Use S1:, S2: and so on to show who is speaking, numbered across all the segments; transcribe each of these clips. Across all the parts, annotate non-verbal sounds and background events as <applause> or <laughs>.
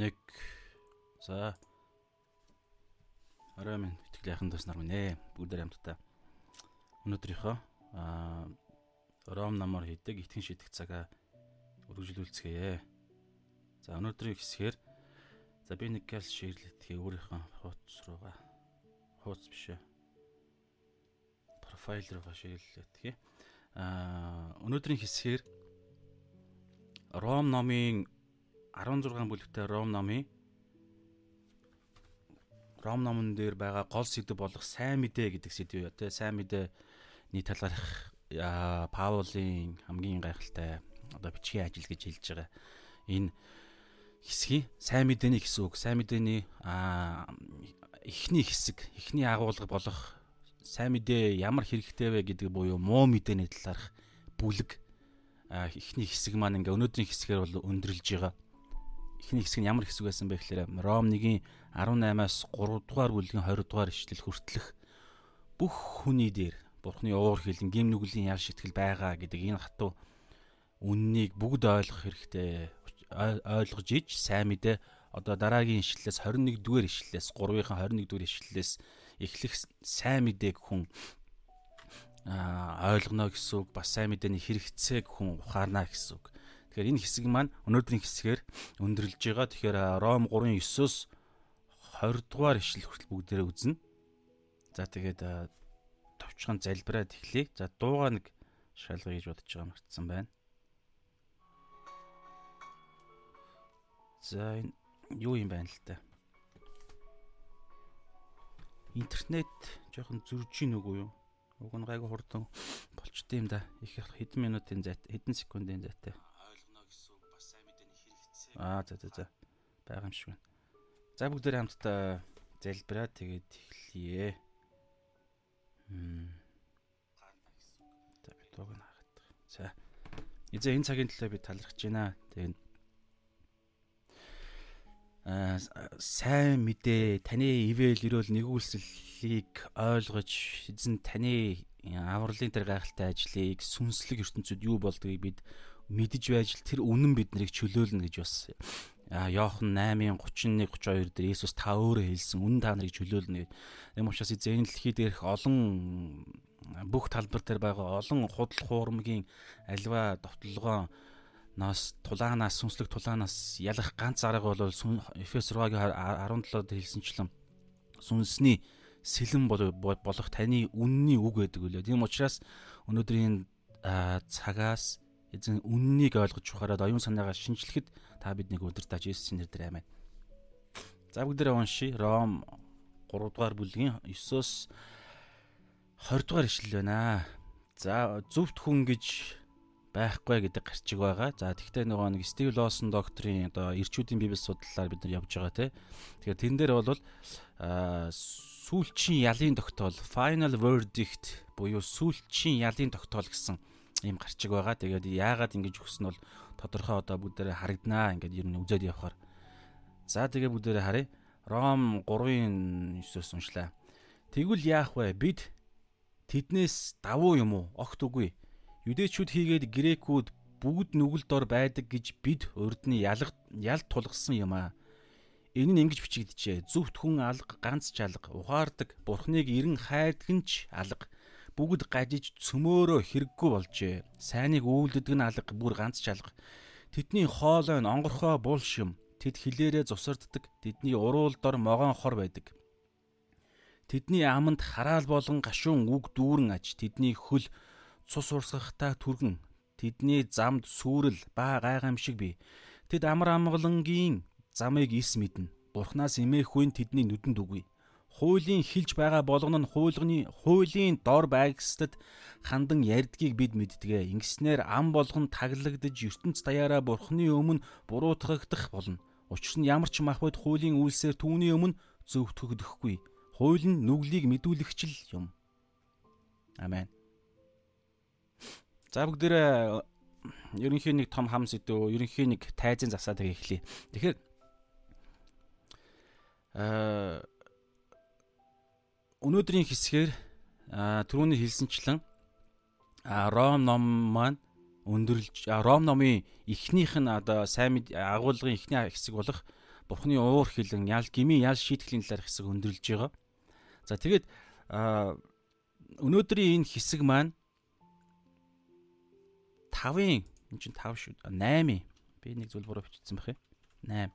S1: 1 за орой минь итгэл яхан дэс нар минь ээ бүгдээр хамтдаа өнөөдрийнхөө аа ром намар хийдэг итгэн шидэх цагаа үргэлжлүүлцгээе. За өнөөдрийн хэсгээр за би нэг гал ширлэтгээ өөрийнхөө хуудас руугаа хуудас биш ээ. профайл руугаа ширлэтгээ. Аа өнөөдрийн хэсгээр Ром номын 16 бүлэгтэй Ром номын Ром номон дээр байгаа гол сэдв болох сайн мэдээ гэдэг сэдв юу те сайн мэдээний талаарх Паулийн хамгийн гайхалтай одоо бичгийн ажил гэж хэлж байгаа. Энэ хэсгийн сайн мэдээний хэсэг үг. Сайн мэдээний эхний хэсэг, эхний агуулга болох сайн мэдээ ямар хэрэгтэй вэ гэдэг буюу муу мэдээний талаарх бүлэг эхний хэсэг маань ингээ өнөөдрийн хэсгээр бол өндөрлж байгаа эхний хэсэг нь ямар хэсэг байсан бэ гэхээр Ром 1-ийн 18-аас 3 дугаар бүлгийн 20 дугаар ишлэл хүртэлх бүх хүний дээр Бурхны уур хилэн гим нүглийн ял шитгэл байгаа гэдэг энэ хатуу үннийг бүгд ойлгох хэрэгтэй ойлгож иж сайн мэдээ одоо дараагийн ишлэлээс 21 дугаар ишлэлээс 3-ын 21 дугаар ишлэлээс эхлэх сайн мэдээг хүн ойлгоно гэсэн үг бас сайн мэдээний хэрэгцээг хүн ухаарна гэсэн үг. Тэгэхээр энэ хэсэг маань өнөөдрийн хэсгээр өндөрлж байгаа. Тэгэхээр Ром 3:9-оос 20 дугаар ишлэл хүртэл бүгдээрээ үзнэ. За тэгээд товчхон залбираад эхлэе. За дууга нэг шалгая гэж бодож байгаа мартсан байна. За энэ юу юм байна л та. Интернет жоохон зөрж ийн үгүй юу? Уг нь гайгүй хурдан болчтой юм да. Их хэдэн минутын зайтай, хэдэн секундын зайтай. Аа за за за. Бага юм шиг байна. За бүгдээр хамтдаа залбираад тэгээд эхлэе. Хм. За би тоог нь хаагаад. За. Эзээ энэ цагийн төлөө би талархаж байна. Тэгээд аа сайн мэдээ таны ивэл өрөөл нэгүүлсэлийг ойлгож эзэн таны авралын тэр гайхалтай ажлыг сүнслэг ертөнцид юу болдгийг бид мэдж байж л тэр үнэн биднийг чөлөөлнө гэж бас Йохан 8:31 32 дээр Иесус та өөрөө хэлсэн үнэн та нарыг чөлөөлнө. Эм учраас эзэн дэлхий дээрх олон бүх талбар дээр байгаа олон худал хуурмгийн альва довтлогоо нас тулаанаас сүнслэг тулаанаас ялах ганц арга бол Эфес 6-гийн 17-д хэлсэнчлэн сүнсний сэлэн болох таны үнний үг гэдэг үлээ. Тийм учраас өнөөдрийн цагаас эзэн үннийг ойлгож ухаарад оюун санаагаа шинжлэхэд та биднийг удирдах Есүсийн нэрээр аминь. За бүгдээрээ уншия. Ром 3 дугаар бүлгийн 9-оос 20 дугаар ишлэл байна. За зөвхт хүн гэж байхгүй гэдэг гарчиг байгаа. За тэгвэл нөгөө нэг Стив Лосон докторийн одоо ирчүүдийн библи судлалаар бид нар явж байгаа те. Тэгэхээр тэн дээр бол сүүлчийн ялын тогтоол final verdict буюу сүүлчийн ялын тогтоол гэсэн ийм гарчиг байгаа. Тэгээд яагаад ингэж өгсөн бол тодорхой одоо бүгдээрээ харагданаа ингээд ер нь үзээд явхаар. За тэгээ бүгдээрээ харъя. Ром 3-ын 9-оос уншлаа. Тэгвэл яах вэ? Бид тэднээс давуу юм уу? Огт үгүй. Юдэчүүд хийгээд грекүүд бүгд нүгэл дор байдаг гэж бид урд нь ялга ялт тулгсан юм аа. Энэ нь ингэж бичигдэжээ. Зүвт хүн алга, ганц чалга, ухаардаг, бурхныг эрен хайдаг нь ч алга бүгд гажиж цөмөөрөө хэрэггүй болжээ. Сайныг үүлддэг нь алга бүр ганц чалга. Тэдний хоолой нь онгорхоо бул шим. Тэд хилээрээ зусарддаг. Тэдний уруул дор могоон хор байдаг. Тэдний аманд хараал болон гашуун үг дүүрэн аж. Тэдний хөл цус урсгахтаа түргэн. Тэдний замд сүрэл ба гайхамшиг бий. Тэд амар амгалангийн замыг ис мэднэ. Бурхнаас эмээх үн тэдний нүдэнд үгүй хуулийн хилж байгаа болгоно нь хуулганы хуулийн дор байгстад хандан ярдгийг бид мэддэгэ. Ингэснээр ам болгон таглагдж ертөнц даяараа бурхны өмнө буруутгагдах болно. Учир нь ямар ч махбод хуулийн үйлсээр түүний өмнө зөвтгөгдөхгүй. Хууль нь нүглийг мэдүүлэгчл юм. Амен. За бүгдээрээ ерөнхийн нэг том хам сэдв, ерөнхийн нэг тайзын засаад эхлэе. Тэгэхээр аа өнөөдрийн хэсгээр түрүүний хэлсэнчлэн Ром ном маань өндөрлж Ром номын эхнийх нь одоо сайн агуулгын эхний хэсэг болох Бурхны уур хилэн ял гими ял шийтгэлийн талаар хэсэг өндөрлж байгаа. За тэгээд өнөөдрийн энэ хэсэг маань 5-ын энэ чинь 5 шүү. 8-ын. Би нэг зүйл буруу бичсэн байх юм. 8.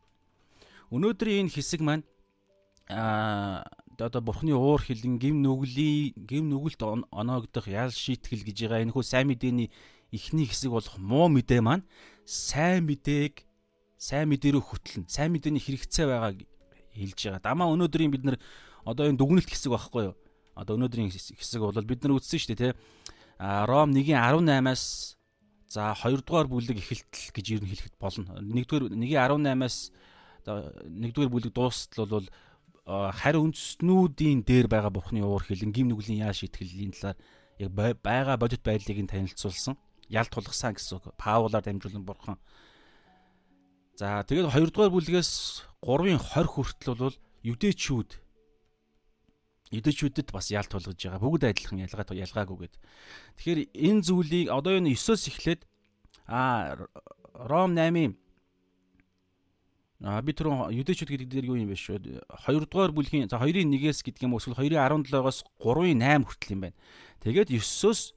S1: Өнөөдрийн энэ хэсэг маань аа одоо бурхны уур хилэн гим нүглийн гим нүгэлт оноогдох ял шийтгэл гэж байгаа энэ хөө сайн мэдээний эхний хэсэг болох муу мэдээ маань сайн мэдээг сайн мэдээ рүү хөтлөн сайн мэдээний хэрэгцээ байгааг хэлж байгаа. Дамаа өнөөдрийн бид нар одоо энэ дүгнэлт хэсэг байхгүй юу? Одоо өнөөдрийн хэсэг бол бид нар үзсэн шүү дээ, тэ. А Ром 1:18-аас за 2 дугаар бүлэг эхэлтэл гэж ер нь хэлэхэд болно. 1-р 1:18-аас 1-р бүлэг дуустал бол харь үндэстнүүдийн дээр байгаа бурхны уур хилэн гим нүглийн яа шийтгэллийн талаар яг байгаа бодит байдлыг нь танилцуулсан. Ялт тулгасан гэсэн үг. Паулаар дамжуулан бурхан. За тэгээд 2 дугаар бүлгээс 3-ын 20 хүртэл бол юдэчүүд юдэчүүдэд бас ялт тулгаж байгаа. Бүгд адилхан ялгаа ялгаагүйгээд. Тэгэхээр энэ зүйлийг одоо энэ 9-оос эхлээд а Ром 8-ын А би түрүүн юдэчүүд гэдэг дээр юу юм бэ шүү. 2 дугаар бүлгийн за 2-ын 1-ээс гэдэг юм уу эсвэл 2-ын 17-оос 3-ын 8 хүртэл юм байна. Тэгээд 9-оос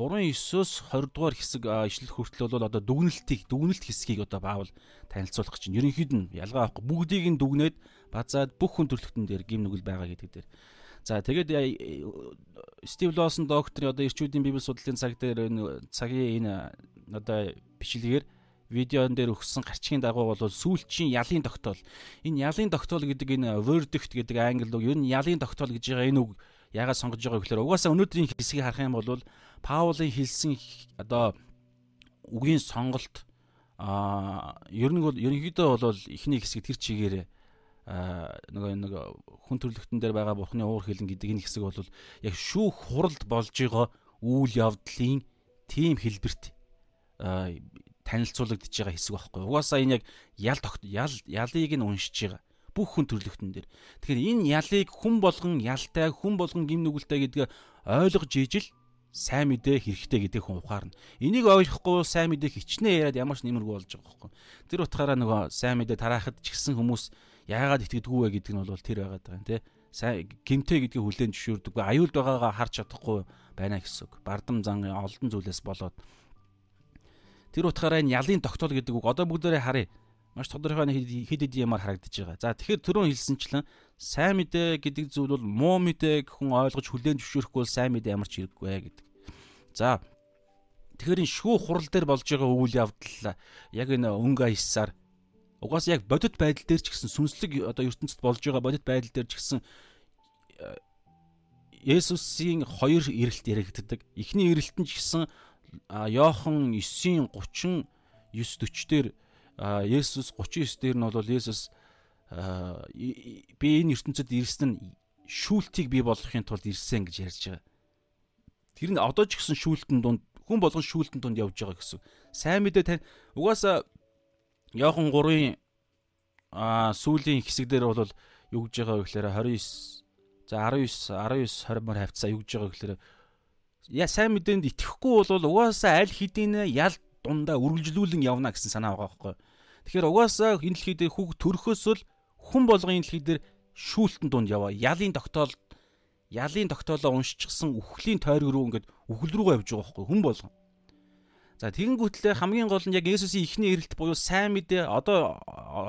S1: 3-9-оос 20 дугаар хэсэг ишлэл хүртэл бол одоо дүгнэлтийг дүгнэлт хэсгийг одоо баавал танилцуулах чинь ерөнхийд нь ялгаа авахгүй бүгдийг нь дүгнээд базаад бүх хүн төрлөختөн дээр гим нүгэл байгаа гэдэг дээр. За тэгээд Стив Лосон докторын одоо эрчүүдийн библи судлалын цаг дээр энэ цагийн энэ одоо бичлэгээр видеон дээр өгсөн гарчгийн дагуу бол сүүлчийн ялын тогтоол. Энэ ялын тогтоол гэдэг энэ verdict гэдэг англи үг ер нь ялын тогтоол гэж байгаа энэ үг яагаад сонгож байгаа гэхээр угаасаа өнөөдрийн хэсгийг харах юм бол Паулын хэлсэн одоо үгийн сонголт а ер нь бол ерөнхийдөө бол эхний хэсэг тэр чигээр нөгөө нэг хүн төрлөختөн дээр байгаа бурхны уур хилэн гэдэг энэ хэсэг бол яг шүүх хуралд болж байгаа үйл явдлын тийм хэлбэрт танилцуулагдж байгаа хэсэг байхгүй. Угаасаа энэ яг ял тогт ял ялыг нь уншиж байгаа. Бүх хүн төрлөختөн дээр. Тэгэхээр энэ ялыг хүн болгон ялтай, хүн болгон гим нүгэлтэй гэдгээ ойлгож ижил сайн мэдээ хэрэгтэй гэдэг хүн ухаарна. Энийг ойлгохгүй сайн мэдээ хичнээн яриад ямар ч нэмэргүй болж байгаа байхгүй. Тэр утгаараа нөгөө сайн мэдээ тараахад ч гэсэн хүмүүс яагаад итгэдэггүй вэ гэдэг нь бол тэр байгаад байгаа юм тий. Сайн гимтэй гэдгийг хүлээн зөвшөөрдөг. Аюулд байгаагаа харж чадахгүй байна гэсэн үг. Бардам зан олдон зүйлээс болоод Тэр утгаараа энэ ялын тогтоол гэдэг үг одоо бүгдээрээ харъя. Маш тодорхой хэд хэд юмар харагдаж байгаа. За тэгэхээр түрүүн хэлсэнчлэн сайн мэдээ гэдэг зүйл бол муу мэдээг хүн ойлгож хүлээн зөвшөөрөхгүй бол сайн мэдээ ямар ч хэрэггүй гэдэг. За тэгэхээр энэ шүүх хурал дээр болж байгаа үйл явдал яг энэ өнгө аясаар угаас яг бодит байдал дээр ч гэсэн сүнслэг одоо ертөнцид болж байгаа бодит байдал дээр ч гэсэн Есүсийн хоёр ирэлт яригддаг. Эхний ирэлт нь ч гэсэн Йохан 9-ийн 30 9-40 дээр Есүс 39 дээр нь бол Есүс би энэ ертөнцид ирсэн нь шүүлтийг бий болгохын тулд ирсэн гэж ярьж байгаа. Тэр нь одоо ч гэсэн шүүлтэн дунд хүн болгон шүүлтэн дунд явж байгаа гэсэн. Сайн мэдээ тань угаасаа Йохан 3-ын а сүүлийн хэсэг дээр бол юу гэж байгаа вэ гэхээр 29 за 19 19 20 мөр хавцаа юу гэж байгаа вэ гэхээр яа сайн мэдээнд итгэхгүй бол угаасаа аль хэдийн ял дундаа үргэлжлүүлэн явна гэсэн санаа байгаа байхгүй. Тэгэхээр угаасаа энэ дэлхий дээр хүүг төрөхөөс л хүн болгон энэ дэлхий дээр шүүлтэн дунд яваа. Ялын тогтоол ялын тогтоолоо уншчихсан үхлийн тойрог руу ингээд үхэл рүүгээ явж байгаа байхгүй хүн болгон. За тэгэнгүүтлээ хамгийн гол нь яг Есүсийн ихний ирэлт буюу сайн мэдээ одоо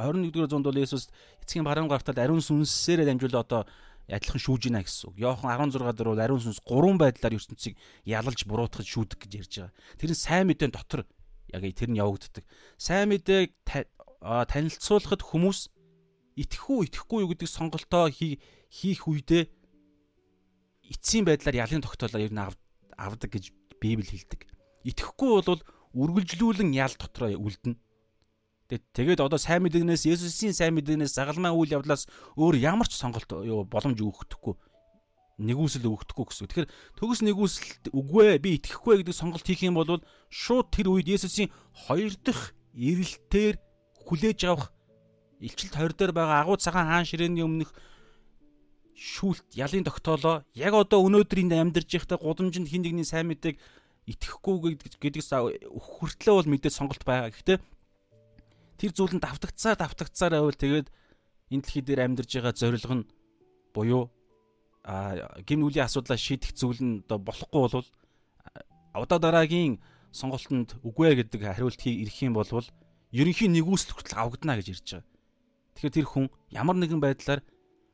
S1: 21-р зуунд бол Есүс эцгийн баруун гартад ариун сүнсээр дамжуулаад одоо адилхан шүүж гинэ гэсэн үг. Йохан 16 дээр бол ариун сүнс гурван байдлаар ертөнцийг ялалж буруутгаж шүүдэг гэж ярьж байгаа. Тэр нь сайн мэдээний дотор яг тэр нь явагддаг. Сайн мэдээг танилцуулахад хүмүүс итгэх үү итгэхгүй юу гэдэг сонголтоо хийх үедээ эцсийн байдлаар ялын тогтоолоо ер нь авдаг гэж Библи хэлдэг. Итгэхгүй бол үргэлжлүүлэн ял дотроо үлдэнэ. Тэгээд одоо сайн мэдээгнээс Есүсийн сайн мэдээгнээс загалмай үйл явдлаас өөр ямар ч сонголт юу боломж өгөхдөггүй нэгүсэл өгөхдөггүй гэсэн. Тэгэхээр төгс нэгүсэлд үгүй би итгэхгүй гэдэг сонголт хийх юм бол шууд тэр үед Есүсийн хоёр дахь ирэлтээр хүлээж авах илчилт хоёр дээр байгаа агуу цагаан хаан ширээний өмнөх шүүлт ялын тогтоолоо яг одоо өнөөдрийн амьдарч байхдаа гудамжинд хин нэгний сайн мэдээг итгэхгүй гэдгээс хүртлээ бол мэдээ сонголт байгаа. Гэхдээ тэр зүйл нь давтагцаа давтагцаар байвал тэгээд энэ дэлхий дээр амьдарж байгаа зорилго нь буюу а гим нүглийн асуудлаа шийдэх зүйл нь одоо болохгүй бол одоо дараагийн сонголтонд үгүй гэдэг хариулт ирэх юм бол ерөнхийн нэгүсэл хүртэл авагдана гэж ярьж байгаа. Тэгэхээр тэр хүн ямар нэгэн байдлаар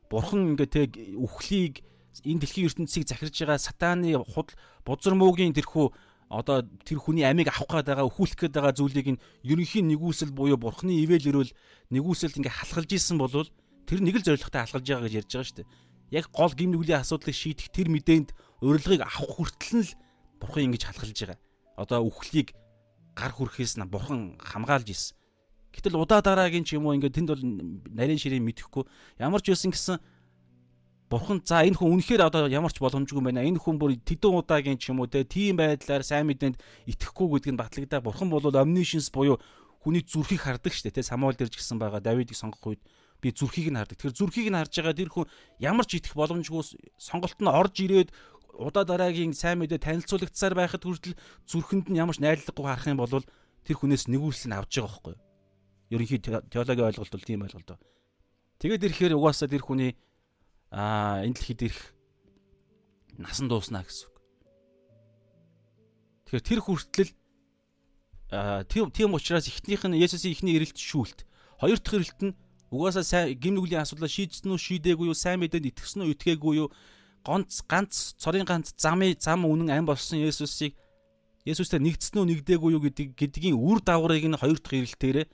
S1: бурхан ингээ тэг үхлийг энэ дэлхийн ертөнцийг захирж байгаа сатааны худал бузар муугийн тэрхүү одоо тэр хүний амийг авах гээд байгаа өхүүлэх гээд байгаа зүйлийг нь ерөнхийн нэгүсэл буюу бурхны ивэл өрөөл нэгүсэлд ингээ халахалж исэн бол тэр нэг л зоригтой халахалж байгаа гэж ярьж байгаа шүү дээ. Яг гол гим нүглийн асуудлыг шийдэх тэр мэдээнд урилгыг авах хүртэл нь бурхан ингэж халахалж байгаа. Одоо үхлийг гар хүрхээс нь бурхан хамгаалж исэн. Гэтэл удаа дараагийн ч юм уу ингээд тэнд бол нарийн ширээ мэдэхгүй ямар ч байсан гэсэн Бурхан за энэ хүн үнэхээр одоо ямар ч боломжгүй байна. Энэ хүн бүр тэдэн удаагийн ч юм уу те тийм байдлаар сайн мэдээнд итгэхгүй гэдг нь батлагдаа. Бурхан бол omniscience буюу хүний зүрхийг хардаг штэ те Самуэль дэрж гисэн байгаа Давидыг сонгох үед би зүрхийг нь хардаг. Тэгэхээр зүрхийг нь харж байгаа тэр хүн ямар ч итгэх боломжгүй сонголт нь орж ирээд удаа дараагийн сайн мэдээ танилцуулагдсаар байхад хүртэл зүрхэнд нь ямар ч найдваргүй харах юм бол тэр хүнээс нэгүүлсэн авч байгаа байхгүй юу? Ерөнхий теологийн ойлголт бол тийм ойлголт. Тэгээд ирэхээр угаасаа тэр хүний аа энэ дэлхийд ирэх насан дууснаа гэсэн үг. Тэгэхээр тэр хүртэл тийм тийм учраас эхнийх нь Есүсийн эхний ирэлт шүүлт. Хоёр дахь ирэлт нь угаасаа сайн гим нүглийн асуудлаа шийдсэн үү, шийдээгүй юу, сайн мэдээнд итгэсэн үү, итгээгүй юу, ганц ганц цорын ганц замын зам үнэн ам болсон Есүсийг Есүстэй нэгдсэн үү, нэгдээгүй юу гэдэг гэдгийн үр дагаврыг нь хоёр дахь ирэлтээрээ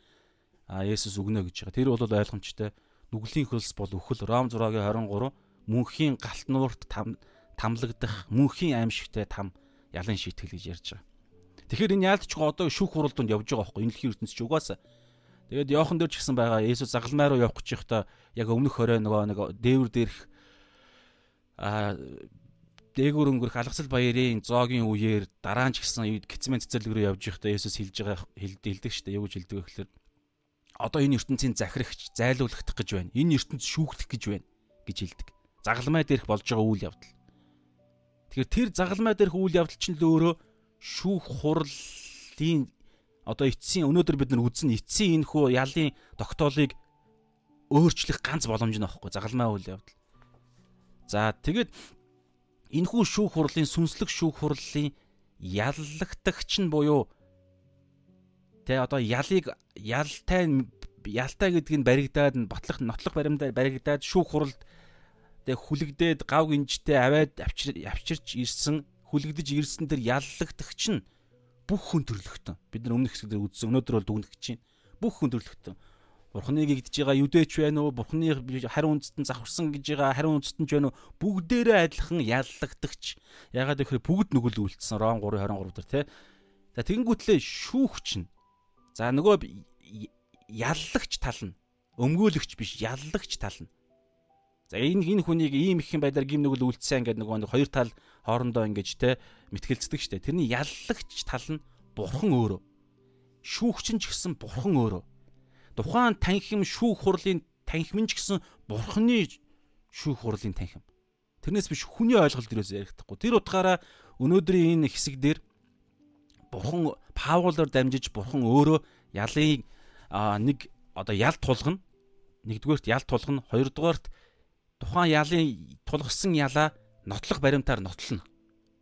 S1: а Есүс өгнө гэж байгаа. Тэр бол ойлгомжтой нүглийн хөлс бол үхэл Ром 6-гийн 23 мөнхийн галт нуурт там тамлагдах мөнхийн аимшигтай там ялан шийтгэл гэж ярьж байгаа. Тэгэхээр энэ яалтчгүй одоо шүүх хуралданд явж байгаа байхгүй энэ дэлхийн ертөнц ч угаасаа. Тэгээд Йохан дээр ч гэсэн байгаа Есүс загалмай руу явах гэж байхдаа яг өмнөх хорой нөгөө нэг дээвэр дээрх а дээгүүр өнгөрөх алгасал баярын зоогийн үеэр дараа нь ч гэсэн гитсмен цэцэрлэг рүү явж байхдаа Есүс хэлж байгаа хэлдэг шүү дээ. Юу гэж хэлдэг вэ гэхээр одоо энэ ертөнцийн захирагч зайлуулагдах гэж байна. Энэ ертөнц шүүхлэх гэж байна гэж хэлдэг. Загалмай дээрх болж байгаа үйл явдал. Тэгэхээр тэр загалмай дээрх үйл явдал чинь л өөрөө шүүх хурлын одоо эцсийн өнөөдөр бид нар үзэн эцсийн энэ хүү ялын тогтоолыг өөрчлөх ганц боломж нь байхгүй загалмай үйл явдал. За тэгэд энэ хүү шүүх хурлын сүнслэг шүүх хурлын яллагтагч нь буюу Тэ одоо ялыг ялтай ялтай гэдэг нь баригдаад ботлох нотлох баримдаа баригдаад шүүх хуралд тэг хүлэгдээд гав гинжтэй аваад авчирч ирсэн хүлэгдэж ирсэн тэр яллагдагч нь бүх хүн төрлөختөн. Бид нар өмнөх хэсэгт үзсэн өнөөдөр бол дүгнэх чинь бүх хүн төрлөختөн. Бурхныг игдэж байгаа юдэч байна уу? Бурхны хариу үндсэнд завхарсан гэж байгаа хариу үндсэнд ч байна уу? Бүгдээрээ адилхан яллагдагч ягаад гэхээр бүгд нүгэл үйлдсэн ром 3:23 дээр тэ. За тэгэнгүүтлээ шүүх чинь За нөгөө яллагч тал нь өмгөөлөгч биш яллагч тал нь. За энэ энэ хүнийг ийм их юм байдлаар гим нүгэл үлдсэн гэдэг нөгөө нэг хоёр тал хоорондоо ингэж те мэтгэлцдэг штэ. Тэрний яллагч тал нь бурхан өөрөө. Шүүгч нь ч гэсэн бурхан өөрөө. Тухайн танхим шүүх хурлын танхим ч гэсэн бурханы шүүх хурлын танхим. Тэрнээс биш хүний ойлголт дээрээс ярихдаггүй. Тэр утгаараа өнөөдрийн энэ хэсэг дээр бурхан Паулоор дамжиж бурхан өөрөө ялын нэг одоо ял тулгана. Нэгдүгээрт ял тулгана, хоёрдугаарт тухайн ялын тулгсан ялаа нотлох баримтаар нотлно.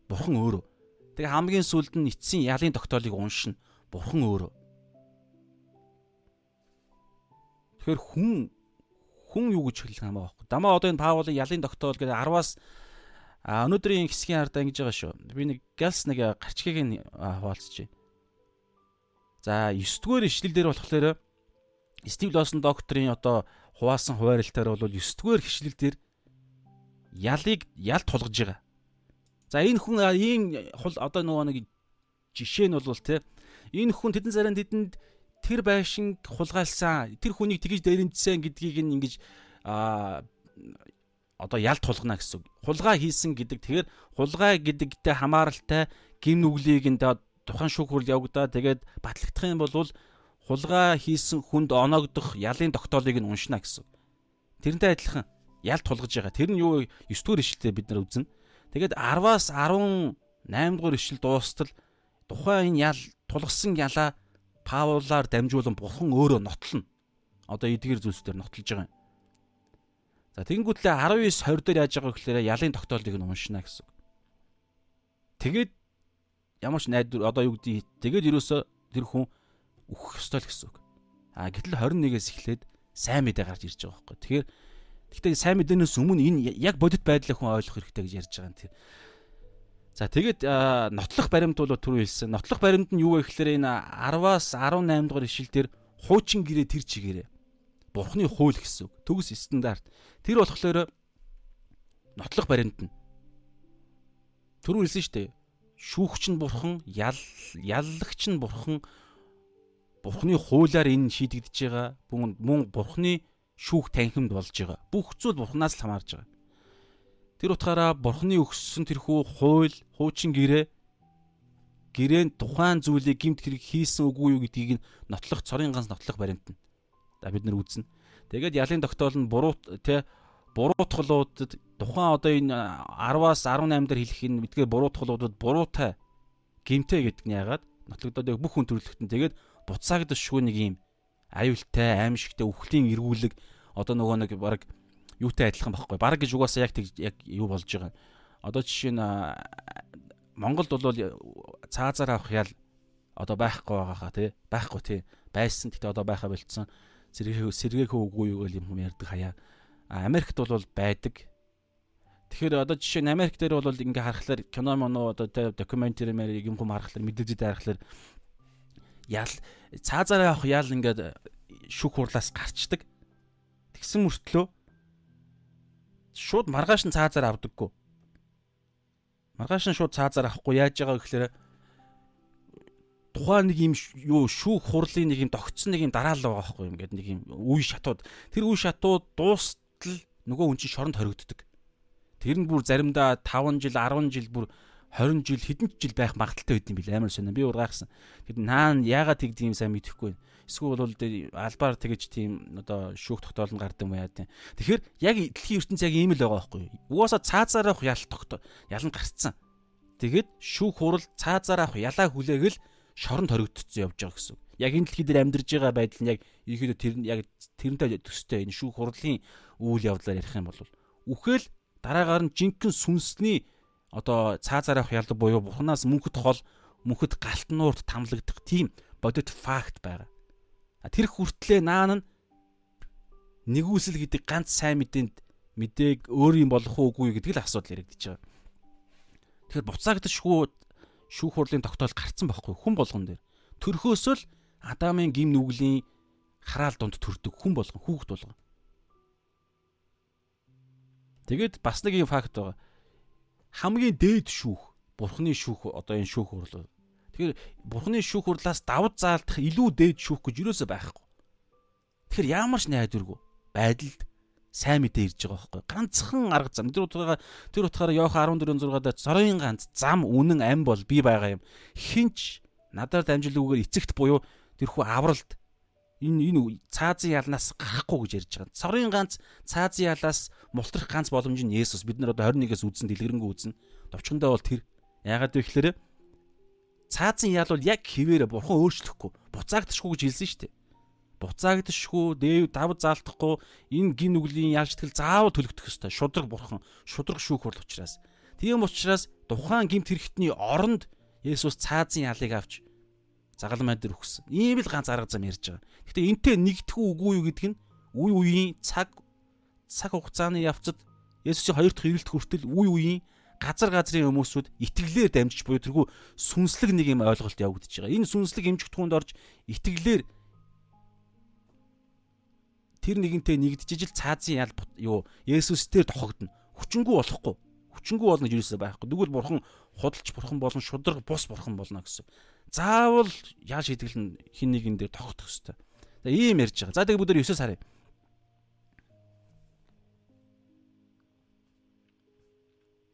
S1: Бурхан өөрөө. Тэгээ хамгийн сүүлд нь эцсийн ялын тогтоолыг уншина. Бурхан өөрөө. Тэгэхээр хүн хүн юу гэж хэлэх юм аа. Дамаа одоо энэ Паулын ялын тогтоол гэдэг 10-аас А өнөөдрийн хэсгийн ардаа ингэж байгаа шүү. Би нэг галс нэг гарчгийг нь хуваалцчихъя. За 9 дугаар ишлэл дээр болохоор Стив Лосон докторийн одоо хуваалсан хуваарлалтаар бол 9 дугаар ишлэл дээр ялыг ял тулгаж байгаа. За энэ хүн ийм хул одоо нөгөө нэг жишээ нь бол те энэ хүн тэдэн царайн тэдэнд тэр байшин хулгайлсан тэр хүнийг тэгж дээрэмдсэн гэдгийг ингэж а одоо ял тулгана гэсэн үг. Хулгай хийсэн гэдэг тэгэхээр хулгай гэдэгтэй хамааралтай гим нүглийг энэ тухайн шүүх хурл явагдаа тэгээд батлагдах юм бол хулгай хийсэн хүнд оногдох ялын тогтоолыг нь уншина гэсэн. Тэрнтэй адилхан ял тулгаж байгаа. Тэр нь юу 9 дугаар ишлэлээ бид нар үзнэ. Тэгээд 10-аас 18 дугаар ишлэл дуустал тухайн энэ ял тулгсан ялаа Паулаар дамжуулан бурхан өөрөө нотлно. Одоо эдгээр зүйлсээр нотлож байгаа юм. За тэгэнгүүтлээ 19 20 дээр яаж байгаа гэхээр ялын тогтоолыг нь уншина гэсэн. Тэгээд ямар ч найдвар одоо юу гэдэг тэгээд ерөөсө тэр хүн үхэх ёстой л гэсэн. А гэтэл 21-ээс эхлээд сайн мэдээ гарч ирж байгаа байхгүй. Тэгэхээр гэхдээ сайн мэдээнээс өмнө энэ яг бодит байдлыг хүн ойлгох хэрэгтэй гэж ярьж байгаа юм тийм. За тэгээд нотлох баримт бол түрүү хэлсэн. Нотлох баримт нь юу вэ гэхээр энэ 10-аас 18 дугаар ишлэл дээр хуучин гэрээ тэр чигээрээ бурхны хууль гэсэн үг. Төгс стандарт. Тэр болохоор нотлох баримт нь. Түрүү хэлсэн шүү дээ. Шүүгч нь бурхан, ял яллагч нь бурхан. Бурхны хуулиар энэ шийдэгдэж байгаа. Мөн бурхны шүүх танхимд болж байгаа. Бүх зүйл бурхнаас л хамаарж байгаа. Тэр утгаараа бурхны өгсөн тэрхүү хууль, хуучин гэрээ гэрээнд тухайн зүйлийг гимт хэрэг хийсэн үгүй юу гэдгийг нь нотлох цорын ганц нотлох баримтна. За бид нар үзнэ. Тэгээд ялын тогтоол нь буруу тэ буруутгалуудад тухайн одоо энэ 10-аас 18 дээр хэлэх энэ мэдгээр буруутгалуудад буруутай гимтэй гэдэг нь яагаад? Нотлогдоод бүх хүн төрлөختөн тэгээд буцаагдах шүү нэг юм аюултай аимшигтай үхлийн эргүүлэг одоо нөгөө нэг баг юутай адилхан байхгүй. Баг гэж угаасаа яг яг юу болж байгаа. Одоо жишээ нь Монголд бол цаазаар авах ял одоо байхгүй байгаа хаа тий байхгүй тий байсан гэхдээ одоо байха болцсон сэргээ сэргээх үгүй юу гэл юм ярьдаг хаяа Америкт бол байдаг. Тэгэхээр одоо жишээ нь Америк дээр бол ингээ харахаар кино моно одоо докюментари мэр юм хүм харахаар мэдээлэл харахаар ял цаазаараа явах ял ингээд шүх хурлаас гарчдаг. Тэгсэн мөртлөө шууд маргааш нь цаазаар авдаггүй. Маргааш нь шууд цаазаар авахгүй яаж байгаа гэхээр тухайн нэг юм юу шүүх хурлын нэг юм тогтсон нэг юм дараалал байгаа байхгүй юм гэдэг нэг юм үе шатууд тэр үе шатууд дуус хүртэл нөгөө хүн чинь шоронд хоригддог. Тэр нь бүр заримдаа 5 жил, 10 жил бүр 20 жил хэдэн жил байх магадaltaй байд юм бил амар сонио. Би ургайхсан. Тэгэд наан яагаад тэгдэг юм сайн мэдэхгүй. Эсвэл бол албаар тэгэж тийм одоо шүүх тогтоол нь гардаг юм яа тийм. Тэгэхээр яг дэлхийн ертөнц яг ийм л байгаа байхгүй? Угаасаа цаазаар авах ял тогтоо ялан гарцсан. Тэгэд шүүх хурал цаазаар авах ялаа хүлээгэл шоронд хоригдчихсон явж байгаа гэсэн яг энэ дэлхий дээр амьдарж байгаа байдал нь яг ерөөдөө тэр яг тэрнтэй төстэй энэ шүүх хурлын үйл явдлаар ярих юм бол үхэл дараагаар нь жинхэнэ сүнсний одоо цаазаар авах ялдаг буюу бурхнаас мөнхөд хол мөнхөд галтнуурт тамлагдах тийм бодит факт байгаа. Тэр хүртлээ наан нь нэгүсэл гэдэг ганц сайн мэдээнд мэдээг өөр юм болох уугүй гэдэг л асуудал яригдчихэж байгаа. Тэгэхээр буцаагдашгүй шүүх хурлын тогтоол гарцсан байхгүй хүн болгон дээр. Төрхөөсөө л Адамын гим нүглийн хараал донд төрдөг хүн болгон хүүхэд болгон. Тэгэд бас нэг юм факт байгаа. Хамгийн дээд шүүх, бурхны шүүх одоо энэ шүүх хурлаа. Тэгэхээр бурхны шүүх хурлаас давд заалдах илүү дээд шүүх гэж юусоо байхгүй. Тэгэхээр ямар ч найдваргүй байдалд сайн мэдээ ирж байгаа байхгүй ганцхан арга зам тэр утгаараа тэр утгаараа Йохан 14:6 дээр зорын ганц зам үнэн ам бол би байгаа юм хинч надаар дамжуулгүйгээр эцэгт буюу тэрхүү авралт энэ энэ цаазын ялнаас гарахгүй гэж ярьж байгаа. Цорын ганц цаазын ялаас мултрах ганц боломж нь Есүс. Бид нар одоо 21-ээс үзсэн дэлгэрэнгүй үзнэ. Товчхондоо бол тэр. Яагаад вэ гэхээр цаазын ял бол яг хിവэрэ бурхан өөрчлөхгүй буцаагдчихгүй гэж хэлсэн шүү дээ. Буцаагдчихгүй, дээв давд заалтахгүй энэ гин нүглийн ял шитгэл заавал төлөгдөх ёстой. Шудраг бурхан, шудраг шүүх хурл учраас. Тийм учраас тухайн гимт хэрэгтний оронд Есүс цаазын ялыг авч загалмай дээр өгсөн. Ийм л ганц арга зам ярьж байгаа. Гэтэ энтэй нэгдэх үгүй юу гэдг нь үе үеийн цаг цаг хугацааны явцад Есүсийн хоёр дахь ирэлт хүртэл үе үеийн газар газрын хүмүүсүүд итгэлээр дамжиж буюу тэргүй сүнслэг нэг юм ойлголт явагдаж байгаа. Энэ сүнслэг эмчигтгүүнд орж итгэлээр тэр нэгэнтэй нэгдэж ижил цаазын ял юу Есүсээр тохогдно. Хүчингү болохгүй. Хүчингү болно гэж юусаа байхгүй. Тэгвэл бурхан худалч бурхан болон шудраг бус бурхан болно гэсэн заавал яа шийтгэл нь хин нэгэн дээр тогтох хэвээр. За ийм ярьж байгаа. За тэгээ бүгд 9 сарын.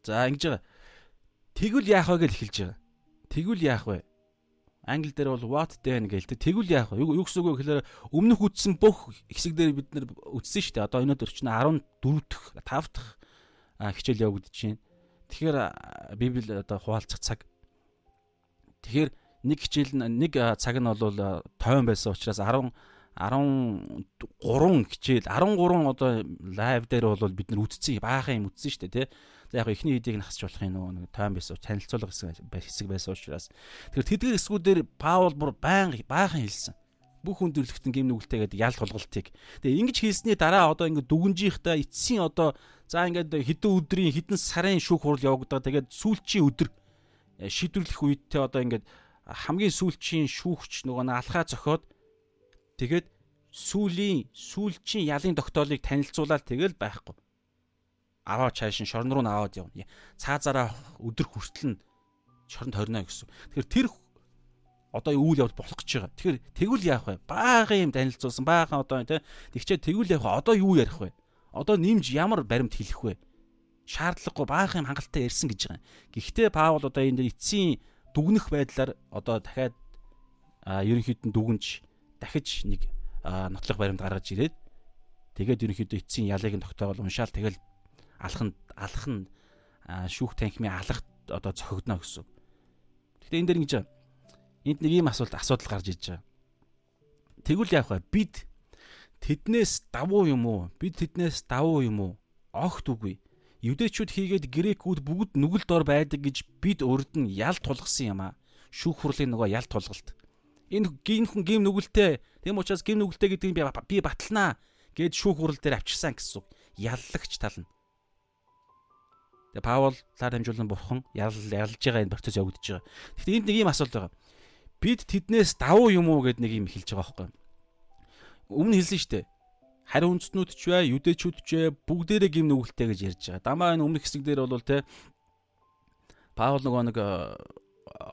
S1: За ингэж байгаа. Тэгвэл яах вэ гэж эхэлж байгаа. Тэгвэл яах вэ? Англи дээр бол what then гэлтэй. Тэгвэл яах вэ? Юу гэсэн үг вэ гэхээр өмнөх үтсэн бүх хэсэг дээр бид нар үтсэн шүү дээ. Одоо энэ өдөр чинь 14 дахь 5 дахь хичээл явагдаж байна. Тэгэхээр Библи одоо хуваалцах цаг. Тэгэхээр нэг хичээл нэг цаг нь бол тойвон байсан учраас 10 13 хичээл 13 одоо лайв дээр бол бид нар үтцсэн баахан юм үтсэн шүү дээ тий. За яг эхний хэдийг нь хасч болох юм уу тайм байсан танилцуулга хэсэг байсан учраас тэгэхээр тэдгээр хэсгүүдээр Паул бүр баян баахан хэлсэн. Бүх хүндрэлтэн гим нүгэлтэй гэдэг ял тулгалтыг. Тэгээ ингэж хэлсний дараа одоо ингэ дүгнжийнхта эцсийн одоо за ингээд хэдэн өдрийн хэдэн сарын шүүх хурал явагдаад тэгээд сүүлчийн өдөр э, шийдвэрлэх үедээ одоо ингээд хамгийн сүүлчийн шүүгч нөгөө алхаа зохиод Тэгээд сүүлийн сүүлчийн ялын тогтоолыг танилцуулаад тэгэл байхгүй. Аваа цааш нь шорон руу наваад явна. Цаазаараа өдөр хүртэл нь шоронд хорно гэсэн. Тэгэхээр тэр одоо үйл явдал болох гэж байгаа. Тэгэхээр тэгвэл яах вэ? Баахан юм танилцуулсан. Баахан одоо тий. Тэгчээ тэгвэл яах вэ? Одоо юу ярих вэ? Одоо нэмж ямар баримт хэлэх вэ? Шаардлагагүй баахан юм хангалттай ярьсан гэж байгаа. Гэхдээ Паул одоо энэ эцсийн дүгнэх байдлаар одоо дахиад ерөнхийдөө дүгнж дахиж нэг нотлох баримт гаргаж ирээд тэгээд ерөнхийдөө эцсийн ялыг нь тогтоогол уншаал тэгэл алах нь алах нь шүүх танхимын алах одоо цохигдно гэсэн. Гэхдээ энэ дэр ингэж энд нэг ийм асуулт асуудал гарч иж байгаа. Тэгвэл яах вэ? Бид тэднээс давуу юм уу? Бид тэднээс давуу юм уу? Огт үгүй. Юдэчүүд хийгээд грекүүд бүгд нүгэл дор байдаг гэж бид урд нь ял тулгсан юм аа. Шүүх хурлын нөгөө ял тулгалт энэ гин хүн гим нүгэлтэй тийм учраас гим нүгэлтэй гэдгийг би би баталнаа гэд шүүх хурал дээр авчирсан гэсэн. Яллагч тал нь. Тэгээ Паул лаар дамжуулан бурхан ял ялж байгаа энэ процесс явагдаж байгаа. Гэхдээ энд нэг юм асуулт байгаа. Бид тэднээс давуу юм уу гэд нэг юм хэлж байгаа байхгүй. Өмнө хэлсэн шүү дээ. Хариу үндэстнүүд ч бай, юдэчүүд ч бай бүгдээрээ гим нүгэлтэй гэж ярьж байгаа. Дамаа энэ өмнөх хэсэг дээр бол те Паул нөгөө нэг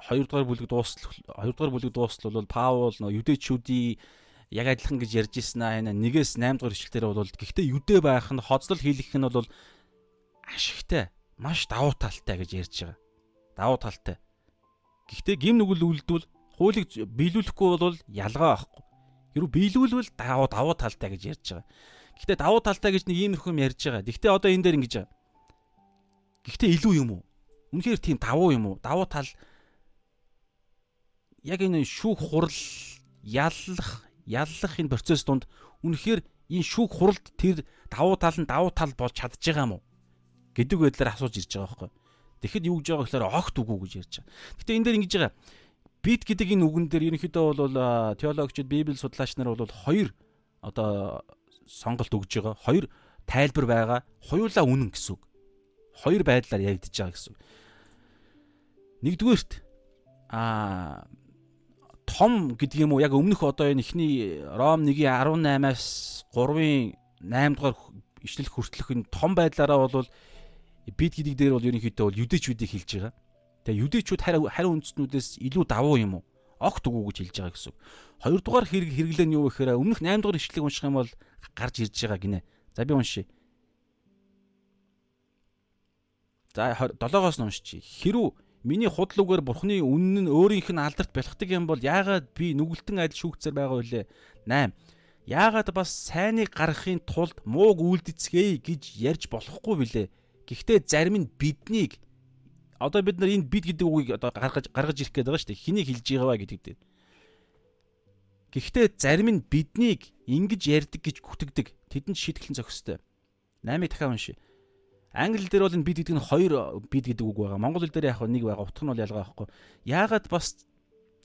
S1: 2 дугаар бүлэг дуустал 2 дугаар бүлэг дуустал бол Паул нөө юдэчүүдийн яг адилхан гэж ярьж ирсэн аа энэ нэгээс 8 дугаар ишлэлээр бол гэхдээ юдэ байх нь хоцлол хийх нь бол ашигтай маш давуу талтай гэж ярьж байгаа. Давуу талтай. Гэхдээ гим нүгэл үлдвэл хуулийг биелүүлэхгүй бол ялгаа байхгүй. Хэрвээ биелүүлвэл давуу давуу талтай гэж ярьж байгаа. Гэхдээ давуу талтай гэж нэг иймэрхүү юм ярьж байгаа. Гэхдээ одоо энэ дээр ингэж байгаа. Гэхдээ илүү юм уу? Үнэхээр тийм давуу юм уу? Давуу тал яг энэ шүүх хурал яллах яллах энэ процесс донд үнэхээр энэ шүүх хуралд тэр давуу тал нь давуу тал болж чадж байгаа юм уу гэдэг байдлаар асууж ирж байгаа байхгүй. Тэгэхэд юу гэж байгаа гэхээр огт үгүй гэж ярьж байгаа. Гэтэ энэ дээр ингэж байгаа бид гэдэг энэ үгэн дээр ерөнхийдөө бол теологчид библи судлаач нар бол хоёр одоо сонголт өгж байгаа. Хоёр тайлбар байгаа. Хоёулаа үнэн гэсэн үг. Хоёр байдлаар яригдж байгаа гэсэн үг. Нэгдүгээрт аа том гэдэг юм уу яг өмнөх одоо энэ ихний Ром 1-ийн 18-аас 3-ын 8 дугаар ишлэл хүртэлх энэ том байдлаараа бол бид гэдэг дээр бол ерөнхийдөө бол юдэчүүдийг хэлж байгаа. Тэгээ юдэчүүд хариу хариу үндэстнүүдээс илүү давуу юм уу? Огт үгүй гэж хэлж байгаа гэсэн. Хоёрдугаар хэрэг хэрэглэн юу гэхээр өмнөх 8 дугаар ишлэлийг унших юм бол гарч ирж байгаа гинэ. За би уншия. За 7-оос нь уншчих. Хэрүү Миний худал үгээр бурхны үнэн нь өөрийнх нь алдарт бэлхдэг юм бол яагаад би нүгэлтэн адил шүүгцээр байгаа вүлээ? 8. Яагаад бас сайныг гаргахын тулд мууг үлдэцгээе гэж ярьж болохгүй билээ. Гэхдээ зарим нь биднийг одоо бид нар энэ бид гэдэг үгийг одоо гаргаж гаргаж ирэх гээд байгаа шүү дээ. Хэнийг хэлж байгаа вэ гэдэг дээр. Гэхдээ зарим нь биднийг ингэж ярьдаг гэж гүтгдэг. Тэдэнд шийтгэлэн зохистой. 8-ыг дахиад уншия. Англи дээр бол энэ бид гэдэг нь хоёр бид гэдэг үг байгаа. Монгол хэл дээр яг нэг байгаа. Утга нь бол ялгаа байхгүй. Яагаад бас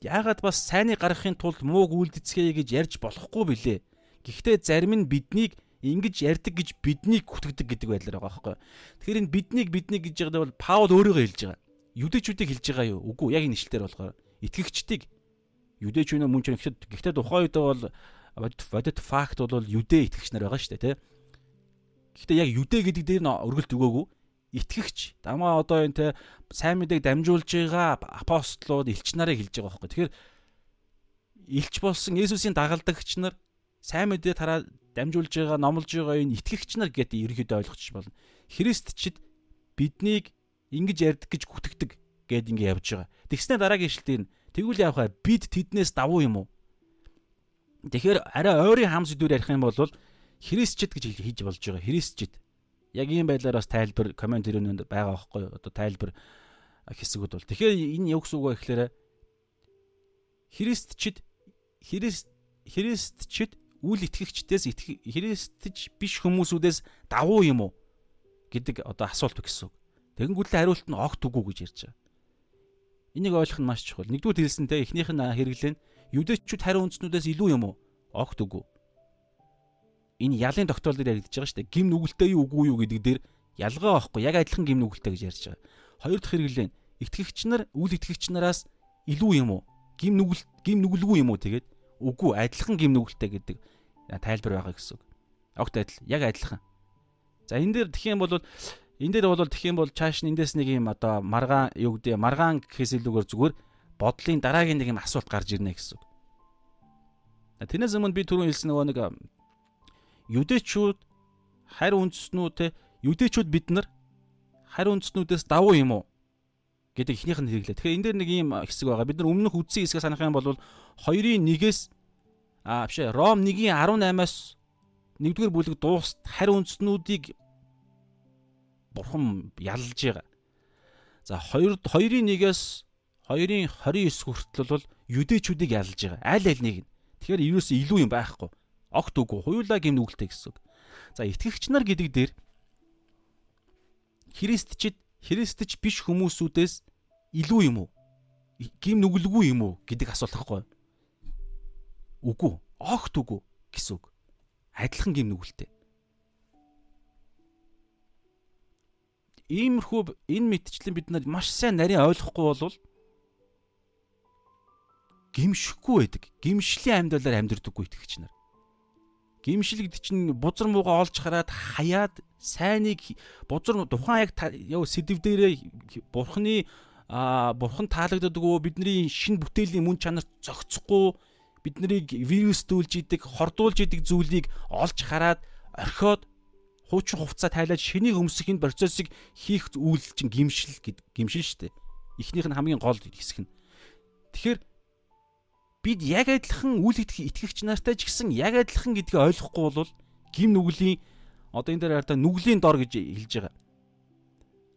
S1: яагаад бас сайныг гаргахын тулд мууг үлдэцгээе гэж ярьж болохгүй билээ. Гэхдээ зарим нь биднийг ингэж ярьдаг гэж биднийг хүтгдэг гэдэг байдлаар байгаа байхгүй. Тэгэхээр энэ биднийг биднийг гэж байгаа бол Паул өөрийгөө хэлж байгаа. Юдэчүүдийг хэлж байгаа юу? Үгүй яг энэ ишлэлээр болохоор итгэгчдийг юдэч үнэ мөн ч гэхдээ гэхдээ тухайн үед бол бодит факт бол юдэ итгэгч нар байгаа шүү дээ, тийм Гэхдээ яг юдэ гэдэг дээр нь өргөлт өгөөгүй. Итгэгч дамаа одоо энэ те сайн мэдээг дамжуулж байгаа апостолууд элч нарыг хэлж байгаа байхгүй. Тэгэхээр элч болсон Есүсийн дагалдагч нар сайн мэдээ тараа дамжуулж байгаа номлож байгаа энэ итгэгч нар гэдэг ерөнхийдөө ойлгочих болно. Христчид биднийг ингэж ярьдаг гэж гүтгдэг гэд ингэ явж байгаа. Тэгснэ дараагийн ишлэлээр тэгвэл яах вэ? Бид тэднээс давуу юм уу? Тэгэхээр арай ойрын хам сэдвээр ярих юм бол христчид гэж хийж болж байгаа. Христчид. Яг ийм байдлаар бас тайлбар комент өрөөнд байгаа байхгүй юу? Одоо тайлбар хэсгүүд бол. Тэгэхээр энэ юу гэсэн үг вэ гэхээр христчид Христ христчид үл итгэгчдээс Христж биш хүмүүсүүдээс давуу юм уу гэдэг одоо асуулт үг. Тэгэнгүүтлээ хариулт нь огт үгүй гэж ярьж байгаа. Энийг ойлгох нь маш чухал. Нэгдүгээр хэлсэнтэй эхнийх нь хэрэглэн юдэчүүд хариу үндснүүдээс илүү юм уу? Огт үгүй. Энэ ялын тогтоол дээр яригдж байгаа шүү дээ. Гим нүгэлтэй юу үгүй юу гэдэг дээр ялгаа байхгүй. Яг адилхан гим нүгэлтэй гэж ярьж байгаа. Хоёр дахь хэрэглэн итгэгч нар үл итгэгч нараас илүү юм уу? Гим нүгэл гим нүгэлгүй юм уу тэгээд үгүй адилхан гим нүгэлтэй гэдэг тайлбар байгаа гэсэн үг. Огт адил яг адилхан. За энэ дээр юм бол энэ дээр бол юм бол чааш эндээс нэг юм одоо маргаан юу гэдэг маргаан гэхээс илүүгээр зүгээр бодлын дараагийн нэг юм асуулт гарч ирнэ гэсэн үг. Тэрнээс өмнө би түрүүн хэлсэн нөгөө нэг юдэчүүд харь үндэснүүд те юдэчүүд бид нар харь үндэснүүдээс давуу юм уу? Гэдэг ихнийх нь хэрэглээ. Тэгэхээр энэ дээр нэг юм хэсэг байгаа. Бид нар өмнөх үдсэн хэсгээ санах юм бол 2-ын 1-ээс аа биш ээ Ром 1-ийн 18-аас 1-р бүлэг дуust харь үндснүүдийг бурхан ялж байгаа. За 2 2-ын 1-ээс 2-ын 29 хүртэл бол юдэчүүдийг ялж байгаа. Аль аль нэг нь. Тэгэхээр ерөөсөө илүү юм байхгүй. Огт үгүй. Хуйлаа гэм нүгэлтэй гэсэн. За итгэгч нар гэдэг дээр Христчид Христч биш хүмүүсүүдээс илүү юм уу? Гим нүгэлгүй юм уу гэдэг асуулт байхгүй юу? Үгүй. Огт үгүй гэсэн үг. Адилхан гим нүгэлтэй. Иймэрхүү энэ мэдчлэн бид нар маш сайн нарийн ойлгохгүй болвол гимшихгүй байдаг. Гимшлийн амьдралаар амьдрдаггүй итгэгч нар. Гимшил гэдэг чинь бузар муугаа олж хараад хаяад сайныг бузар тухайн яг ёо сэдв дээрээ бурхны бурхан таалагддаггүй бидний шин бүтээлийн мөн чанарт зохицохгүй биднийг вирустүүлж идэг хордуулж идэг зүйлийг олж хараад орхиод хуучин хувцас тайлаад шинийг өмсөхийн процессыг хийх үйл чинь гимшил гэд гимшил шүү дээ. Эхнийх нь хамгийн гол хэсэг нь. Тэгэхээр бид яг адилхан үйл итгэгч нартай ч гэсэн яг адилхан гэдгийг ойлгохгүй бол гим нүглийн одоо энэ дээр хараа нүглийн дор гэж хэлж байгаа.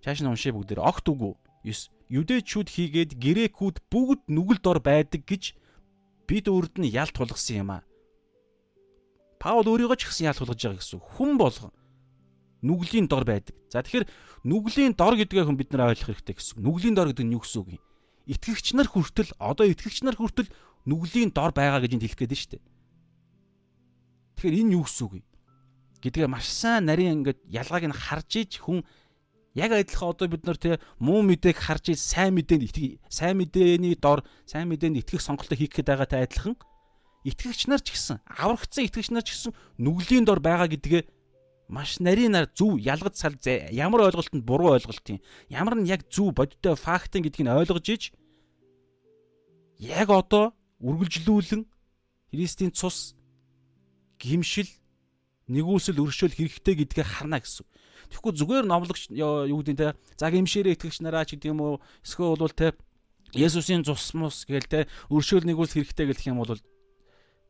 S1: Чааш нь уншээ бүгдээр огт үгүй. 9. Юдэчүүд хийгээд грекүүд бүгд нүгэл дор байдаг гэж бид үрд нь ял тулгсан юм аа. Паул өөрийгөө ч гэсэн ял тулгаж байгаа гэсэн хүн болгон нүглийн дор байдаг. За тэгэхээр нүглийн дор гэдгээ хүн бид нар ойлгох хэрэгтэй гэсэн. Нүглийн дор гэдэг нь юу гэсэн үг юм? Итгэгч нар хүртэл одоо итгэгч нар хүртэл нүглийн дор байгаа гэж хэлэх гээд нь шүү дээ. Тэгэхээр энэ юу гэсэн үг вэ? гэдгээ маш сайн нарийн ингээд ялгааг нь харж иж хүн яг адилхан одоо бид нар те муу мэдээг харж иж сайн мэдээнд итгэх сайн мэдээний дор сайн мэдээнд итгэх сонголтоо хийх гээд байгаатай адилхан итгэгч нар ч гэсэн аврагдсан итгэгч нар ч гэсэн нүглийн дор байгаа гэдгээ маш нарийн нар зөв ялгаж сал ямар ойлголтод буруу ойлголт юм ямар нь яг зөв бодиттой фактын гэдгийг ойлгож иж яг одоо үргэлжлүүлэн Христийн цус гимшил нэгүсэл өршөөл хэрэгтэй гэдгээ харна гэсэн. Тэгэхгүй зүгээр номлогч юу гэдэг те за гимшээрээ итгэгч нараа ч гэдэг юм уу эсвэл бол те Есүсийн цус мус гээл те өршөөл нэгүс хэрэгтэй гэх юм бол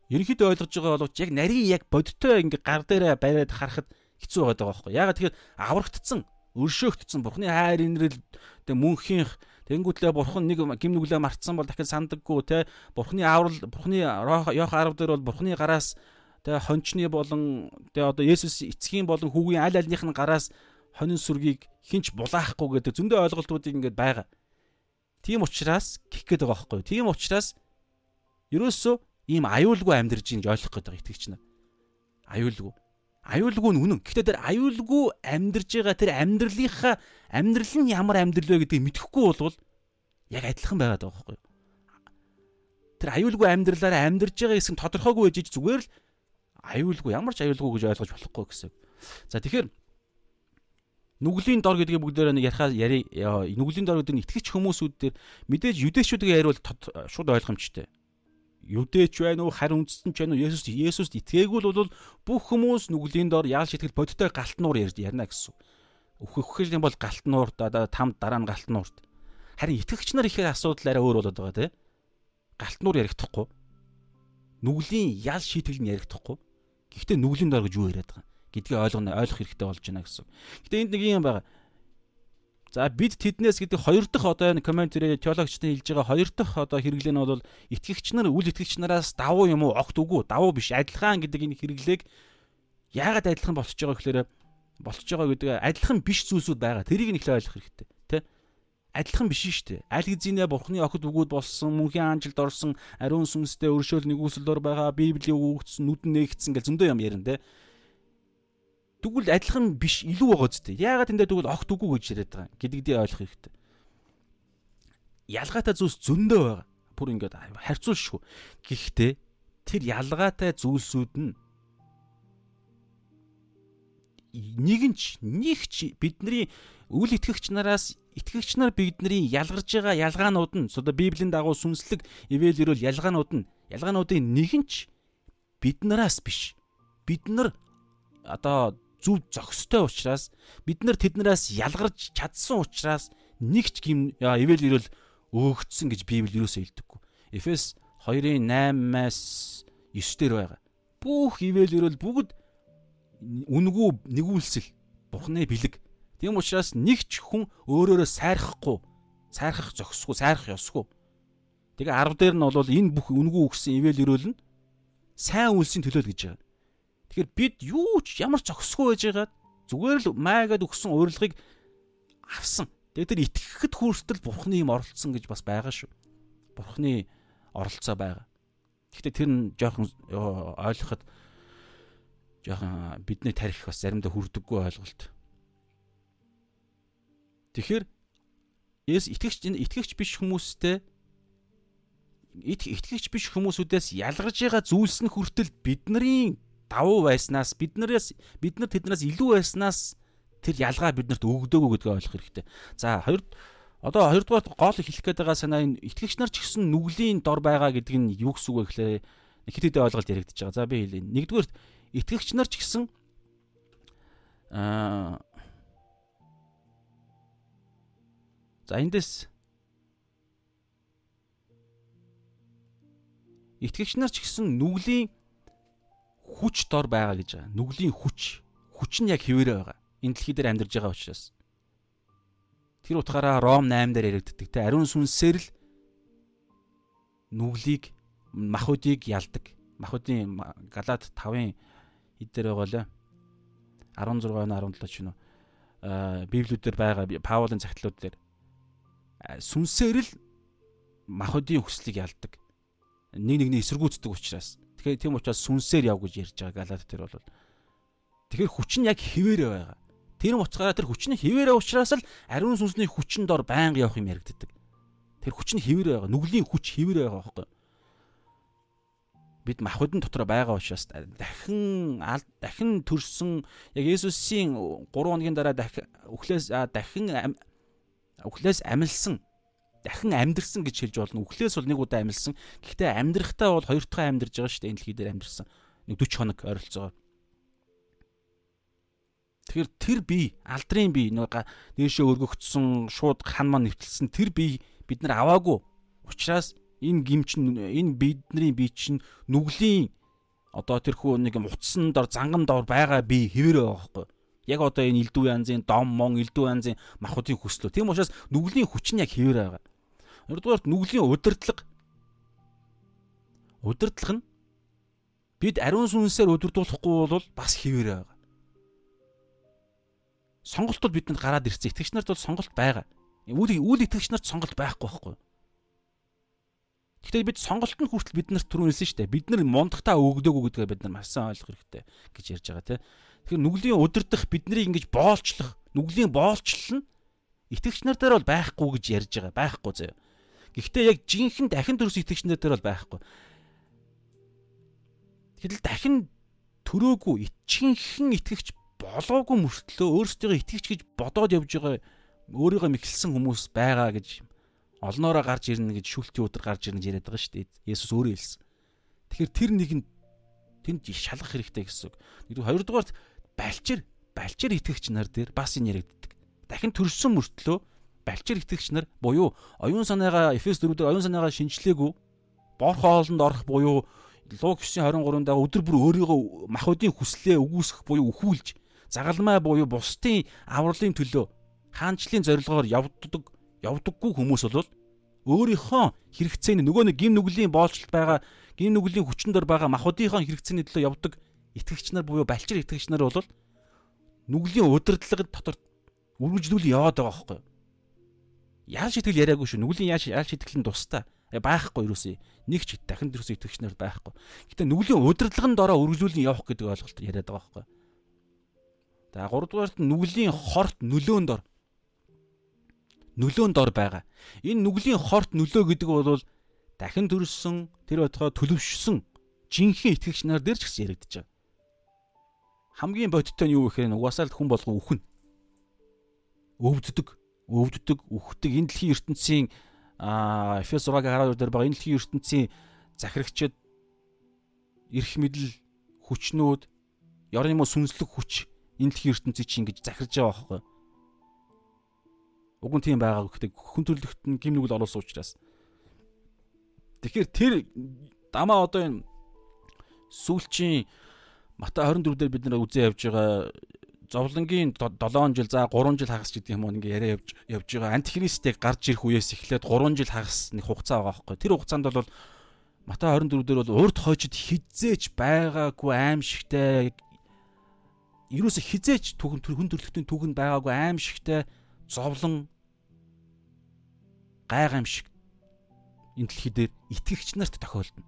S1: ерөнхийдөө ойлгож байгаа боловч яг нарийн яг бодиттой ингээ гар дээрээ бариад харахад хэцүү байгаа байхгүй. Ягаад тэгэхээр аврагдцсан, өршөөгдсөн бурхны хайр инрэл тэг мөнхийн Тэнгүүтлээ бурхан нэг гим нүглээ мартсан бол дахин сандаггүй те бурхны ааврал бурхны Йох 10 дээр бол бурхны гараас те хончны болон те одоо Есүс эцгийн болон хүүгийн аль альных нь гараас хонин сүргийг хинч булаахгүй гэдэг зөндөө ойлголтуудыг ингээд байгаа. Тийм учраас гих гээд байгаа байхгүй? Тийм учраас ерөөсөө ийм аюулгүй амьдарч ийн гэж ойлгох гээд байгаа итгэгч нар. Аюулгүй. Аюулгүй нь үнэн. Гэхдээ тэр аюулгүй амьдарж байгаа тэр амьдралынхаа амьдрал нь ямар амьдрал вэ гэдгийг мэдэхгүй болвол яг адилхан байгаад байгаа байхгүй юу? Тэр аюулгүй амьдралаараа амьдарж байгаа гэсэн тодорхойгүй байж зүгээр л аюулгүй ямар ч аюулгүй гэж ойлгож болохгүй гэсэн. За тэгэхээр нүглийн дор гэдгийг бүгдээрээ ярихаа яри нүглийн дор гэдэг нь итгэж хүмүүсүүд дээр мэдээж юдэшүүдийг яриул шууд ойлгомжтой юдэч байна уу харин үндэстэн ч байна уу Есүс Есүст итгээгүй л бол бүх хүмүүс нүглийн дор яал шитгэл бодиттой галтнуур ярьж ярина гэсэн. Өөхөх юм бол галтнуурт одоо тамд дараа нь галтнуурт. Харин итгэгч нар ихээр асуудал арай өөр болоод байгаа тий. Галтнуур ярихдахгүй. Нүглийн ял шийтгэл нь ярихдахгүй. Гэхдээ нүглийн дор гэж юу яриад байгаа гэдгийг ойлгоно ойлгох хэрэгтэй болж байна гэсэн. Гэтэ энд нэг юм байгаа. За бид тэднээс гэдэг хоёр дахь одоо энэ комментэрээ теологчдын хэлж байгаа хоёр дахь одоо хэрэглээ нь бол итгэгч нар үл итгэгч нараас давуу юм уу огт үгүй давуу биш адилхан гэдэг энэ хэрэглээг яагаад адилхан болчихж байгаа гэхээр болчихж байгаа гэдэг адилхан биш зүйлсүүд байгаа. Тэрийг нь ихлэ ойлгох хэрэгтэй тэ. Адилхан биш шүү дээ. Аль хэзээ бурхны охид үгүүд болсон, мөнхийн анжилд орсон, ариун сүнстэй өршөөл нэгүслээр байгаа, Библийн үг өгсөн, нүдэн нээгдсэн гэл зөндөө юм ярина тэ Тэгвэл адилхан биш илүү байгаа зү. Яагаад энэ тэгвэл огт үгүй гэж яриад байгаа гэдэгдээ ойлгох хэрэгтэй. Ялгаатай зүйлс зөндөө байгаа. Бүр ингээд харьцуулшгүй. Гэхдээ тэр ялгаатай зүйлсүүд нь нэгэнч нэгч бидний үл итгэгч нараас итгэгч нар бидний ялгарж байгаа ялгаанууд нь одоо библийн дагуу сүнслэг ивэл ирүүл ялгаанууд нь ялгаануудын нэгэнч биднараас биш бид нар одоо зүв зохистой учраас бид нар тэднээс ялгарч чадсан учраас нэгч гим ивэл ирэл өөгдсөн гэж Библи юусоо хэлдэггүй. Эфес 2-ын 8-аас 9 дээр байгаа. Бүх ивэл ирэл бүгд үнгүү нэгүүлсэл Бурхны бэлэг. Тийм учраас нэгч хүн өөрөөрөө сайрахгүй, сайрхах зохисгүй, сайрах ёсгүй. Тэгээ 10 дээр нь бол энэ бүх үнгүү өгсөн ивэл ирэл нь сайн үйлсийн төлөө л гэж байгаа. Тэгэхээр бид юу ч ямар зохисгүй байж байгаа зүгээр л маягаад өгсөн урилгыг авсан. Тэгээд тэр итгэхэд хүртэл бурхны юм оролцсон гэж бас байгаа шүү. Бурхны оролцоо байгаа. Гэхдээ тэр нь жоохон ойлгоход жоохон бидний тарих бас заримдаа хүрдэггүй ойлголт. Тэгэхээр Есүс итгэгч итгэгч биш хүмүүстэй итгэгч биш хүмүүсүүдээс ялгарж байгаа зүйлс нь хүртэл бидний давуу байснаас биднээс бид нар тэднээс илүү байснаас тэр ялгаа биднэрт өгдөөгүй гэдгийг ойлгох хэрэгтэй. За хоёр одоо хоёрдугаар гол хэлэх гээд байгаа санаа энэ итгэгч нар ч гэсэн нүглийн дор байгаа гэдэг нь юу гэсэн үг вэ гэхлээр хэд хэдэн ойлголт яригдчихэж байгаа. За би хэлье. Нэгдүгээр итгэгч нар ч гэсэн аа За эндээс итгэгч нар ч гэсэн нүглийн хүч дор байгаа гэж байгаа. Нүглийн хүч. Хүч нь яг хэвээрээ байгаа. Энэ дэлхий дээр амьдарж байгаа учраас. Тэр утгаараа Ром 8 дээр яригддаг те ариун сүнсээр л нүглийг махуудыг ялдаг. Махуудын Галаад 5-ын хэд дээр байгаа лээ. 16 17 ч юм уу. Аа библиудээр байгаа Паулын цагтлууд дээр сүнсээр л махуудын хүслийг ялдаг. Нэг нэгний эсэргүүцдэг учраас. Тэгэхээр тийм учраас сүнсээр яв гэж ярьж байгаа Галаат дээр бол. Тэгэхээр хүч нь яг хിവэрэ байгаа. Тэр уцгаараа тэр хүч нь хിവэрэ учраас л ариун сүнсний хүчин дор байнга явах юм яригддаг. Тэр хүч нь хിവэрэ байгаа. Нүглийн хүч хിവэрэ байгаа байхгүй юу? бид махвдын дотор байгаа учраас дахин дахин төрсөн яг Есүсийн 3 хоногийн дараа дахин өхлөөс дахин өхлөөс амилсан дахин амьдрсан гэж хэлж болно. Үхлээс бол нэг удаа амьдсан. Гэхдээ амьдрахтаа бол хоёр дахь амьдарж байгаа шүү дээ. Энэ дэлхий дээр амьдсан. Нэг 40 хоног ойролцоогоор. Тэгэхээр тэр бие, алдрын бие нэг дээшээ өргөгдсөн, шууд хан маань нэвтэлсэн тэр бие бид нар аваагүй. Учираас энэ гимч энэ бидний бие чинь нүглийн одоо тэрхүү нэг утсан дор занган дор байгаа бие хэвээрээ байгаа байхгүй. Яг одоо энэ элдв янзын дом мон элдв янзын махуудын хүслөө. Тийм учраас нүглийн хүч нь яг хэвээр байгаа. Хоёрдугаарт нүглийн удирдлага. Удирдлага нь бид ариун сүнсээр удирдуулахгүй бол бас хിവэрэ байгаа. Сонголтууд бидэнд гараад ирсэн. Итгэгч нарт бол сонголт байгаа. Үл үл итгэгч нарт сонголт байхгүй байхгүй. Гэхдээ бид сонголтод хүртэл бид нарт түрүү хэлсэн шүү дээ. Бид нар мундахтаа өгдөөгүй гэдгээ бид нар маш сайн ойлгох хэрэгтэй гэж ярьж байгаа тийм. Тэгэхээр нүглийн удирдах биднийг ингэж боолчлох, нүглийн боолчлол нь итгэгч нар дээр бол байхгүй гэж ярьж байгаа. Байхгүй заяа. Гэхдээ яг жинхэнэ дахин төрс итгэгчнэр дээр бол байхгүй. Тэгэл дахин төрөөгүй ичинхэн итгэгч болоогүй мөртлөө өөрсдөө итгэгч гэж бодоод явж байгаа өөрийгөө мэхэлсэн хүмүүс байгаа гэж олноороо гарч ирнэ гэж шүлтийн өдр гарч ирнэ гэж яриад байгаа шүү дээ. Есүс өөрөө хэлсэн. Тэгэхээр тэр нэг нь тэнд шалгах хэрэгтэй гэсэн үг. Нэгдүгээр хоёрдугаарт балчир балчир итгэгч нар дээр бас энэ яригддаг. Дахин төрсөн мөртлөө балчир итгэгч нар буюу оюун санаагаа Эфес 4 дээр оюун санаагаа шинчлээгүй бор хоолнд орох буюу Луг 9:23 даа өдөр бүр өөрийгөө махуудын хүслээ үгүйсгэх буюу өхүүлж загалмай буюу бусдын авралын төлөө хаанчлалын зорилгоор явддаг явдаггүй хүмүүс бол өөрийнхөө хэрэгцээний нөгөө нэг гим нүглийн боолчлолт байгаа гим нүглийн хүчин дор байгаа махуудынхаа хэрэгцээний төлөө явдаг итгэгч нар буюу балчир итгэгч нар бол нүглийн удирдлагын дотор үргэлжлүүл яваад байгаа байхгүй юу? Яал шитгэл яриаггүй шүү. Нүглийн яал яал шитгэл нь тустай. Байхгүй юусэн. Нэг ч дахин дөрөс итгэгч нар байхгүй. Гэтэ нүглийн удирдлагын дороо үргэлжлүүлэн явах гэдэг ойлголт яриад байгаа байхгүй юу? За 3 дугаарт нүглийн хорт нөлөөнд дор нөлөөнд дор байгаа. Энэ нүглийн хорт нөлөө гэдэг бол дахин төрсөн тэр бодгоо төлөвшсөн жинхэнэ итгэгч нар дээр ч гэсэн яригдаж байгаа. Хамгийн бодиттой нь юу гэхээр угаасаа л хүн болгон үхэн. Өвддөг, өвддөг, үхдэг энэ дэлхийн ертөнцийн Эфес 6-гийн 12 дээр байгаа энэ дэлхийн ертөнцийн захирагчид эрх мэдэл хүчнүүд ёрын мө сүнслэг хүч энэ дэлхийн ертөнцийг чи ингэж захирж байгаа байхгүй. Уг нь тийм байгааг гэхдээ хүн төрлөخت нь гим нүгэл олуулсан учраас. Тэгэхээр тэр дамаа одоо энэ сүүлчийн Матай 24 дээр бид нэр үзээ явж байгаа зовлонгийн 7 жил за 3 жил хагас гэдэг юм уу ингээ яриа явж явж байгаа антихристийг гарч ирэх үеэс эхлээд 3 жил хагас нэг хугацаа байгаа байхгүй. Тэр хугацаанд бол Матай 24 дээр бол урд хойчод хизээч байгаагүй аимшигтай ерөөсө хизээч түгэн хүн төрлөختийн түгэнд байгаагүй аимшигтай зовлон гайхамшиг энэ дэлхий дээр итгэгч нарт тохиолдно.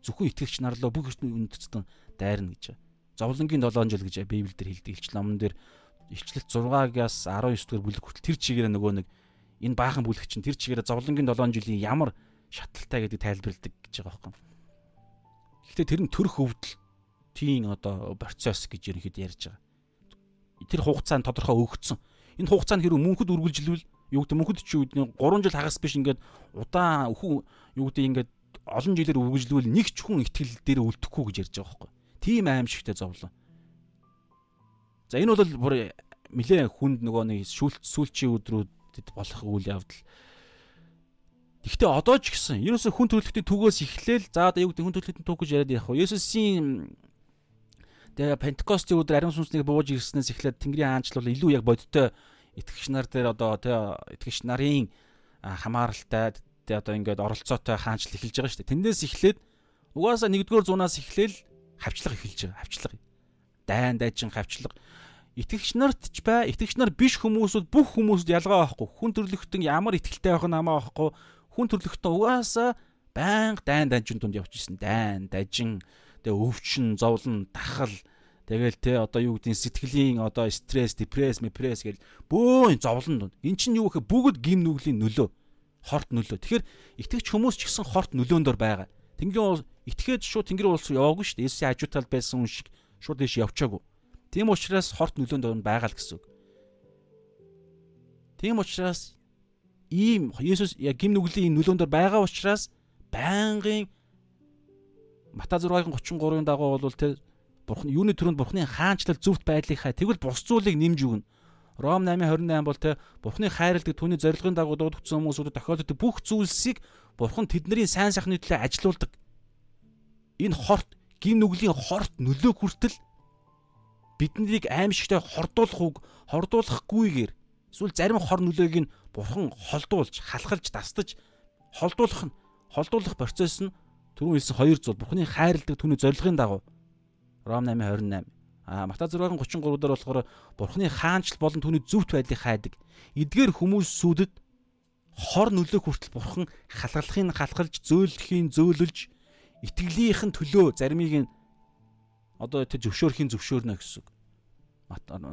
S1: Зөвхөн итгэгч нар л бүх үндэстэн дайрна гэж. Зовлонгийн 7 жил гэж Библиэлд хэлдэг. Илч номон дээр Илчлэлт 6-аас 19 дугаар бүлэг хүртэл тэр чигээрээ нөгөө нэг энэ баахан бүлэг чинь тэр чигээрээ зовлонгийн 7 жилийн ямар шаталтай гэдэг тайлбарладаг гэж байгаа байхгүй. Гэхдээ тэр нь төрөх өвдөл тийм одоо процесс гэж ерөнхийдөө ярьж байгаа. Тэр хугацаанд тодорхой өгөгдсөн. Энэ хугацаанд хэрэг мөнхөд үргэлжлүүл юу гэдэг мөнхөд чи үүдний 3 жил хагас биш ингээд удаан өхөн юу гэдэг ингээд олон жилээр үргэлжлүүл нэг ч хүн ихтгэл дээр үлдэхгүй гэж ярьж байгаа байхгүй. Тийм аимшигтэй зовлон. За энэ бол бүр нилээ хүнд нөгөө нэг шүүлт сүүлчийн өдрүүдэд болох үйл явдал. Гэхдээ одоо ч гэсэн ерөөсө хүн төрөлхтний түгээс эхлээл за одоо юу гэдэг хүн төрөлхтний түг гэж яриад явах вэ? Есүсийн тэгээ Пентекостийн өдөр ариун сүнснийг бууж ирснээс эхлээд Тэнгэрийн хаанчлал илүү яг бодиттой итгэгч нар дээр одоо тэ итгэгч нарын хамааралтай тэ одоо ингээд оролцоотой хаанчл эхэлж байгаа шүү дээ. Тэндээс эхлээд угаасаа 1-р зуунаас эхлээл хавчлага эхэлж байгаа. Хавчлага. Дайн дайчин хавчлага. Итгэгч нарт ч бай, итгэгч нар биш хүмүүсүүд бүх хүмүүсд ялгаа байхгүй. Хүн төрлөختөн ямар ихтэлтэй байх нь амаа байхгүй. Хүн төрлөختөн угаасаа байнга дайн дайчин дунд явж исэн. Дайн дайчин тэгээ өвчин, зовлон, дахал Тэгэл те одоо юу гэдгийг сэтгэлийн одоо стресс, депресс, мепресс гэл бөөн зовлон дунд. Эн чинь юу гэхээр бүгд гим нүглийн нөлөө. Хорт нөлөө. Тэгэхээр итгэвч хүмүүс ч гэсэн хорт нөлөөндөр байгаа. Тэнгэрийн итгээд шууд тэнгэрийн улс яваагүй шүү дээ. Есүсийн хажуутал байсан хүн шиг шууд дэш явчаагүй. Тийм учраас хорт нөлөөнд байгаа л гэсэн үг. Тийм учраас ийм Есүс яг гим нүглийн нөлөөндор байгаа учраас байнгын Мата 6-гийн 33-ын дагуу бол те Бурхан юуны төрөнд Бурханы хаанчлал зөвхт байдлынхаа тэгвэл бус зүйлийг нэмж өгнө. Ром 8:28 бол те Бурханы хайрладаг түүний зорилгын дагуу дуудагдсан хүмүүсүүдэд тохиолддог бүх зүйлсийг Бурхан тэдний сайн сайхны төлөө ажилуулдаг. Энэ хорт гин нүглийн хорт нөлөө хүртэл биднийг аимшигтай хордуулах үг хордуулахгүйгээр эсвэл зарим хор нөлөөг нь бурхан холдуулж, халахалж, дастаж холдуулах нь холдуулах процесс нь түрүүн хэлсэн хоёр зүйл бурханы хайрладаг түүний зорилгын дагуу Ром 8:28. А Матай 6:33 дээр болохоор Бурхны хаанчл болон түүний зөвхт байдлыг хайдаг. Эдгээр хүмүүсүүдэд хор нөлөө хүртэл Бурхан халгалахын халахалж, зөөлөхийн зөөлөлж, итгэлийнхэн төлөө заримыг нь одоо тэ зөвшөөрхийн зөвшөөрнө гэсэн.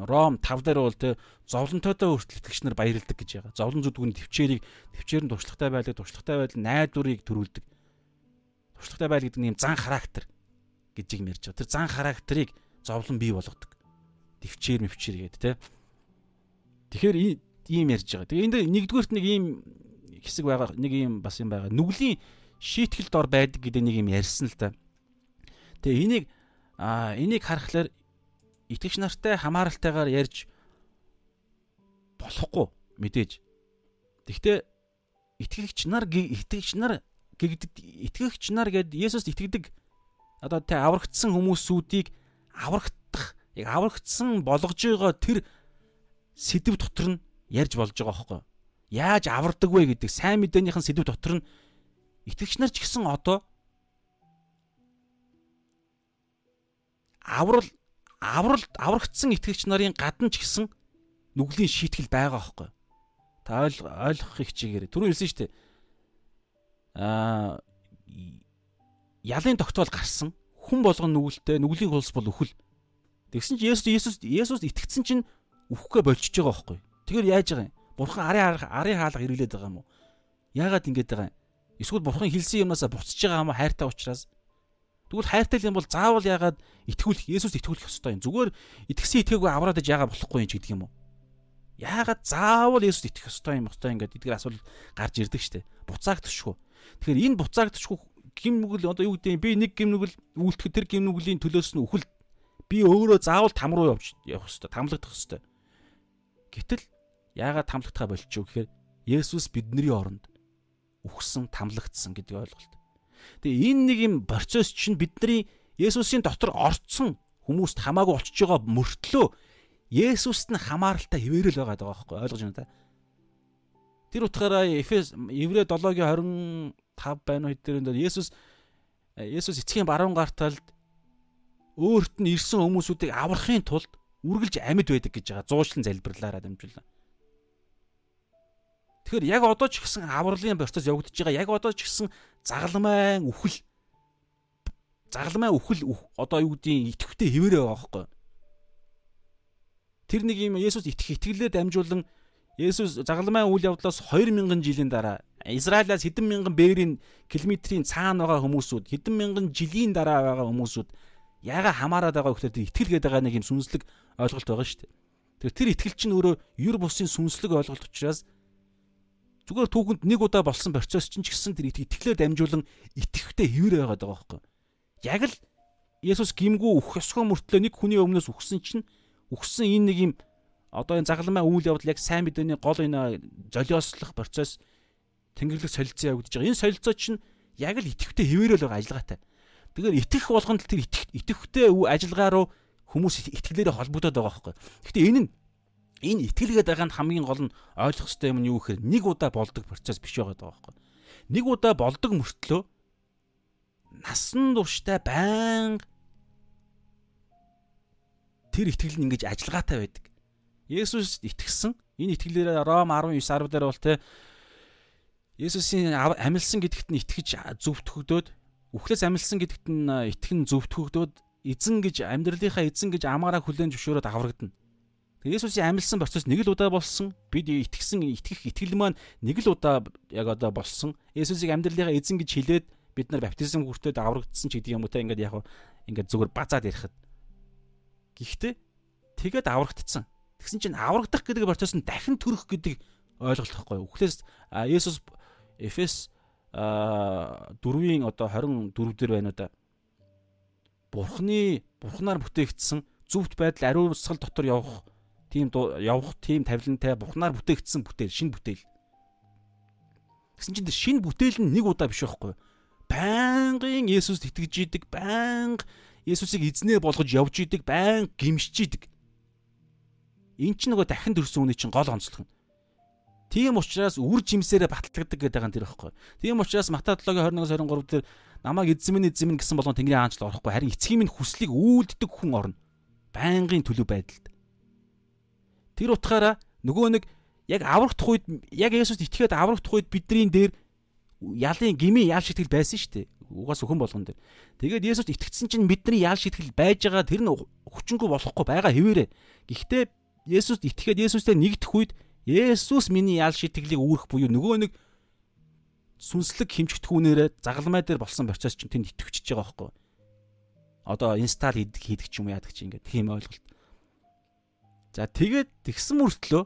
S1: Ром 5 дээр бол тэ зовлонтойтой хүртэл итгэгч нар баярлдаг гэж байгаа. Зовлон зүдгүн төвчээрийг төвчээр нь туршлагатай байлаг, туршлагатай байдал найдварыг төрүүлдэг. Туршлагатай байл гэдэг нь юм зан характер гэж юм ярьж байгаа. Тэр зан характерыг зовлон бий болгодог. Төвчээр мөвчээр гэдэг те. Тэгэхээр ийм ярьж байгаа. Тэгээ энд нэгдүгürt нэг ийм хэсэг байгаа. Нэг ийм бас юм байгаа. Нүглийн шийтгэл дор байдаг гэдэг нэг юм ярьсан л да. Тэгээ энийг а энийг харахаар итгэгч нартай хамааралтайгаар ярьж болохгүй мэдээж. Тэгвэл итгэгч нар итгэгч нар гэгдэж итгэгч нар гэд Есүст итгэдэг одоо тэ аврагдсан хүмүүсүүдийг аврагдах яг аврагдсан болгож байгаа тэр сэдв дотор нь ярьж болж байгаа байхгүй. Яаж авардаг вэ гэдэг сайн мэдээнийхэн сэдв дотор нь итгэгч нар ч гэсэн одоо аврал аврал аврагдсан итгэгч нарын гадна ч гэсэн нүглийн шийтгэл байгаа байхгүй. Та ойлгохыг хичээгээр. Түрүү хэлсэн шүү дээ. Аа ялын тогтоол гарсан. Хүн болгон нүгэлтэй, нүглийн хулс бол үхэл. Тэгсэн чинь Есүс Есүс Есүс итгэцэн чинь үхэхгээ болчихж байгаа байхгүй. Тэгэхээр яаж байгаа юм? Бурхан арын арын хаалга хэрэглээд байгаа юм уу? Яагаад ингэж байгаа юм? Эсвэл бурхан хэлсэн юмнасаа буцаж байгаа юм уу хайртай учраас? Тэгвэл хайртай юм бол заавал яагаад итгүүлэх Есүс итгүүлэх ёстой юм. Зүгээр итгэсэн итгээгүй авраад иж яагаад болохгүй юм ч гэдэг юм уу? Яагаад заавал Есүс итгэх ёстой юм ёстой ингээд эдгээр асуулт гарч ирдэг штэ. Буцаагдчихгүй. Тэгэхээр энэ буцаагдчихгүй гим нүгэл одоо юу гэдэг би нэг гим нүгэл үйлдэх тэр гим нүглийн төлөөс нь үхэл би өөрөө заавал там руу явж явах ёстой, тамлагдах ёстой. Гэтэл яагаад тамлагдахаа болчихоо гэхээр Есүс бидний оронд үхсэн, тамлагдсан гэдэг ойлголт. Тэгээ энэ нэг юм процесс чинь бидний Есүсийн дотор орцсон хүмүүст хамаагүй болчихж байгаа мөртлөө Есүст нь хамааралтай хിവэрэл байгаа даа байхгүй ойлгож байна та. Тэр утгаараа Эфес Еврэ 7-гийн 25 байна уу хэдээр энэ Есүс Есүс эцгийн баруун гарталд өөрт нь ирсэн хүмүүсүүдийг аврахын тулд үргэлж амьд байдаг гэж байгаа зуушлан залбирлаараа дамжуулна. Тэгэхээр яг одоо ч гэсэн авралын процесс явагдаж байгаа. Яг одоо ч гэсэн загалмайн үхэл загалмайн үхэл одоо юу гэдгийг итгэвтэй хэвээрээ байгаа байхгүй. Тэр нэг юм Есүс итгэх итгэлээр дамжуулан Есүс загалмайн үйл явдлаас 2000 жилийн дараа Израилаас хэдэн мянган бээрийн километрийн цаана байгаа хүмүүсүүд хэдэн мянган жилийн дараа байгаа хүмүүсүүд яага хамаарад байгаа гэхээр итгэл гээд байгаа нэг юм сүнслэг ойлголт байгаа шүү дээ. Тэр тэр итгэл чинь өөрөө юр бусын сүнслэг ойлголт учраас Зүгээр түүхэнд нэг удаа болсон процесс чинь ч гэсэн тэр итгэлээр дамжуулан итгэвтэй хэвээр байгаад байгаа байхгүй. Яг л Есүс гимгүү үхэх ёсгоо мөртлөө нэг хүний өмнөөс үхсэн чинь үхсэн энэ нэг юм одоо энэ загалмай үйл явдал яг сайн мэдээний гол энэ золиослох процесс тэнгэрлэг солилцоо явагдаж байгаа. Энэ солилцоо чинь яг л итгэвтэй хэвээрэл байгаа ажиллагаатай. Тэгэхээр итгэх болгонд тэр итгэвтэй ажиллагаа руу хүмүүс итгэлээрээ холбогдоод байгаа байхгүй. Гэхдээ энэ нь энэ итгэлгээд байгаа нь хамгийн гол нь ойлгох хэрэгтэй юм нь юу гэхээр нэг удаа болдог процесс биш байгаа байхгүй. Нэг удаа болдог мөртлөө насан туршдаа байнга тэр итгэл нь ингэж ажиллагаатай байдаг. Есүс итгэсэн. Энэ итгэлээр Ром 19 10 дээр бол те Есүсийн амилсан гэдэгт нь итгэж зөвтгөгдөөд үхлээс амилсан гэдэгт нь итгэн зөвтгөгдөөд эзэн гэж амьдралынхаа эзэн гэж амаараа хүлээн зөвшөөрөөд аврагдана. Есүсийн амьлсан процесс нэг л удаа болсон. Бид итгэсэн итгэх итгэл маань нэг л удаа яг одоо болсон. Есүсийг амьдралынхаа эзэн гэж хэлээд бид нар баптизм хүртээд аврагдсан ч гэдэг юм уу те ингээд яг ингээд зүгээр базаад ярихад. Гэхдээ тэгээд аврагдсан. Тэгсэн чинь аврагдах гэдэг процесс нь дахин төрөх гэдэг ойлголт юу? Үхлээс Есүс Эфес а 4-ийн одоо 24 дээр байна уу да. Бурхны бурхнаар бүтээгдсэн зөвхт байдал ариусгал дотор явах тийм явах тийм тавилантай бухнаар бүтээгдсэн бүтээл шинэ бүтээл. Гэсэн чинь шинэ бүтээл нь нэг удаа биш байхгүй. Байнгын Есүст итгэж идэг, байнга Есүсийг эзнээ болгож явж идэг, байнга гимшиж идэг. Эн чинь нөгөө дахин төрсөн үний чинь гол онцлог нь. Тийм учраас үр жимсээрээ баталгадаг гэдэг байгаа юм тэр байхгүй. Тийм учраас Матай 7-гийн 21-23 дээр намайг эзэм минь эзэм минь гэсэн болгон Тэнгэрийн хаанчлал орохгүй харин эцгийн минь хүслийг үйлддэг хүн орно. Байнгын төлөв байдалд. Тэр утгаараа нөгөө нэг яг аврагдах үед яг Есүст итгээд аврагдах үед бидний дээр ялын гими ял шитгэл байсан шүү дээ. Угаас өхөн болгон дээр. Тэгээд Есүст итгэсэн чинь бидний ял шитгэл байж байгаа тэр нь хүчнгүй болохгүй байгаа хэвээрээ. Гэхдээ Есүст итгээд Есүстэй нэгдэх үед Есүс миний ял шитгэлийг үүрэх буюу нөгөө нэг сүнслэг хэмжигдэхүүнээрээ загалмай дээр болсон процесс чинь тэнд итгэвчж байгаа байхгүй. Одоо инстал хийдэг хийдэг ч юм яадаг чи ингээд тийм ойлголт. За тэгээд тэгсэн мөртлөө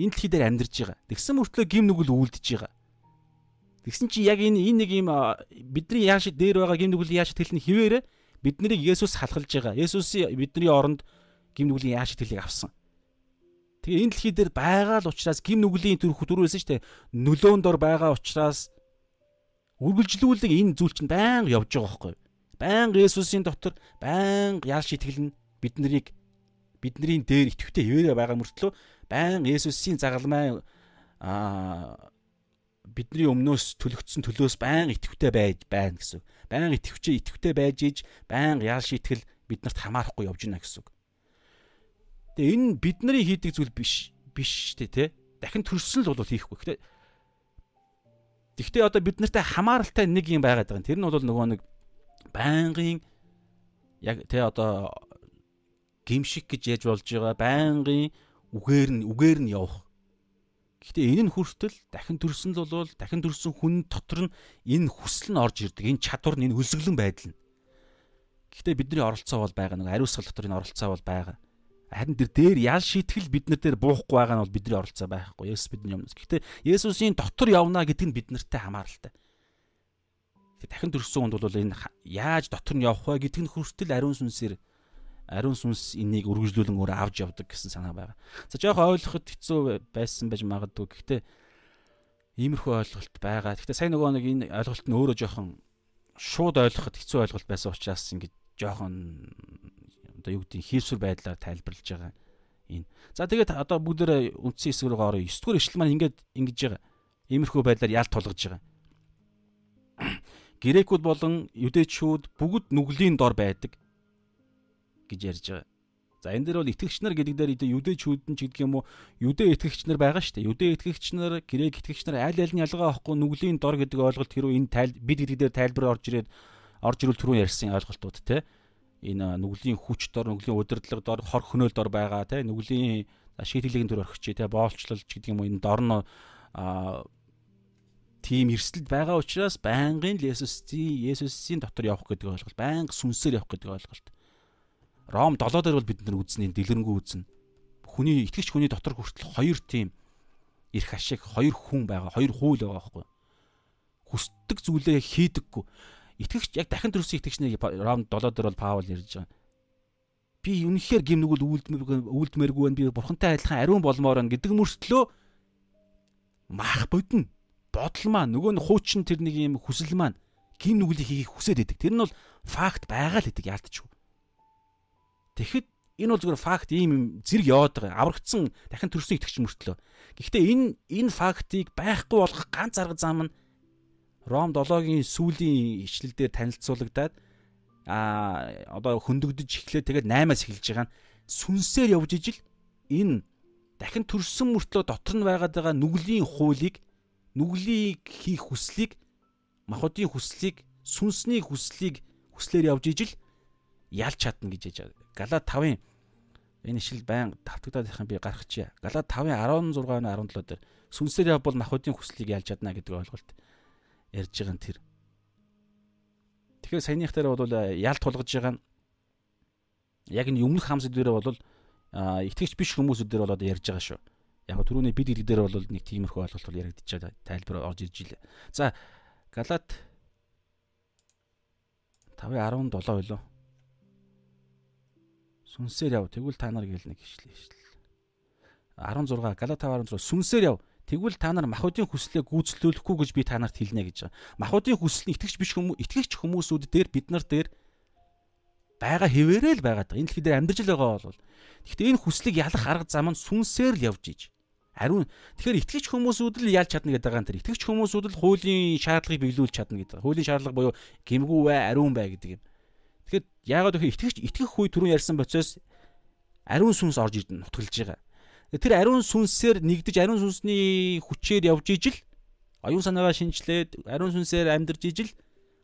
S1: энэ дэлхий дээр амьдарч байгаа. Тэгсэн мөртлөө гим нүгэл үлдэж байгаа. Тэгсэн чинь яг энэ энэ нэг юм бидний яаш дээр байгаа гим нүглийн яаш тэлний хിവэрэ биднийг Есүс халахлж байгаа. Есүсийн бидний оронд гим нүглийн яаш тэлийг авсан. Тэгээ энэ дэлхий дээр байгаа л учраас гим нүглийн төрх төрүүлсэн шүү дээ. Нөлөөнд дор байгаа учраас үргэлжлүүлэг энэ зүйл чинь байнга явж байгаа байхгүй. Байнга Есүсийн дотор байнга яал шитгэл нь биднийг бидний дээр итгэвтэй хэвээрээ байгаа мөртлөө Баян Есүсийн загалмай аа бидний өмнөөс төлөгдсөн төлөөс баян итгэвтэй байж байна гэсэн. Баян итгэвчээ итгэвтэй байж иж баян яал шийтгэл биднэрт хамаарахгүй явж байна гэсэн. Тэгээ энэ бидний хийдэг зүйл биш биш тий тэ. Дахин төрсөн л бол хийхгүй. Гэхдээ Гэхдээ одоо бид нартай хамааралтай нэг юм байгаад байгаа. Тэр нь бол нөгөө нэг байнгын яг тэ одоо гимшиг гэж яаж болж байгаа байнгын үгээр нь үгээр нь явах. Гэхдээ энэ нь хүртэл дахин төрсөн л бол дахин төрсөн хүн дотор нь энэ хүсэл нь орж ирдэг. Энэ чадвар нь энэ өлсгөлэн байдал нь. Гэхдээ бидний оролцоо бол байгаа нэг ариусгал дотор энэ оролцоо бол байгаа. Харин тэр дээр ял шийтгэл бид нар дээр буухгүй байгаа нь бол бидний оролцоо байхгүй. Есүс бидний өмнөөс. Гэхдээ Есүсийн дотор явна гэдэг нь бид нартай хамааралтай. Тэгээ дахин төрсөн хүнд бол энэ яаж дотор нь явах вэ гэдэг нь хүртэл ариун сүнсээр ариун сүнс энийг үргэлжлүүлэн өөр авч явдаг гэсэн санаа байгаа. За жоох ойлгоход хэцүү байсан байж магадгүй. Гэхдээ иймэрхүү ойлголт байгаа. Гэхдээ сайн нөгөө нэг энэ ойлголт нь өөрөө жоохон шууд ойлгоход хэцүү ойлголт байсан учраас ингэж жоохон одоо юу гэдэг хийвсвэр байдлаар тайлбарлаж байгаа энэ. За тэгээд одоо бүгдээрээ үндсэн хэсэг рүү орё. 9 дугаар ишлэл маань ингээд ингэж байгаа. Иймэрхүү байдлаар ялт тулгаж байгаа. <coughs> Грекүүд болон юдэчүүд бүгд нүглийн дор байдаг гэж ярьж байгаа. За энэ дээр бол итгэгч нар гэдэг дээр юдэчүүд нь ч гэдэг юм уу? Юдэ итгэгч нар байгаа шүү дээ. Юдэ итгэгч нар, грек итгэгч нар аль аль нь ялгаа авахгүй нүглийн дор гэдэг ойлголт хэрүү энэ тайл бид гэдэг дээр тайлбар орж ирээд орж ирвэл түрүүн ярьсан ойлголтууд те энэ нүглийн хүч дор нүглийн удирдлага дор хор хөнөөл дор байгаа те нүглийн шийтгэлгийн төр орхич те боолчлол ч гэдэг юм уу? Энэ дор нь тийм эрсдэлд байгаа учраас байнгын Есүсийн Есүсийн дотор явах гэдэг ойлголт байнга сүнсээр явах гэдэг ойлголт Ром 7 дээр бол бид нар үзнэ дэлгэрэнгүй үзнэ хүний итгэж хүний дотор хүртэл хоёр тийм эрх ашиг хоёр хүн байгаа хоёр хууль байгаа байхгүй хүсдэг зүйлээ хийдэггүй итгэгч яг дахин төрсөн итгэгчний Ром 7 дээр бол Паул ярьж байгаа. Би үнэхээр гим нүгэл үйлдмэргүй үйлдмэргүй байна. Би бурхантай адилхан ариун болмоор байна гэдэг мөртлөө мах бодно. Бодол маань нөгөө нь хуучин тэр нэг юм хүсэл маань гим нүглийг хийхийг хүсээд идэг. Тэр нь бол факт байгаа л идэг яалтчгүй. Тэгэхэд энэ бол зүгээр факт ийм зэрэг яваад байгаа. Аврагдсан дахин төрсөн итгэгч мөртлөө. Гэхдээ энэ энэ фактыг байхгүй болгох ганц арга зам нь Ром 7-гийн сүүлийн ишлэлдэр танилцуулагдаад а одоо хөндөгдөж эхлээ тэгээд 8-аас эхэлж байгаа нь сүнсээр явж ижил энэ дахин төрсөн мөртлөө дотор нь байгаад байгаа нүглийн хуулийг нүглийг хийх хүслийг махуудын хүслийг сүнсний хүслийг хүслээр явж ижил ялч чадна гэж яж Галат 5-ын энэ ишил байн давтагдаад их юм би гаргачихъя. Галат 5-ын 16-ны 17 дээр сүнсээр явбал махуудын хүслийг ялж чадна гэдэг ойлголт ярьж байгаа нь тэр. Тэгэхээр саяных дээр бол э, ялт тулгаж байгаа нь яг энэ өмнөх хамсад дээр бол итгэгч биш хүмүүсүүдээр болоод ярьж байгаа шүү. Яг түрүүний бид ирэг дээр бол нэг тиймэрхүү ойлголт бол яригдчихэж байгаа. Тайлбар орж ирж илээ. За Галат 5:17 байлоо. Сүнсээр яв. Тэгвэл та нар гэл нэг ишлээ ишлээ. 16 Галат 5:16 сүнсээр яв. Тэгвэл та нар махуудын хүслээ гүйцэлдүүлэхгүй гэж би та нарт хэлнэ гэж байгаа. Махуудын хүсэл нь итгэж биш хүмүүс, итгэгч хүмүүсүүд дээр бид нар дээр байгаа хэвээрээ л байгаа даа. Энэ дэлхий дээр амьдарч л байгаа бол. Гэхдээ энэ хүслийг ялах арга зам нь сүнсээр л явж иж. Ариун тэгэхээр итгэгч хүмүүсүүд л ялж чадна гэдэг байгаа юм тэр. Итгэгч хүмүүсүүд л хуулийн шаардлагыг биелүүлж чадна гэдэг. Хуулийн шаардлага буюу гимгүү бай, ариун бай гэдэг юм. Яагаад гэвэл итгэгч итгэх үе түрүүн ярьсан процесс ариун сүнс орж ирд нутгалж байгаа. Тэр ариун сүнсээр нэгдэж ариун сүнсний хүчээр явж ижил оюун санаагаа шинжилээд ариун сүнсээр амьдарч ижил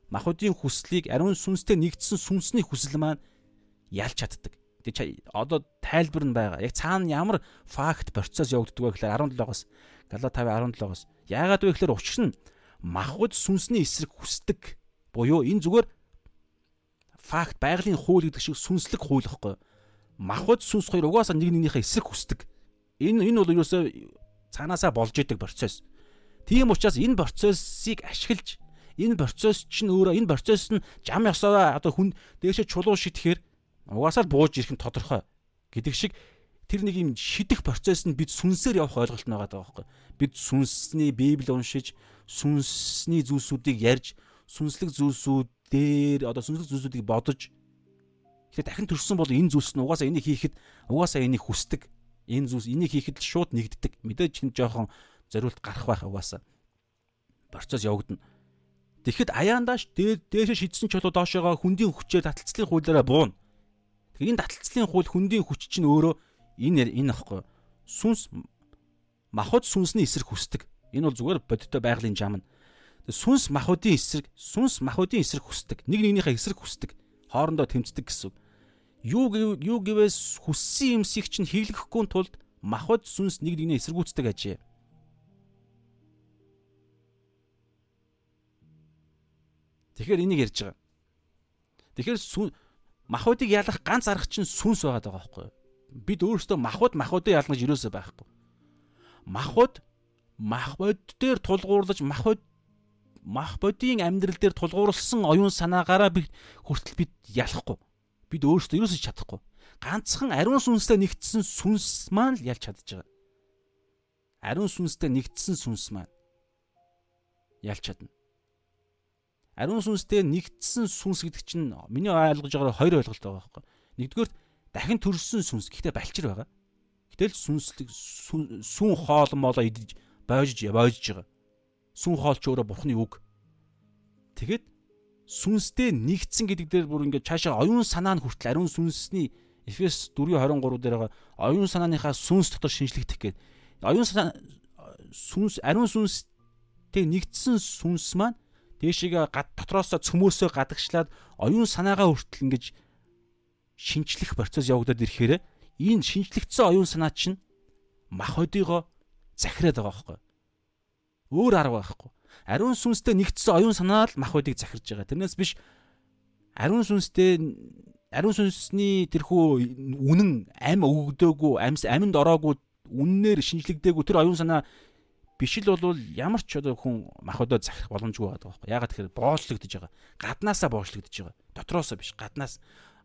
S1: махуудын хүслийг ариун сүнстэй нэгдсэн сүнсний хүсэл маань ялж чаддаг. Тэгээ одоо тайлбар нь байгаа. Яг цаана ямар факт процесс явагддаг вэ гэхээр 17-оос Галат 5:17-оос яагаад вэ гэхээр учир нь махбод сүнсний эсрэг хүсдэг буюу энэ зүгээр факт байгалийн хууль гэдэг шиг сүнслэг хууль ихгүй. Махбод сүнс хоёр угаасаа нэг нэгнийхээ эсрэг хүсдэг. Энэ энэ бол ерөөсөө цаанаасаа болж идэг процесс. Тийм учраас энэ процессыг ашиглаж энэ процесс чинь өөрөө энэ процесс нь жам ёсоо одоо хүн дээшээ чулуу шитгэхээр угаасаа л бууж ирэх нь тодорхой гэдэг шиг тэр нэг юм шидэх процесс нь бид сүнсээр явах ойлголт нь байгаа байхгүй. Бид сүнсний Библи уншиж, сүнсний зүйлсүүдийг ярьж, сүнслэг зүйлсүүдээр одоо сүнслэг зүйлсүүдийг бодож Тэгэхээр дахин төрсөн бол энэ зүйлс нь угаасаа энийг хийхэд угаасаа энийг хүсдэг Энэ зүйлс энийг хийхэд шууд нэгддэг. Мэдээж чинь жоохон зориулт гарах байх угаасаа. Процесс явагдана. Тэгэхэд аяандааш дээшээ шидсэн чулуу доошоогоо хүндийн хүчээр таталцлын хуулиараа бууна. Тэгэхээр энэ таталцлын хууль хүндийн хүч чинь өөрөө энэ энэ ахгүй. Сүнс махуд сүнсний эсрэг хүсдэг. Энэ бол зүгээр бодиттой байгалийн жам нь. Сүнс махуудын эсрэг, сүнс махуудын эсрэг хүсдэг. Нэг нэгнийхээ эсрэг хүсдэг. Хоорондоо тэмцдэг гэсэн. Юу юу гэвээс хүссэн юмсыг чинь хийлгэхгүй тулд махуд сүнс нэг нэгнээ эсэргүүцдэг ажээ. Тэгэхээр энийг ярьж байгаа. Тэгэхээр махуудыг ялах ганц арга чинь сүнс байгаа даа байхгүй юу? Бид өөрсдөө махууд махуудыг ялгаж юусоо байхгүй. Махууд мах бод дээр тулгуурлаж махууд мах бодийн амьдрал дээр тулгуурласан оюун санаагаараа бид хүртэл бид ялахгүй. Бид өөрсдөө юусоо чадахгүй. Ганцхан ариун сүнстэй нэгдсэн сүнс маань л ялж чадж байгаа. Ариун сүнстэй нэгдсэн сүнс маань ялж чадна. Ариун сүнстэй нэгдсэн сүнс гэдэг чинь миний ойлгож байгаагаар хоёр ойлголт байгаа байхгүй. Нэгдүгээр дахин төрсөн сүнс гэхдээ балчир байгаа. Гэтэл сүнслэг сүн хоол молоо идэж бойж бойж байгаа. Сүн хоол ч өөрөө бурхны үг. Тэгэхэд сүнстэй нэгдсэн гэдэг дээр бүр ингээд цаашаа оюун санаа нь хүртэл ариун сүнсний Эфес 4:23 дээр байгаа оюун санааныхаа сүнс дотор шинжлэхдэх гээд оюун санаа сүнс ариун сүнстэй нэгдсэн сүнс маань дээшигээ гад дотроосоо цөмөөсөө гадагшлаад оюун санаагаа хүртэл ингэж шинчлэх процесс явагдаад ирэхээр энэ шинчлэгдсэн оюун санаа чинь мах hodыгоо захираад байгаа байхгүй. Өөр арга байхгүй. Ариун сүнстэй нэгдсэн оюун санаа л мах hodыг захирж байгаа. Тэрнээс биш ариун сүнстэй ариун сүнсний тэрхүү үнэн ам өгдөөгүй амьс аминд ороогүй үннээр шинжлэгдээгүй тэр оюун санаа биш л бол ямар ч одоо хүн махбодоо захирах боломжгүй байгаа байхгүй. Ягаад тэгэхээр боочлогдож байгаа. Гаднаасаа боочлогдож байгаа. Дотроосоо биш. Гаднаас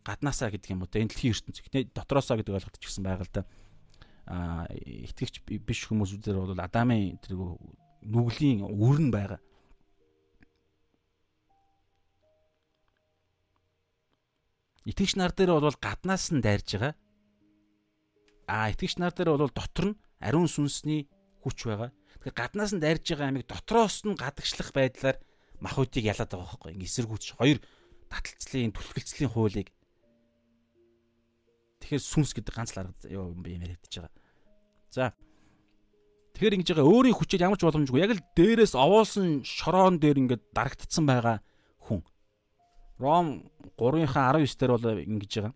S1: гаднаасаа гэдэг юм уу те энэ дэлхийн ертөнц. Гэтэ дотроосоо гэдэг ойлголт ч гэсэн байгаа л да. Аа итгэгч биш хүмүүсүүдээр бол Адамын тэр нүглийн үрн байгаа. Итгэгч нар дээр бол гаднаас нь дайрж байгаа. Аа итгэгч нар дээр бол дотор нь ариун сүнсний хүч байгаа. Тэгэхээр гаднаас нь дайрж байгаа амиг дотроос нь гадагшлах байдлаар махуудыг ялаад байгаа байхгүй. Ингээ эсэргүүц хоёр таталцлын түлхэлцлийн хуулийг Тэгэхээр сүнс гэдэг ганц л арга юм яриадж байгаа. За Тэгэхээр ингэж байгаа өөрийн хүчээр ямар ч боломжгүй яг л дээрээс овоолсон шороон дээр ингээд дарагдцсан байгаа хүн. Ром 3-ынхаа 19 дээр бол ингэж байгаа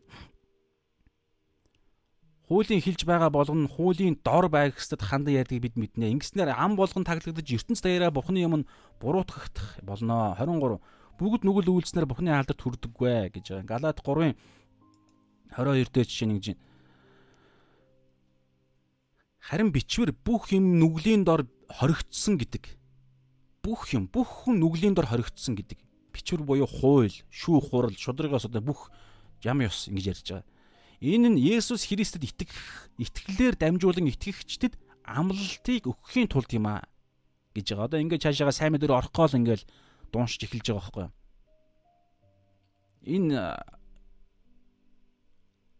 S1: хуулийн хилж байгаа болгон хуулийн дор байх хэстэд хандан ярьдгийг бид мэднэ. Ингэснээр ам болгон таглагдаж ертөнц даяараа Бурхны юм нь буруутгах болно. 23 бүгд нүгэл үйлснээр Бурхны алдарт хүрдэггүй гэж байгаа. Галаат 3-ын 22 дээр жишээ нэгж байна. Харин бичвэр бүх юм нүглийн дор хоригдсон гэдэг. Бүх юм бүх хүн нүглийн дор хоригдсон гэдэг. Бичвэр буюу хууль, шүүх хурал, шудрагаас одоо бүх ям ёс ингэж ярьж байгаа Энэ нь Есүс Христэд итгэх итгэлээр дамжуулан итгэгчдэд амлалтыг өгөхийн тулд юм аа гэж байгаа. Одоо ингээд цаашаага сайн мэдээр орох гол ингээд дууншиж эхэлж байгаа байхгүй юу? Энэ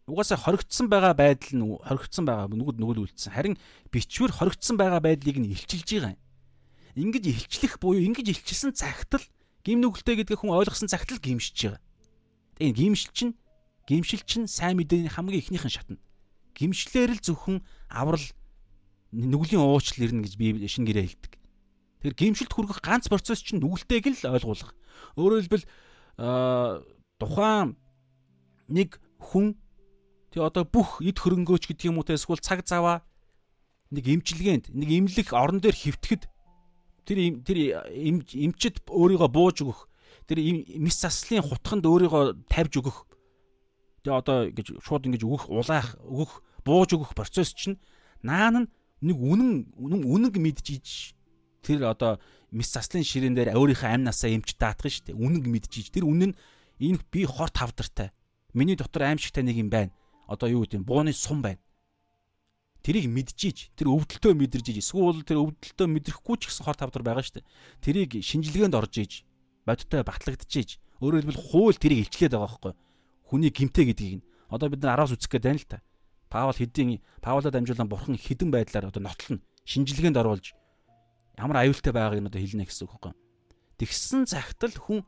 S1: угаасаа хоригдсан байгаа байдал нь хоригдсан байгаа нүгд нүгэл үлдсэн. Харин бичвэр хоригдсан байгаа байдлыг нь илчилж байгаа юм. Ингэж илчлэх буюу ингэж илчилсэн цагт л гим нүгэлтэй гэдэг хүн ойлгосон цагт л гимшиж байгаа. Тэгээ гимшил чинь Гимшил чинь сайн мэдээний хамгийн ихнийхэн шатна. Гимшлэр л зөвхөн аврал нүглийн уучлал ирнэ гэж би шинэ гэрээ хэлдэг. Тэгэхээр гимшилт хүргэх ганц процесс чинь нүгэлтэйг л ойлгуулах. Өөрөөр хэлбэл тухайн нэг хүн тэг одоо бүх эд хөрөнгөөч гэдэг юм уу те эсвэл цаг заваа нэг имчилгээнд нэг имлэх орон дээр хөвтөхэд тэр тэр эмчэд өөрийгөө бууж өгөх тэр мис заслын хутганд өөрийгөө тавьж өгөх Тэгээ одоо ингэж шууд ингэж өгөх улаах өгөх бууж өгөх процесс чинь наан нэг үнэн үнэнг мэдчихийж тэр одоо мис заслын ширээн дээр өөрийнхөө амнасаа эмч даатгах шүү дээ. Үнэнг мэдчихийж тэр үнэн энэ би хорт хавдартай. Миний дотор аимшигтай нэг юм байна. Одоо юу гэдэг юм бууны сум байна. Тэрийг мэдчихийж тэр өвдөлтөө мэдэрж иж эсвэл тэр өвдөлтөө мэдрэхгүй ч гэсэн хорт хавдар байгаа шүү дээ. Тэрийг шинжилгээнд орж иж бодтой батлагдчихийж өөрөөр хэлбэл хууль тэрийг илчлээд байгаа байхгүй юу? хүний гимтэй гэдгийг нь одоо бид нар араас үзэх гээд байна л та. Паул хэдийн Паулаа дамжуулан бурхан хідэн байдлаар одоо нотлно. Шинжилгээнд оруулж ямар аюултай байгааг нь одоо хэлнэ гэсэн үг байхгүй. Тэгсэн цагт л хүн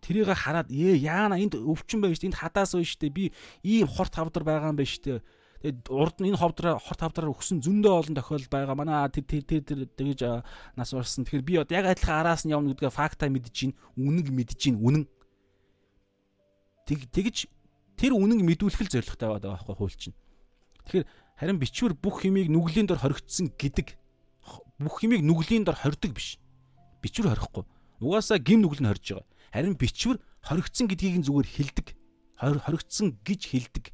S1: тэрийг хараад ээ яана энд өвчин байж энд хадаас байна штэ би ийм хорт хавдар байгаа юм байна штэ Тэгээд урд нь энэ ховдроо хорт хавдраар өгсөн зөндөө олон тохиол байгаа. Манай тэр тэр тэр тэгж нас барсан. Тэгэхээр би одоо яг адилхан араас нь явна гэдгээ факта мэдэж гин, үнэн мэдэж гин, үнэн. Тэг тэгж тэр үнэн мэдүүлэх л зорилготой байгаа байхгүй хууль чинь. Тэгэхээр харин бичвэр бүх хэмийг нүглийн дор хоригдсон гэдэг бүх хэмийг нүглийн дор хордог биш. Бичвэр хорихгүй. Угаасаа гим нүгэл нь хорж байгаа. Харин бичвэр хоригдсон гэдгийг нь зүгээр хэлдэг. Хоригдсон гэж хэлдэг.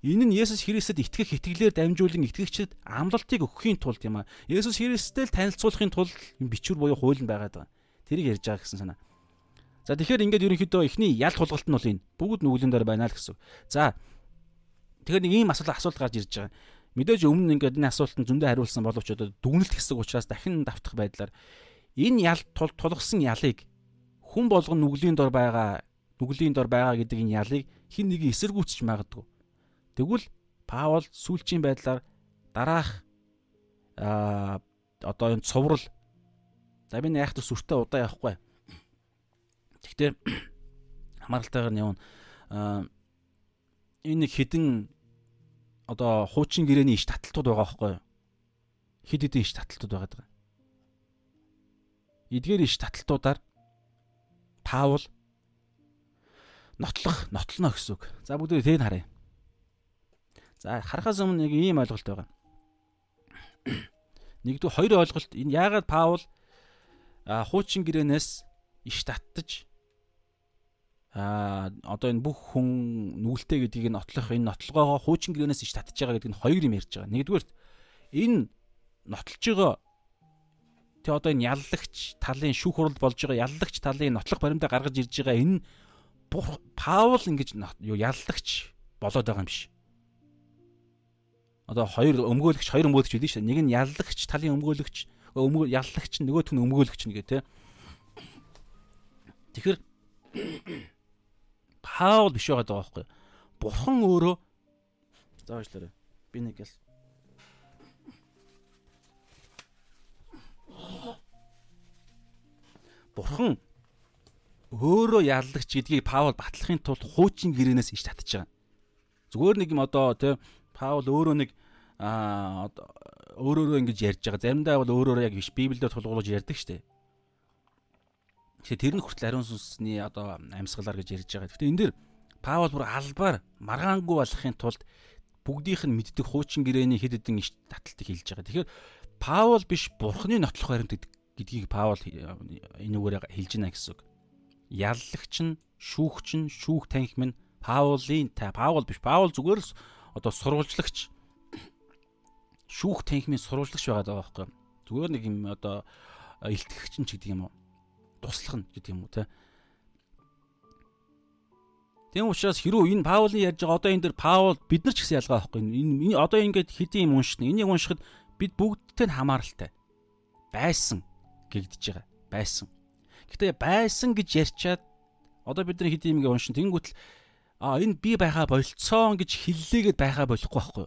S1: Энэ нь Есүс Христэд итгэх итгэлээр дамжуулан итгэгчдэд амлалтыг өгөхийн тулд юм а. Есүс Христтэй л танилцуулахын тулд бичвэр буюу хууль нь байгаад байгаа. Тэрийг ярьж байгаа гэсэн санаа. За тэгэхээр ингээд ерөнхийдөө эхний ял тулгалт нь бол энэ бүгд нүглэн дээр байна л гэсэн. За тэгэхээр нэг ийм асуулт асуулт гарч ирж байгаа. Мэдээж өмнө ингээд энэ асуултанд зөндөө хариулсан боловч одоо дүгнэлт хэсэг учраас дахин давтах байдлаар энэ ял тулгсан ялыг хүн болгон нүглийн дор байгаа нүглийн дор байгаа гэдэг энэ ялыг хин нэг эсэргүүцэж магадгүй. Тэгвэл Паул сүүлчийн байдлаар дараах а одоо энэ цуврал за би төс өртөө удаа явахгүй. Гэхдээ хамааралтайгаар <clears throat> нь явна. А энэ нэг хідэн одоо хуучин гэрээний иш таталтууд байгаа байхгүй юу? Хид хидэн иш таталтууд байгаа даа. Эдгээр иш таталтуудаар Паул нотлох, нотлоно гэсэн үг. За бүгд тийг харъя. За харахаас өмнө нэг ийм ойлголт байгаа. <clears throat> Нэгдүгээр хоёр ойлголт энэ яагаад Паул хуучин гэрээнээс иш татж а одоо энэ бүх хүн нүгэлтэй гэдгийг нь нотлох энэ нотлогоогоо хуучин гэрээнээс иш татж байгаа гэдэг нь хоёр юм ярьж байгаа. Нэгдүгээр энэ нотлж байгаа тэг одоо энэ яллагч талын шүүх хурал болж байгаа яллагч талын нотлох баримтаа гаргаж ирж байгаа энэ Паул ингэж юу яллагч болоод байгаа юм биш одоо хоёр өмгөөлөгч хоёр өмгөөлөгч хэлсэн шүү. Нэг нь яллагч талын өмгөөлөгч өмгөө яллагч нөгөөх нь өмгөөлөгч нэгэ тэ. Тэгэхээр <coughs> Паул биш байгаа даа байхгүй. Бурхан өөрөө заавчлаарай. Би нэг ял. Бурхан өөрөө яллагч гэдгийг Паул батлахын тулд хуучин гэрээнээс иш татчих байгаа. Зүгээр нэг юм одоо тэ Паул өөрөө нэг аа өөрөөрөө ингэж ярьж байгаа. Заримдаа бол өөрөөрөө яг биш Библиэд тулгуурлаж ярьдаг штэ. Тэгэхээр тэр нь хүртэл ариун сүнсний одоо амьсгалаар гэж ярьж байгаа. Гэхдээ энэ дэр Паул бүр албаар маргаангүй болохын тулд бүгдийнх нь мэддэг хуучин гэрээний хэд хэдэн иш таталтыг хэлж байгаа. Тэгэхээр Паул биш Бурхны нотлох баримт гэдгийг Паул энэ үгээр хэлж байна гэсэн үг. Яллагч нь, шүүгч нь, шүүх танхим нь Паулын та Паул биш. Паул зүгээр л одоо сурвалжлагч шүүх танхимын сурвалжлагч байгаа даа байхгүй. Зүгээр нэг юм одоо илтгэгч нь ч гэдэг юм уу. Туслах нь гэдэг юм уу те. Тэм учраас хэрүү энэ Паулын ярьж байгаа одоо энэ дэр Паул бид нар ч гэсэн ялгаа байхгүй. Энэ одоо ингээд хэдийн юм уншина. Энийг уншихад бид бүгдтэй нь хамааралтай. Байсан гэгдэж байгаа. Байсан. Гэтэ байсан гэж ярьчаад одоо бид нар хэдийн юм ингээ уншин. Тэнгүүтэл а энэ би байхаа болцсон гэж хэллээгээд байхаа болохгүй байхгүй.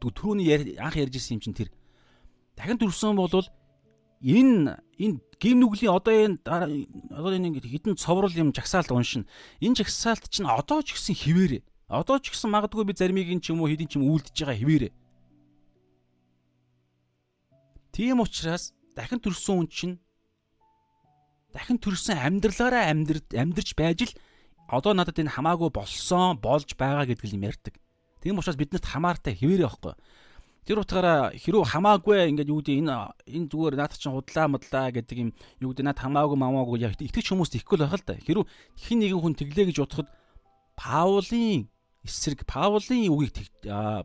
S1: Түрүүний анх ярьж ирсэн юм чинь тэр. Дахин төрсөн бол энэ энэ гим нүглийн одоо энэ одоо энэ ингэ хідэн цоврол юм жагсаалт уншина. Энэ жагсаалт чинь одоо ч гэсэн хിവэрэ. Одоо ч гэсэн магадгүй би заримыг нь ч юм уу хэдин ч юм үлдэж байгаа хിവэрэ. Тийм учраас дахин төрсөн хүн чинь дахин төрсэн амьдралаараа амьдр амьдрж байж л одоо надад энэ хамаагүй болсон болж байгаа гэдгийг юм ярьдаг. Тийм учраас биднэрт хамаартай хэвээрээ байхгүй. Тэр утгаараа хэрүү хамаагүй ингээд юу гэдэг энэ энэ зүгээр наад чинь худлаа модлаа гэдэг юм юу гэдэг наад хамаагүй мамаагүй яг итгэж хүмүүст ихгүй л байх л да. Хэрүү хин нэгэн хүн тэглээ гэж бодоход Паулийн эсрэг Паулийн үгийг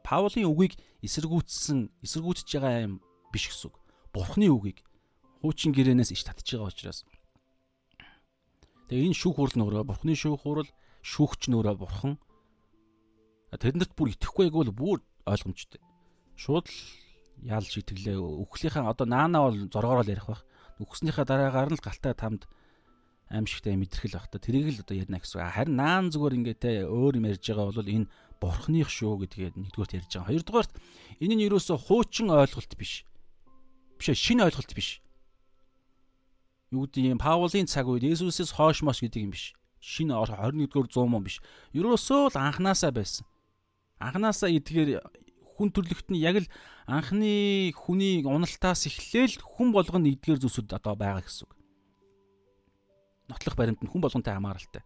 S1: Паулийн үгийг эсэргүүцсэн эсэргүүцэж байгаа юм биш гэсэн үг. Бурхны үгийг хуучин гэрээнээс иш татж байгаа учраас Тэгээ энэ шүүх хурал нөрөө бурхны шүүх хурал шүүгч нөрөө бурхан тэднэрт бүр итгэхгүйг бол бүр ойлгомжтой. Шууд л яал шитгэлээ өгөхлийнхаа одоо наана бол зоргоор л ярих байх. Өгснийхаа дараагаар нь л галтаа тамд аимшигтай мэдрэх л байх та тэрийг л одоо ярина гэсэн. Харин наан зүгээр ингээ те өөр юм ярьж байгаа бол энэ бурхных шүү гэдгээд нэгдүгээрт ярьж байгаа. Хоёрдугаарт энэ нь юусоо хуучин ойлголт биш. Биш шинэ ойлголт биш. Юу гэдэг юм Паулийн цаг үед Есүсээс хойш мос гэдэг юм биш. Шинэ 21-р 100 мөн биш. Ерөөсөө л анханасаа байсан. Анханасаа эдгээр хүн төрлөخت нь яг л анхны хүний уналтаас эхлээл хүн болгоно эдгээр зүйлсүүд одоо байгаа гэсэн үг. Нотлох баримт нь хүн болгонтэй хамааралтай.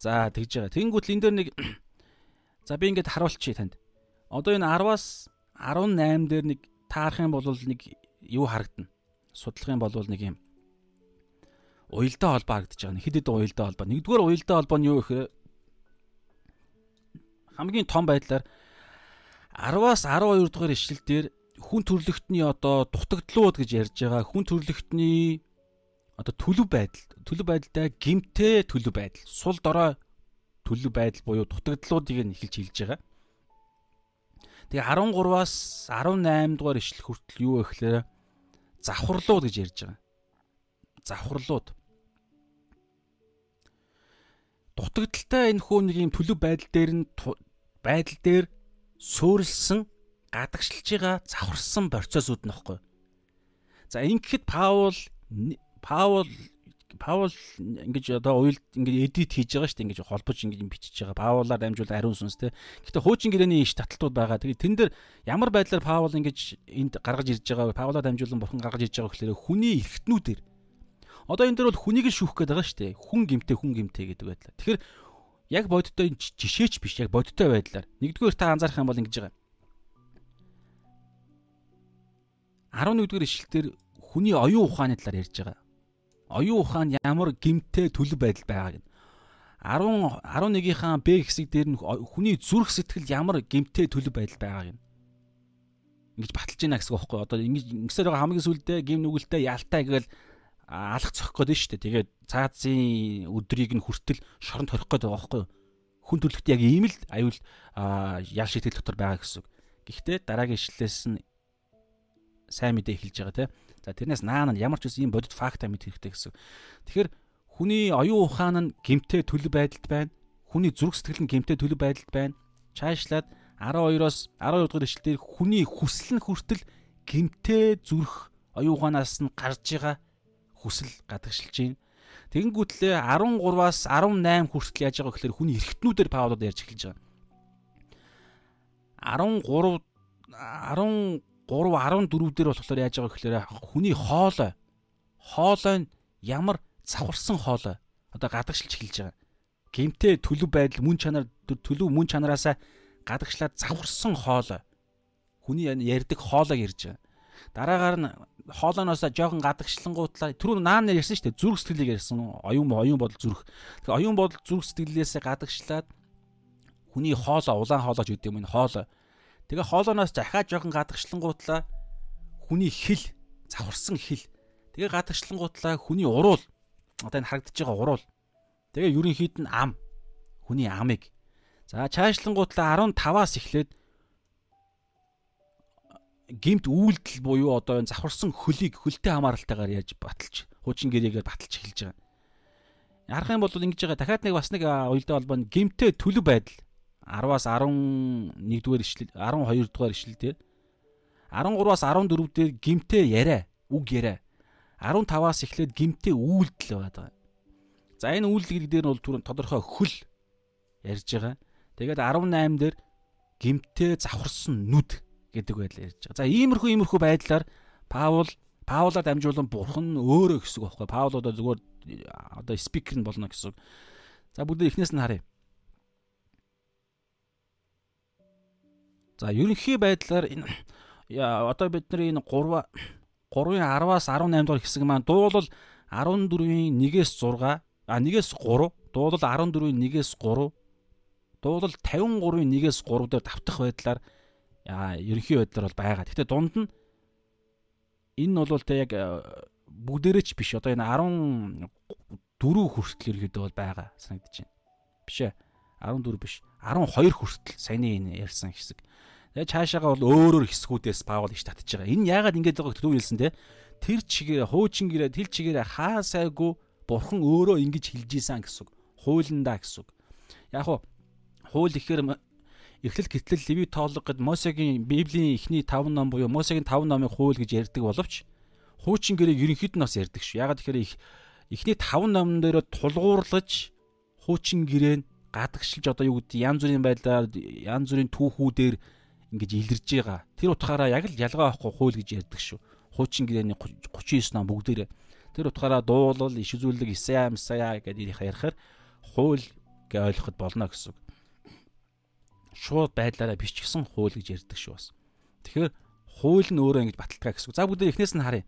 S1: За тэгж байгаа. Тэнгүүт л энэ дээр нэг <clears throat> За би ингээд харуулчих танд. Одоо энэ 10-аас 18 дээр нэг таарах юм бол нэг юу харагдана? Судлахын бол нэг юм уялдаа холбоо харагдаж байгаа. Хэд хэдэн уялдаа холбоо. Нэгдүгээр уялдаа холбоо нь юу гэхээр хамгийн том байдлаар 10-аас 12 дугаар ишлэл дээр хүн төрлөختний одоо дутагдлууд гэж ярьж байгаа. Хүн төрлөختний одоо төлөв байдал, төлөв байдалтай гимтэй төлөв байдал, сул дорой төлөв байдал буюу дутагдлуудыг нь эхэлж хэлж байгаа. Тэгээ 13-аас 18 дугаар ишлэл хүртэл юу вэ гэхээр завхарлууд гэж ярьж байгаа. Завхарлууд. Дутагдaltaй энэ хүү нэг юм төлөв байдал дээр нь байдал дээр суурилсан гадагшилж байгаа завхарсан процессууд нөхгүй. За ингэхэд Паул Паул Паул ингэж одоо уйлд ингэж эдит хийж байгаа шүү дээ ингэж холбож ингэж бичиж байгаа. Паулаар дамжуул ариун сүнс те. Гэтэ хуучин гэрээний иш таталтууд байгаа. Тэгээ тэн дээр ямар байдлаар Паул ингэж энд гаргаж ирж байгаа вэ? Паулаар дамжуулан бурхан гаргаж ирж байгаа гэхээр хүний эргэтнүүдээр. Одоо энэ дээр бол хүнийг шүүх гээд байгаа шүү дээ. Хүн гимтэй хүн гимтэй гэдэг байдлаар. Тэгэхээр яг бодиттой жишээч биш яг бодиттой байдлаар. Нэгдүгээр та анзаарах юм бол ингэж байгаа. 11-р ишлэлээр хүний оюун ухааны талаар ярьж байгаа оюун ухаан ямар гимтэй төлөв байдал байгааг нь 10 11-ийнхаа Б хэсэг дээр нь хүний зүрх сэтгэл ямар гимтэй төлөв байдал байгааг нь ингэж баталж байна гэсэн үг байхгүй. Одоо ингэж ингэсээр байгаа хамгийн сүлдээ гим нүгэлтэй ялтай гээл алах цохих гээд нь шүү дээ. Тэгээд цаазын өдрийг нь хүртэл шоронд хорих гээд байгаа байхгүй хүн төрлөخت яг ийм л аюул ял шийтгэл дотор байгаа гэсэн үг. Гэхдээ дараагийн ишлээс нь сайн мэдээ эхэлж байгаа те За тэрнээс наана ямар ч үс ийм бодит факта мэд хэрэгтэй гэсэн. Тэгэхээр хүний оюун ухаан нь гимтэй төлөв байдалд байна. Хүний зүрх сэтгэл нь гимтэй төлөв байдалд байна. Чаашлаад 12-оос 12 дугаар ишлэлээр хүний хүсэл нь хүртэл гимтэй зүрх оюун ухаанаас нь гарч байгаа хүсэл гадагшилж байна. Тэгэнгүүтлээ 13-аас 18 хүртэл яаж байгаа гэхээр хүний эргэтнүүдээр Паулод ярьж эхэлж байгаа. 13 10 3 14 дээр болохоор яаж байгаа гэхээр хүний хоолой хоолой нь ямар завхарсан хоолой одоо гадагшилж эхэлж байгаа. Гимтэй төлөв байдал мөн чанар төлөв мөн чанараасаа гадагшлаад завхарсан хоолой. Хүний ярьдаг хоолойг ярьж байгаа. Дараагаар нь хоолойноос жоохон гадагшлангуутлаа түрүү наан ярьсан шүү дээ зүрх сэтгэлийг ярьсан оюун оюун бодол зүрх. Тэгэхээр оюун бодол зүрх сэтгэлээсээ гадагшлаад хүний хоолой улаан хоолойч гэдэг юм энэ хоолой Тэгээ хоолооноос захаа жоохон гадагшлангуутлаа хүний хил завхарсан хил. Тэгээ гадагшлангуутлаа хүний уруул одоо энэ харагдаж байгаа уруул. Тэгээ ерөнхийд нь ам. Хүний амыг. За чаашлангуутлаа 15-аас эхлээд гимт үйлдэл буюу одоо энэ завхарсан хөлийг хөлтэй хамааралтайгаар яаж баталж хуучин гэрээгээр баталж эхэлж байгаа. Ярах юм бол ингэж байгаа дахиад нэг бас нэг уялдаа холбоо гимтэй төлөв байдал 10-аас 11 дугаар ишлэл 12 дугаар ишлэл дээр 13-аас 14 дээр гимтэй яриа үг яриа 15-аас эхлээд гимтэй үйлдэл байгаа. За энэ үйлдэл дээр нь бол түрүүн тодорхой хөл ярьж байгаа. Тэгээд 18 дээр гимтэй завхарсан нүд гэдэг байдлаар ярьж байгаа. За иймэрхүү иймэрхүү байдлаар Паул Паулаар дамжуулан бурхан өөрөө гэсэн үг байхгүй. Паул одоо зүгээр одоо спикер нь болно гэсэн үг. За бүгд эхнээс нь харъя. За ерөнхий байдлаар энэ одоо бидний энэ 3 3-ын 10-аас 18 дугаар хэсэг маань дуулал 14-ийн 1-ээс 6 а 1-ээс 3 дуулал 14-ийн 1-ээс 3 дуулал 53-ийн 1-ээс 3 дээр давтах байдлаар ерөнхий байдлаар бол байгаа. Гэхдээ дунд нь энэ нь бол тэ яг бүгдээрээ ч биш. Одоо энэ 14 хүртэл ерөнхийдөө бол байгаа санагдаж байна. Биш ээ. 14 биш. 12 хүртэл саяны энэ ярьсан хэсэг. Тэгээ цаашаага бол өөрөөр хэсгүүдээс Паул иш татж байгаа. Энэ яагаад ингэж байгааг түрүү хэлсэн те. Тэр чигээр хуучин гэрээ тэл чигээр хаа сайгүй бурхан өөрөө ингэж хэлж ийсэн гэсэн үг. Хуулиндаа гэсэн үг. Яг хуу хууль ихээр Эхлэл гэтэл Леви тоолго гэд Мосегийн Библийн эхний 5 ном буюу Мосегийн 5 номын хууль гэж ярьдаг боловч хуучин гэрээг ерөнхийд нь бас ярьдаг шүү. Ягаад тэгэхээр их эхний 5 номн дээр тулгуурлаж хуучин гэрээ гадагшилж одоо юу гэдэг янз бүрийн байдлаар янз бүрийн түүхүүдээр ингэж илэрж байгаа. Тэр утгаараа яг л ялгаа авахгүй хууль гэж ярьдаг шүү. Хуучин гэрээний 39 ном бүгдээрээ тэр утгаараа дуулал, иш үзүүлэг, Исая, Месая гэдэг ярихаар хууль гэж ойлгоход болно гэсэн үг шууд байдлаараа бичсэн хууль гэж ярьдаг шүү бас. Тэгэхээр хууль нь өөрөө ингэж баталгаа гэсэн. За бүгд эхнээс нь харъя.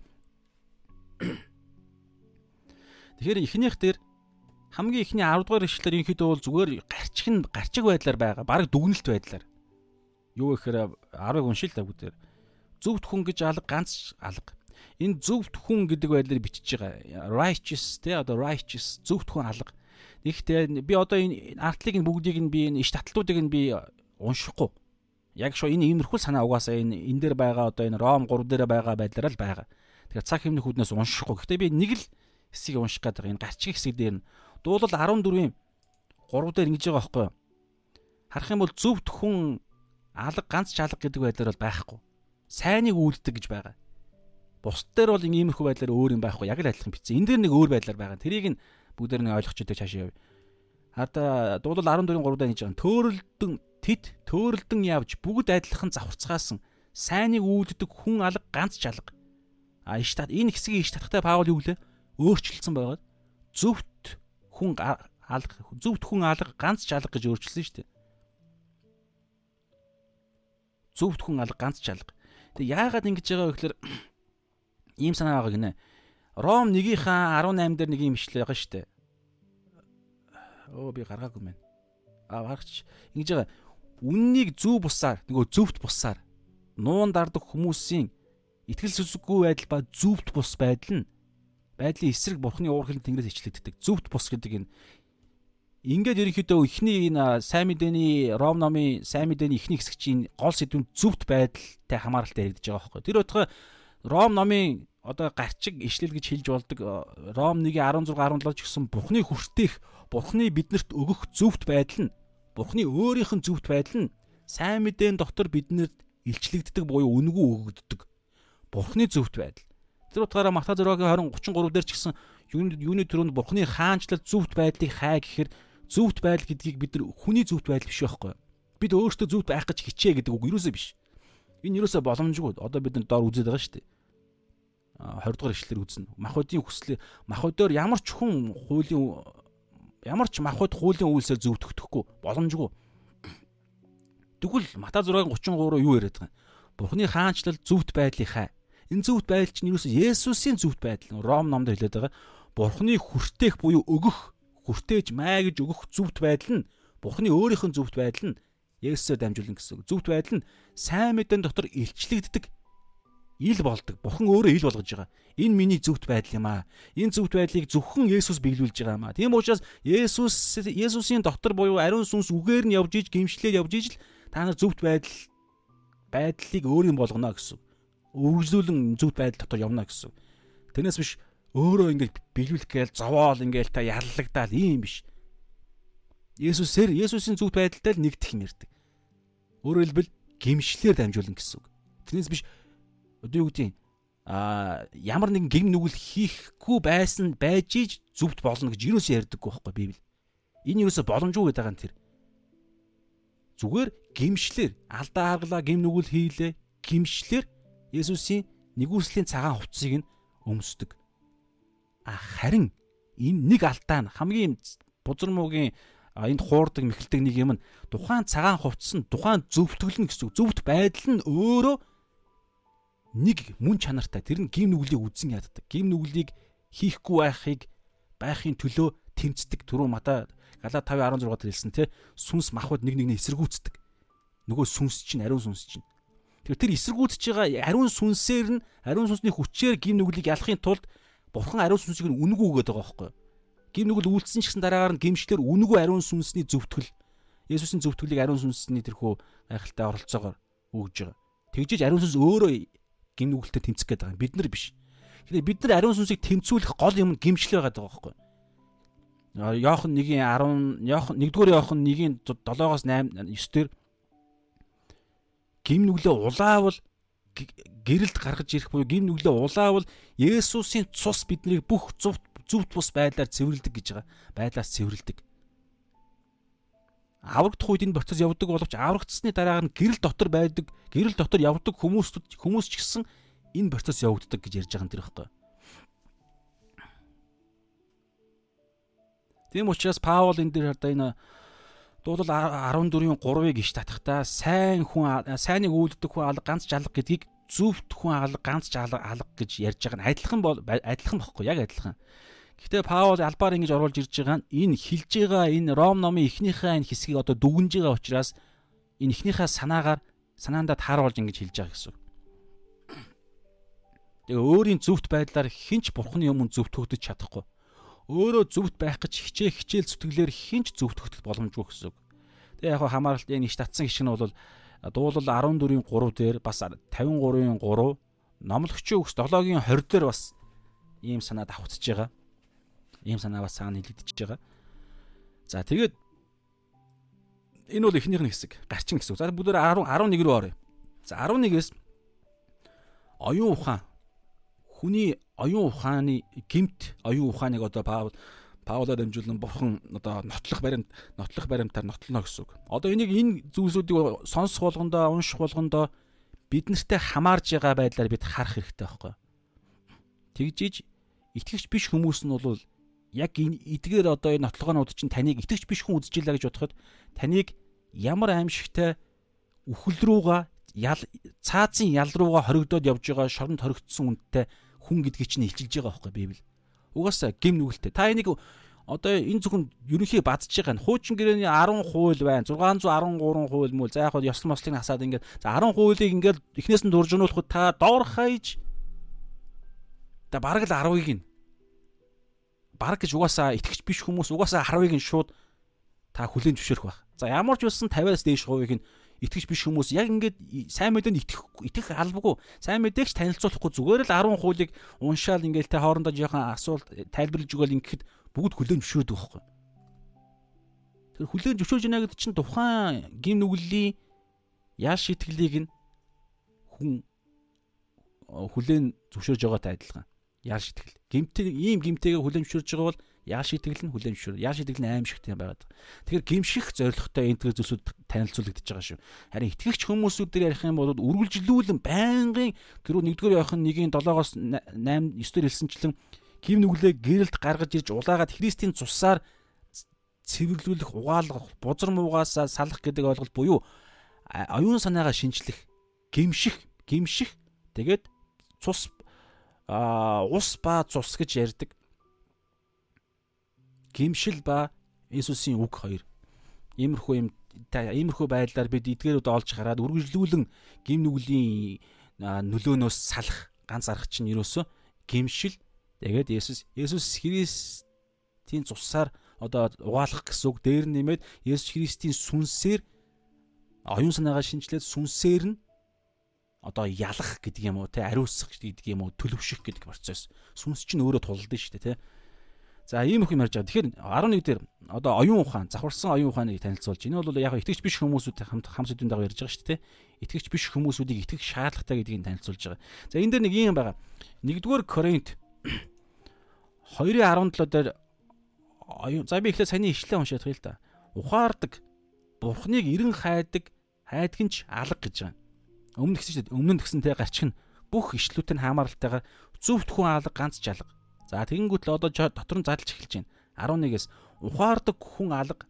S1: <coughs> Тэгэхээр эхнийх дээр хамгийн эхний 10 дугаар ишлэлээр ерөнхийдөө бол зүгээр гарчих нь гарчиг байдлаар байгаа. Бараг дүгнэлт байдлаар. Юу гэхээр 10-ыг уншил та бүгдээр. Зөвхт хүн гэж алга ганц алга. Энэ зөвхт хүн гэдэг байдлаар бичиж байгаа. Righteous те одоо righteous зөвхт хүн алга. Гэхдээ би одоо энэ артлыг нь бүгдийг нь би энэ иш татлуудыг нь би уншихгүй. Яг шоо энэ иймэрхүү санаа угаасаа энэ энэ дээр байгаа одоо энэ Ром 3 дээр байгаа байдлаар л байгаа. Тэгэхээр цаг хэмнэх хүднээс уншихгүй. Гэхдээ би нэг л хэсгийг унших гэдэг энэ гарчиг хэсэг дээр нь дуулал 14-ийн 3 дээр ингэж байгаа байхгүй юу? Харах юм бол зөвхт хүн алга ганц чалга гэдэг байдлаар бол байхгүй. Сайныг үйлддэг гэж байгаа. Бус дээр бол иймэрхүү байдлаар өөр юм байхгүй. Яг л адилхан бичсэн. Энэ дээр нэг өөр байдлаар байгаа. Тэрийг нь бүгдээр нь ойлгох чийдэ цаашаа явъя. Хада дуулал 14-ийн 3 дээр ингэж байгаа. Төөрөлдөн Тэд төөрөлдөн явж бүгд адилхан завхарцгаасан сайныг үүлддэг хүн алга ганц чалга. А иш тат энэ хэсгийг иш татхтай Паул юу гэлээ? Өөрчлөлтсөн байгаад зөвхт хүн алга зөвхт хүн алга ганц чалга гэж өөрчилсөн шүү дээ. Зөвхт хүн алга ганц чалга. Тэг яагаад ингэж байгаа вэ гэхээр <clears throat> ийм санаа байгаа гинэ. Ром 1-ийн 18 дээр нэг юм ишлээ байгаа шүү дээ. Өө би гаргаагүй мэн. А харагч ингэж байгаа үннийг зөв бусаар нөгөө зөвхт бусаар нуун дардаг хүмүүсийн итгэл сүсэггүй байдал ба зөвхт бус байдал нь байдлын эсрэг бурхны уурхайн тэнгэрээс ичлэгддэг. Зөвхт бус гэдэг энэ ингээд ерөнхийдөө эхний энэ сайн мэдээний Ром номын сайн мэдээний эхний хэсэг чинь гол сэдвүүнд зөвхт байдалтай хамааралтай яригдж байгаа байхгүй. Тэр утгаа Ром номын одоо гарчиг ишлэл гэж хэлж болдог Ром 1:16 17 ч гэсэн Бурхны хүртээх, Бурхны биднэрт өгөх зөвхт байдал нь Бурхны өөрийнх нь зөвхт байдал нь сайн мэдээн дотор биднэрт илчлэгддэг буюу үнгүү өгөгддөг. Бурхны зөвхт байдал. Тэр утгаараа Матай 6-гийн 20 33 дээр ч гэсэн юуны юуны төрөнд Бурхны хаанчлал зөвхт байдлыг хай гэхээр зөвхт байдал гэдгийг бид нар хүний зөвхт байдал биш байхгүй. Бид өөрсдөө зөвхт байх гэж хичээ гэдэг үг юусоо биш. Энэ юусоо боломжгүй. Одоо бид нар доор үзээд байгаа шүү дээ. 20 дугаар ишлэлээр үзнэ. Махбодийн хүслээ махбодоор ямар ч хүн хуулийн ямар ч махбод хуулийн үйлсээр зөвтгөхгүй боломжгүй. Тэгвэл Матай 6:33 юу яриад байгаа юм? Бурхны хаанчлал зөвхт байдлыг хай. Энэ зөвхт байдал чинь юусэн Есүсийн зөвхт байдал. Ром номд хэлээд байгаа. Бурхны хүртээх буюу өгөх, хүртээж маа гэж өгөх зөвхт байдал нь Бурхны өөрийнх нь зөвхт байдал нь Есүсээр дамжуулна гэсэн. Зөвхт байдал нь сайн мэдэн дотор илчлэгддэг ил болдог. Бурхан өөрөө ил болгож байгаа. Энэ миний зөвхт байдал юм аа. Энэ зөвхт байдлыг зөвхөн Есүс биелүүлж байгаа юм аа. Тийм учраас Есүс Есүсийн дотор буюу ариун сүнс үгээр нь явж иж гимшлээд явж иж л та нар зөвхт байдал байдлыг өөр юм болгоно гэсэн. Үргэлжлүүлэн зөвхт байдал дотор явна гэсэн. Тэрнээс биш өөрөө ингэж биелүүлэх гээл зовоол ингээл та яллагдаал ийм биш. Есүсээр Есүсийн зөвхт байдалтай л нэгдэх юм ярьдаг. Өөрөөр хэлбэл гимшлэр дамжуулна гэсэн үг. Тэрнээс биш одоо юу гэдэг а ямар нэгэн гим нүгэл хийхгүй байсан байж иж зүвт болно гэж юусоо ярьдаггүй байхгүй библ. Энэ юусоо боломжгүй гэдэг юм тэр. Зүгээр гимшлэр алдаа харгалаа гим нүгэл хийлээ. Гимшлэр Есүсийн нэгүслийн цагаан хувцсыг нь өмсдөг. Харин энэ нэг алдаа нь хамгийн бузар муугийн энд хуурдаг мэхэлдэг нэг юм нь тухайн цагаан хувцс нь тухайн зөвтгөл нь гэсэн зөвхт байдал нь өөрөө нэг мөн чанартай тэр нь гим нүглийг үзэн яддаг. Гим нүглийг хийхгүй байхыг байхын төлөө тэмцдэг. Түрүү мата Галаа 5:16 дээр хэлсэн те сүнс махбод нэг нэгнээ эсэргүүцдэг. Нөгөө сүнс чинь ариун сүнс чинь. Тэгэхээр тэр эсэргүүцэж байгаа ариун сүнсээр нь ариун сүнсний хүчээр гим нүглийг ялахын тулд бурхан ариун сүнсийг нь үнгүү гэдэг байгаа байхгүй юу? Гим нүгэл үйлдсэн ч гэсэн дараагаар нь гимшлэр үнгүү ариун сүнсний зөвтгөл Есүсийн зөвтгөлийг ариун сүнсний тэрхүү гайхалтай оролцоогоор өгж байгаа. Тэгжиж ариун сүнс өөрөө гим нүгэлтэд тэмцэх гээд байгаа юм. Бид нар биш. Тэгэхээр бид нар ариун сүнсийг тэмцүүлэх гол юм гимшил байгаа даа байхгүй. Йохан 1-ийн 10 Йохан 1-р Йохан 1-ийн 7-оос 8 9 дээр гим нүглээ улаавал гэрэлд гаргаж ирэх буюу гим нүглээ улаавал Есүсийн цус биднийг бүх зөвхт зөвхт бус байдлаар цэвэрлдэг гэж байгаа. Байдлаас цэвэрлдэг. Аврагдах үед энэ процесс явдаг боловч аврагдсны дараагаар нь гэрэл дотор байдаг, гэрэл дотор явдаг хүмүүс хүмүүс ч гэсэн энэ процесс явагддаг гэж ярьж байгаа юм тэр байхгүй. Тийм учраас Паул энэ дээр одоо энэ дуулал 14-ийн 3-ыг иш татахтаа сайн хүн сайныг үйлддэг хүн алга ганц жалга гэдгийг зөвхт хүн алга ганц жалга алга гэж ярьж байгаа нь адилхан бол адилхан бохгүй яг адилхан. Гэхдээ Паул албаар ингэж оруулж ирж байгаа нь энэ хилж байгаа энэ Ром номын эхнийхээ энэ хэсгийг одоо дүгнж байгаа учраас энэ эхнийхээ санаагаар санаандаа тааруулж ингэж хэлж байгаа гэсэн. Тэгээ өөрийн зөвхт байдлаар хинч бурхны өмнө зөвхт хөгдөж чадахгүй. Өөрөө зөвхт байх гэж хичээ хичээл зүтгэлээр хинч зөвхт хөгдөх боломжгүй гэсэн. Тэгээ яг хамааралт энэ иш татсан гişг нь бол дуулал 14-ийн 3 дээр бас 53-ийн 3 номлогчийн өгс 7-гийн 20 дээр бас ийм санаа давхцаж байгаа. Ийм санаа бас цаана хилэгдэж байгаа. За тэгээд энэ бол эхнийх нь хэсэг, гарчин хэсэг. За бүгдээр 10 11 рүү оръё. За 11-ээс оюун ухаан хүний оюун ухааны гимт оюун ухааныг одоо Паул Паулаар дамжуулан бурхан одоо нотлох баримт нотлох баримтаар нотлоно гэсэн үг. Одоо энийг энэ зүйлсүүдийг сонсох болгондоо унших болгондоо бид нартай хамаарж байгаа байдлаар бид харах хэрэгтэй байхгүй. Тэгжиж итгэгч биш хүмүүс нь бол яг энэ эдгээр одоо энэ нотлогоонууд чинь таныг итгэгч биш хүн үзэж илаа гэж бодоход таныг ямар аимшигтай үхэл рүүгээ ял цаазын ял руугаа хоригдоод явж байгаа шоронд хоригдсон үнэтэй хүн гэдгийг чинь илчилж байгаа байхгүй Библи. Угаасаа гим нүгэлтэй. Та энийг одоо энэ зөвхөн ерөнхий бадж байгаа нь хуучин гэрээний 10 хууль байна. 613 хууль мөл. За яг хоо ёслон мослыг хасаад ингээд за 10 хуулийг ингээд эхнээс нь дуржуулахад та доор хаяж та бараг л 10-ыг нь бараг гэж угаасаа итгэж биш хүмүүс угаасаа 10-ыг нь шууд та хүлээн зөвшөөрөх байх. За ямар ч байсан 50-аас дээш хувийг нь итгэж биш хүмүүс яг ингээд сайн мэдээнд итгэх итгэх албагүй сайн мэдээгч танилцуулахгүй зүгээр л 10 хуулийг уншаал ингээд тэ хоорондоо жоохон асуулт тайлбарлаж өгөөл ингээд бүгд хүлээн зөвшөөрдөг байхгүй. Тэр хүлээн зөвшөөрж байна гэдэг чинь тухайн гим нүглийн яа шитгэлийг нь хүн хүлээн зөвшөөрж байгаатай адилхан. Яа шитгэл. Гимтэй ийм гимтэйгээ хүлээн зөвшөөрж байгаа бол яа шитгэл нь хүлээн зөвшөөр. Яа шитгэл нь аимшигтай байгаад. Тэгэхээр гимших зорилготой энэ төр зүйлсүүд танилцуулагдаж байгаа шүү. Харин итгэгч хүмүүсүүдээр ярих юм бол үргэлжлүүлэн байнгын тэр нэгдүгээр явах нь нэгийн 7-оос 8 9 дээр хэлсэнчлэн гим нүглээ гэрэлд гаргаж ирж улаагаад Христийн цусаар цэвэрлүүлэх, угаалгах, бузар муугаасаа салах гэдэг ойлголт буюу оюун санаагаа шинчлэх, гимших, гимших тэгээд цус а ус ба цус гэж ярьдаг гимшил ба Иесусийн үг хоёр. Иймэрхүү юм иймэрхүү байдлаар бид эдгээрүүд олж хараад үргэлжлүүлэн гим нүглийн нөлөөнөөс салах ганц арга чинь юусоо гимшил. Тэгээд Есүс Есүс Христийн цусаар одоо угаалгах гэсэн үг дээр нэмээд Есүс Христийн сүнсээр оюун санаагаа шинжилээд сүнсээр нь одоо ялах гэдэг юм уу те ариусгах гэдэг юм уу төлөвшөх гэдэг процесс. Сүнс чинь өөрөө тулдсан шүү дээ те За ийм их юм ярьж байгаа. Тэгэхээр 11 дээр одоо оюун ухаан, завхарсан оюун ухааныг танилцуулж. Энэ бол яг итгэж биш хүмүүсүүд хамт хам сэдвийн дагуу ярьж байгаа шүү дээ. Итгэж биш хүмүүсүүдийг итгэх шаардлагатай гэдгийг танилцуулж байгаа. За энэ дээр нэг юм байгаа. 1-р Коринт <coughs> 2:17 дээр оюун за би ихлэ саяны ишлээ уншаад хэл та. Ухаардаг, бурхныг эрен хайдаг, хайдагч алга гэж байгаа. Өмнө гэсэн шүү дээ. Өмнө нь гэсэнтэй гарчих нь бүх ишлүүтэй хаамааралтайгаар зөвхт хүн алга ганц жалга За тэгэнгүүт л одоо дотор нь задлж эхэлж байна. 11-ээс ухаардаг хүн алга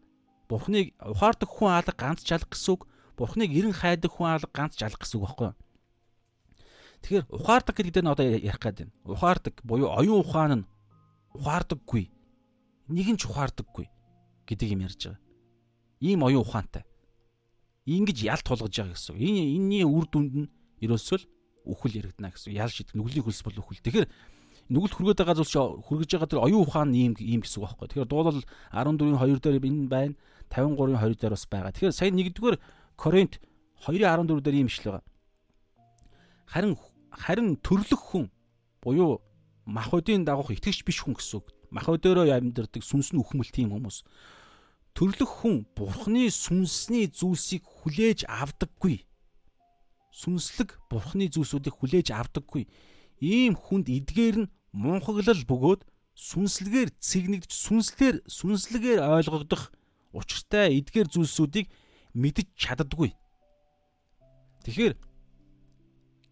S1: Бурхныг ухаардаг хүн алга ганц жалах гэсэн үг. Бурхныг эрен хайдаг хүн алга ганц жалах гэсэн үг байхгүй юу? Тэгэхээр ухаардаг гэдэг нь одоо ярих гээд байна. Ухаардаг буюу оюун ухаан нь ухаардаггүй. Нэг нь ч ухаардаггүй гэдэг юм ярьж байгаа. Ийм оюун ухаантай. Ингиж ял тулгаж байгаа гэсэн. Энэ энэний үр дүнд нь ерөөсөө л үхэл яригдана гэсэн. Ял шид нүглийн хөлс бол үхэл. Тэгэхээр нүгэлт хүргээд байгаа зүйлс хүргэж байгаа тэр оюун ухаан ийм ийм гэсэн үг байхгүй. Тэгэхээр дуулал 14-ийн 2 дээр энэ байна. 53-ийн 2 дээр бас байгаа. Тэгэхээр сая нэгдүгээр Коринт 2-14 дээр ийм ишлэг байгаа. Харин харин төрлөх хүн буюу махбодийн дагуух итгэж биш хүн гэсэн үг. Махбодороо амьдардаг сүнс нь үхмэл тийм хүмүүс. Төрлөх хүн бурхны сүнсний зүйлсийг хүлээж авдаггүй. сүнслэг бурхны зүйлсүүдийг хүлээж авдаггүй. Ийм хүнд эдгээр нь мунхаглал бөгөөд сүнслэгээр цэгнэгдэж сүнслэр сүнслэгээр ойлгогдох учиртай эдгээр зүйлсүүдийг мэдж чаддаггүй. Тэгэхээр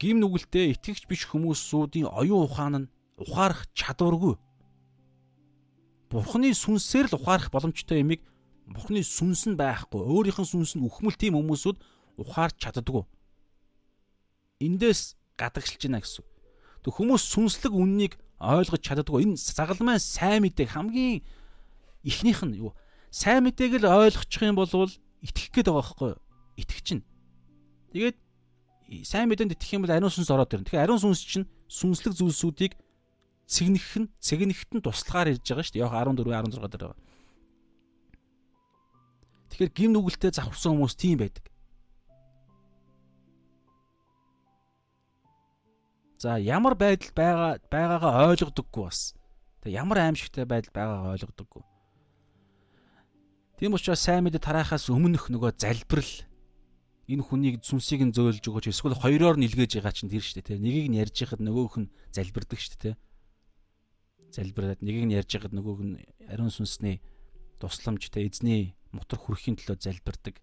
S1: гим нүгэлтэй итгэгч биш хүмүүсүүдийн оюун ухаан нь ухаарах чадваргүй. Бурхны сүнсээр л ухаарах боломжтой юмыг Бурхны сүнс нь байхгүй. Өөрийнх нь сүнс нь үхмэл тийм хүмүүсүүд ухаарч чаддаггүй. Эндээс гадагшилж байна гэсэн. Тэг хүмүүс сүнслэг үннийг ойлгож чаддаггүй. Энэ загалмай сайн мэдээг хамгийн ихнийх нь юу? Сайн мэдээг л ойлгочих юм бол итгэх гээд байгаа байхгүй юу? Итгэж чинь. Тэгээд сайн мэдээнд итгэх юм бол ариун сүнс ороод ирнэ. Тэгэхээр ариун сүнс чинь сүнслэг зүйлсүүдийг цэгнэх нь цэгнэхт нь туслагаар ирж байгаа шүү дээ. Яг 14 16 дээр байгаа. Тэгэхээр гим нүгэлтэд завхарсан хүмүүс тийм байдаг. За ямар байдал байгаа байгаагаа ойлгодоггүй бас. Тэг ямар аимшигтай байдал байгаагаа ойлгодоггүй. Тийм учраас сайн мэдээ тараахаас өмнөх нөгөө залбирал энэ хүнийг сүнсийг нь зөөлж өгөөч эсвэл хоёроор нь илгээж байгаа чинь тэр шүү дээ. Нэгийг нь ярьж яхад нөгөөх нь залбирдаг шүү дээ. Залбираад нэгийг нь ярьж яхад нөгөөх нь ариун сүнсний тусламжтай эзний мотор хүрхийн төлөө залбирдаг.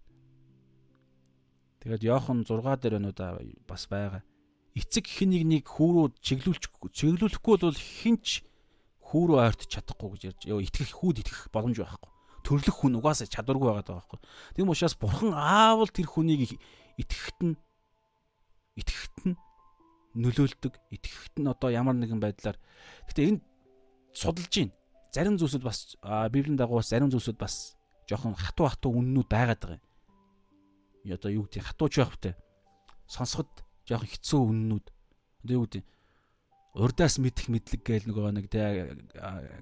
S1: Тэгээд Йохан 6 дээр өнөөд бас байгаа. Эцэг хэн нэг нэг хүүрүү чиглүүлчихгүй чиглүүлэхгүй бол хинч хүүрүү ойртож чадахгүй гэж ярьж. Йоо итгэх хүүд итгэх боломж байхгүй. Төрлөх хүн угаасаа чадваргүй байгаа байхгүй. Тийм учраас бурхан аавал тэр хүнийг итгэхт нь итгэхт нь нөлөөлдөг. Итгэхт нь одоо ямар нэгэн байдлаар. Гэтэ энд судалж байна. Зарим зүйлсүүд бас библийн дагуу зарим зүйлсүүд бас жоохон хатуу хатуу үннүүд байгаад байгаа юм. Одоо юу гэдэг хатууч байхтай. Сонсоход жоохон хэцүү үннүүд. Одоо юу гэдэг урдаас мэдэх мэдлэг гээл нөгөө нэг тэ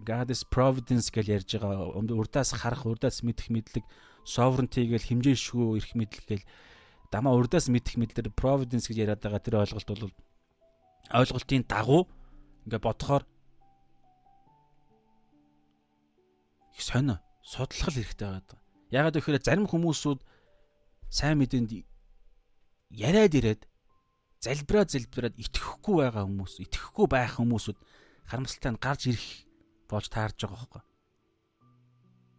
S1: God's providence гэж ярьж байгаа. Урдаас харах, урдаас мэдэх мэдлэг, sovereignty гээл хэмжээшгүй эрх мэдлэг гээл дамаа урдаас мэдэх мэдлэр providence гэж яриад байгаа тэр ойлголт бол ойлголтын дагуу ингээ бодохоор их сонио судлах хэрэгтэй байгаа. Ягаад гэвэл зарим хүмүүсүүд сайн мэдээнд яриад ирээд залбираа залбираад итгэхгүй байгаа хүмүүс, итгэхгүй байх хүмүүсүүд харамсалтай нь гарч ирэх болж таарж байгаа хөөхгүй.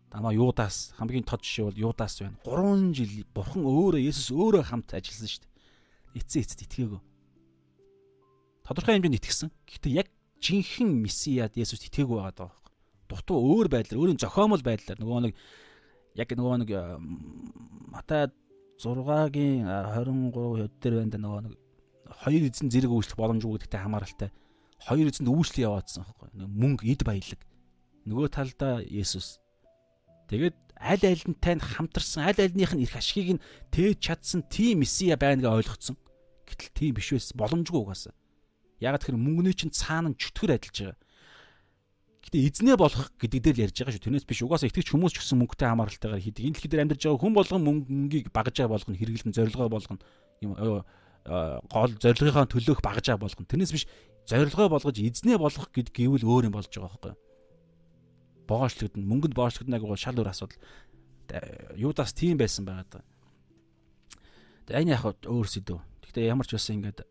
S1: Тамаа Юдаас хамгийн тод жишээ бол Юдаас байна. 3 жил бурхан өөрөө Есүс өөрөө хамт ажилласан шүү дээ. Эцсийн эцэд итгээгүй. Тодорхой хэмжээнд итгэсэн. Гэхдээ яг жинхэнэ месиад Есүст итгээгүй байгаа даа дутуу өөр байдлаар өөрийн зохиомол байдлаар нөгөө нэг яг нөгөө нэг Матай 6-гийн 23 хэд дээр байна да нөгөө нэг хоёр эзэн зэрэг үйлчлэх боломжгүй гэдэгтэй хамааралтай. Хоёр эзэнд үйлчлэл яваадсан байхгүй мөнгө эд баялаг. Нөгөө талдаа Есүс. Тэгээд аль альнтай нь хамтарсан аль альных нь их ашигыг нь тээж чадсан тийм месиа байна гэж ойлгоцсон. Гэтэл тийм биш байсан. Боломжгүй угаасаа яг тэр мөнгөний чинь цаана чөтгөр адилж байгаа. Гэтэ эзнээ болох гэдэг дээр л ярьж байгаа шүү. Тэрнээс биш. Угаасаа итгэж хүмүүс ч гэсэн мөнгөтэй хамааралтайгаар хийдэг. Энэ дэлхий дээр амьдарч байгаа хүн болгон мөнгийг багаж байгаа болгоно, хэрэглэн зорилгоо болгоно. Юм гол зорилгынхаа төлөөх багаж байгаа болгоно. Тэрнээс биш зорилгоо болгож эзнээ болгох гэдэг гэвэл өөр юм болж байгаа байхгүй? Боогочлогдно, мөнгөнд боогочлогдно гэх шал өөр асуудал. Юудаас тийм байсан байгаа даа. Тэгээ энэ яг өөр сэдв. Гэхдээ ямар ч байсан ингээд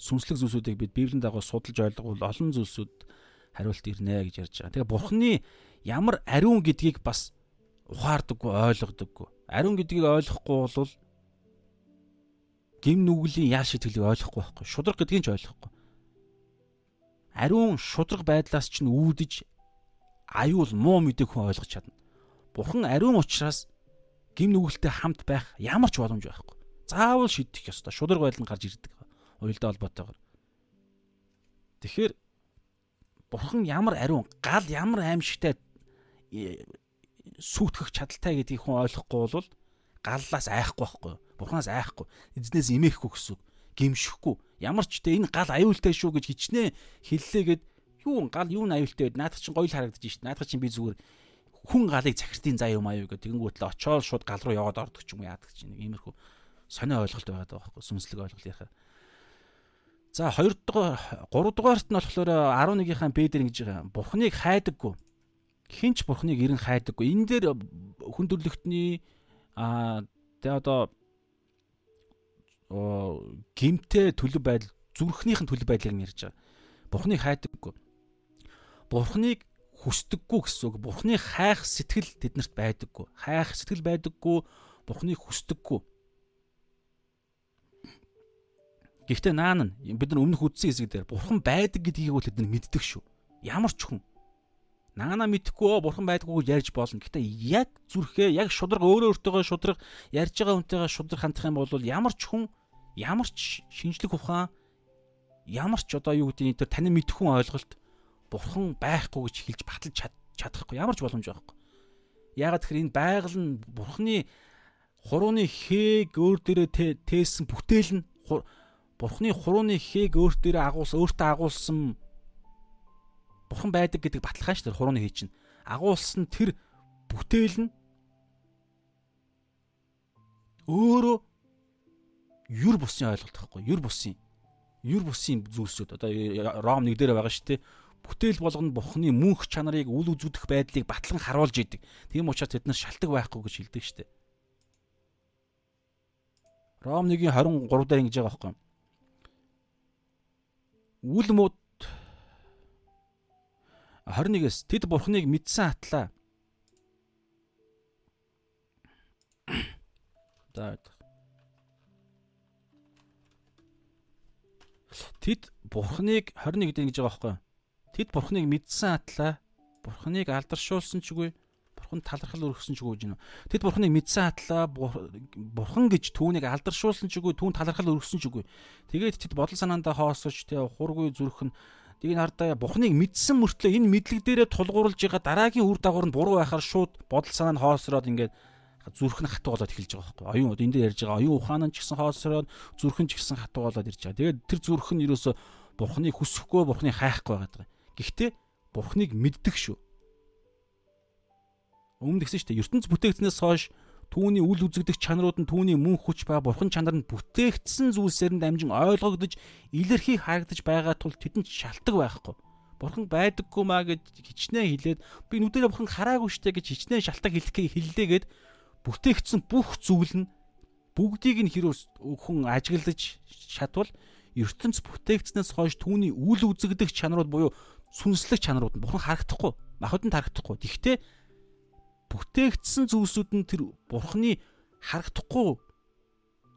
S1: сүнслэг зүйлсүүдийг бид Библийн дагуу судалж ойлгох бол олон зүйлсүүд хариулт ирнэ гэж ярьж байгаа. Тэгээ бурхны ямар ариун гэдгийг бас ухаардаггүй ойлгодоггүй. Ариун гэдгийг ойлгохгүй бол гим нүглийн яа шитгэлийг ойлгохгүй байхгүй. Шудраг гэдгийг ч ойлгохгүй. Ариун шудраг байдлаас ч үүдэж аюул муу мэдээг хүн ойлгож чадна. Бурхан ариун учраас гим нүгэлтэй хамт байх ямар ч боломж байхгүй. Заавал шийдэх ёстой. Шудраг байдал нь гарч ирдэг. Уялдаа холбоотойгоор. Тэгэхээр бурхан ямар ариун, гал ямар аимшигтай э, сүйтгэх чадaltaй гэдгийг хүн ойлгохгүй бол галлаас айхгүй байхгүй. Бурханаас айхгүй. Эзнээс имээхгүй гэсэн. Гимшихгүй. Ямар ч тэ энэ гал аюултай шүү гэж хичнээн хэллээгээд юу гал юу аюултай байд. Наадах чинь гоё л харагдаж шít. Наадах чинь би зүгээр хүн галыг захиртын заа юм аюу гэдэг. Тэгэнгүүт л очоод шууд гал руу яваад ордог ч юм уу яадаг чинь. Иймэрхүү сонио ойлголт байгаад байгаа байхгүй. Сүнслэг ойлголт яхаа. За 2 дугаар 3 дугаарт нь болохоор 11-ийн Б дээр ингэж байгаа. Бурхныг хайдаггүй. Хинч Бурхныг эрен хайдаггүй. Энэ дээр хүн төрлөختний аа тэгээ одоо гимтэй төлөв байдал зүрхнийхэн төлөв байдлыг ярьж байгаа. Бурхныг хайдаггүй. Бурхныг хүсдэггүй гэсэн үг. Бурхныг хайх сэтгэл тэднэрт байдаггүй. Хайх сэтгэл байдаггүй. Бурхныг хүсдэггүй. Гэхдээ наан нь бид нар өмнөх үдсэн хэсэг дээр бурхан байдаг гэдгийг бол тэд нар мэддэг шүү. Ямар ч хүн наана мэдхгүй бурхан байдаггүй гэж ярьж болно. Гэхдээ яг зүрхээ яг шудраг өөрөө өөртөөгөө шудраг ярьж байгаа хүнтэйгээ шудраг хандах юм бол ямар ч хүн ямар ч шинжлэх ухаан ямар ч одоо юу гэдэг нь тэр таны мэдхүн ойлголт бурхан байхгүй гэж хэлж баталж чадахгүй ямар ч боломж байхгүй. Яагаад тэгэхээр энэ байгаль нь бурханы хурууны хээг өөр дээрээ тээсэн бүтээл нь бурхны хурууны хээг өөр дээрээ агуулсан өөртөө агуулсан бурхан байдаг гэдэг баталгаан шүү дээ хурууны хээ чинь агуулсан тэр бүтээл нь өөрөө юр бусын ойлголт байхгүй юр бусын юр бусын зүйлсүүд одоо Ром 1 дээр байгаа шүү дээ. Бүтээл болгоно Бурхны мөнх чанарыг үл үзэгдэх байдлыг батлан харуулж идэг. Тийм учраас тэд нар шалтгаан байхгүй гэж хэлдэг дээ. Ром 1-ийн 23 дээр ингэж байгаа байхгүй. Үл мод 21-с тэд Бурхныг мэдсэн атлаа. <coughs> За Тэд бурхныг 21 дээр гэж байгаа байхгүй. Тэд бурхныг мэдсэн атлаа бурхныг алдаршуулсан ч үгүй бурхан талархал өргөсөн ч үгүй гэнэ. Тэд бурхныг мэдсэн атлаа бурхан гэж түүнийг алдаршуулсан ч үгүй түүн талархал өргөсөн ч үгүй. Тэгээд тэд бодол санаандаа хоосож тэ хургүй зүрх нь Тийг хардаа Бурхныг мэдсэн мөртлөө энэ мэдлэг дээрээ тулгуурлаж байгаа дараагийн үр дагавар нь буруу байхаар шууд бодол санаа нь хоосроод ингээд зүрх нь хатуу болоод эхэлж байгаа байхгүй оюун энд дээр ярьж байгаа оюун ухаан нь ч гэсэн хоолсороод зүрх нь ч гэсэн хатуу болоод ирж байгаа. Тэгээд тэр зүрх нь ерөөсө бурхныг хүсэхгүй бурхныг хайхгүй байгаа. Гэхдээ бурхныг мэддэг шүү. Өмнө гэсэн шүү дээ. ертөнц бүтээгдснээс хойш түүний үл үзэгдэх чанарууд нь түүний мөн хүч ба бурхан чанар нь бүтээгдсэн зүйлсээр нь дамжин ойлгогдож илэрхий харагдаж байгаа тул тэдэнд шалтгаан байхгүй. Бурхан байдаггүй маа гэж хичнээн хэлээд би нүдэрээ бурхан хараагүй штэ гэж хичнээн шалтгаан хэлэхээ хэллээгээд бүтээгдсэн бүх зүйл нь бүгдийг нь хэрэг хүн ажиглаж чадвал ертөнц бүтээгдснээс хойш түүний үл үзэгдэх чанарууд буюу сүнслэг чанарууд нь бурхан харагдахгүй махад нь харагдахгүй. Тэгвэл бүтээгдсэн зүйлсүүд нь тэр бурханы харагдахгүй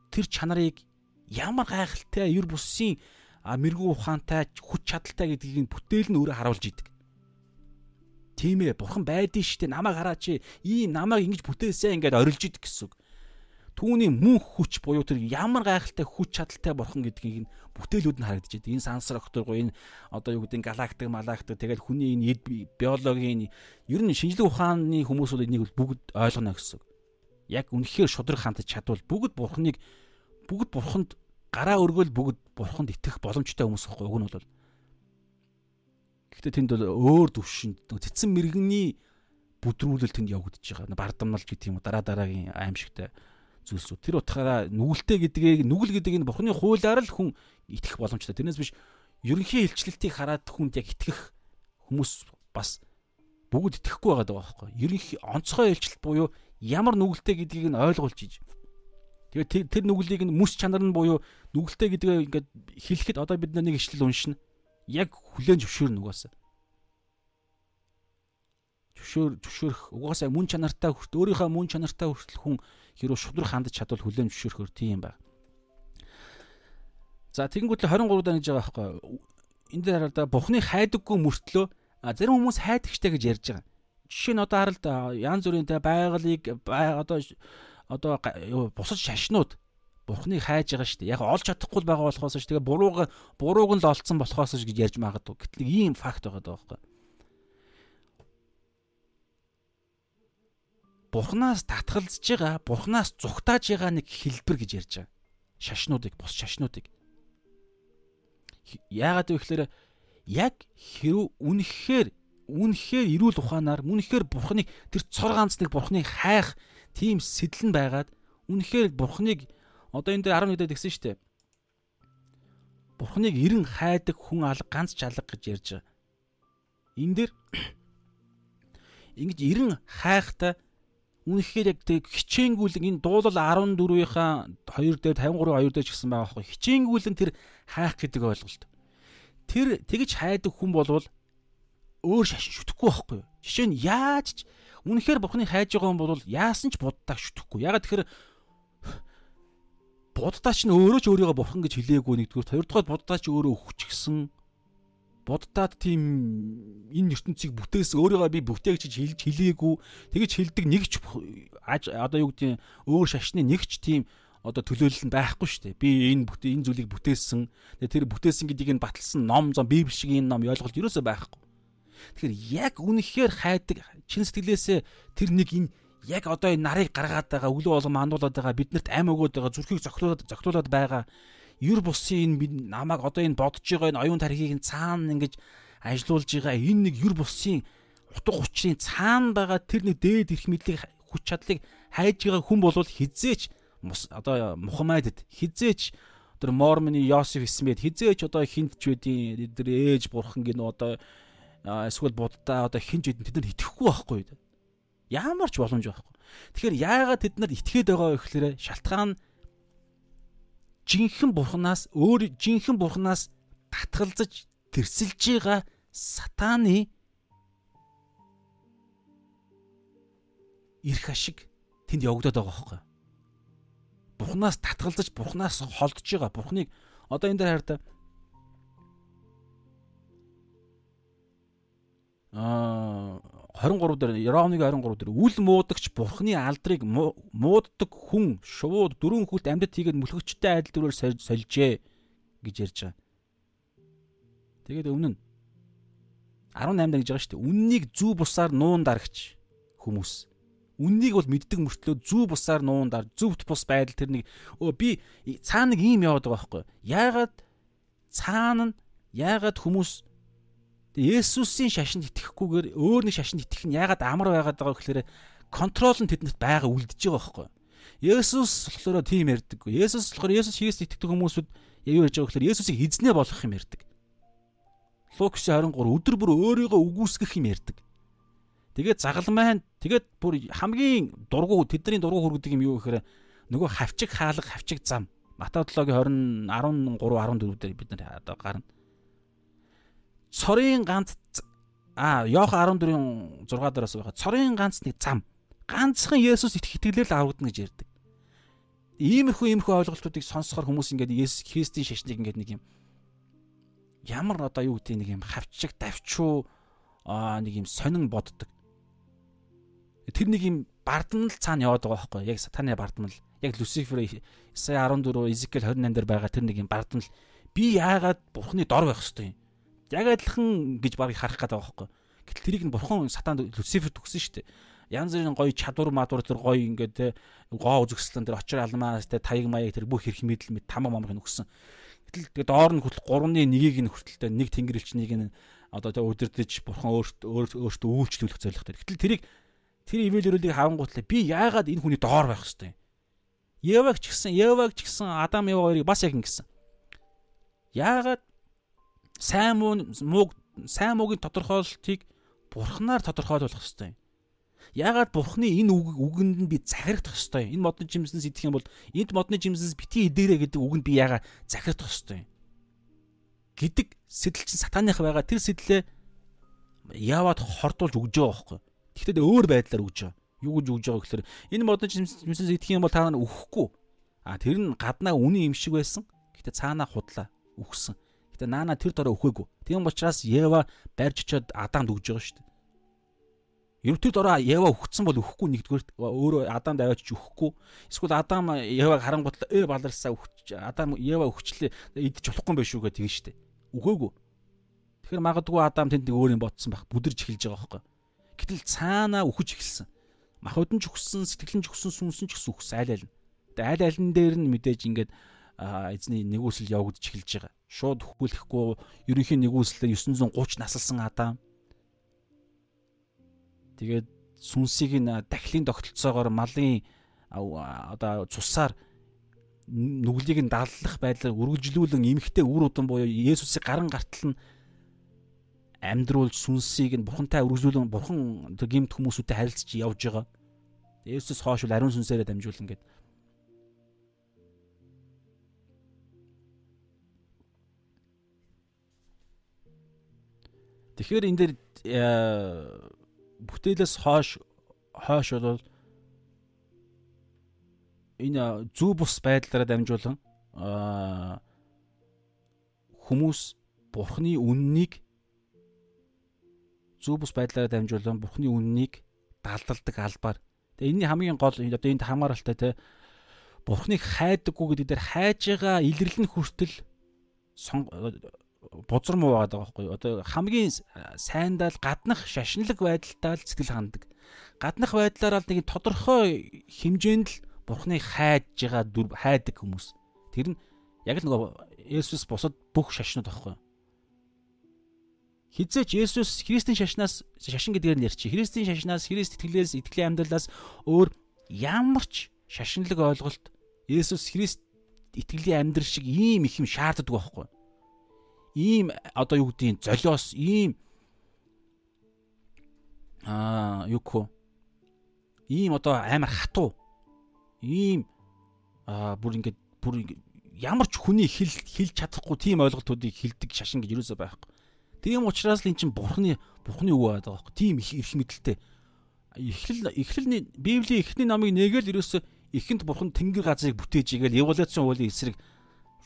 S1: тэр чанарыг ямар гайхалтай ер бусын мэрэгүү ухаантай хүч чадалтай гэдгийг нь бүтээл нь өөрөө харуулж идэг. Тийм ээ, бурхан байдэн штэ намайг хараач. Ийм намайг ингэж бүтээсэн ингээд орилж идэг гэсэн үг. Түүний мөн хүч буюу тэр ямар гайхалтай хүч чадалтай бурхан гэдгийг нь бүтээлүүд нь харагдаж идэг. Энэ сансар окторго энэ одоо юу гэдэг галактик, малактик тэгэл хүний энэ биологийн ер нь шинжлэх ухааны хүмүүсүүд энийг бүгд ойлгоно гэсэн. Яг үнэхээр шудраг хандаж чадвал бүгд бурханыг бүгд бурханд гараа өргөөл бүгд бурханд итгэх боломжтой хүмүүс байхгүй уг нь бол Гэхдээ тэнд бол өөр төвшөнд цэцэн мэрэгний бүдрүүлэл тэнд явагдаж байгаа. Бардамналж гэдэг юм уу дараа дараагийн аимшигтай зүйлсүүд. Тэр утгаараа нүгэлтэй гэдгийг нүгэл гэдэг энэ бурхны хуулиар л хүн итгэх боломжтой. Тэрнээс биш ерөнхий илчлэлтийг хараад хүнд яг итгэх хүмүүс бас бүгд итгэхгүй байгаа даа байхгүй. Ерөнхий онцгой илчлэлт буюу ямар нүгэлтэй гэдгийг нь ойлгуулж иж. Тэгээд тэр нүглийг нь мэс чанар нь буюу нүгэлтэй гэдгээ ингээд хэлэхэд одоо бид нэг ишлэл уншина яг хүлэн зөвшөөрнө угаасаа. Зөвшөөр зөвшөөрөх угаасаа мөн чанартай хүрт өөрийнхөө мөн чанартай хүртэл хүн хэрүү шудраг хандаж чадвал хүлэн зөвшөөрөхөр тийм байна. За тэгэнгүүт л 23 даа гэж байгаа байхгүй. Энд дээр хараа да Бухны хайдаггүй мөртлөө зарим хүмүүс хайдагчтай гэж ярьж байгаа. Жишээ нь одоо харалт янз бүрийн байгалыг одоо одоо бусад шашнууд бурхныг хайж байгаа шүү дээ. Яг олж чадахгүй байгаа болохоос ш тэгээ бурууг бурууг нь л олцсон болохоос ш гэж ярьж магадгүй. Гэтэл ийм факт байгаа даа байхгүй. Бурхнаас татгалзаж байгаа, бурхнаас зүгтааж байгаа нэг хэлбэр гэж ярьж байгаа. Шашнуудыг, бус шашнуудыг. Яагаад вэ гэхээр яг хэрв үнэхээр үнэхээр эрүүл ухаанаар үнэхээр бурхныг тэр цор ганц нэг бурхныг хайх тийм сэтэл нь байгаад үнэхээр бурхныг Одоо энэ дээр 11 дээр тэгсэн шүү дээ. Бурхныг эрен хайдаг хүн алга ганц чалга гэж ярьж байгаа. Энэ дээр <coughs> ингэж эрен хайхтаа үнэхээр яг тэг хичээнгүүлэн энэ дуулал 14-ийнхаа 2 дээр 53 2 дээр ч гэсэн байгаа байхгүй хичээнгүүлэн тэр хайх гэдэг ойлголт. Тэр тэгж хайдаг хүн болвол өөр шашин шүтгэхгүй байхгүй? Жишээ нь яаж ч үнэхээр бурхны хайж байгаа хүн бол яасан ч буддаг шүтгэхгүй. Ягаад тэгэхээр буддаа ч өөрөө ч өөрийгөө бурхан гэж хэлээгүй нэгдүгээр хоёрдугаар буддаа ч өөрөө өвч гисэн буддаад тийм энэ ертөнцийг бүтээсэн өөрийгөө би бүтээгч хэлж хэлээгүй тэгэж хэлдэг нэг ч одоо юу гэдэг өөр шашны нэг ч тийм одоо төлөөлөл нь байхгүй шүү дээ. Би энэ бүтээ энэ зүйлийг бүтээсэн. Тэр бүтээсэн гэдгийг нь баталсан ном зам библи шиг энэ ном ойлголт ерөөсөө байхгүй. Тэгэхээр яг үнэхээр хайдаг чин сэтгэлээсээ тэр нэг энэ яг одоо энэ нарыг гаргаад байгаа өглөө болгон мандуулаад байгаа биднэрт ам өгөөд байгаа зүрхийг зохиолоод зохиолоод байгаа ер бусын энэ намайг одоо энэ бодож байгаа энэ оюун тархийг цаана ингэж ажилуулж байгаа энэ нэг ер бусын утга учирын цаана байгаа тэр нэг дээд эрх мэдлийг хүч чадлыг хайж байгаа хүн болвол хизээч одоо Мухаммедэд хизээч тэр Мормны Йосеф Смит хизээч одоо хинтч үдийн тэр ээж бурхан гин одоо эсвэл буддаа одоо хинч үдэн тэд нар итгэхгүй байхгүй. Ямар ч боломж байхгүй. Тэгэхээр яагаад тэд нар итгээд байгаа вэ гэхээр шалтгаан нь жинхэнэ бурхнаас өөр жинхэнэ бурхнаас татгалзаж тэрсэлж байгаа сатааны ирэх ашиг тэнд явагдаад байгаа хөөхгүй. Бурхнаас татгалзаж бурхнаас холдож байгаа. Бурхныг одоо энэ дээр хараа аа 23 дээр Ромыг 23 дээр үл муудагч бурхны алдрыг мууддаг хүн шувууд дөрвөн хүлт амьдад хийгээд мөлхөгчтэй адил дүрээр сольжээ гэж ярьж байгаа. Тэгээд өмнө нь 18 даа гэж байгаа шүү дээ. Үннийг зүү бусаар нуун дарагч хүмүүс. Үннийг бол мэддэг мөртлөө зүү бусаар нуун дар зөвхт бус байдал тэр нэг өө би цаана нэг юм яваад байгаа байхгүй. Яагаад цаана нь яагаад хүмүүс Есүсийн шашинд итгэхгүйгээр өөр нэг шашинд итгэх нь ягаад амар байгаад байгаа гэхээр контрол нь тэднэрт байгаа үлдэж байгаа байхгүй. Есүс болохоор тийм ярьдаг. Есүс болохоор Есүс Христ итгэдэг хүмүүсүүд юу ярьж байгаа гэхээр Есүсийг эзнээ болгох юм ярьдаг. Лукс 23 өдөр бүр өөрийгөө үгүйсгэх юм ярьдаг. Тэгээд загалмайн тэгээд бүр хамгийн дургу тэдний дургу хүргэдэг юм юу гэхээр нөгөө хавчиг хаалга хавчиг зам Матай 7-гийн 20 13 14 дээр бид нар одоо гарна цорын ганц а Йох 14-ийн 6 дээрээс байгаа. Цорын ганц нэг зам. Ганцхан Есүс итгэлээр л аврагдана гэж ярьдаг. Иймэрхүү иймэрхүү ойлголтуудыг сонсохоор хүмүүс ингээд Есүс Христийн шашныг ингээд нэг юм ямар одоо юу гэдэг нэг юм хавчиг давчуу аа нэг юм сонин боддог. Тэр нэг юм бардамнал цаана яваад байгаа байхгүй яг сатаны бардамнал яг Люцифер Исая 14 Изекэл 28 дээр байгаа тэр нэг юм бардамнал би яагаад бурхны дор байх хэвтэй юм яг адилхан гэж барыг харах гэдэг байгаа байхгүй. Гэтэл тэрийг нь бурхан сатан Люцифер төгсөн шүү дээ. Янз бүрийн гоё чадвар мадвар тэр гоё ингээд те гоо үзэсгэлэн тэр очир алмаас те таяг маяг тэр бүх хэрэг мэдл мэд тамаа мамрыг өгсөн. Гэтэл тэгээ доор нь хүртэл 3-ны 1-ийг нь хүртэлтэй нэг тэнгэрэлчнийг нь одоо тэ өдөрдөж бурхан өөртөө өөртөө үйлчлүүлэх зорилготой. Гэтэл тэрийг тэр ивэлэрүүлийг хавангуутлаа би яагаад энэ хүний доор байх хэвтэй. Еваг ч гэсэн Еваг ч гэсэн Адам Ева хоёрыг бас яг ингэсэн. Яагаад сайн муу мууг сайн муугийн тодорхойлолтыг бурхнаар тодорхойлох хэрэгтэй. Яагаад бурхны энэ үг үгэнд нь би захирах ёстой. Энэ модны жимснээс идэх юм бол энд модны жимснээс бити идээрэ гэдэг үгэнд би яагаад захирах ёстой. гэдэг сэтэл чинь сатаных байгаа тэр сэтлээ яваад хордуулж өгж байгаа байхгүй. Тэгэхдээ өөр байдлаар өгж байгаа. Юу гэж өгж байгаа гэхээр энэ модны жимснээс идэх юм бол та нар өхгүй. А тэр нь гаднаа үнэн юм шиг байсан. Гэтэ цаанаа худлаа үхсэн. Гэтэ наана тэр дорой өхөөгүй. Тийм учраас Ева барьж очиод Адамд өгж байгаа шүү дээ. Ер тэр дорой Ева өгцсөн бол өхгүй нэгдүгээр өөрөө Адамд аваач өхгүй. Эсвэл Адам Еваг харангуут э баларсаа өгч Адам Ева өгчлээ идэж болохгүй байх шүү гэдэг шүү дээ. Өгөөгүй. Тэгэхээр магадгүй Адам тэнд өөр юм ботсон байх. Бүдэрж эхэлж байгаа байхгүй. Гэтэл цаанаа үхэж эхэлсэн. Махбодон ч өгсөн, сэтгэлэн ч өгсөн, сүнсэн ч гэсэн өгсөн аль аль нь. Тэгээ аль нь дээр нь мэдээж ингээд эзний нэгүсэл явагдаж эхэлж байгаа. Шууд хөвгөлөхгүй ерөнхийн нэгүслээр 930 насалсан Адам. Тэгээд сүнсийг нь дахлын тогтолцоогоор малын одоо цусаар нүглийг нь даллах байдлаар үргэлжлүүлэн эмхтэй үр удан буюу Есүсийг гаран гартал нь амьдруулж сүнсийг нь бурхантай үргэлжлүүлэн бурхан гимт хүмүүсүүтэй харилцаж явж байгаа. Есүс хоош бол ариун сүнсээрээ дамжуулан гэдэг. Тэгэхээр энэ дээр бүтээлээс хоош хойш бол энэ зүү бус байдлаараа дамжуулан хүмүүс бурхны үннийг зүү бус байдлаараа дамжуулан бурхны үннийг далдалдаг албаар. Тэгээ энэний хамгийн гол одоо энд хамааралтай те бурхныг хайдаггүй гэдэг дээр хайж байгаа илэрлэн хүртэл бузар муу байгаа байхгүй. Одоо хамгийн сайндаа л гаднах шашинлаг байдалтай л сэтгэл ханддаг. Гаднах байдлаараа л нэг тодорхой хэмжээнд л бурхныг хайж байгаа дүр хайдаг хүмүүс. Тэр нь яг л нөгөө Есүс бусад бүх шашнууд байхгүй. Хизээч Есүс Христийн шашнаас шашин гэдгээр нь ярьчих. Христийн шашнаас, Христ итгэлээс, итгэлийн амьдралаас өөр ямар ч шашинлаг ойлголт Есүс Христ итгэлийн амьдрал шиг ийм их юм шаарддаг байхгүй ийм одоо юу гэдгийг золиос ийм аа юу гэх ийм одоо амар хатуу ийм аа бүр ингээд бүр ямар ч хүний хэл хэлж чадахгүй тийм ойлголтуудыг хэлдэг шашин гэж юусоо байхгүй. Тийм учраас л эн чинь бурхны бурхны үг байгаа байхгүй. Тийм их эрх мэдэлтэй. Эхлэл эхлэлний Библийн эхний намыг нэгээл ерөөсөө ихэнд бурхан тэнгэр газрыг бүтээж игээл эволюцийн хуулийн эсрэг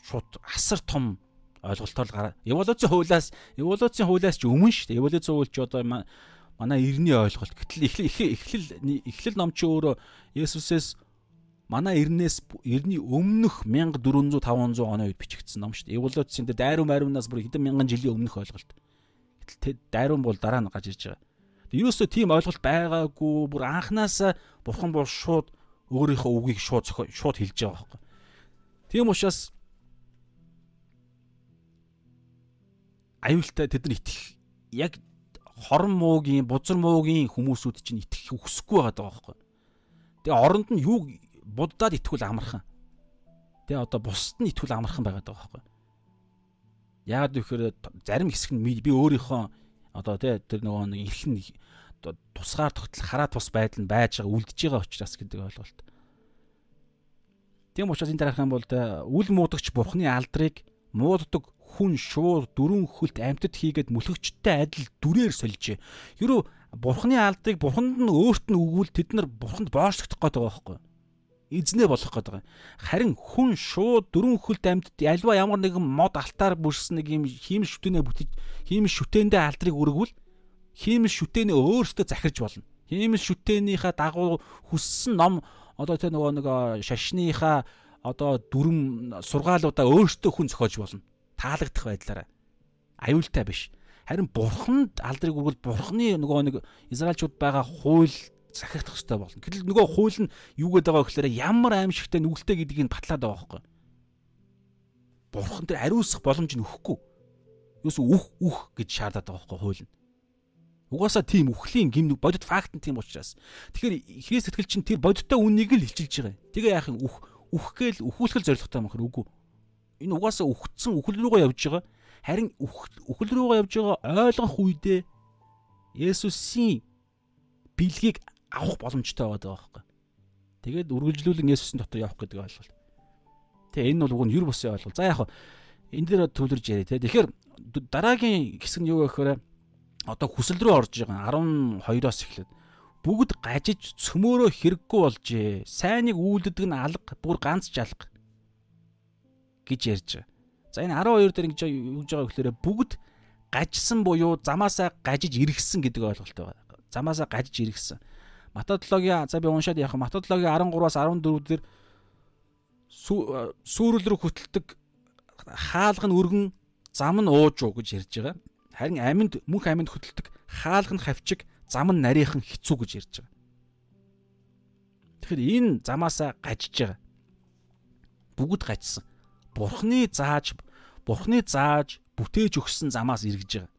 S1: шууд асар том ойлголтоор гараа. Эволюцийн хуулиас эволюцийн хуулиас ч өмнө шүү дээ. Эволюцийн хууль ч одоо манай эртний ойлголт. Гэтэл эхлэл эхлэл эхлэл ном чи өөрөө Есүсээс манай эрнээс эртний өмнөх 1400 500 оны үед бичигдсэн ном шүү дээ. Эволюцийн дээр дайруу майрунаас бүр хэдэн мянган жилийн өмнөх ойлголт. Гэтэл дайруу бол дараа нь гаж ирж байгаа. Ерөөсөө тийм ойлголт байгаагүй бүр анханасаа бурхан бол шууд өөрийнхөө үгийг шууд шууд хэлж байгаа байхгүй. Тийм учраас аюултай тэд нар итгэх яг хорон муугийн бузар муугийн хүмүүсүүд чинь итгэх хүсэхгүй байгаа байхгүй. Тэгээ оронд нь юу буддаад итгүүл амархан. Тэгээ одоо бусд нь итгүүл амархан байгаа байхгүй. Яагаад гэвэл зарим хэсэг нь би өөрийнхөө одоо тэр нөгөө нэг эрх нь тусгаар тогтол хараа тус байдал нь байж байгаа үлдэж байгаа учраас гэдэг ойлголт. Тийм учраас энэ дараах юм бол үл муудагч бурхны алдрыг мууддаг хүн шуур дөрүн хөлт амьтад хийгээд мөлхөгчтэй адил дүрээр сольжээ. Ерөө бурхны алдрыг бурханд нь өөрт нь өгвөл тэд нар бурханд боочлогдох гээд байгаа байхгүй эзнээ болох гээд байгаа. Харин хүн шууд дөрвөн хөлт амьд альва ямар нэгэн мод алтаар бүрсэн нэг юм хиймэл шүтэнэ бүтэж хиймэл шүтэндээ алдрыг өргөвөл хиймэл шүтэнэ өөртөө захирж болно. Хиймэл шүтэнийхээ дагуу хүссэн ном одоо тэ нөгөө нэг шашныхаа одоо дүрм сургаалуудаа өөртөө хүн зохиож болно таалагдах байдлаараа аюултай биш. Харин бурханд алдрыг үргэл бурхны нөгөө нэг Израильчууд байгаа хууль захирах хэрэгтэй болно. Гэтэл нөгөө хууль нь юу гэдэг байгаа гэхээр ямар аимшигтай нүгэлтэй гэдгийг нь батлаад байгаа байхгүй. Бурхан тэр ариусгах боломж нь өгөхгүй. Юус үх үх гэж шаардаад байгаа байхгүй хууль нь. Угаасаа тийм үхлийн гим бодит факт нь тийм учраас. Тэгэхээр Христ итгэл чинь тэр бодиттой үннийг л илчилж байгаа. Тэгээ яах юм үх үхгээл үхүүлэх зорилготой юм хэр үгүй энэ угаасаа үхсэн үхэл рүүгээ явж байгаа. Харин үхэл рүүгээ явж байгаа ойлгох үедээ Есүсийн бэлгийг авах боломжтой байгаа байхгүй. Тэгээд үргэлжлүүлэн Есүсийн дотор явах гэдэг ойлголт. Тэгээ энэ бол уг нь юр бусын ойлголт. За яг энэ дээр төвлөрж яриа те. Тэгэхээр дараагийн хэсэг нь юу гэхээр одоо хүсэл рүү орж байгаа 12-оос эхлээд бүгд гажиж цөмөөрөө хэрэггүй болжээ. Сайныг үйлддэг нь алга, бүр ганц жалга гэж ярьж байгаа. За энэ 12 дээр ингэж юуж байгаа гэхээр бүгд гажсан буюу замаасаа гажиж иргсэн гэдэг ойлголт байгаа. Замаасаа гажиж иргсэн. Матодологийн за би уншаад вэ? Матодологийн 13-аас 14 дээр сүүрэл рүү хөтэлдэг хаалга нь өргөн зам нь ууж уу гэж ярьж байгаа. Харин аминд мөнх аминд хөтэлдэг хаалга нь хавчиг зам нь нарийнхан хэцүү гэж ярьж байгаа. Тэгэхээр энэ замаасаа гажиж байгаа. Бүгд гажсан бурхны зааж бурхны зааж бүтээж өгсөн замаас эргэж байгаа.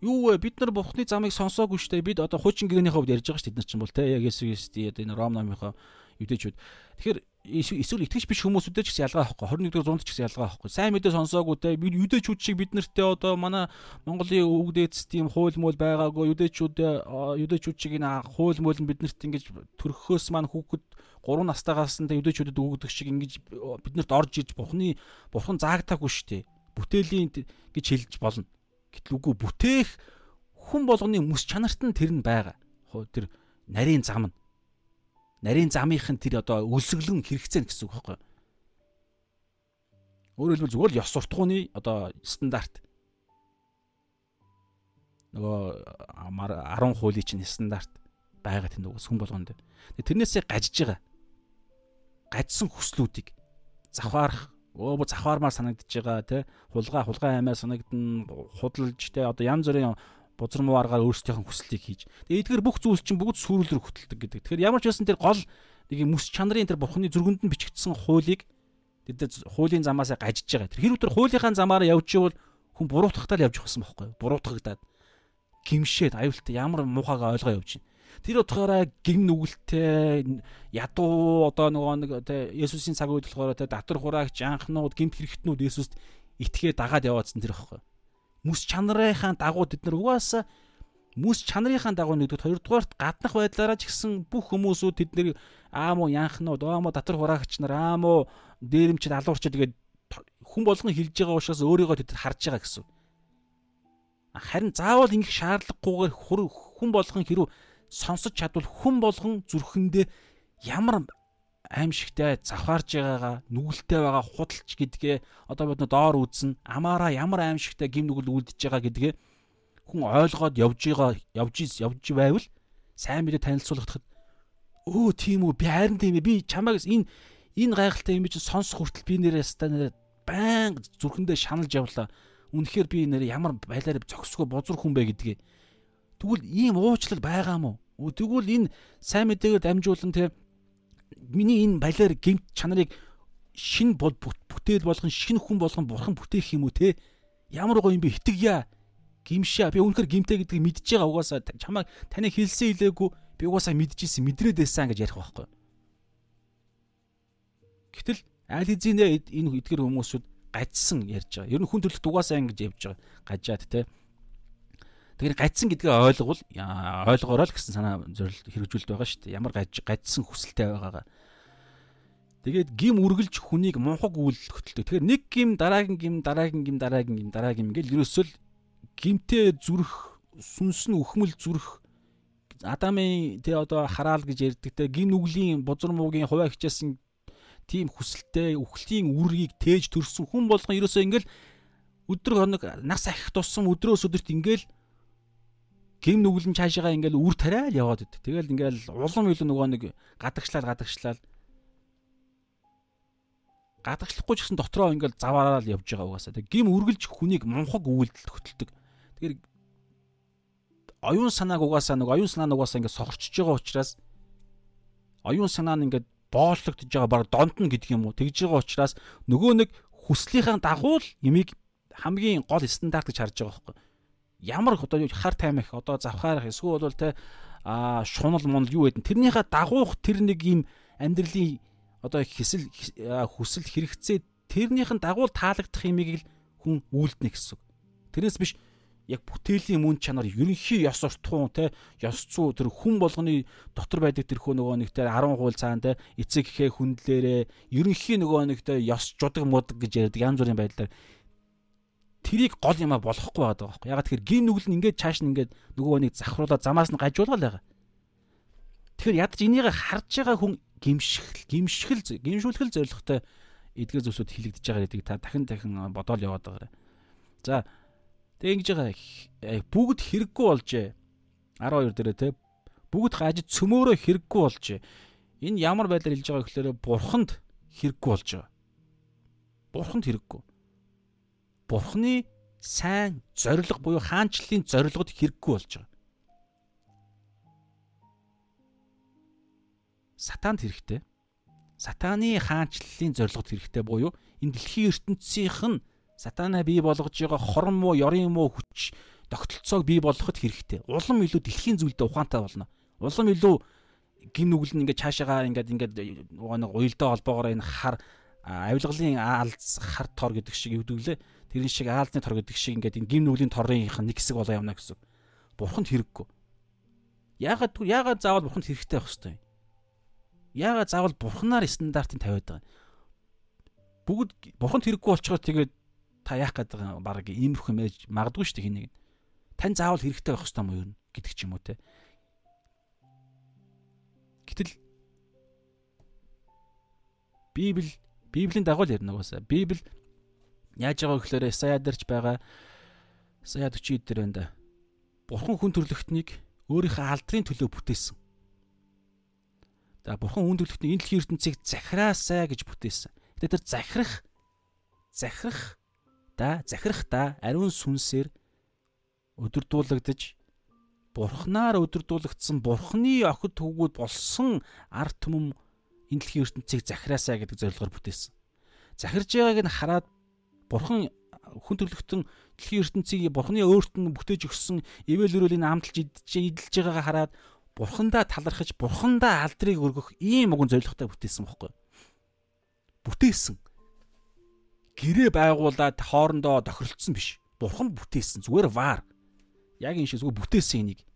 S1: Юу вэ? Бид нар бурхны замыг сонсоогүй штэ. Бид одоо хуучин гэрээнийхээ хувьд ярьж байгаа ш тэд нар чинь бол те яг Есүс одоо энэ Ром номынхоо юдэчүүд. Тэгэхээр эсвэл итгэж биш хүмүүсүүдтэй ч гэсэн ялгаа авахгүй 21 дугаар зуунд ч гэсэн ялгаа авахгүй сайн мэдээ сонсоогүй те. Бид юдэчүүд шиг бид нартэй одоо манай Монголын өвгдөөц тийм хууль мөл байгаагүй юдэчүүд юдэчүүд шиг энэ хууль мөл нь бид нарт ингэж төрөхөөс маань хүүхэд 3 настайгаас нь юдэчүүдэд өгдөг шиг ингэж бид нарт орж ирж бурхны бурхан заагтаагүй шүү дээ. Бүтээлийн гэж хэлж болно. Гэтэл үгүй бүтээх хүн болгоны мэс чанарт нь тэр нь байгаа. Тэр нарийн зам нь нарийн замынх нь тэр одоо өлсгөлэн хэрэгцээ гэсэн үг байхгүй юу? Өөрөөр хэлбэл зүгээр л ёс суртахууны одоо стандарт. Нөгөө 10 хуулийн чинь стандарт байгаа тэнд уус хүн болгонд. Тэрнээсээ гажиж байгаа. Гажсан хүслүүдийг завхаарах өө завхаармаар санагдаж байгаа тий хулгай хулгай аймаа санагдана худалж тий одоо янз бүрийн бузар муу аргаар өөрсдийнх нь хүслийг хийж. Тэгээ эдгээр бүх зүйл чинь бүгд сүрэл рүү хөтэлдэг гэдэг. Тэгэхээр ямар ч байсан тэр гол нэг мэс чанарын тэр бурхны зүргэнд нь бичигдсэн хуулийг тэр хуулийн замаас гажиж байгаа. Тэр хэрвээ тэр хуулийнхаа замаар явж ивэл хүн буруутгахтаа л явж байсан байхгүй юу? Буруутгагдаад гимшээд аюултай ямар муухайгаа ойлгоо явж байна. Тэр утгаараа гим нүгэлтэй ядуу одоо нөгөө нэг тэ Есүсийн цаг үед болохоор тэ татвар хураагч анхнууд гимт хэрэгтнүүд Есүст итгээ дагаад яваадсан тэр байхгүй юу? Мүс чанарынхаа дагуу бид нар угаасаа мүс чанарынхаа дагуу нэгдүгээр хоёрдугаарт гаднах байдлаараа ч гэсэн бүх хүмүүсүүд тэднийг аамуу янхнууд аамуу татвар хураагч нар аамуу дээрэмчд алуурчд тэгээд хүн болгон хилж байгаа учраас өөрийгөө тэд харж байгаа гэсэн. Харин заавал ингэх шаардлагагүйгээр хүн болгон хэрүү сонсож чадвал хүн болгон зүрхэндээ ямар аимшигтай завхаарж байгаагаа нүгэлтэй байгаа худалч гэдгээ одоо бид доор үзнэ амаараа ямар аимшигтай гим нүгэл үлдэж байгаа гэдгээ хүн ойлгоод явж байгаа явж явж байвал сайн мэдээ танилцуулахад өө тийм үү би харин тийм ээ би чамайг энэ энэ гайхалтай юм чи сонсох хүртэл би нэрээ станаа баян зүрхэндээ шаналж явлаа. Үнэхээр би нэр ямар байлаар зөксгөө бузар хүн бэ гэдгээ тэгвэл ийм уучлал байгаа мó. Тэгвэл энэ сайн мэдээгээр дамжуулан те миний энэ балиар гимт чанарыг шин бүтээл болгон шин хүн болгон бурхан бүтээх юм уу те? Ямар гоё юм бэ? Хитгья гимшээ. Би үнэхээр гимтэй гэдгийг мэдж байгаа. Угаасаа чамаа таны хэлсэн хэлээгүй би угаасаа мэдчихсэн мэдрээд байсан гэж ярих байхгүй. Гэтэл аль хэзээ энэ эдгэр хүмүүсүүд гажсан ярьж байгаа. Ер нь хүн төрлөخت угаасаа ингэж явж байгаа. Гажаад те Тэгэхээр гажсан гэдгээ ойлгол ойлгоорой л гэсэн санаа зорилт хэрэгжүүлд байгаа шүү дээ. Ямар гаж гажсан хүсэлтэй байгаагаа. Тэгээд гим үргэлж хүнийг мунхаг үйл хөтөлдөг. Тэгэхээр нэг гим дараагийн гим дараагийн гим дараагийн гим дараагийн гим гэл ерөөсөл гимтэй зүрх сүнс нь өхмөл зүрх Адамын тэ одоо хараал гэж ярьдаг те гин нүглийн бузар муугийн хуваа хичээсэн тийм хүсэлтэй үхлийн үргийг тээж төрсөн хүн болгон ерөөсөө ингээл өдөр хоног нас ахих тусам өдрөөс өдөрт ингээл гим нүглэн цаашаа ингээл үр тариал яваад идэв. Тэгэл ингээл улам илүү нөгөө нэг гадагшлал гадагшлал гадагшлахгүй ч гэсэн дотроо ингээл заваараа л явж байгаа угаасаа. Тэг гим үргэлж хүнийг мунхаг үйлдэл хөтэлдэг. Тэгэхээр оюун санааг угаасаа нэг оюун санаа угаасаа ингээд сохорчж байгаа учраас оюун санаа нь ингээд бооллогдож байгаа баг донд нь гэдэг юм уу тэгж байгаа учраас нөгөө нэг хүслийнхаа дагуу л ямиг хамгийн гол стандарт гэж харж байгаа байхгүй ямар одоо хар таймах одоо завхаарах эсвэл бол те а шунал мунал юу гэдэг тэрнийхээ дагуух тэр нэг юм амьдралын одоо хэсэл хүсэл хэрэгцээ тэрнийх нь дагуул таалагдах юмыг л хүн үйлдэнэ гэсэн. Тэрнээс биш яг бүтээлийн мөн чанар ерөнхий ёс суртахуун те ёс зүй тэр хүн болгоны дотор байдаг тэр хөө нөгөө нэг те 10 хуул цаан те эцэг гэхээ хүндлээрээ ерөнхий нөгөө нэг те ёс жудаг мудаг гэж ярьдаг янз бүрийн байдлаар тэрийг гол юмаа болохгүй байгаа байхгүй. Ягаад тэгэхээр гин нүгэл нь ингээд чааш нь ингээд нөгөө нэг завхруулаад замаас нь гажуулгал байгаа. Тэгэхээр ядаж энийг харж байгаа хүн гимшихэл, гимшихэл, гимшүүлэхэл зоригтой эдгээр зүйлсүүд хилэгдэж байгаа гэдгийг та дахин дахин бодоол яваад байгаарай. За тэг ингэж байгаа бүгд хэрэггүй болжээ. 12 дээрээ те бүгд гажид цөмөөрөө хэрэггүй болжээ. Энэ ямар байдлаар хэлж байгаа гэхээр бурханд хэрэггүй болж байгаа. Бурханд хэрэггүй бурхны сайн зориг буюу хаанчлалын зорилгод хэрэггүй болж байгаа. Сатанд хэрэгтэй. Сатаны хаанчлалын зорилгод хэрэгтэй буюу энэ дэлхийн ертөнцийнх нь сатанаа бий болгож байгаа хорон муу, ёрын муу хүч тогтолцоог бий болгоход хэрэгтэй. Улам илүү дэлхийн зүйлдээ ухаантай болно. Улам илүү гин нүгэл нь ингээд цаашаагаа ингээд ингээд нэг уялдаа холбоогоор энэ хар авилгалын аалз хар тор гэдэг шиг юудэглээ. Тэрэн шиг аалзны тор гэдэг шиг ингээд энэ гин нүглийн торын нэг хэсэг болоо явна гэсэн. Бурханд хэрэггүй. Яагаад яагаад заавал бурханд хэрэгтэй байх хэвээр юм? Яагаад заавал бурханаар стандартыг тавиад байгаа юм? Бүгд бурханд хэрэггүй болчгоо тэгээд та яах гээд байгаа баг иймэрхүү юм ээж магадгүй шүү дээ хин нэг. Тань заавал хэрэгтэй байх хэвээр юм юу гэдэг ч юм уу те. Гэтэл Библи Библийн дагуу л ярина угаасаа. Библи Яаж байгаа гэхээр Исаядарч байгаа Исая 40 дээр байна да. Бурхан хүн төрлөختнийг өөрийнхөө алдрын төлөө бүтээсэн. За бурхан хүн төрлөختний энэ дэлхийн ертөнцийг захираасай гэж бүтээсэн. Гэтэ тэр захирах захирах да захирахдаа ариун сүнсээр өдөрдуулагдж бурхнаар өдөрдуулагдсан бурхны охид төвгүүд болсон арт түмэм энэ дэлхийн ертөнцийг захираасай гэдэг зорилгоор бүтээсэн. Захирж байгааг нь хараад бурхан хүн төрлөختөн дэлхийн ертөнцийг бурхны өөрт нь бүтээж өгсөн ивэл өрөөлийн амталж идэлж байгаагаа хараад бурхандаа талархаж бурхандаа алдрыг өргөх ийм уган зорилготой бүтээсэн бохоггүй. Бүтээсэн гэрээ байгуулад хоорондоо тохиролцсон биш. Бурхан бүтээсэн зүгээр ваар. Яг энэ шиг зүгээр бүтээсэн энийг.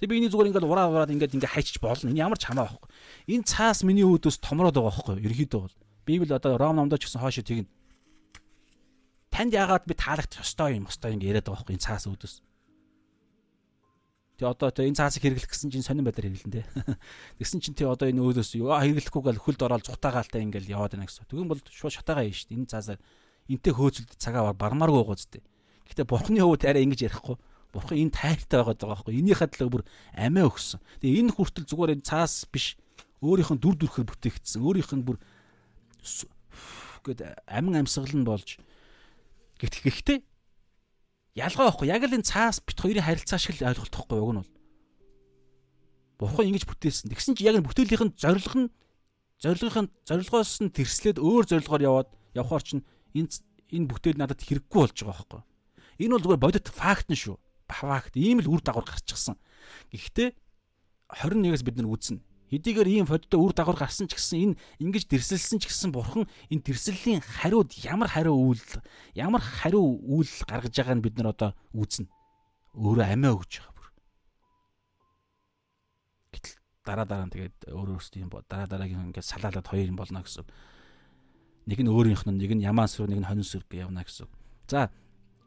S1: Тэг би энийг зүгээр ингээд ураа ураад ингээд ингээд хайчиж болно. Энэ ямар ч хамаа байхгүй. Энэ цаас миний үүдээс томроод байгаа байхгүй. Ерхийдөө бол. Библи одоо Ром номдоо ч гэсэн хоошо тэгнэ. Танд яагаад би таалагдах ёстой юм ёстой ингэ яриад байгаа байхгүй цаас үүдээс. Тэг одоо тэ энэ цаасыг хэрэглэх гэсэн чинь сонирн байдлаар хэрэглэн тэ. <laughs> Тэгсэн чинь тэ одоо энэ өөдөөс юу хэрэглэхгүйгээл хөлд ороод цутаагаалтай ингээл яваад байна гэсэн. Тэгвэл бол шууд шатаагаа юм шүү дээ. Энэ цаасаар энтэй хөөцөлд цагаа бармааргүй гоц тэ. Гэхдээ бурхны хувьд арай ингэж ярихгүй. Бурхан энэ тайртай байгаад байгаа байхгүй. Энийхээ төлөө бүр амиа өгсөн. Тэгээ энэ хүртэл зүгээр энэ цаас биш өөрийнх нь дүр төрхөөр бүтээгдсэн. Өөрийнх нь бүр гээд амин амьсгал нь болж гэхдээ ялгаа байхгүй. Яг л энэ цаас бит хоёрын харилцаа шиг л ойлголт байхгүй уг нь бол. Бурхан ингэж бүтээсэн. Тэгсэн чи яг энэ бүтээлийн зорилго нь зорилгын зорилгоос нь тэрслээд өөр зорилгоор яваад явхаар чинь энэ энэ бүтээл надад хэрэггүй болж байгаа байхгүй. Энэ бол зүгээр бодит факт нь шүү. Факт. Ийм л үр дагавар гарчихсан. Гэхдээ 21-ээс бид нар үзнэ. Хэдийгээр ийм фодтой үр дагавар гарсан ч гэсэн энэ ингэж дэрсэлсэн ч гэсэн бурхан энэ дэрсэллийн хариуд ямар хариу үйл ямар хариу үйл гаргаж байгааг нь бид нар одоо үзнэ. Өөрөө амиа өгж байгаа бүр. Гэтэл дараа дараа нь тэгээд өөр өөрсдөө юм бо дараа дараагийн ингээд салаалаад хоёр юм болно гэсэн. Нэг нь өөрийнх нь нэг нь ямаа сүр нэг нь хонин сүр гэ явна гэсэн. За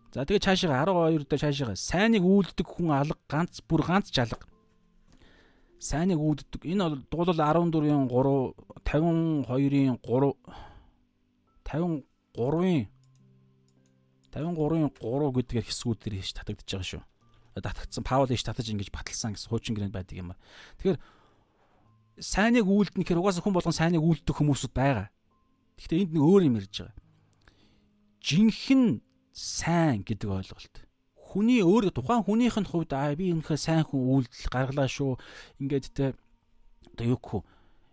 S1: За тэгээ цаашаа 12 дээр цаашаа сайныг үйлддэг хүн алга ганц бүр ганц жалга сайныг үүддэг. Энэ бол дуулал 14-ийн 3 52-ийн 3 53-ийн 53-ийн 3 гэдгээр хэсгүүд дээр хийж татагдчихж байгаа шүү. Татагдсан Паул хийж татаж ингэж баталсан гэсэн хуучин гэрээнд байдаг юм ба. Тэгэхээр сайныг үйлдэн гэхээр угаасаа хүн болгон сайныг үйлдэх хүмүүсүүд байгаа. Гэхдээ энд нэг өөр юм ярьж байгаа. Жинхэнэ сайн гэдэг ойлголт хүний өөр тухайн хүнийх нь хувьд аа би энэхээ сайн хүн үйлдэл гаргалаа шүү. Ингээд те одоо юу гэх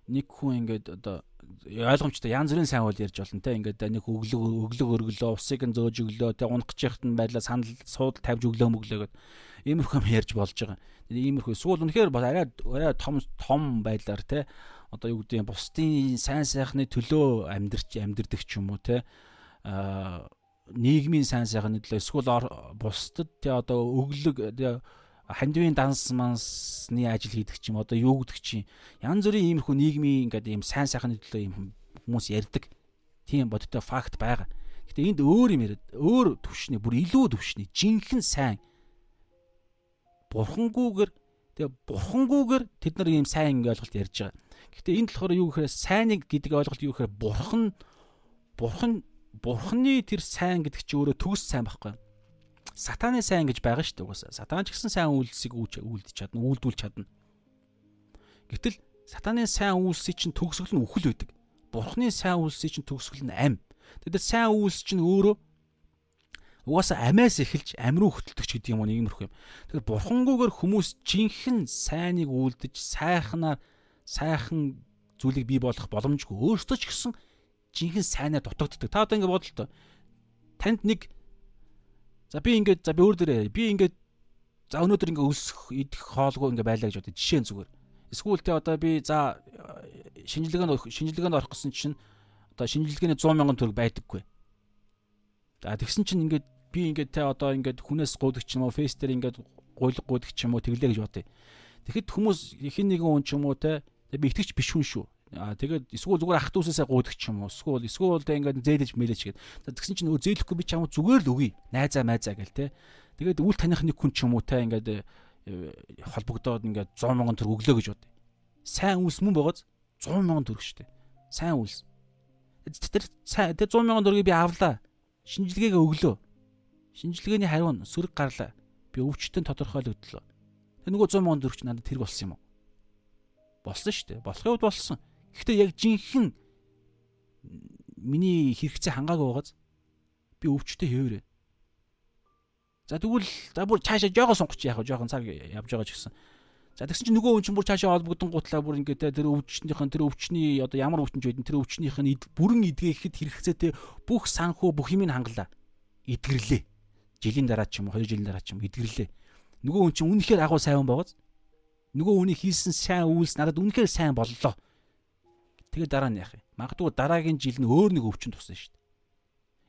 S1: нэг хүн ингээд одоо ойлгомжтой янз бүрийн сайн үйл ярьж болно те. Ингээд нэг өглөг өглөг өргөлөө усыг нь зөөж өглөө те унах гэж яхад нь байдлаа санал суудал тавьж өглөө мөглөө гэд. Иймэрхүү юм ярьж болж байгаа. Иймэрхүү. Сүүл үнэхээр бас арай арай том том байдлаар те. Одоо юу гэдэг бусдын сайн сайхны төлөө амьдрч амьдрдаг ч юм уу те. Аа нийгмийн сайн сайхны төлөө эсвэл бусдад тий одоо өглөг хандивын данс мансны ажил хийдэг ч юм одоо юу гэдэг чинь янз бүрийн иймэрхүү нийгмийн ингээд ийм сайн сайхны төлөө ийм хүмүүс ярьдаг тийм бодтой факт байгаа. Гэтэ энд өөр юм яриад өөр төвшний бүр илүү төвшний жинхэнэ сайн бурхангүйгээр тэгээ бурхангүйгээр тэд нар ийм сайн ойлголт ярьж байгаа. Гэтэ энд болохоор юу гэхээр сайныг гэдэг ойлголт юу гэхээр бурхан бурхан бурхны тэр сайн гэдэг чи өөрөө төгс сайн байхгүй. Сатаны сайн гэж байгаа шүү дээ угаасаа. Сатан ч гэсэн сайн үйлсийг үйлдэж чадна, үйлдүүлж чадна. Гэтэл сатаны сайн үйлсийг чинь төгсгөл нь үхэл байдаг. Бурхны сайн үйлсийг чинь төгсгөл нь ам. Тэгэхээр сайн үйлс чинь өөрөө угаасаа амиас эхэлж ам руу хөтөлдөг ч гэдэг юм уу нэг юмрх юм. Тэгэхээр бурхангүйгээр хүмүүс жинхэнэ сайныг үйлдэж сайхнаар сайхан зүйлийг бий болгох боломжгүй. Өөртөө ч гэсэн жинхэнэ сайнаа дутагддаг. Та одоо ингэ бодлоо. Танд нэг за би ингээд за би өөр дээрээ би ингээд за өнөөдөр ингээ өсөх идэх хоолгүй ингээ байлаа гэж бодё. Жишээ зүгээр. Эсвэл тэ одоо би за шинжилгээнд шинжилгээнд орох гэсэн чинь одоо шинжилгээний 100 мянган төгрөг байдаггүй. За тэгсэн чинь ингээд би ингээд те одоо ингээд хүнээс гуйдаг ч юм уу фейс дээр ингээд гуйлг гуйдаг ч юм уу тэглээ гэж бодъё. Тэгэхэд хүмүүс хин нэгэн хүн ч юм уу те би итгэж биш хүн шүү. Аа тэгээд эсвэл зүгээр ах дүүсээсээ гуйдаг ч юм уу. Эсвэл эсвэл тэ ингээд зээлэж мэлэж гээд. Тэгсэн чинь нөгөө зээлэхгүй би чамд зүгээр л өгье. Найзаа майзаа гэл те. Тэгээд үл таних нэг хүн ч юм уу те ингээд э, холбогдоод ингээд 100 мянган төгрөг өглөө гэж бод. Сайн үйлс мөн байгааз 100 мянган төгрөг штэ. Сайн үйлс. Тэр сайн тэр 100 мянган төгрөгийг би авлаа. Шинжилгээгээ өглөө. Шинжилгээний хариу нь сөрөг гарлаа. Би өвчтөн тодорхойлогдлоо. Тэр нөгөө 100 мянган төгрөг чи надад тэрг болсон юм уу? Болсон шүү дээ. Болохын хувьд болсон. Гэхдээ яг жинхэнэ миний хэрэгцээ хангаагүй байгааз би өвчтөе хэвээрээ. За тэгвэл за бүр цаашаа жоогоо сонгоч яах вэ? Жохон цаг явж байгаа ч гэсэн. За тэгсэн чинь нөгөө хүн чинь бүр цаашаа холбогдсон гутлаа бүр ингээд тэр өвчнийхэн тэр өвчний одоо ямар өвчнж байдэн тэр өвчнийх нь бүрэн эдгээхэд хэрэгцээтэй бүх санхүү бүх юмыг хангалаа. Эдгэрлээ. Жилийн дараа ч юм уу 2 жилийн дараа ч юм эдгэрлээ. Нөгөө хүн чинь үнэхээр агуу сайн байгааз нөгөө хүний хийсэн сайн үйлс надад үнэхээр сайн боллоо. Тэгээ дараа нь яах юм? Магадгүй дараагийн жил нь өөр нэг өвчин тусан шүү дээ.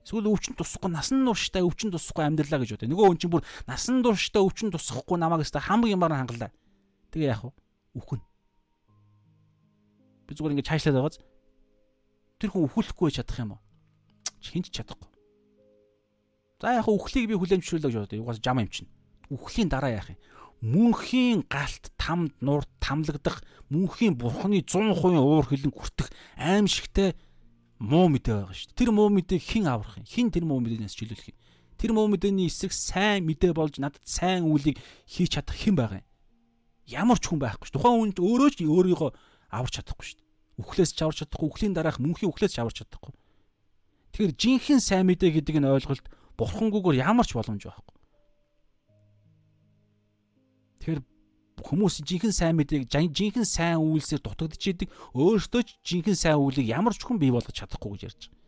S1: Эсвэл өвчин тусахгүй насан турштай өвчин тусахгүй амьдралаа гэж бодё. Нөгөө хүн чинь бүр насан турштай өвчин тусахгүй намайг өстө хамгийн юмар хангалаа. Тэгээ яах вэ? Үхэн. Би зүгээр ингэ чаашлаад байгааз тэр хүн өхөхгүй чадах юм уу? Хинч чадахгүй. За яг үхлийг би хүлэмжшүүлээ гэж бодё. Угаас жам юм чинь. Үхлийн дараа яах юм? Мөнхийн галт тамд нурд тамлагдах мөнхийн бурхны 100% уур хилэн хүртэх аимшигтай муу мэдээ байгаа шүү дээ. Тэр муу мэдээг хэн аврах юм? Хэн тэр муу мэдээнээс чөлөөлөх юм? Тэр муу мэдээний эсрэг сайн мэдээ болж надад сайн үйлийг хийж чадах хэн байгаа юм? Ямар ч хүн байхгүй шүү. Тухайн хүн өөрөө ч өөрийгөө аварч чадахгүй шүү. Үхлээс ч аварч чадахгүй, үхлийн дараах мөнхийн үхлээс ч аварч чадахгүй. Тэгэхээр жинхэнэ сайн мэдээ гэдэг нь ойлголт бурхангүйгээр ямар ч боломж байхгүй. Тэгэхээр хүмүүс жинхэнэ сайн мэдээг жинхэнэ сайн үйлсээр дутагдчихэдэг өөртөө ч жинхэнэ сайн үйлийг ямар ч хүн бий болгож чадахгүй гэж ярьж байгаа.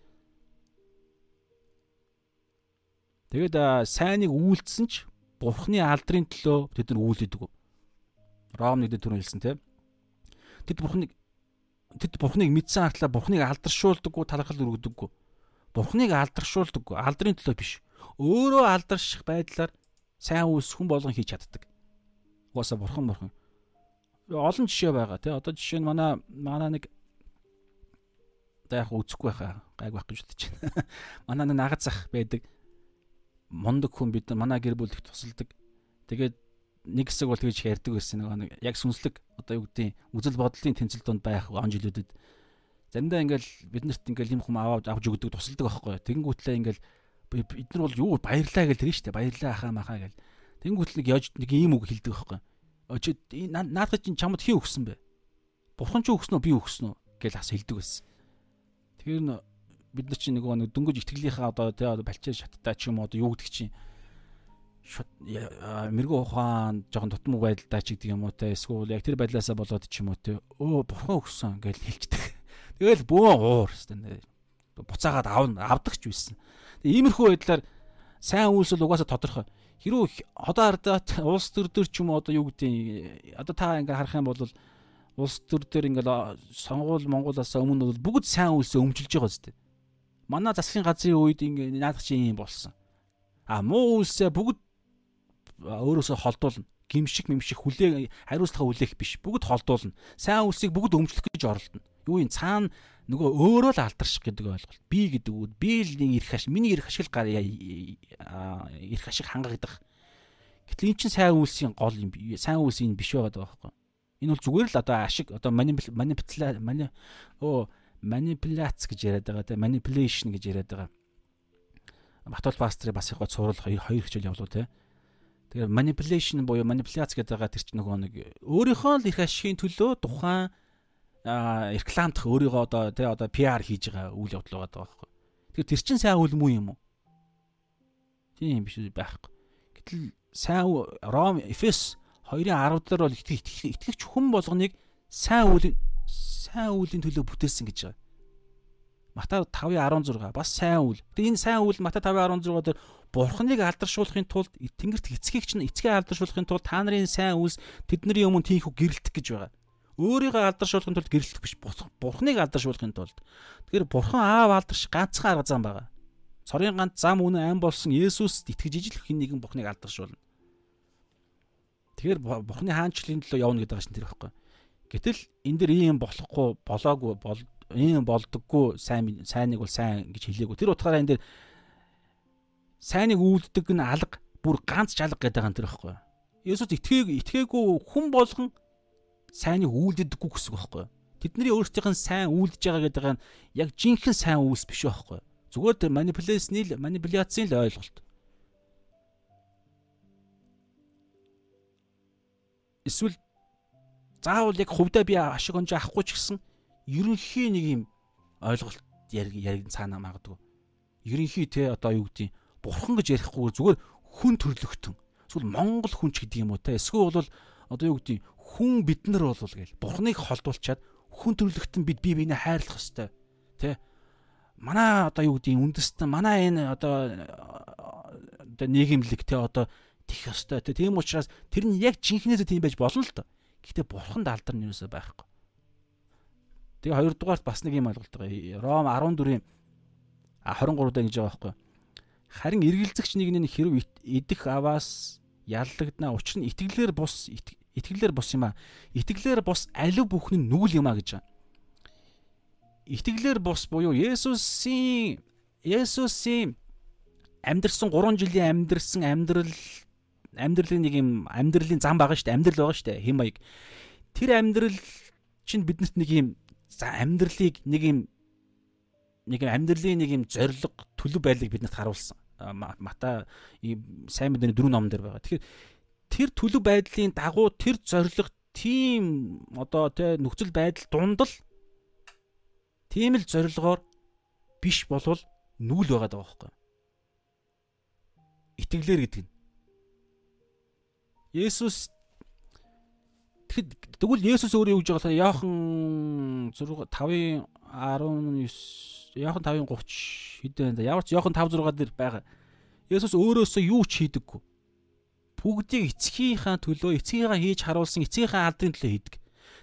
S1: Тэгэд сайныг үйлдсэн ч бурхны алдрын төлөө тэд нар үйлдэдэг. Ром нэгдэ түрүү хэлсэн тийм. Тэд бурхныг тэд бурхныг мэдсэн хартлаа бурхныг алдаршуулдаггүй талархал өргөдөггүй. Бурхныг алдаршуулдаггүй алдрын төлөө биш. Өөрөө алдарших байдлаар сайн үйлс хүн болгон хийж чаддаг угаасаа бурхан бурхан. Олон жишээ байгаа тий. Одоо жишээ нь манай манай нэг одоо яг үзэхгүй байхаа гайг байх гэж бодож байна. <laughs> Манай нэг нагад зах байдаг. Мундаг хүн бид манай гэр бүл их тусалдаг. Тэгээд нэг хэсэг бол тэгж ярьдаг байсан нэг яг сүнслэг одоо юу гэдэг үзэл бодлын тэнцэл донд байх он жилүүдэд заримдаа ингээл биднэрт ингээл юм хүм аваад авч өгдөг тусалдаг байхгүй. Тэнгүүтлээ ингээл бид нар бол юу баярлаа гэж нь штэ баярлаа ахаа махаа гэл Тэнгүүт нэг яж нэг ийм үг хэлдэг байхгүй. Очи наадах чинь чамд хий өгсөн бэ? Бурхан ч өгсөн үү би өгсөн үү гэж ас хэлдэг байсан. Тэгэхээр бид нар чинь нэг нэг дөнгөж итгэлийнхаа одоо тий балчаа шаттай ч юм уу одоо юу гэдэг чинь мэрэгүү ухаан жоохон тутам байдалтай ч гэдэг юм уу те эсвэл яг тэр байдлаасаа болоод ч юм уу те өө бурхан өгсөн гэж хэлчихдэг. <laughs> Тэгэл бөө уур хэвээр буцаагаад аавна авдаг ч байсан. Иймэрхүү байдлаар сайн үйлсэл угаасаа тодорхой хэрвээ одоо ардаа улс төр төр ч юм уу одоо юу гэдэг одоо та ингээ харах юм бол улс төр төр ингээл сонгуул Монголоос өмнө бол бүгд сайн үйлсээ өмжилж байгаа зү. Манай засгийн газрын үед ингээ наадах чинь юм болсон. А муу үйлсээ бүгд өөрөөсөө холдуулна. Гимшиг мэмшиг хүлээ хариуцлага хүлээх биш. Бүгд холдуулна. Сайн үйлсийг бүгд өмчлөх гэж оролдоно. Юу юм цаана нөгөө өөрөө л алдарших гэдэг ойлголт. Би гэдэг үг би л нэг эрх ашиг, миний эрх ашиг гар эрх ашиг хангагдах. Гэтэл эн чинь сайн үйлсийн гол юм. Сайн үйлсийн биш байгаад байгаа байхгүй. Энэ бол зүгээр л одоо ашиг одоо манипуляц мани оо манипуляц гэж яриад байгаа те manipulation гэж яриад байгаа. Батул пастры бас их гоо цуврал хоёр хичээл явуулуу те. Тэгэхээр manipulation буюу манипуляц гэдэг байгаа тэр чинь нөгөө нэг өөрийнхөө л эрх ашигын төлөө тухайн рекламдах өөрийгөө одоо тий одоо PR хийж байгаа үйл явдал байгаа байхгүй. Тэгэхээр тэр чин сайн үйл мүү юм уу? Тийм биш байхгүй. Гэтэл сайн Ром Эфес 2:10 дээр бол итгэгч хүн болгоныг сайн үйл сайн үлийн төлөө бүтээсэн гэж байгаа. Матай 5:16 бас сайн үйл. Тэгээ энэ сайн үйл Матай 5:16 дээр Бурхныг алдаршуулахын тулд Тэнгэрт эцгийг чинь эцгээ алдаршуулахын тулд та нарын сайн үйлс тэдний өмнө тийхүү гэрэлтэх гэж байгаа. Өөрийгөө алдаршуулахын тулд гэрлэх биш. Бурхныг алдаршуулахын тулд. Тэгэхээр бурхан аав алдарш ганцхан арга зам байгаа. Цорын ганц зам үнэн ам болсон Есүст итгэж ижил хин нэгэн бурхныг алдаршуулна. Тэгэхээр бурхны хаанчлалын төлөө явна гэдэг чинь тэр байхгүй. Гэтэл энэ дэр ийм болохгүй болоогүй бол ийм болдоггүй сайн сайныг бол сайн гэж хэлээгүй. Тэр утгаараа энэ дэр сайныг үүлддэг нь алга бүр ганц жалга гэдэг юм тэр байхгүй. Есүс итгээг итгээгүй хүн болгон сайныг үйлддэггүй гэсэн үг байхгүй. Тэдний өөрсдийнх нь сайн үйлдэж байгаа гэдэг нь яг жинхэнэ сайн үйлс биш байхгүй. Зүгээр тэр манипуляцны манипуляцийн л ойлголт. Эсвэл заавал яг хувьдаа би ашиг онж авахгүй ч гэсэн ерөнхий нэг юм ойлголт яриг цаанаа магадгүй. Ерөнхий те одоо юу гэдэг бурхан гэж ярихгүй зүгээр хүн төрлөختөн. Эсвэл монгол хүн ч гэдэг юм уу те. Эсвэл бол одоо юу гэдэг хүн бид нар бол гээл бурханыг холдуулчаад хүн төрлөختөн бид бие биенээ хайрлах хэвээр те. Манай одоо юу гэдэг үндэстэн манай энэ одоо одоо нийгэмлэг те одоо тих ёстой. Тийм учраас тэр нь яг жинхнээсээ тийм байж болно л доо. Гэхдээ бурханд алдар нь юусаа байхгүй. Тэгээ хоёрдугаарт бас нэг юм ойлголт байгаа. Ром 14-ийн 23 даа гэж байгаа байхгүй. Харин эргэлзэгч нэгний хэрв идэх аваас яллагдана. Учир нь итгэлээр бус итгэлээр бус юм а. Итгэлээр бус алив бүхний нүгэл юм а гэж байгаа. Итгэлээр бус буюу Есүсийн Есүсийн амьдрсан 3 жилийн амьдрсан амьдрал амьдралын нэг юм амьдралын зам байгаа шүү дээ. Амьдрал байгаа шүү дээ. Хэм маяг. Тэр амьдрал чинь биднэрт нэг юм амьдралыг нэг юм нэг юм амьдралын нэг юм зориг төлөв байдлыг биднэрт харуулсан. Мата сайн мэдээний дөрөв номон дээр байгаа. Тэгэхээр тэр төлөв байдлын дагуу тэр зориг тийм одоо тэ нөхцөл байдал дундал тийм л зорилгоор биш болвол нүүл байгаа даа байхгүй. Итгэлээр гэдэг нь Есүс тэгэхэд тэгвэл Есүс өөрөө юу гэж байгаа Яохан 6 5-ын 19 Яохан 5-ын 30 хэдэн ямар ч Яохан 5 6 дээр байгаа. Есүс өөрөөсөө юу ч хийдэггүй. Бүгдийг эцгийнхаа төлөө эцгийнхаа хийж харуулсан эцгийнхаа алдрын төлөө хийдэг.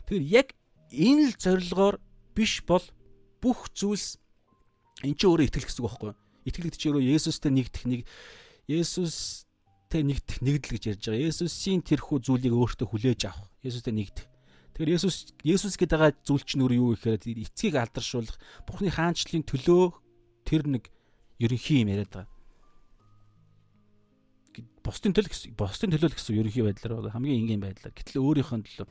S1: Тэгэхээр яг энэ л зорилгоор биш бол бүх зүйлс эн чинь өөрөө итгэл гэсэн үг байхгүй юу? Итгэл гэдэг чинь өөрөө Есүстэй нэгдэх нэг Есүс те нэгдэх нэгдэл гэж ярьж байгаа. Есүсийн тэрхүү зүйлийг өөртөө хүлээж авах. Есүстэй нэгдэх. Тэгэхээр Есүс Есүс гэдэг байгаа зүйл чинь өөрөө юу гэхээр эцгийг алдаршуулах, Бурхны хаанчлалын төлөө тэр нэг ерөнхий юм яриад байгаа. Бусдын төлөө гэсэн бусдын төлөө гэсэн ерөнхий байдлаар хамгийн энгийн байдлаар гэтэл өөрийнхөө төлөө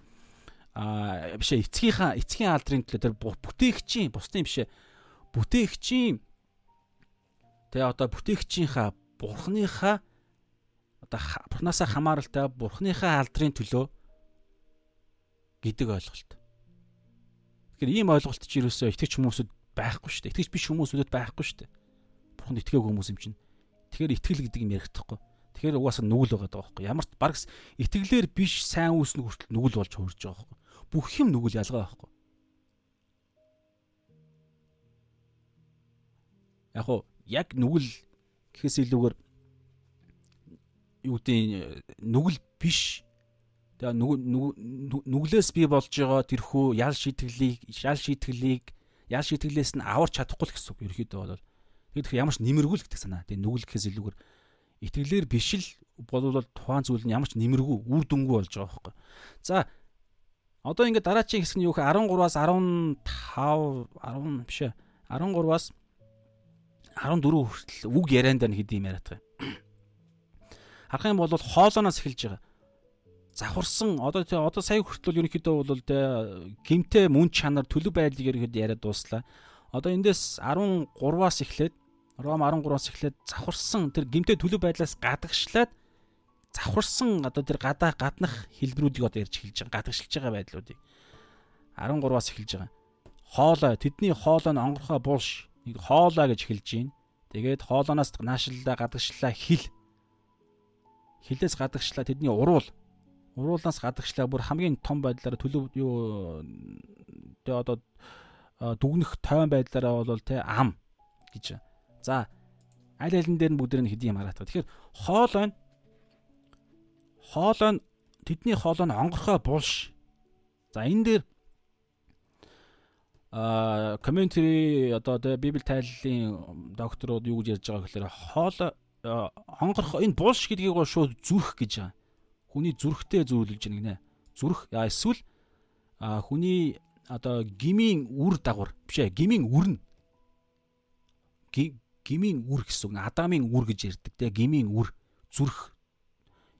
S1: аа биш эцгийнхаа эцгийн алдрын төлөө тэр бүтээгчийн бусдын биш бүтээгчийн тэгээ одоо бүтээгчийнхаа бурхныхаа одоо бурхнасаа хамааралтай бурхныхаа алдрын төлөө гэдэг ойлголт. Тэгэхээр ийм ойлголт ч юусоо итгэж хүмүүсүүд байхгүй шүү дээ. Итгэж биш хүмүүсүүдэд байхгүй шүү дээ. Бурханд итгээгүй хүмүүс юм чинь. Тэгэхээр итгэл гэдэг юм ярихдаггүй. Тэгэхээр угаасаа нүгэл байгаа даа байхгүй. Ямар ч бараг итгэлээр биш сайн үүснэ хүртэл нүгэл болж хуурж байгаа байхгүй. Бүх юм нүгэл ялгаа байхгүй. Яг уу яг нүгэл гэхээс илүүгээр юу гэдэг нүгэл биш. Тэгээ нүглээс би болж байгаа тэрхүү ял шийтгэлийг ял шийтгэлийг ял шийтгэлээс нь аварч чадахгүй л гэсэн үг ерөөхдөө бол. Тэгэхээр ямар ч нэмэргүй л гэдэг санаа. Тэгээ нүгэл гэхээс илүүгээр итгэлээр биш л болвол тухайн зүйл нь ямар ч нэмэргүй үр дүнгүй болж байгаа байхгүй. За одоо ингээд дараачийн хэсэг нь юу гэхээр 13-аас 15 10 биш ээ 13-аас 14 хүртэл үг ярианд байна хэдий юм яриад байгаа юм. <coughs> Харах юм бол хоолооноос эхэлж байгаа. Завхарсан одоо одоо сая хүртэл ерөнхийдөө бол тэ гимтэй мөн чанар төлөв байдлыг ерөнхийдөө яриад дууслаа. Одоо эндээс 13-аас эхлээд Ром 13-аас эхлээд завхарсан тэр гимтэй төлөв байдлаас гадагшлаад завхарсан одоо тэр гадаа гаднах хэлбэрүүдийг одоо ярьж эхэлж байгаа. Гадагшилж байгаа байдлуудыг 13-аас эхэлж байгаа. Хоолой тэдний хоолой нь онгорхоо булш нэг хоолой гэж эхэлж байна. Тэгээд хоолооноос наашлаа гадагшлаа хил хилээс гадагшлаа тэдний уруул уруулаас гадагшлаа бүр хамгийн том байдлаараа төлөв юу тэ одоо дүгнэх тойвон байдлаараа бол тэ ам гэж. За аль алин дээр нь бүгдээр нь хэдийн юм хараат. Тэгэхээр хоол байна. Хоол нь тэдний хоол нь онгорхой булш. За энэ дээр а комментари одоо тэ библи тайллын докторууд юу гэж ярьж байгаа гэхээр хоол хонгорох энэ булш гэдгийг гоо шууд зүрх гэж байгаа. Хүний зүрхтэй зөвлөж гинэ. Зүрх эсвэл хүний одоо гмийн үр дагавар биш ээ гмийн үрн гмийн үр гэсэн үг адамын үр гэж ярьдаг те гмийн үр зүрх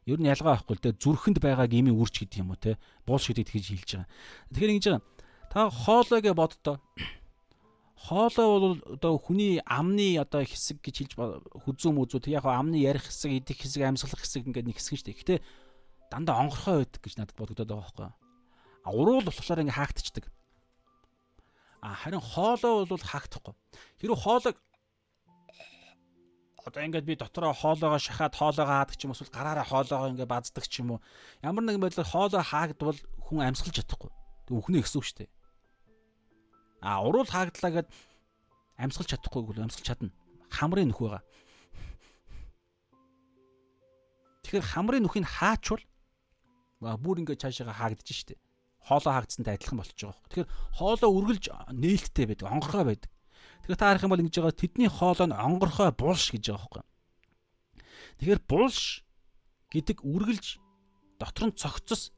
S1: ер нь ялгаа байхгүй л те зүрхэнд байгаа гмийн үрч гэдэг юм уу те булш гэдэг тэгж хэлж байгаа. Тэгэхээр ингэж байгаа. Та хоолой гэж боддоо. Хоолой бол одоо хүний амны одоо хэсэг гэж хэлж хүзүү мүзүү тэг яг амны ярих хэсэг, идэх хэсэг, амьсгалах хэсэг ингээд нэг хэсэг шүү дээ. Гэтэ дандаа онгорхой байдаг гэж надад бодогдоод байгаа байхгүй. А уруул болохоор ингээд хаагдчихдаг. А харин хоолой бол хаагдахгүй. Хэрвээ хоолойг одоо ингээд би дотроо хоолоогоо шахаад хоолоогоо хаадаг ч юм уу гараараа хоолоогоо ингээд баздаг ч юм уу. Ямар нэгэн байдлаар хоолоо хаагдвал хүн амьсгалж чадахгүй. Үхнэ гэсэн үг шүү дээ а уруул хаагдлаа гэд амьсгалж чадахгүй бол амьсгалж чадна. Хамрын нөх байгаа. Тэгэхээр хамрын нүхийг хаачвал бүр ингээд цаашаага хаагдаж штэ. Хоолоо хаагдсантай адилхан болчихж байгаа. Тэгэхээр хоолоо үргэлж нээлттэй байдаг, онгорхой байдаг. Тэгэхээр та харах юм бол ингэж байгаа тэдний хоолой нь онгорхой булш гэж байгаа байхгүй. Тэгэхээр булш гэдэг үргэлж дотор нь цогцос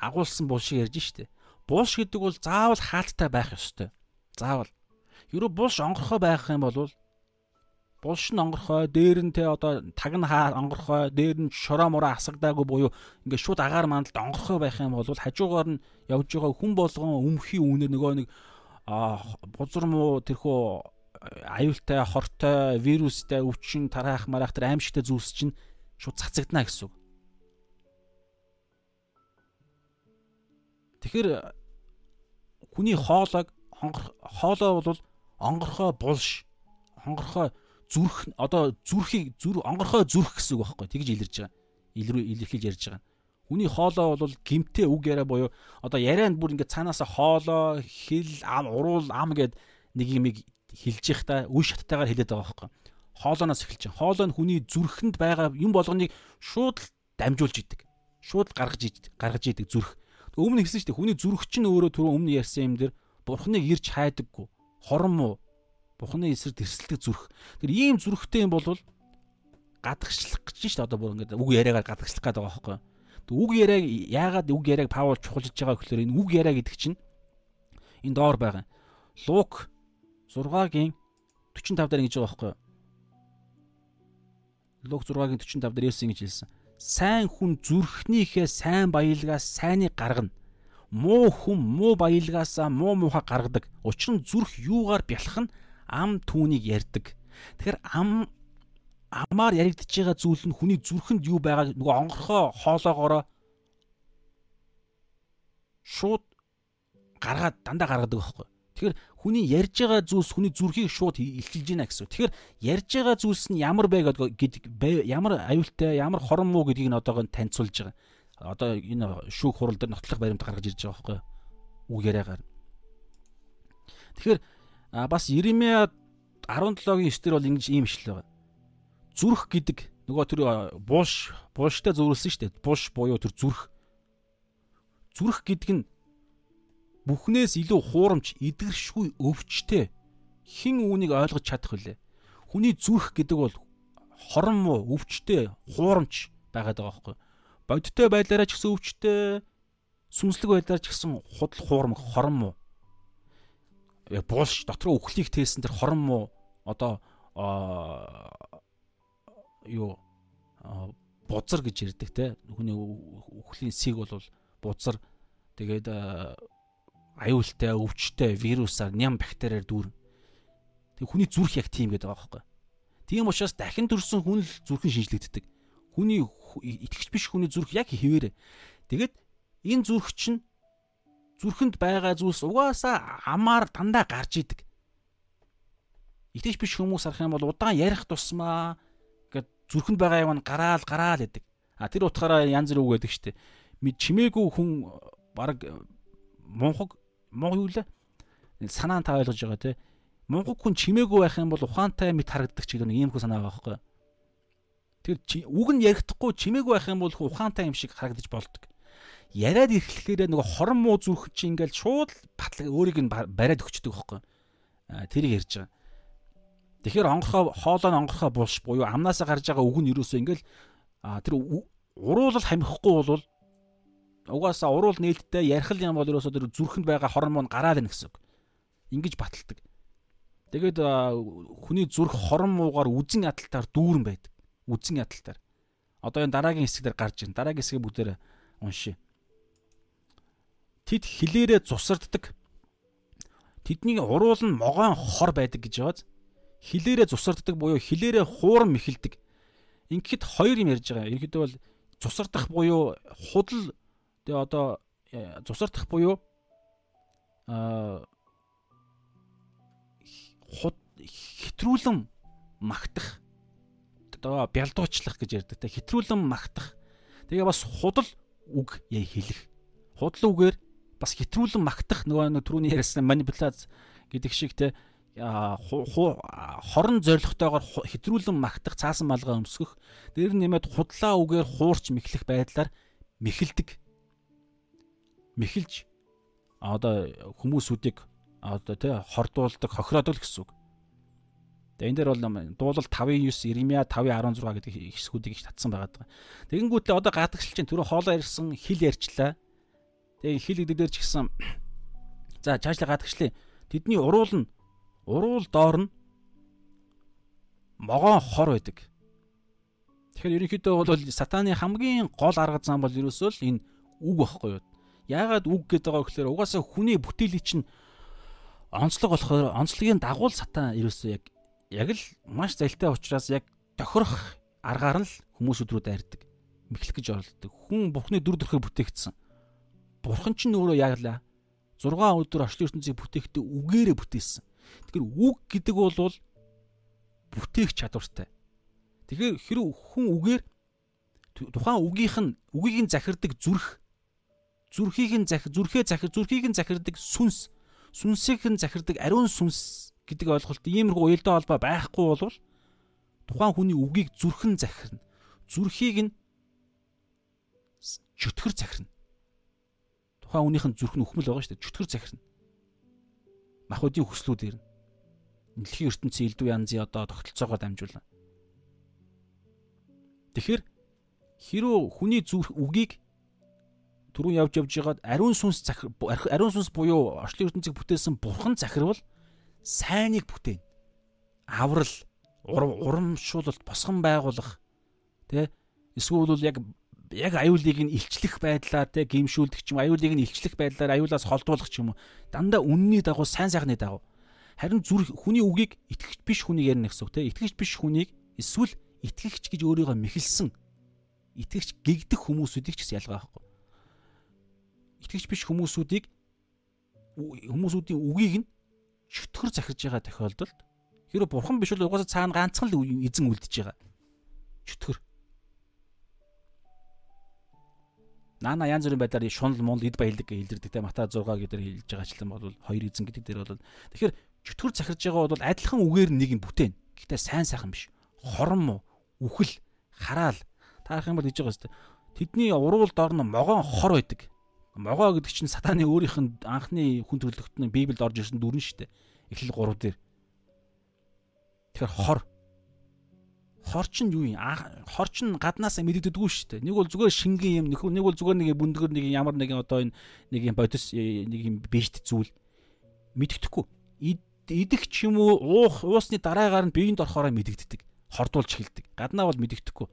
S1: агуулсан булшиг ярьж штэ. Булш гэдэг бол заавал хаалттай байх ёстой. Заавал. Ерөө булш онгорхой байх юм бол булш нь онгорхой, дээр нь те одоо таг нь хаа онгорхой, дээр нь шороо мороо асагдаагүй буюу ингээд шууд агаар мандалд онгорхой байх юм бол хажуугаар нь явж байгаа хүн болгон өмхийн үнээр нөгөө нэг бузар муу тэрхүү аюултай, хортой, вирустай, өвчин, тараах, мараах тэр аимшигтай зүйлс чинь шууд цацагдана гэсэн үг. Тэгэхээр хүний хоолойг хоолой бол онгорхой булш, онгорхой зүрх одоо зүрхийг зүр онгорхой зүрх гэсэн үг байхгүй тэгж илэрж байгаа. Илрүү илэрхийлж ярьж байгаа. Хүний хоолой бол гимтэй үг яриа буюу одоо ярианд бүр ингээд цаанаасаа хоолой, хил, ам, уруул, ам гэд нэг юм хэлж их та үе шаттайгаар хэлээд байгаа байхгүй. Хоолооноос эхэлж байгаа. Хоолой нь хүний зүрхэнд байгаа юм болгоныг шууд дамжуулж идэг. Шууд гаргаж идэг, гаргаж идэг зүрх. Өмнө хэлсэн шүү дээ. Хүний зүрх чинь өөрөө түрүү өмнө ярьсан юм дээр бурхныг ирж хайдаггүй. Хорон муу Бухны эсрэг тэрсэлдэг зүрх. Тэр ийм зүрхтэй юм бол гадагшлах гэж шүү дээ. Одоо бүр ингээд үг яриагаар гадагшлах гэдэг байгаа байхгүй. Тэг үг яриаг яагаад үг яриаг Паул чухалж байгаа гэхээр энэ үг яриа гэдэг чинь энэ доор байгаа. Лук 6-гийн 45 дээр ингэж байгаа байхгүй. Лук 6-гийн 45 дээр Есүс ингэж хэлсэн. Сайн хүн зүрхнийхээ сайн баялгаас сайныг гаргана муу хүм муу баялгаасаа муу муухай гаргадаг. Учир нь зүрх юугаар бялах нь ам түүнийг ярьдаг. Тэгэхээр ам амаар яригдж байгаа зүйл нь хүний зүрхэнд юу байгаа нөгөө онгорхоо хоолоогоороо шууд гаргаад дандаа гаргадаг байхгүй. Тэгэхээр хүний ярьж байгаа зүйлс хүний зүрхийг шууд илчилж байна гэсэн. Тэгэхээр ярьж байгаа зүйлс нь ямар бэ гэдэг ямар аюултай, ямар хорон муу гэдгийг нь одоогоо таньцуулж байгаа. Одоо энэ шүүх хурал дээр нотлох баримт гаргаж ирж байгаа байхгүй. Үг яриагаар. Тэгэхээр бас Иремья 17-гийн 9 дээр бол ингэж ийм ишлэл байгаа. Зүрх гэдэг нөгөө тэр бууш бууштай зөвлөсөн шүү дээ. Буш буюу тэр зүрх. Зүрх гэдэг нь бүхнээс илүү хуурамч, эдгэршгүй өвчтэй хэн үүнийг ойлгож чадах вүлээ. Хүний зүрх гэдэг бол хорон муу, өвчтэй, хуурамч байгаад байгаа байхгүй. Бодиттой байдлаараа ч гэсэн өвчтэй, сүнслэг байдлаар ч гэсэн худал хуурмаг, хорон муу буулш дотроо үхлийг тээсэн тэр хорон муу одоо юу бузар гэж ярьдаг те. Хүний үхлийн сэг бол бузар тэгээд аюултай өвчтэй вирусаар ням бактериар дүүрэн. Тэг хүний зүрх яг тийм гэдэг байгаа байхгүй. Тийм учраас дахин төрсэн хүн л зүрхэн шинжлэгддэг. Хүний итгэж биш хүний зүрх яг хിവэрэ тэгээд энэ зүрх чинь зүрхэнд байгаа зүйлс угаасаа амаар дандаа гарч идэг. Итгэж биш хүмүүс арах юм бол удаан ярих тусмаа зүрхэнд байгаа юм гараал гараал гэдэг. А тэр утгаараа янз бүр үг гэдэг штеп. Чимээгүй хүн баг мунхаг муу юу лээ? Санаан та ойлгож байгаа те. Мунхаг хүн чимээгүй байх юм бол ухаантай мэт харагддаг ч гэдэг нэг юм хөө санаа байгаа байхгүй. Тэр үг нь ярихдаггүй чимээгүй байх юм бол ухаантай юм шиг харагдаж болдог. яриад ирэхлээр нөгөө хорон муу зүрх чи ингээл шууд батлаг өөрийг нь бариад өгчдөг байхгүй. Тэрийг ярьж байгаа. Тэгэхээр онгорхоо хоолоо нь онгорхоо булш буюу амнаасаа гарч байгаа үг нь юусоо ингээл тэр уруулал хамихгүй бол угаасаа уруул нээлттэй ярих юм бол ерөөсөө тэр зүрхэнд байгаа хормон гараад ийн гэсэн үг. Ингиж баталдаг. Тэгээд хүний зүрх хорон муугаар үзэн ядалтаар дүүрэн байдаг. Үзэн ядалтаар. Одоо энэ дараагийн хэсгээр гарч ирнэ. Дараагийн хэсгийг бүгдээр уншия. Тэд хилээрээ цусарддаг. Тэдний уруул нь могоон хор байдаг гэж байгааз. Хилээрээ цусарддаг буюу хилээрээ хууран мэхэлдэг. Ингээд хоёр юм ярьж байгаа. Ерөнхийдөө бол цусардах буюу худал Тэгээ одоо зусардах буюу аа худ хэтрүүлэн магтах. Одоо бялдуучлах гэж ярьдаг те. Хэтрүүлэн магтах. Тэгээ бас худал үг яа хэлэх. Худал үгээр бас хэтрүүлэн магтах нөгөө нэг түрүүний ярьсан манипуляц гэдэг шиг те хорон зоригтойгоор хэтрүүлэн магтах цаасан малгай өмсгөх дээр нэмээд худлаа үгээр хуурч мэхлэх байдлаар мэхэлдэг мэхэлж одоо хүмүүсүүдийг одоо тий хордуулдаг, хохироодог гэсэн үг. Тэгээ энэ дээр бол дуулал 5:9 Иремья 5:16 гэдэг хэсгүүдийг татсан байгаа. Тэгэнгүүтлээ одоо гадагшил чинь түрүү хоолоо ярьсан хэл ярьчлаа. Тэгээ хэл гэдэг дээр ч гэсэн <clears throat> за цаашлаа гадагшлаа. Тэдний уруул нь уруул доор нь могоон хор байдаг. Тэгэхээр ерөнхийдөө бол сатаны хамгийн гол арга зам бол ерөөсөө л энэ үг байхгүй юу? Яагаад үг гэдэг байгаа гэхээр угаасаа хүний бүтээлийг чинь онцлог болохоор онцлогийн дагуул сатан ерөөсөө яг яг л маш залтай учраас яг тохирох аргаар нь л хүмүүсүүд рүү дайрдаг. Мэхлэх гэж оролддог. Хүн бурхны дүр төрхөөр бүтээгдсэн. Бурхан ч өөрөө яаглаа 6 өдөр орчлын ертөнцийг бүтээхдээ үгээрээ бүтээсэн. Тэгэхээр үг гэдэг бол бүтээх чадвартай. Тэгэхээр хэрэг хүн үгээр тухайн үгийнх нь үгийг нь захирдаг зүрх зүрхийг нь захир зүрхээ захир зүрхийг нь захирдаг сүнс сүнсийг нь захирдаг ариун сүнс гэдэг ойлголт иймэрхүү уялдаа холбоо байхгүй болвол тухайн хүний үгийг зүрхэн захирна. Зүрхийг нь чөтгөр захирна. Тухайн хүнийх нь зүрх нь өхмөл байгаа шүү дээ. Чөтгөр захирна махуудын хүслүүд ирнэ. Дэлхийн ертөнцийн элдв янзын одоо тогтолцоогоор дамжуулан тэгэхээр хэрүү хүний зүрх үгийг түрүүн явж явж байгаад ариун сүнс ариун сүнс буюу орчлын ертөнцийг бүтээсэн бурхан захирвал сайныг бүтээн. Аврал, урамшуулалт, босгон байгуулах тэ? Эсвэл яг яг аюулыг нь илчлэх байдлаар тэ гимшүүлдэг ч юм аюулыг нь илчлэх байдлаар аюулаас холдуулах ч юм уу дандаа үнний дагуу сайн сайхны дагуу харин зүрх хүний үгийг итгэгч биш хүнийг ярина гэсэн үг тэ итгэгч биш хүнийг эсвэл итгэгч гэж өөрийгөө мэхэлсэн итгэгч гэгдэх хүмүүсүүдийг ч гэсэн ялгаа байхгүй итгэж биш хүмүүсүүдийг хүмүүсүүдийн үгийг нь чөтгөр захирж байгаа тохиолдолд хэрэв бурхан биш бол угаасаа цаана ганцхан л эзэн үлдэж байгаа. Чөтгөр. Наана янз бүрийн байдлаар шунал муул эд баялаг гэж хэлдэрдэг те Матай 6 гэдэр хэлж байгаачлан бол хоёр эзэн гэдэг дээр бол тэгэхээр чөтгөр захирж байгаа бол адилхан үгээр нэг юм бүтээн. Гэхдээ сайн сайхан биш. Хорон муу, үхэл, хараал таарах юм бол хийж байгаа хэвээр. Тэдний уруул дор нь могоон хор байдаг. Могоо гэдэг чинь сатаны өөрийнх нь анхны хүн төрлөختний Библиэд орж ирсэн дүрэн шүү дээ. Эхлэл 3 дээр. Тэгэхээр хор. Хор чинь юу юм? Хор чинь гаднаасаа мэддэгдэггүй шүү дээ. Нэг бол зүгээр шингэн юм, нэг бол зүгээр нэг бүндгэр нэг ямар нэгэн одоо энэ нэг юм бодис э, нэг юм бишт зүйл мэддэхгүй. Идэх ч юм уу, уух, уусны дараагаар нь биеинд орохоороо мэдэгддэг. Хордуулж эхэлдэг. Гаднаа бол мэдэгдэхгүй.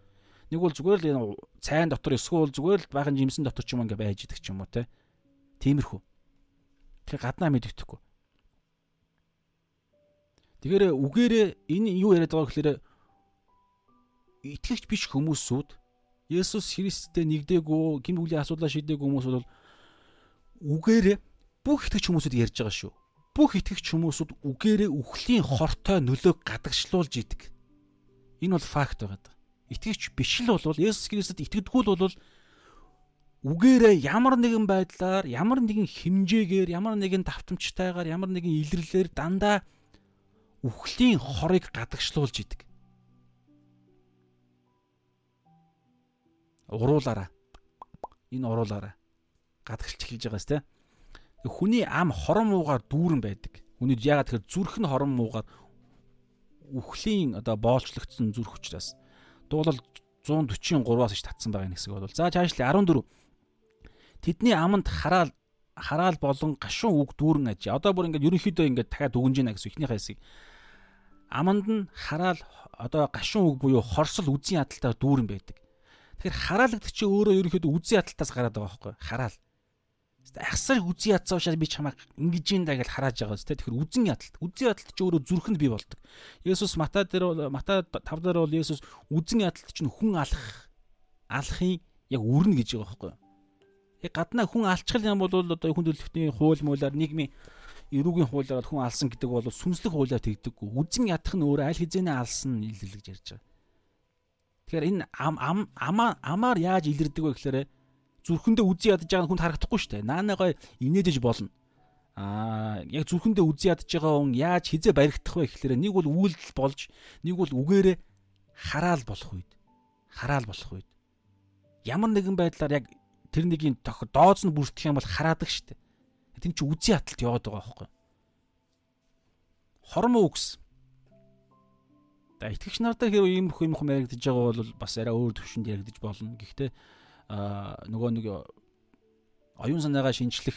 S1: Нэг бол зүгээр л энэ цайн дотор эсвэл зүгээр л баахан жимсэн дотор ч юм ингээ байж идэг ч юм уу те. Тиймэрхүү. Тэгэхээр гаднаа мэддэхгүй. Тэгэхээр үгээрээ энэ юу яриад байгаа гэхээр итгэгч биш хүмүүсүүд Есүс Христтэй нэгдээгүй, гин бүлийн асуудлаа шийдээгүй хүмүүс бол үгээрээ бүх итгэгч хүмүүсүүд ярьж байгаа шүү. Бүх итгэгч хүмүүсүүд үгээрээ үхлийн хортой нөлөөг гадагшлуулж идэг. Энэ бол факт байгаа итгэгч биш л бол Есүс Христэд итгэдэггүй л бол үгээрээ ямар нэгэн байдлаар ямар нэгэн хэмжээгээр ямар нэгэн давтамжтайгаар ямар нэгэн илэрлэлээр дандаа үхлийн хорыг гадагшлуулж идэг. Уруулаараа. Энэ уруулаараа. гадагшилж эхэлж байгаас те. Хүний ам хорон муугаар дүүрэн байдаг. Хүний ягаад тэгэхээр зүрх нь хорон муугаар үхлийн одоо боолчлогдсон зүрх учраас дуулал 143-аас иш татсан байгаа нэг хэсэг бол за цаашлаа 14 тэдний аманд хараал хараал болон гашуун үг дүүрэн аж. Одоо бүр ингээд ерөнхийдөө ингээд дахиад дүгнж байна гэсэн ихнийхээ хэсэг. Аманд нь хараал одоо гашуун үг буюу хорсол үзийн ядалтаар дүүрэн байдаг. Тэгэхээр хараалгад чи өөрөө ерөнхийдөө үзийн ядалтаас гараад байгаа байхгүй хараал. Ахсар үзийн ядсаа уушаа би чамаа ингэж юм да гэж харааж байгаа зү. Тэгэхээр үзэн ядалт. Үзэн ядалт чи өөрөө зүрхэнд бий болдог. Есүс Матай дээр Матай 5 дээр бол Есүс үзэн ядалт чинь хүн алах алахын яг үрнэ гэж байгаа байхгүй. Яг гаднаа хүн алчхал юм бол одоо хүн төлөвлөлтний хууль муулаар нийгмийн эрүүгийн хуулиар хүн алсан гэдэг бол сүнслэг хуулиар тэгдэггүй. Үзэн ядах нь өөрөө аль хизээний алсан илэрлэж ярьж байгаа. Тэгэхээр энэ ам ам амаар яаж илэрдэг вэ гэхээр зүрхэндээ үзий ядж байгаа хүнд харагдахгүй шүү дээ. Наанагаа инээдэж болно. Аа яг зүрхэндээ үзий ядж байгаа хүн яаж хизээ баригдах вэ гэхээр нэг бол үйлдэл болж нэг бол үгээрээ хараал болох үед хараал болох үед ямар нэгэн байдлаар яг тэр нэгийн дооц нь бүртгэх юм бол хараадаг шүү дээ. Тин чи үзий хаталт яваад байгаа байхгүй. Хормоо үгс. За итгэгч нартай хэрэг ийм их юм хум яригдж байгаа бол бас арай өөр төвшөнд яригдж болно. Гэхдээ а нөгөө нэг оюун санаагаа шинчлэх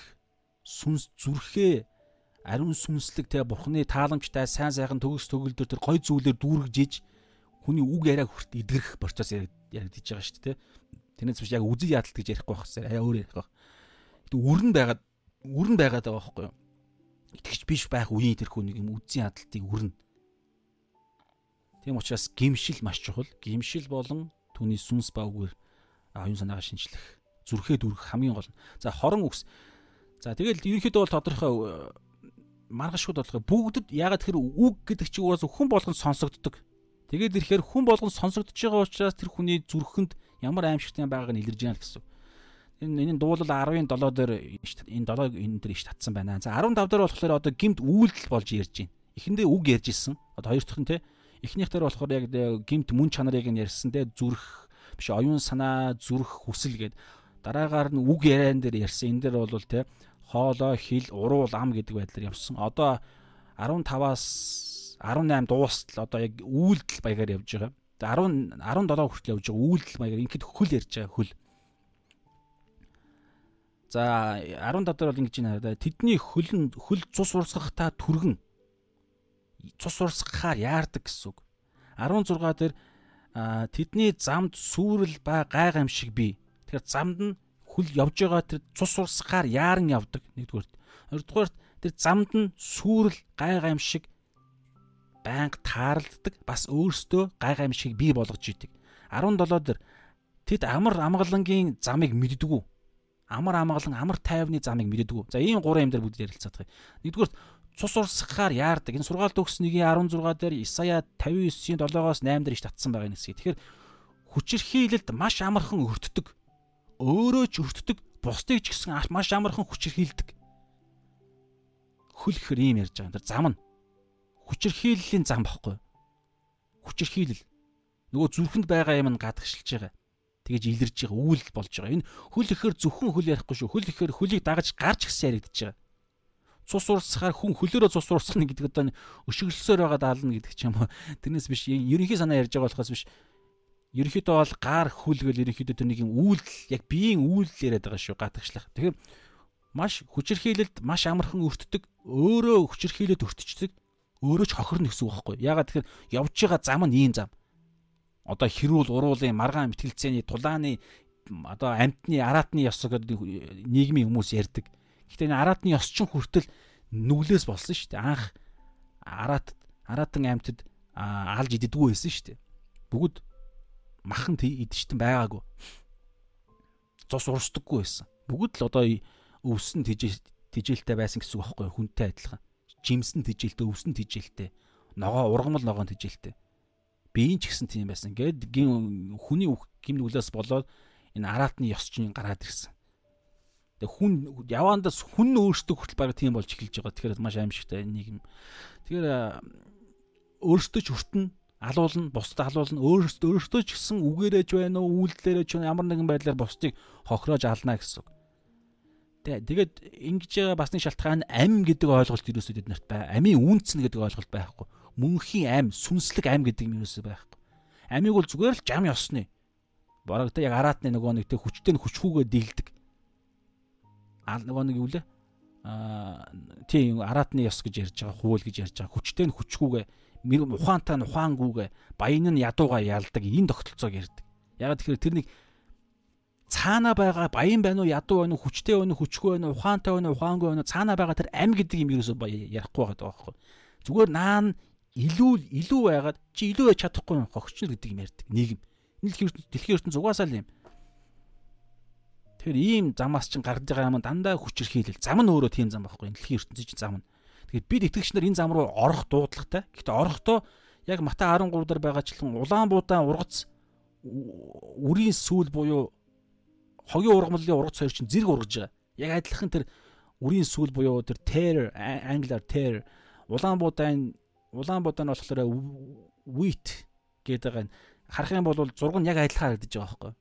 S1: сүнс зүрхээ ариун сүнслэг те бурхны тааламжтай сайн сайхан төгс төгөлдөр тэр гой зүйлээр дүүргэж хүний үг яриа хүрт идгэрэх процесс яригдж байгаа шүү дээ те. Тэрнээс биш яг үзий ядалт гэж ярихгүй байх хэрэгтэй арай өөр ярих байх. Гэдэг үрэн байгаад үрэн байгаад байгаа байхгүй юу? Итгэж биш байх үеийн тэр хүн нэг юм үзий ядалтыг үрэн тийм учраас гимшил маш чухал гимшил болон түүний сүнс ба үгээр оюун санаагаа шинчлэх зүрхээ дүрх хамгийн гол. За хорон үгс. За тэгэл ерөнхийдөө бол тодорхой э, маргашгууд болгоо бүгдэд ягаад тэр үг гэдэг чинь уус хүн болгон сонсогддог. Тэгээд ирэхээр хүн болгон сонсогдож байгаа учраас тэр хүний зүрхэнд ямар аимшигтай байгааг нь илэрж байна гэсэн. Энэ энэ дуулал 10-ын 7 дээр энэ 7 энэ дээр иш татсан байна. За 15 дээр болохоор одоо гимт үйлдэл болж ярьж байна. Эхэндээ үг ярьж исэн. Одоо хоёр дахь нь те. Эхнийх дээр болохоор яг гимт мөн чанарыг нь ярьсан те. Зүрх биш оюун санаа зүрх хүсэл гээд дараагаар нь үг яриан дээр ярьсан энэ дээр бол те хоолой хил уруул ам гэдэг байдлаар явсан. Одоо 15-аас 18 дуустал одоо яг үйлдэл баягаар явж байгаа. 10 17 хүртэл явж байгаа үйлдэл баягаар ингээд хөл ярьж байгаа хөл. За 15 дээр бол ингэж байна. Тэдний хөл нь хөл цус урсгахтаа түргэн цус урсгахаар яардаг гэсэн үг. 16 дээр тэдний замд сүрэл ба гай гамшиг бий. Тэгэхээр замд нь хүл явж байгаа тэр цус урсгаар яаран явдаг нэгдүгээрт. Хоёрдугаарт тэр замд нь сүрэл гай гамшиг байнга тааралддаг бас өөрсдөө гай гамшиг бий болгож идэг. 17 дээр тэд амар амгалангийн замыг мэддэггүй. Амар амгалан амар тайвны замыг мэддэггүй. За ийм гурван юм дээр бүгд ярилцаад байгаа. Нэгдүгээрт цус урсгахаар яардаг. Энэ сургаалт өгс 1:16 дээр Исая 59-ийн 7-оос 8 дээр иш татсан байгаа юм хэсэг. Тэгэхээр хүчирхийлэлд маш амархан өртдөг. Өөрөө ч өртдөг, бусдыг ч гэсэн маш амархан хүчирхийлдэг. Хөл гэхэр ийм ярьж байгаа. Тэр зам нь хүчирхийллийн зам багхгүй. Хүчирхийлэл. Нөгөө зүрхэнд байгаа юм нь гадагшилж байгаа. Тэгэж илэрж байгаа, үүл болж байгаа. Энэ хөл ихээр зөвхөн хөл ярихгүй шүү. Хөл ихээр хөлийг дагаж гарч гисэн яригдчихэж байгаа цус урсахаар хүн хөлөөрөө цус урсгах гэдэг одоо өшөглөсөөр байгаа даална гэдэг ч юм уу. <laughs> Тэрнээс биш ерөнхий санаа ярьж байгаа болохоос биш. Ерөнхийдөө бол гар хүлгэл ерөнхийдөө тэр нэг юм үйлдэл яг биеийн үйлдэл яриад байгаа шүү гадагшлах. Тэгэхээр маш хүчирхийлэлд маш амархан өртдөг, өөрөө хүчирхийлэлд өртчихдөг, өөрөө ч хохирно гэсэн үг байхгүй. Ягаад тэгэхээр явж байгаа зам нь ийм зам. Одоо хэрүүл уруулын маргаан мэтгэлцээний тулааны одоо амтны араатны ёс гэдэг нийгмийн хүмүүс ярьдаг Гэхдээ энэ араатны ёс чин хүртэл нүглээс болсон шүү дээ. Анх араат араатан аймтад алж иддэггүй байсан шүү дээ. Бүгд махан идчихтэн байгаагүй. Цус урсдаггүй байсан. Бүгд л одоо өвсөн тижээлтэй байсан гэсэн үг байхгүй хүнтэй адилхан. Жимсэн тижээлтэй, өвсөн тижээлтэй. Ногоо ургамал ногоон тижээлтэй. Биеийн ч гэсэн тийм байсан. Гэд хүний гим нүглээс болоод энэ араатны ёс чинь гараад ирсэн. Тэг хүн явандас хүн өөрсдөө хүртэл баг тийм болж эхэлж байгаа. Тэгэхээр маш аимшигтай нийгэм. Тэгэхээр өөрсдөө ч хүртэн алуулна, бусдад алуулна, өөрсдөө өөрсдөө ч гэсэн үгээрэж байна уу, үйлдэлээрээ ч ямар нэгэн байдлаар бусдыг хохироож ална гэсэн үг. Тэгээд ингэж байгаа бас нэг шалтгаан ам гэдэг ойлголт ерөөсөө тэднэрт бай. Амийн үнцэн гэдэг ойлголт байхгүй. Мөнхийн ам, сүнслэг ам гэдэг юм ерөөсөө байхгүй. Амийг бол зүгээр л жам ёсны. Бараг тэ яг араатны нөгөө нэг тэ хүчтэй нь хүчхүүгээ дийлдэг. Нөгөө нэг юу лээ? Аа тийм араатны ёс гэж ярьж байгаа, хуул гэж ярьж байгаа. Хүчтэй нь хүчхүүгээ ухаантай нь ухаангүйгээ баян нь ядууга ялдаг энэ тогтолцоог ярьдаг. Яг тэгэхээр тэр нэг цаана байгаа баян байна уу ядуу байна уу хүчтэй байна уу хүчгүй байна уу ухаантай байна уу ухаангүй байна уу цаана байгаа тэр ам гэдэг юм ерөөсөө ярихгүй байгаа байхгүй зүгээр наан илүү илүү байгаад чи илүү байж чадахгүй хогчнол гэдэг юм ярьдаг нийгэм энэ дэлхийн ертөнц угаасаа л юм тэгэхээр ийм замаас чинь гарч байгаа юм дандаа хүчрхийлэл зам нь өөрөө тийм зам байхгүй дэлхийн ертөнцийн зам нь тэгэхээр бид итгэгч нар энэ зам руу орох дуудлагатай гэхдээ орохдоо яг Матай 13 дээр байгаачлан улаан буудаан ургац үрийн сүүл буюу хогийн ургамлын ургац хоёр чинь зэрэг ургаж байгаа. Яг адилхан тэр үрийн сүүл буюу тэр terror англиар terror улаан буудаан улаан буудаан болохоор wheat гэдэг байгаа. Харах юм бол зураг нь яг адилхан харагдаж байгаа байхгүй.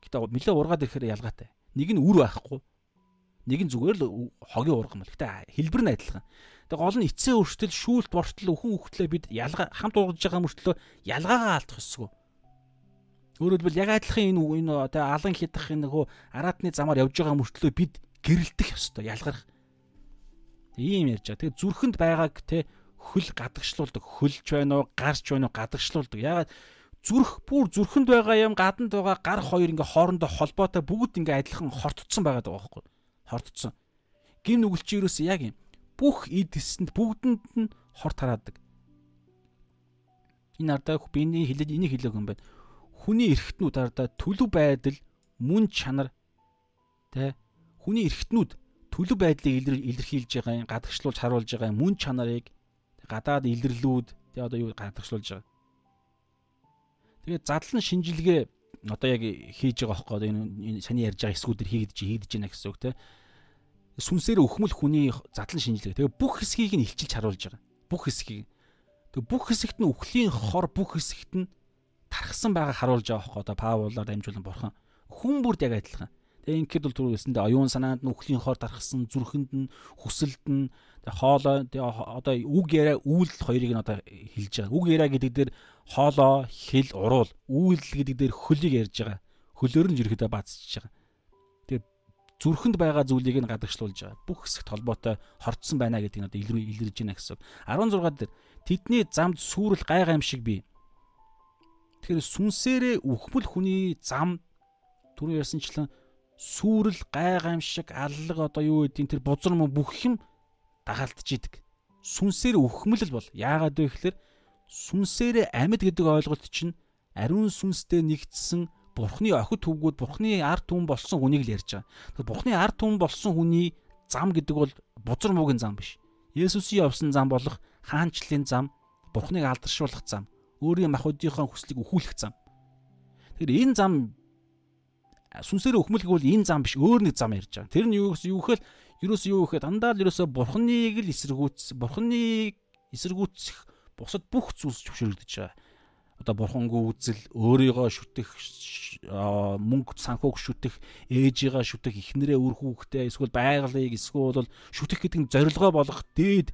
S1: Гэтэ нэлээ ургаад ирэхээр ялгаатай. Нэг нь үр байхгүй. Нэг нь зүгээр л хогийн ургамл. Гэтэ хэлбэр нь адилхан. Тэгээ гол нь эцсийн өртөл, шүүлт, бортол, өхөн хөхтлөө бид ялгаа хамт ургаж байгаа мөртлөө ялгаагаа алдах ёсгүй. Өөрөөр хэлбэл яг адилхан энэ энэ тэ алан хидах энэ нөгөө араатны замаар явж байгаа мөртлөө бид гэрэлтэх ёстой ялгарх. Ийм ярьж байгаа. Тэгээ зүрхэнд байгааг тэ хөл гадагшлуулдаг. Хөлж байна уу, гарч байна уу гадагшлуулдаг. Ягаад зүрх бүр зүрхэнд байгаа юм гаданд байгаа гар хоёр ингээ хоорондоо холбоотой бүгд ингээ адилхан хортцсон байгаа даа байхгүй. Хортцсон. Гин нүгэл чи юусэн яг юм. Бүх эд эсэнд бүгдэнд нь хорт хараадаг. Энэ ардаа биний хэлээд энийг хэлээг юм байна хүний эргэтнүүд ардаа төлөв байдал мөн чанар тэ хүний эргэтнүүд төлөв байдлыг илэрхийлж байгаа гадагшлуулж харуулж байгаа мөн чанарыг гадаад илэрлүүд тэ одоо юу гадагшлуулж байгаа. Тэгээд задлан шинжилгээ одоо яг хийж байгаа хөөхгүй энэ саний ярьж байгаа эсгүүдэр хийгдэж хийгдэж байна гэсэн үг те. Сүнсээр өхмөл хүний задлан шинжилгээ. Тэгээ бүх хэсгийг нь илчилж харуулж байгаа. Бүх хэсгийг. Тэгээ бүх хэсэгт нь үхлийн хор бүх хэсэгт нь тархсан байгааг харуулж байгаа хөөе одоо Паулаар дамжуулан бурхан хүн бүрд яг адилхан. Тэгээ ингээд бол түрүү хэлсэндээ оюун санаанд нь үхлийн хоор дарахсан зүрхэнд нь хүсэлд нь хоолой одоо үг яриа үйл хоёрыг нь одоо хэлж байгаа. Үг яриа гэдэг дээр хоолой, хэл, уруул, үйл гэдэг дээр хөлийг ярьж байгаа. Хөлөөр нь ерөөдөө баазчж байгаа. Тэгээ зүрхэнд байгаа зүйлийг нь гадагшлуулж байгаа. Бүх хэсэгт холбоотой хорцсон байна гэдгийг одоо илэрж байна гэсэн. 16 дээр тэдний замд сүрэл гай гамшиг бий Тэгэхээр сүнсээрээ үхмэл хүний зам түрүү ярьсанчлан сүрэл гайгамшиг аллаг одоо юу гэдгийг тэр бузар мөн бүх юм дагаалтж идэг. Сүнсээр үхмэл бол яагаад вэ гэхээр сүнсээрээ амьд гэдэг ойлголт чинь ариун сүнстэй нэгдсэн бурхны охид төвгүүд бурхны ард түмэн болсон хүнийг л ярьж байгаа. Тэгэхээр бурхны ард түмэн болсон хүний зам гэдэг бол бузар муугийн зам биш. Есүсийн явсан зам болох хаанчлалын зам, бурхныг алдаршуулах зам өөрийн махуудынхаа хүслийг өхүүлэх зам. Тэгэхээр энэ зам сүнсээр өхмөлг бол энэ зам биш өөр нэг зам ярьж байгаа. Тэр нь юу юу гэхээр ерөөс юу гэхээр дандаа л ерөөсө бурхныг л эсэргүүц бурхныг эсэргүүцэх бусад бүх зүйлс зөвшөөрөгдөж байгаа. Одоо бурхангүй үзэл, өөрийгөө шүтэх, мөнгө санхүүг шүтэх, ээжийгээ шүтэх, эхнэрээ үр хүүхдээ, эсвэл байгалыг эсвэл шүтэх гэдэг нь зорилгоо болгох дээд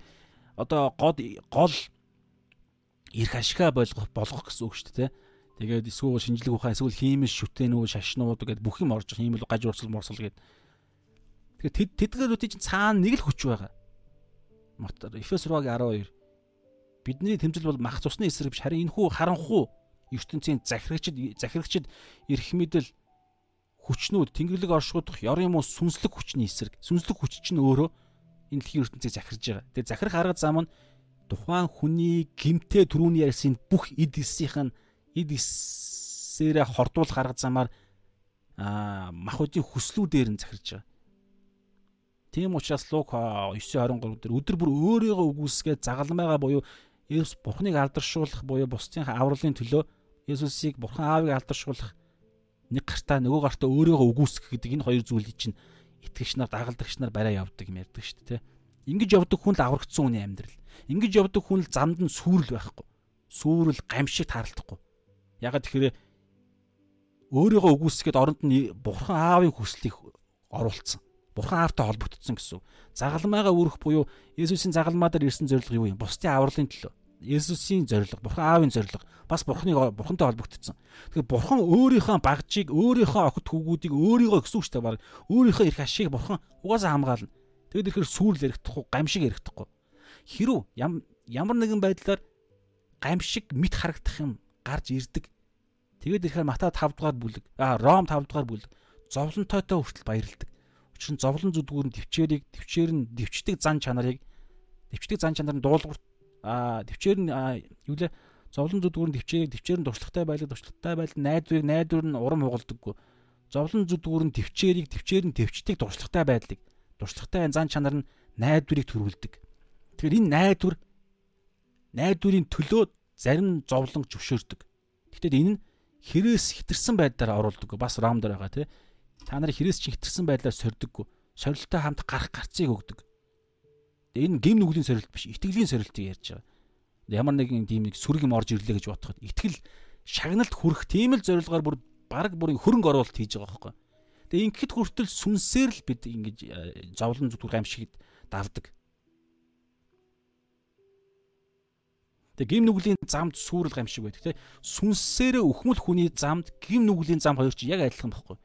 S1: одоо гол гол эрх ашигаа болгох болгох гэсэн үг шүү дээ. Тэгээд эсвэл шинжлэх ухаан эсвэл хиймэл шүтэнүүд шашнууд гэдэг бүх юм орж хиймэл гаж урсал морсол гэдэг. Тэгээд тэдгээрүүдийн чинь цаана нэг л хүч байгаа. Мотор Эфес 6:12 бидний тэмцэл бол мах цусны эсрэг биш харин энэхүү харанхуу ертөнцийн захирагчд захирагчд эрх мэдэл хүчнүүд тэнгэрлэг оршуудах ёр юм уу сүнслэг хүчний эсрэг сүнслэг хүч чинь өөрөө энэ дэлхийн ертөнцийг захирж байгаа. Тэгээ захирах арга зам нь тухайн хүний гимтээ түрүүний ярьсан бүх эд эсийнх нь эд эсээрээ хордуулах арга замаар аа махуудын хүслүүдээр нь захирж байгаа. Тийм учраас Лук 9:23 дээр өдөр бүр өөрийгөө үгүйсгээд загалмайгаа буюу Есүс Бурхныг алдаршуулах буюу бусдын авралын төлөө Есүсийг Бурхан Аавыг алдаршуулах нэг гартаа нөгөө гартаа өөрийгөө үгүйсгэх гэдэг энэ хоёр зүйлийг чинь итгэгч нар дагалдагч нар барай явдаг юм ярьдаг шүү дээ. Ингэж явдаг хүн л аврагдсан хүний амьдрал. Ингэж явдаг хүн л замд нь сүрэл байхгүй. Сүрэл гамшиг таарлахгүй. Ягаад тэгэхээр өөрийгөө үгүйсгээд оронд нь бурхан аавын хүслийг оруулсан. Бурхан аавтай холбогдсон гэсэн. Загалмайгаа өрөх буюу Есүсийн загалмаа дээр ирсэн зорилго юу юм? Бусдын авралын төлөө. Есүсийн зорилго, Бурхан аавын зорилго бас Бурханы Бурхантай холбогдсон. Тэгэхээр Бурхан өөрийнхөө багжийг, өөрийнхөө охид хүүгүүдийг өөрийгөө гэсэн үгтэй баг өөрийнхөө эрх ашиг Бурхан угаасаа хамгаална. Тэгэд ирэхээр сүрэл эрэхдахгүй, гамшиг эрэхдахгүй. Хэрв ямар нэгэн байдлаар гамшиг мэд харагдах юм гарч ирдэг. Тэгээд ирэхээр Мата 5 дугаар бүлэг, а Ром 5 дугаар бүлэг зовлонтойтой хүртэл баярлдаг. Учир нь зовлон зүдгүүр нь төвчээрийг, төвчээр нь төвчдөг зан чанарыг төвчдөг зан чанар нь дуулуурт а төвчээр нь юу лээ зовлон зүдгүүр нь төвчээрийг төвчээр нь туршлагатай байлаг туршлагатай байлаг найдварыг найдвар нь урам хугалдаггүй. Зовлон зүдгүүр нь төвчээрийг төвчээр нь төвчдөг туршлагатай байдлыг туршлагатай зан чанар нь найдварыг төрүүлдэг. Тэгэхээр энэ найдвар найдварын төлөө зарим зовлон зөвшөөрдөг. Гэхдээ энэ нь хэрээс хитэрсэн байдлаар оруулдаг. Бас ром дээр байгаа тий. Та нарыг хэрээс чи хитэрсэн байдлаар сордөггүй. Сорилттой хамт гарах гарцыг өгдөг. Энэ гим нүглийн сорилт биш, итгэлийн сорилтыг ярьж байгаа. Ямар нэгэн тийм нэг сүрэг юм орж ирлээ гэж бодоход итгэл шагналт хүрэх тийм л зорилгоор бүр баг бүрийн хөрөнгө оруулалт хийж байгаа байхгүй. Тэгээ ингэхэд хүртэл сүнсээр л бид ингэж э, зовлон зүтгүүр гамшигд давдаг. Тэгээ гим нүглийн замд сүрэл гамшиг байдаг те. Сүнсээрээ өхмөл хүний замд гим нүглийн зам хоёр чи яг адилхан байхгүй.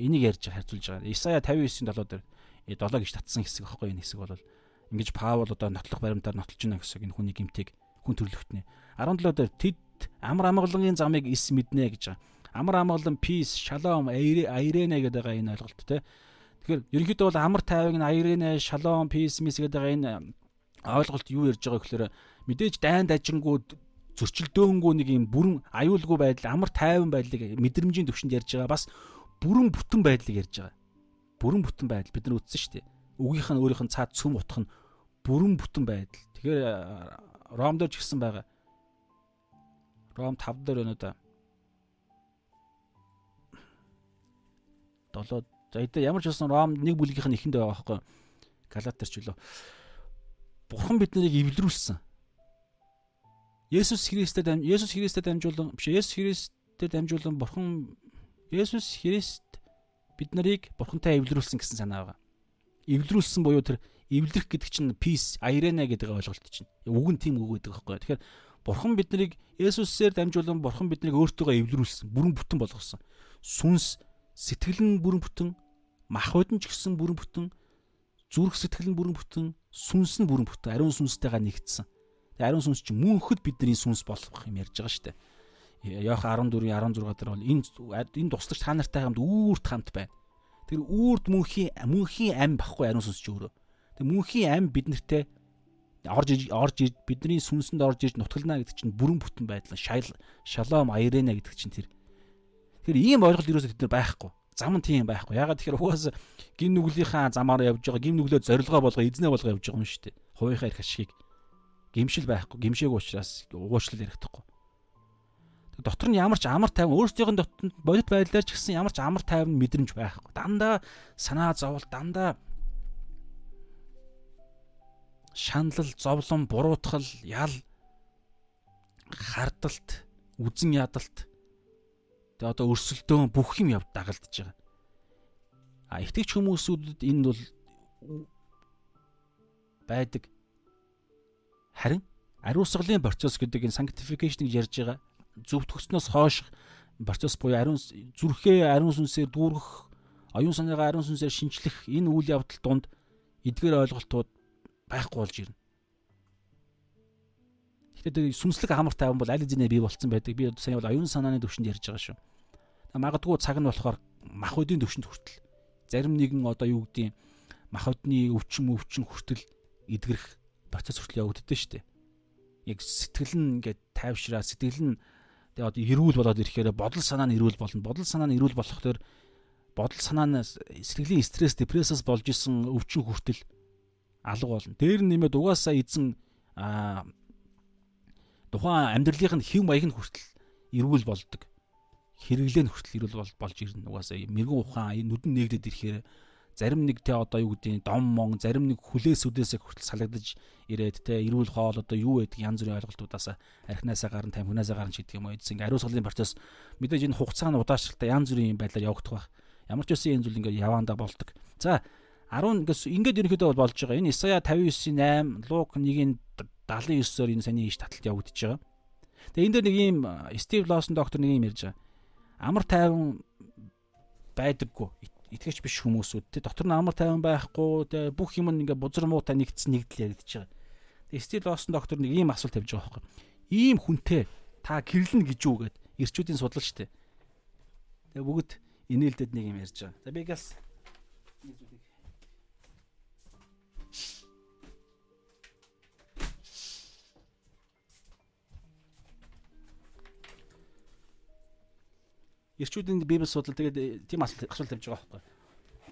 S1: Энийг ярьж харьцуулж байгаа. Исая 59-ийн 7 дээр 7 э, гэж татсан хэсэг байхгүй энэ хэсэг бол ингэж Паул одоо нотлох баримтаар нотолж байна гэсэн энэ хүний гимтийг хүн төрлөختний 17 дээр тэд амар амгалангийн замыг ис мэднэ гэж байгаа. Амар амгалан peace, shalom, айрэнэ гэдэг байгаа энэ ойлголт те. Тэгэхээр ерөнхийдөө бол амар тайваг нь айрэнэ, shalom, peace, mis гэдэг байгаа энэ ойлголт юу ярьж байгаа гэхээр мэдээж дайн дажингууд зөрчилдөөнгөө нэг юм бүрэн аюулгүй байдал амар тайван байдлыг мэдрэмжийн төвшөнд ярьж байгаа бас бүрэн бүтэн байдлыг ярьж байгаа. Бүрэн бүтэн байдал бид нар үтсэн шүү дээ. Үгийнх нь өөрийнх нь цаад цөм утх нь бүрэн бүтэн байдал. Тэгэхээр Ром дээр ч гисэн байгаа. Ром 5 дээр байна да. 7 за эдээ ямар ч байсан Ром нэг бүлгийнх нь ихэнд байгаа байхгүй. Галатер ч үлээ. Бурхан бид нарыг эвлэрүүлсэн Есүс Христээр Есүс Христээр дамжуулан биш Есүс Христээр дамжуулан Бурхан Есүс Христ бид нарыг Бурхантай эвлэрүүлсэн гэсэн санаа байгаа. Эвлэрүүлсэн буюу тэр эвлэрэх гэдэг чинь peace, irene гэдэг ойлголт чинь. Үг нь тийм үг гэдэг байхгүй. Тэгэхээр Бурхан бид нарыг Есүсээр дамжуулан Бурхан биднийг өөртөөгөө эвлэрүүлсэн, бүрэн бүтэн болгосон. Сүнс, сэтгэл нь бүрэн бүтэн, махбод нь ч гэсэн бүрэн бүтэн, зүрх сэтгэл нь бүрэн бүтэн, сүнс нь бүрэн бүтэн, ариун сүнстэйгээ нэгдсэн. Ариун сүнс чинь мөнхөд бидний сүнс болох юм ярьж байгаа шүү дээ. Йох 14-ийн 16 дээр бол энэ энэ туслагч та нартай хамт үүрт хамт байна. Тэр үүрт мөнхийн мөнхийн ам багхгүй ариун сүнс ч өөрөө. Тэр мөнхийн ам бид нартэй орж орж бидний сүнсэнд орж ирж нутгална гэдэг чинь бүрэн бүтэн байдал шалом аярена гэдэг чинь тэр. Тэр ийм ойлголт ерөөсөө тэд нар байхгүй. Зам нь тийм байхгүй. Ягаад тэгэхээр угаас гин нүглийнхаа замаар явж байгаа, гин нүглөө зорилгоо болгоо, эзнээ болгоо явж байгаа юм шүү дээ. Хувийнхаа эрх ашигыг гимшил байхгүй гимшээг учраас угуучлал ярихдаггүй. Дотор нь ямар ч амар тайван өөрсдийнх нь дотор бодит байдлаар ч гэсэн ямар ч амар тайван мэдрэмж байхгүй. Дандаа санаа зовол дандаа шаналл, зовлон, буруутгал, ял хардалт, үзен ядалт тэгээ одоо өрсөлдөөн бүх юм яв дагалдж байгаа. А итгэж хүмүүсүүдэд энэ бол байдаг Харин ариусгалын процесс гэдэг энэ sanctification гэж ярьж байгаа зөв төгснөөс хойш процесс буюу ариун зүрхээ ариун сүнсээр дүүргэх, оюун санаагаа ариун сүнсээр шинчлэх энэ үйл явдал донд эдгээр ойлголтууд байхгүй болж ирнэ. Тэгэхээр сүнслэг амар тайван бол аль хэзээ бий болцсон байдаг. Би сая бол оюун санааны төвшөнд ярьж байгаа шүү. Магадгүй цаг нь болохоор мах өдийн төвшөнд хүртэл зарим нэгэн одоо юу гэдгийг мах өдний өвчин өвчин хүртэл эдгэрэх процесс хүртэл явагддээ шүү дээ. Яг сэтгэл нь ингээд тайвшраа сэтгэл нь тэгээ одоо эрүүл болоод ирэхээр бодол санаа нь эрүүл болно. Бодол санаа нь эрүүл болохоор бодол санаа нь сэтгэлийн стресс, депрессээс болж исэн өвчин хүртэл алга болно. Дээр нь нэмээд угаасаа эзэн тухайн амьдралын хэв маяг нь хүртэл эрүүл болдог. Хэрэглээ нь хүртэл эрүүл болж ирнэ. Угаасаа мэрэгэн ухаан нүдэн нэгдэд ирэхээр зарим нэг те одоо юу гэдэг дом мон зарим нэг хүлээс үдээсээ хүртэл салгадаж ирээд те эрүүл хоол одоо юу гэдэг янз бүрийн ойлголтуудаас архинасаа гарan тамхинасаа гарan ч гэдэг юм уу эдс ингээ ариусгалын процесс мэдээж энэ хугацаа нь удаашралтай янз бүрийн байдлаар явагдах байх. Ямар ч үсэн энэ зүйл ингээ яваандаа болдог. За 10 ингээд ингээд ерөнхийдөө болж байгаа. Энэ Исая 59:8, Лук 1-ийн 79-оор энэ саний иш таталт явагдаж байгаа. Тэгээ энэ дээр нэг юм Стив Лосон доктор нэг юм ярьж байгаа. Амар тайван байдаггүй итгэж биш хүмүүсүүд те дотор нь амар тайван байхгүй те бүх юм ингээ бузар муутай нэгдсэн нэгдэл яригдчихэж байгаа. Тэгээ Стив Лосон доктор нэг ийм асуулт тавьж байгаа байхгүй. Ийм хүнтэй та гэрлэн гэж юу гэд эрчүүдийн судалж штэ. Тэгээ бүгд инээлдэд нэг юм ярьж байгаа. За би газ Ирчүүдийн Библи судлал тэгээд э, тийм асуулт тавьж байгаа байхгүй.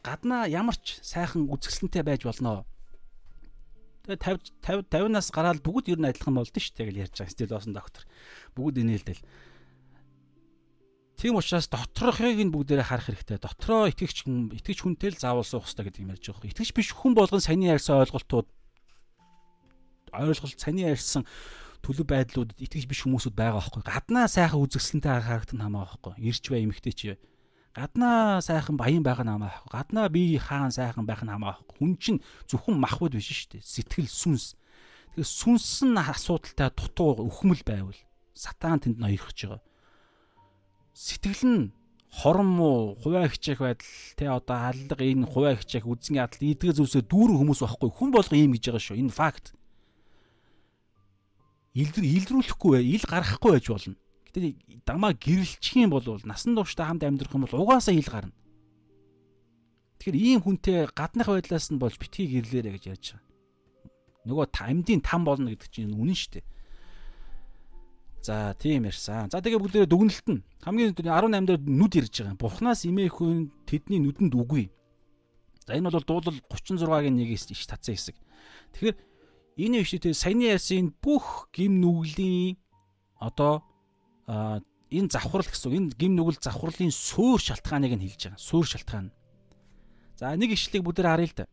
S1: Гаднаа ямар ч сайхан үзэсгэлэнтэй байж болно. Тэгээд 50 50 50-наас гараад бүгд ер нь адилхан болдсон шүү дээ гэж ярьж байгаа. Стил Лосон доктор. Бүгд инээлдэл. Тийм учраас доторхыг нь бүгдээрээ харах хэрэгтэй. Дотроо итгэгч хүн итгэгч хүнтэй л заавал суух хэрэгтэй гэдэг юм ярьж байгаа. Итгэгч биш хүн болгон саний ярьсан ойлголтууд ойлголт саний ярьсан төлөв байдлуудад итгэж биш хүмүүсүүд байгаа байхгүй. Гаднаа сайхан үзэсгэлэнтэй харагт нь хамаа байхгүй. Ирч бай эмхтэй чи. Гаднаа сайхан баян байх нь хамаа байхгүй. Гаднаа би хаан сайхан байх нь хамаа байхгүй. Хүн чинь зөвхөн махбод биш шүү дээ. Сэтгэл сүнс. Тэгэхээр сүнс нь асуудалтай дутуу өхмөл байвал сатан тэнд ноёрхож байгаа. Сэтгэл нь хорон муу хуваа хичээх байдал те одоо аллага энэ хуваа хичээх үзэн ядал идгээ зүйлсээ дүүрэн хүмүүс байхгүй хүн болго ийм гэж байгаа шүү энэ факт илрүүлэхгүй бай, ил гарахгүй байж болно. Гэтэ дамаа гэрэлчих юм бол насан туршдаа хамт амьдрах юм бол угаасаа ил гарна. Тэгэхээр ийм хүнтэй гаднах байдлаас нь болж битгий гэрлээрэ гэж яаж байгаа. Нөгөө амьдын там болно гэдэг чинь үнэн шүү дээ. За тийм ярьсан. За тэгээ бүгдээ дүгнэлт нь хамгийн 18 дээр нүд ирж байгаа. Бурхнаас имээх хүн тэдний нүдэнд үгүй. За энэ бол дуулал 36-гийн 1-ээс иш татсан хэсэг. Тэгэхээр Энэ иштэй саяны ясын бүх гим нүглийн одоо энэ завхрал гэсэн энэ гим нүгэл завхралын суур шалтгааныг нь хэлж байгаа. Суур шалтгаан. За нэг ишлэгийг бүгдээр харъя л да.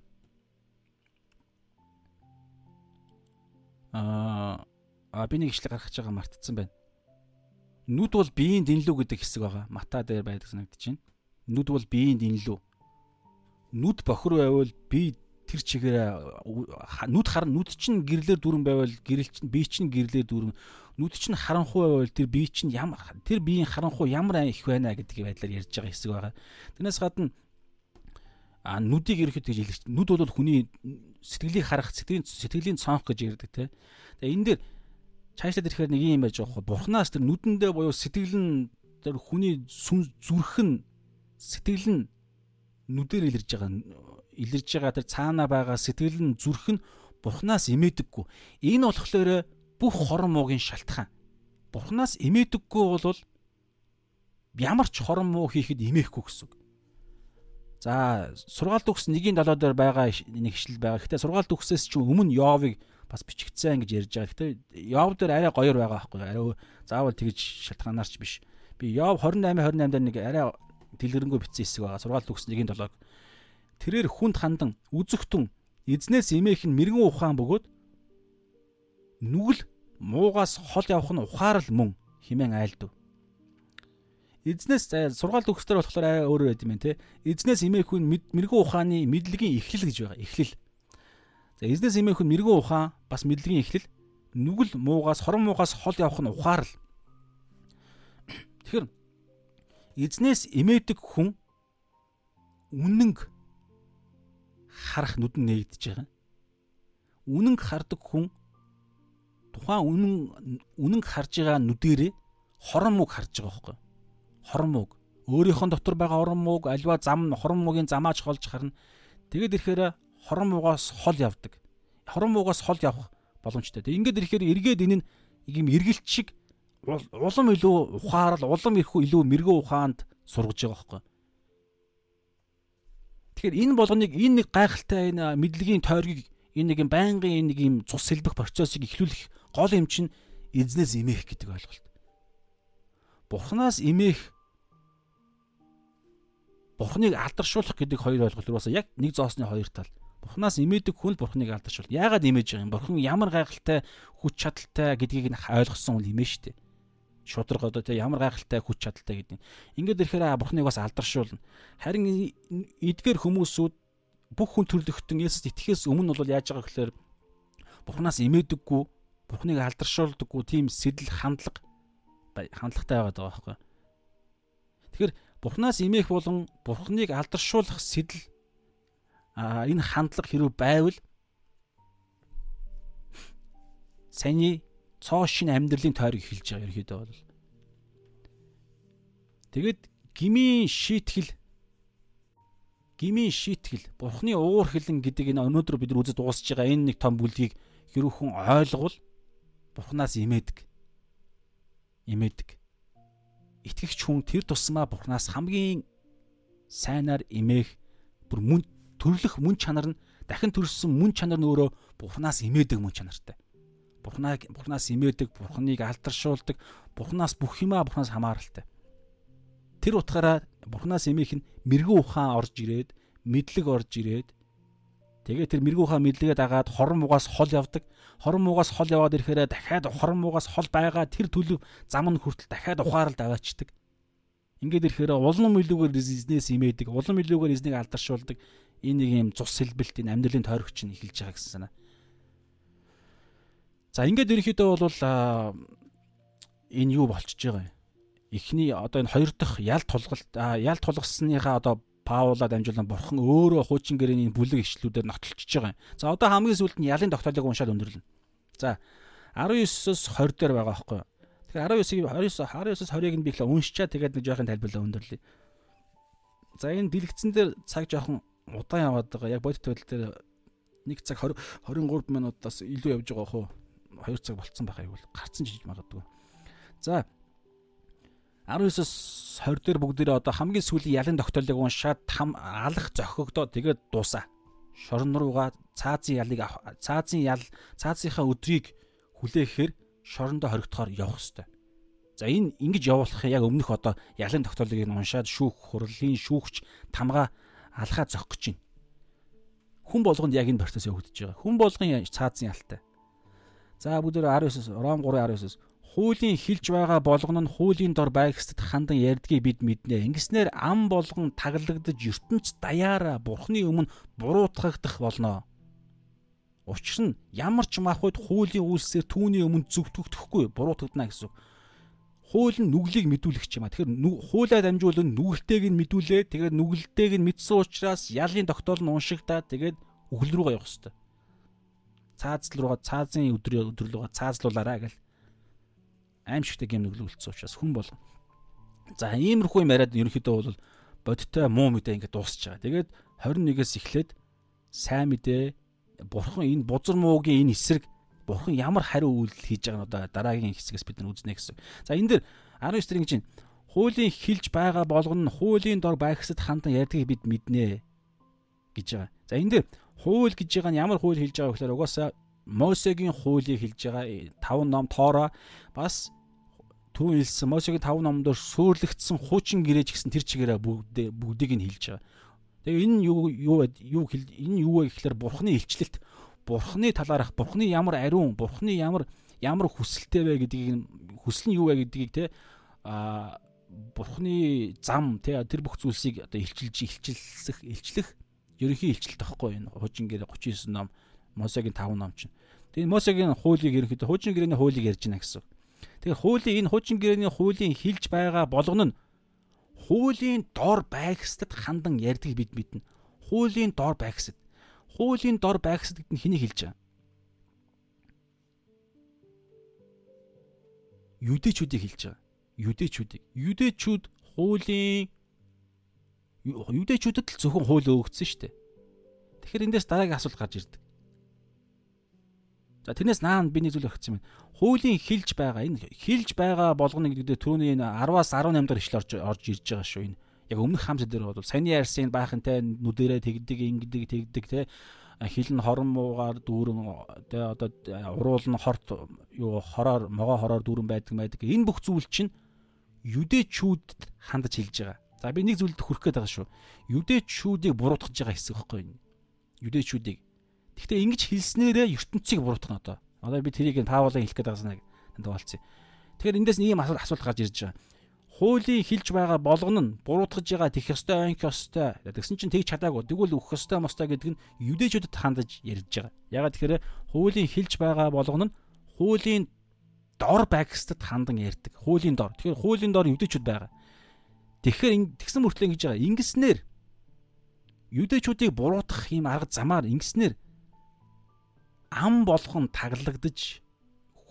S1: Аа би нэг ишлэг гаргаж байгаа мартцсан байна. Нүд бол биеийн дэнлүү гэдэг хэсэг байгаа. Мата дээр байдаг байна. Нүд бол биеийн дэнлүү. Нүд бохор байвал бие тэр чигээр нүд хар нүд чинь гэрлэр дүрэн байвал гэрэл чинь бие чинь гэрлэр дүрэн нүд чинь харанхуй байвал тэр бие чинь ямар тэр биеийн харанхуй ямар их байна гэдгийг байдлаар ярьж байгаа хэсэг байгаа. Тэрнээс гадна а нүдийг ерөөхдөө гэж хэлж нүд бол хүний сэтгэлийг харах сэтгэлийн сэтгэлийн цонх гэж ярьдаг те. Тэгээ энэ дээр цаашлаад ирэхээр нэг юм байж байгаа. Бурхнаас тэр нүдэндээ буюу сэтгэл нь тэр хүний сүн зүрх нь сэтгэл нь нүдээр илэрж байгаа илэрж байгаа тэр цаана байгаа сэтгэл нь зүрх нь бурхнаас имээдэггүй. Энэ болохоор бүх хорон муугийн шалтгаан. Бурхнаас имээдэггүй бол ямар ч хорон муу хийхэд имээхгүй гэсэн. За сургаалт өгс 1-ийн 7 дээр байгаа нэг ишлэл байгаа. Гэхдээ сургаалт өгсөөс ч өмнө Йовыг бас бичигдсэн гэж ярьж байгаа. Гэхдээ Йов дээр арай гоёр байгаа байхгүй. Арай заавал тэгж шалтгаанаар ч биш. Би Йов 28 28 дээр нэг арай дэлгэрэнгүй бичсэн хэсэг байгаа. Сургаалт өгс 1-ийн 7-г Тэрээр хүнд хандан үзэгтэн эзнээс имээх нь мэрэгэн ухаан бөгөөд нүгэл муугаас хол явах нь ухаарл мөн химэн айлдв. Эзнээс сургаалт өгсдөр болохоор аа өөр байд юм те. Эзнээс имээх хүн мэрэгэн ухааны мэдлэгийн эхлэл гэж байгаа. Эхлэл. За эзнээс имээх хүн мэрэгэн ухаан бас мэдлэгийн эхлэл. Нүгэл муугаас хорон муугаас хол явах нь ухаарл. Эзнээс имээдэг хүн үнэнг харах нүд нь нээгдэж байгаа. Үнэнг хардаг хүн тухайн үнэн үнэнг харж байгаа нүдэрээ хорон мууг харж байгаа байхгүй. Хорон мууг өөрийнхөө дотор байгаа хорон мууг альва зам хорон муугийн замаач холж харна. Тэгэд ирэхээр хорон муугаас хол явдаг. Хорон муугаас хол явах боломжтой. Ингээд ирэхээр эргээд энэ нь ийм эргэлт шиг улам илүү ухаарал улам их илүү мэрэгэн ухаанд сургаж байгаа байхгүй. Тэгэхээр энэ болгоныг энэ нэг гайхалтай энэ мэдлэгийн тойргийг энэ нэг юм байнгын энэ нэг юм цус сэлбэх процессыг эхлүүлэх гол юм чинь эзнээс имэх гэдэг ойлголт. Бурханаас имэх Бурхныг алдаршуулах гэдэг хоёр ойлголт уусаа яг нэг зоосны хоёр тал. Бурханаас имээдэг хүн Бурхныг алдаршуул. Яагаад имэж байгаа юм? Бурхан ямар гайхалтай хүч чадалтай гэдгийг нь ойлгосон хүн имээ штэ шудраг одоо тэ ямар гайхалтай хүч чадалтай гэдэг. Ингээд ирэхээр бурхныг бас алдаршуулна. Харин эдгээр хүмүүсүүд бүх хүн төрлөختөн Есүс итгэхээс өмнө бол яаж байгаа гэхээр Бурханаас имээдэггүй, Бурханыг алдаршуулдаггүй тийм сэтэл хандлага хандлагатай байгаад байгаа байхгүй. Тэгэхээр Бурханаас имээх болон Бурханыг алдаршуулах сэтэл а энэ хандлага хэрэг байвал <laughs> саяны цоо шин амьдралын тойрог эхэлж байгаа ерөөдөө бол. Тэгэд гмийн шийтгэл гмийн шийтгэл бурхны уур хилэн гэдэг энэ өнөөдөр бид үзэж дуусж байгаа энэ нэг том бүлгийг хэрүүхэн ойлгол бурхнаас имээдэг. Имээдэг. Итгэгч хүн тэр тусмаа бурхнаас хамгийн сайнаар имээх бүр мөн төрлөх мөн чанар нь дахин төрсөн мөн чанар нь өөрөө бурхнаас имээдэг мөн чанартай. Бурхнаа Бурханаас имээдэг, Бурханыг алдаршуулдаг, Бурханаас бүх юмаа Бурханаас хамааралтай. Тэр утгаараа Бурханаас имээх нь мэрэгүү ухаан орж ирээд, мэдлэг орж ирээд тэгээ тэр мэрэгүү ухаан мэдлэгээ дагаад хорон муугаас хол явдаг. Хорон муугаас хол яваад ирэхээр дахиад хорон муугаас хол байгаа тэр төлөв зам нь хүртэл дахиад ухаарал даваачдаг. Ингээд ирэхээр улам илүүгээр эзнээс имээдэг, улам илүүгээр эзнийг алдаршуулдаг. Энэ нэг юм цус сэлбэлт энэ амьдралын тойрогч нь эхэлж байгаа гэсэн санаа. За ингээд ерөнхийдөө бол энэ юу болчихж байгаа юм. Эхний одоо энэ хоёр дахь ял тулгалт ял тулгасныхаа одоо Паулаа дамжуулан бурхан өөрөө хуучин гэрээний бүлэг ишлүүдээр нотолчихж байгаа юм. За одоо хамгийн сүүлд нь ялын тогтоолыг уншаад өндөрлөн. За 19-с 20 дээр байгаа байхгүй юу? Тэгэхээр 19-ийг 29 19-с 20-ыг нь би ихлэ уншичаа тэгээд нэг жоохон тайлбарлаа өндөрлөе. За энэ дэлгэцэн дээр цаг жоохон удаан яваад байгаа. Яг бодит байдал дээр 1 цаг 20 23 минутаас илүү явж байгаа хөө 2 цаг болцсон байх айгуул гарцсан жиж магадгүй. За 19-с 20 дээр бүгдээрээ одоо хамгийн сүүлийн ялын тогтоолыг уншаад там алах зохигдоо тэгээд дуусаа. Шорон руугаа цаазын ялыг цаазын ял цаазынхаа өдрийг хүлээхээр шорондоо хоригдохоор явах хэвээр. За энэ ингэж явуулах яг өмнөх одоо ялын тогтоолыг уншаад шүүх хурлын шүүгч тамга алхаа зохих гэж байна. Хүн болгонд яг энэ процесс явагдаж байгаа. Хүн болгон цаазын ялтай. За бүгдээр 19-с Ром 3:19-с хуулийн хилж байгаа болгоно нь хуулийн дор байгсад хандан ярьдгийг бид мэднэ. Ингэснээр ам болгон таглагдж ертөнц даяараа бурхны өмнө буруутгагдах болно. Учир нь ямар ч махбод хуулийн үйлсээр түүний өмнө зөвтгөгдөхгүй буруутгадана гэсэн. Хууль нь нүглийг мэдүүлэх юм а. Тэгэхээр хуулиа дамжуулан нүгэлтэйг нь мэдүүлээ. Тэгээд нүгэлтэйг нь мэдсэн учраас ялын тогтоол нь уншигдаад тэгээд үхэл рүүгээ явах хэрэгтэй цаазл руугаа цаазын өдрөө рүүгээ цаазлуулаарай гэл аимшигтэй гэм нүглүүлсэн учраас хүн болгон за иймэрхүү юм яриад ерөнхийдөө бол бодиттой муу мэдээ ингээд дуусч байгаа. Тэгээд 21-ээс эхлээд сайн мэдээ бурхан энэ бузар муугийн энэ эсрэг бурхан ямар хариу үйлдэл хийж байгаа нь одоо дараагийн хэсгээс бид нар үзнэ гэсэн. За энэ дэр 19 дэр ингэж байна. Хуулийн хилж байгаа болгоно хуулийн дор байгсад хандан ярьдгийг бид мэднэ гэж байгаа. За энэ дэр хууль гэж байгаа нь ямар хууль хэлж байгаа вэ гэхээр угаасаа Мосегийн хуулийг хэлж байгаа 5 ном тоороо бас түүн хэлсэн Мосегийн 5 номдор суурлагдсан хуучин гэрээж гэсэн тэр чигээрээ бүгд бүгдийг нь хэлж байгаа. Тэгээ энэ юу юу юу энэ юу вэ гэхээр бурхны илчлэлт бурхны талаарх бурхны ямар ариун бурхны ямар ямар хүсэлтэй вэ гэдгийг хүсэл нь юу вэ гэдгийг те а бурхны зам те тэр бүх зүйлсийг одоо илчилж илчилсэх илчлэх ерөнхий илчлэлт тахгүй энэ хуучин гэрээ 39 ном Мосегийн 5 ном чинь. Тэгээ Мосегийн хуулийг ерөнхийдөө хуучин гэрээний хуулийг ярьж байна гэсэн. Тэгэхээр хуулийн энэ хуучин гэрээний хуулийн хилж байгаа болгоно нь хуулийн дор байгсад хандан ярьдаг бид мэднэ. Хуулийн дор байгсад. Хуулийн дор байгсад гэдэг нь хэнийг хэлж байгаа? Юдэчүүдийг хэлж байгаа. Юдэчүүдийг. Юдэчүүд хуулийн юудэчүүдэд л зөвхөн хууль өгөгдсөн шүү дээ. Тэгэхээр эндээс дараагийн асуулт гарч ирдэг. За тэрнээс наан биний зүйл өгсөн юм. Хуулийн хилж байгаа энэ хилж байгаа болгоно гэдэг түрүүний энэ 10-аас 18 дахь ишлэл орж орж ирж байгаа шүү энэ. Яг өмнөх хамсал дээр бол саяны ярьсан баахантай нүдэрээ тэгдэг ингэдэг тэгдэг те хил нь хорон муугаар дүүрэн те одоо уруул нь хорт юу хороор могоо хороор дүүрэн байдаг байдаг. Энэ бүх зүйл чинь юдэчүүд хандаж хэлж байгаа. За би нэг зүйлд хүрэх гээд байгаа шүү. Юдэчүүдийг буруутгаж байгаа хэсэг байхгүй юу? Юдэчүүдийг. Гэхдээ ингэж хэлснээрээ ертөнцийг буруутгах нь одоо. Одоо би тэрийг Паулын хэлэх гээд байгаа санаа танд болцсон. Тэгэхээр эндээс юм асуулт гарч ирж байгаа. хуулийн хэлж байгаа болгоно нь буруутгаж байгаа тэх ёстой ойнх ёстой. Тэгсэн чинь тэгж чадаагүй. Тэгвэл өгөх ёстой мостой гэдэг нь юдэчүүдэд хандаж ярьж байгаа. Ягаад тэгэхээр хуулийн хэлж байгаа болгоно нь хуулийн дор байгстад хандан ярьдаг. Хуулийн дор. Тэгэхээр хуулийн дор юдэчүүд байгаа. Тэгэхээр тэгсэн мөртлөө ингэж байгаа. Ингэснээр юдэчүүдийг буруутгах юм арга замаар ингэснээр ам болгон таглагдж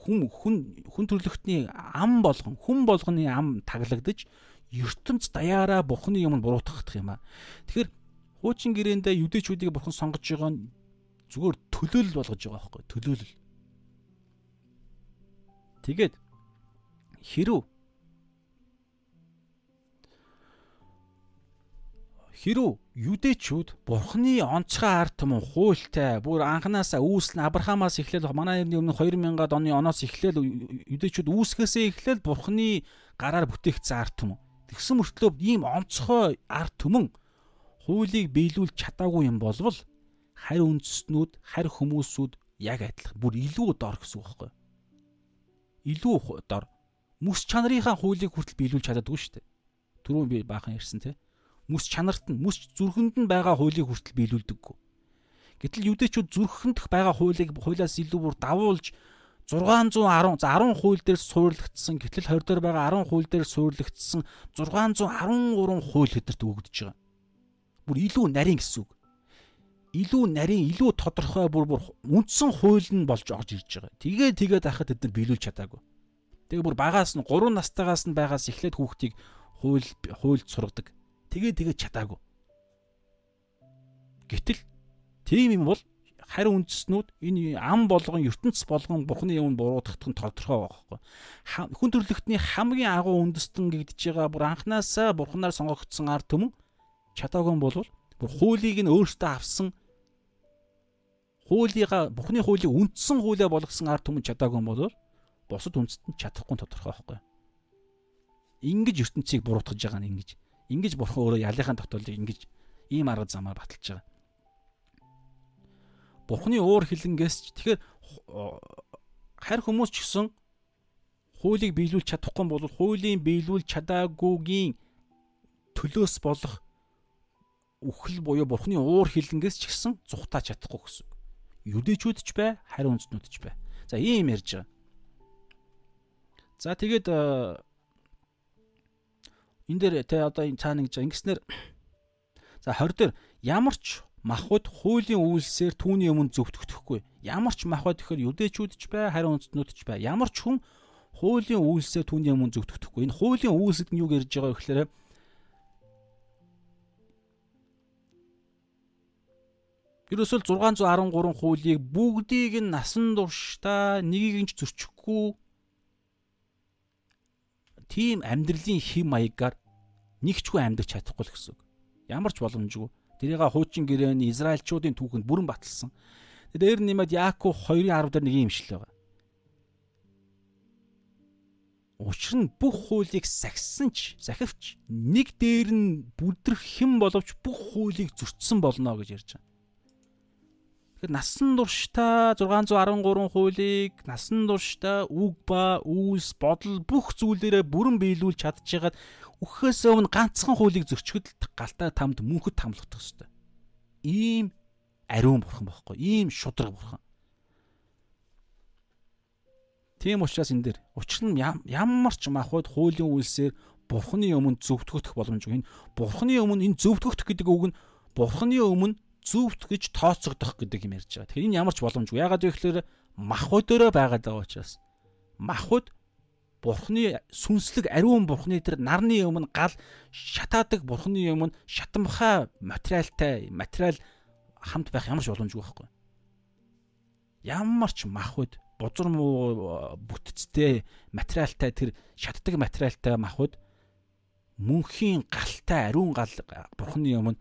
S1: хүн хүн хүн төрлөختний ам болгон хүн болгоны ам таглагдж ертөнц даяараа бурхны юм буруутгах юм а. Тэгэхээр хуучин гэрээндээ юдэчүүдийг бурхан сонгож байгаа нь зүгээр төлөөлөл болгож байгаа байхгүй төлөөлөл. Тэгээд хэрв Хэрв юдэчүүд бурхны онцгой ард түмэн хуультай бүр анханасаа үүслэн Авраамаас эхлээл манай эртний өмнө 2000-ад оны оноос эхлээл юдэчүүд үүсгэсээ эхлээл бурхны гараар бүтээгдсэн ард түмэн. Тэгсэн мөртлөө ийм онцгой ард түмэн хуулийг биелүүлж чадаагүй юм болвол харь үндэстнүүд, харь хүмүүсүүд яг адилхан бүр илүү дор гэсэн үг байхгүй. Илүү дор. Мэс чанарынхаа хуулийг хүртэл биелүүлж чаддаггүй шүү дээ. Түрүүн би баахан ярьсан тийм мэс чанарт нь мэс зүрхэнд нь байгаа хуулийг хүртэл биелүүлдэггүй. Гэтэл юдэчүүд зүрхэндх байгаа хуулийг хуулиас илүү бүр давуулж 610 за 10 хууль дээр суурлагдсан гэтэл 20 дээр байгаа 10 хууль дээр суурлагдсан 613 хууль хэдэрт өгөгдөж байгаа. Бүр илүү нарийн гэсэн үг. Илүү нарийн, илүү тодорхой бүр бүр үндсэн хууль нь болж орж ирж байгаа. Тэгээ тэгээд ахад тэд нар биелүүлж чадаагүй. Тэгээ бүр багаас нь 3 настайгаас нь байгаас эхлээд хүүхдийг хууль хуульд сургадаг тэгээ тэгээ чадаагүй. Гэтэл тийм юм бол харь үндэснүүд энэ ам болгон ертөнц болгон бурхны юм буруутгах нь тодорхой байхгүй. Хүн төрлөختний хамгийн агуу үндэстэн гэгдэж байгаа бүр анханасаа бурхнаар сонгогдсон ард түмэн чадаагүй бол бүр хуулийг нь өөртөө авсан хуулига бурхны хуулийг үндсэн хуулиа болгосон ард түмэн чадаагүй бол бусад үндэстэн чадахгүй тодорхой байхгүй. Ингиж ертөнцийг буруутгаж байгаа нь ингэж. Ингиж бурхан өөрөө ялынхаа тогтоолыг ингэж ийм арга замаар баталж байгаа. Бурханы уур хилэнгээс ч тэгэхээр харь хүмүүс ч гэсэн хуулийг биелүүлж чадахгүй бол хуулийн биелүүлж чадаагүйгийн төлөөс болох үхэл буюу бурхны уур хилэнгээс ч гэсэн зүхтааж чадахгүй гэсэн. Юдэчүүд ч бай, харь үндэстнүүд ч бай. За ийм ярьж байгаа. За тэгээд энэ дээр те одоо энэ цаана гэж ингэснээр за 20 дээр ямар ч махбод хуулийн үйлсээр түүний өмнө зөвтгөхгүй. Ямар ч махбод гэхээр юдэчүүд ч бай, хариу үндэстнүүд ч бай. Ямар ч хүн хуулийн үйлсээр түүний өмнө зөвтгөхгүй. Энэ хуулийн үйлс гэдэг нь юу гэж байгаа вэ гэхээр Ерөөсөл 613 хуулийг бүгдийг нь насан туршдаа нэгийг нь ч зөрчихгүй тийм амьдралын хэм маягаар нэгчгүй амьдарч чадахгүй л гэсэн үг. Ямар ч боломжгүй. Тэрийг хуучин гэрээний Израильчуудын түүхэнд бүрэн баталсан. Дээр нэмээд Яаков 2:10 дээр нэг юм ишлэл байгаа. Учир нь бүх хуулийг сахисан ч, сахивч нэг дээр нь бүдрэх хэн боловч бүх хуулийг зөрчсөн болно гэж ярьж байгаа. Тэгэхээр насан туршдаа 613 хуулийг насан туршдаа үг ба үйлс бодол бүх зүйлээрээ бүрэн биелүүлж чадчихагаад өгөхөөс өмнө ганцхан хуулийг зөрчгөд галтаа тамд мөнхөд тамлагдах хэвээр. Ийм ариун бурхан байхгүй. Ийм шудраг бурхан. Тийм учраас энэ дэр учир нь ямар ч махбод хуулийн үйлсээр бурханы өмнө зөвтгөх боломжгүй. Энэ бурханы өмнө энэ зөвтгөх гэдэг үг нь бурханы өмнө зүвт гэж тооцогдох гэдэг юм ярьж байгаа. Тэгэхээр энэ ямар ч боломжгүй. Ягаад вэ гэхээр махбод өрөө байгаад байгаа учраас махбод бурхны сүнслэг ариун бурхны тэр нарны өмнө гал шатаадаг бурхны өмнө шатамхай материалтай материал хамт байх ямар ч боломжгүй байхгүй. Ямар ч махбод бузар муу бүтцтэй материалтай тэр шатдаг материалтай махбод мөнхийн галтай ариун гал бурхны өмнө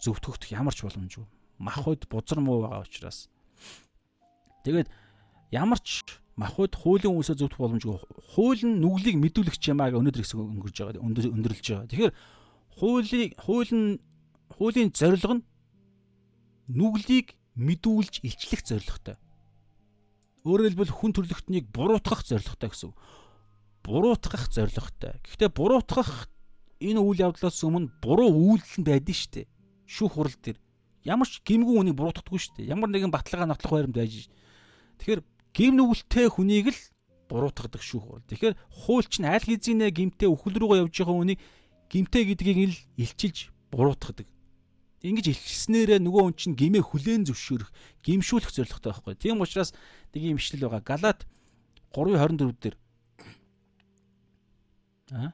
S1: зөвтгөх ямар ч боломжгүй. Махуд бузар муу байгаа учраас. Тэгээд ямар ч махуд хуулийн үсээ зөвтгөх боломжгүй. Хууль нь нүглийг мэдүүлэгч юмаа гэ өнөөдөр хэсэг өнгөрж байгаа. Өндөрлж байгаа. Тэгэхээр хуулийн хууль нь хуулийн зорилго нь нүглийг мэдүүлж илчлэх зорилготой. Өөрөөр хэлбэл хүн төрлөختнийг буруутгах зорилготой гэсэн буруутгах зорилготой. Гэхдээ буруутгах энэ үйл явдлаас өмнө буруу үйлдэл нь байдэн штэ. Шүүх хурал дээр ямар ч гимгүү хүнийг буруутгахгүй штэ. Ямар нэгэн баталгаа нотлох байранд байж. Тэгэхээр гим нүгэлтэй хүнийг л буруутгадаг шүүх хурал. Тэгэхээр хуульч нь аль хэзээ гимтэй өхөл рүүгээ явж байгаа хүнийг гимтэй гэдгийг л илчилж буруутгадаг. Ингиж илчснээрээ нөгөө хүн чинь гимээ хүлээн зөвшөөрөх, гимшүүлэх зорилготой байхгүй. Тийм учраас нэг юм ишлэл байгаа. Галаат 3:24 дээр А?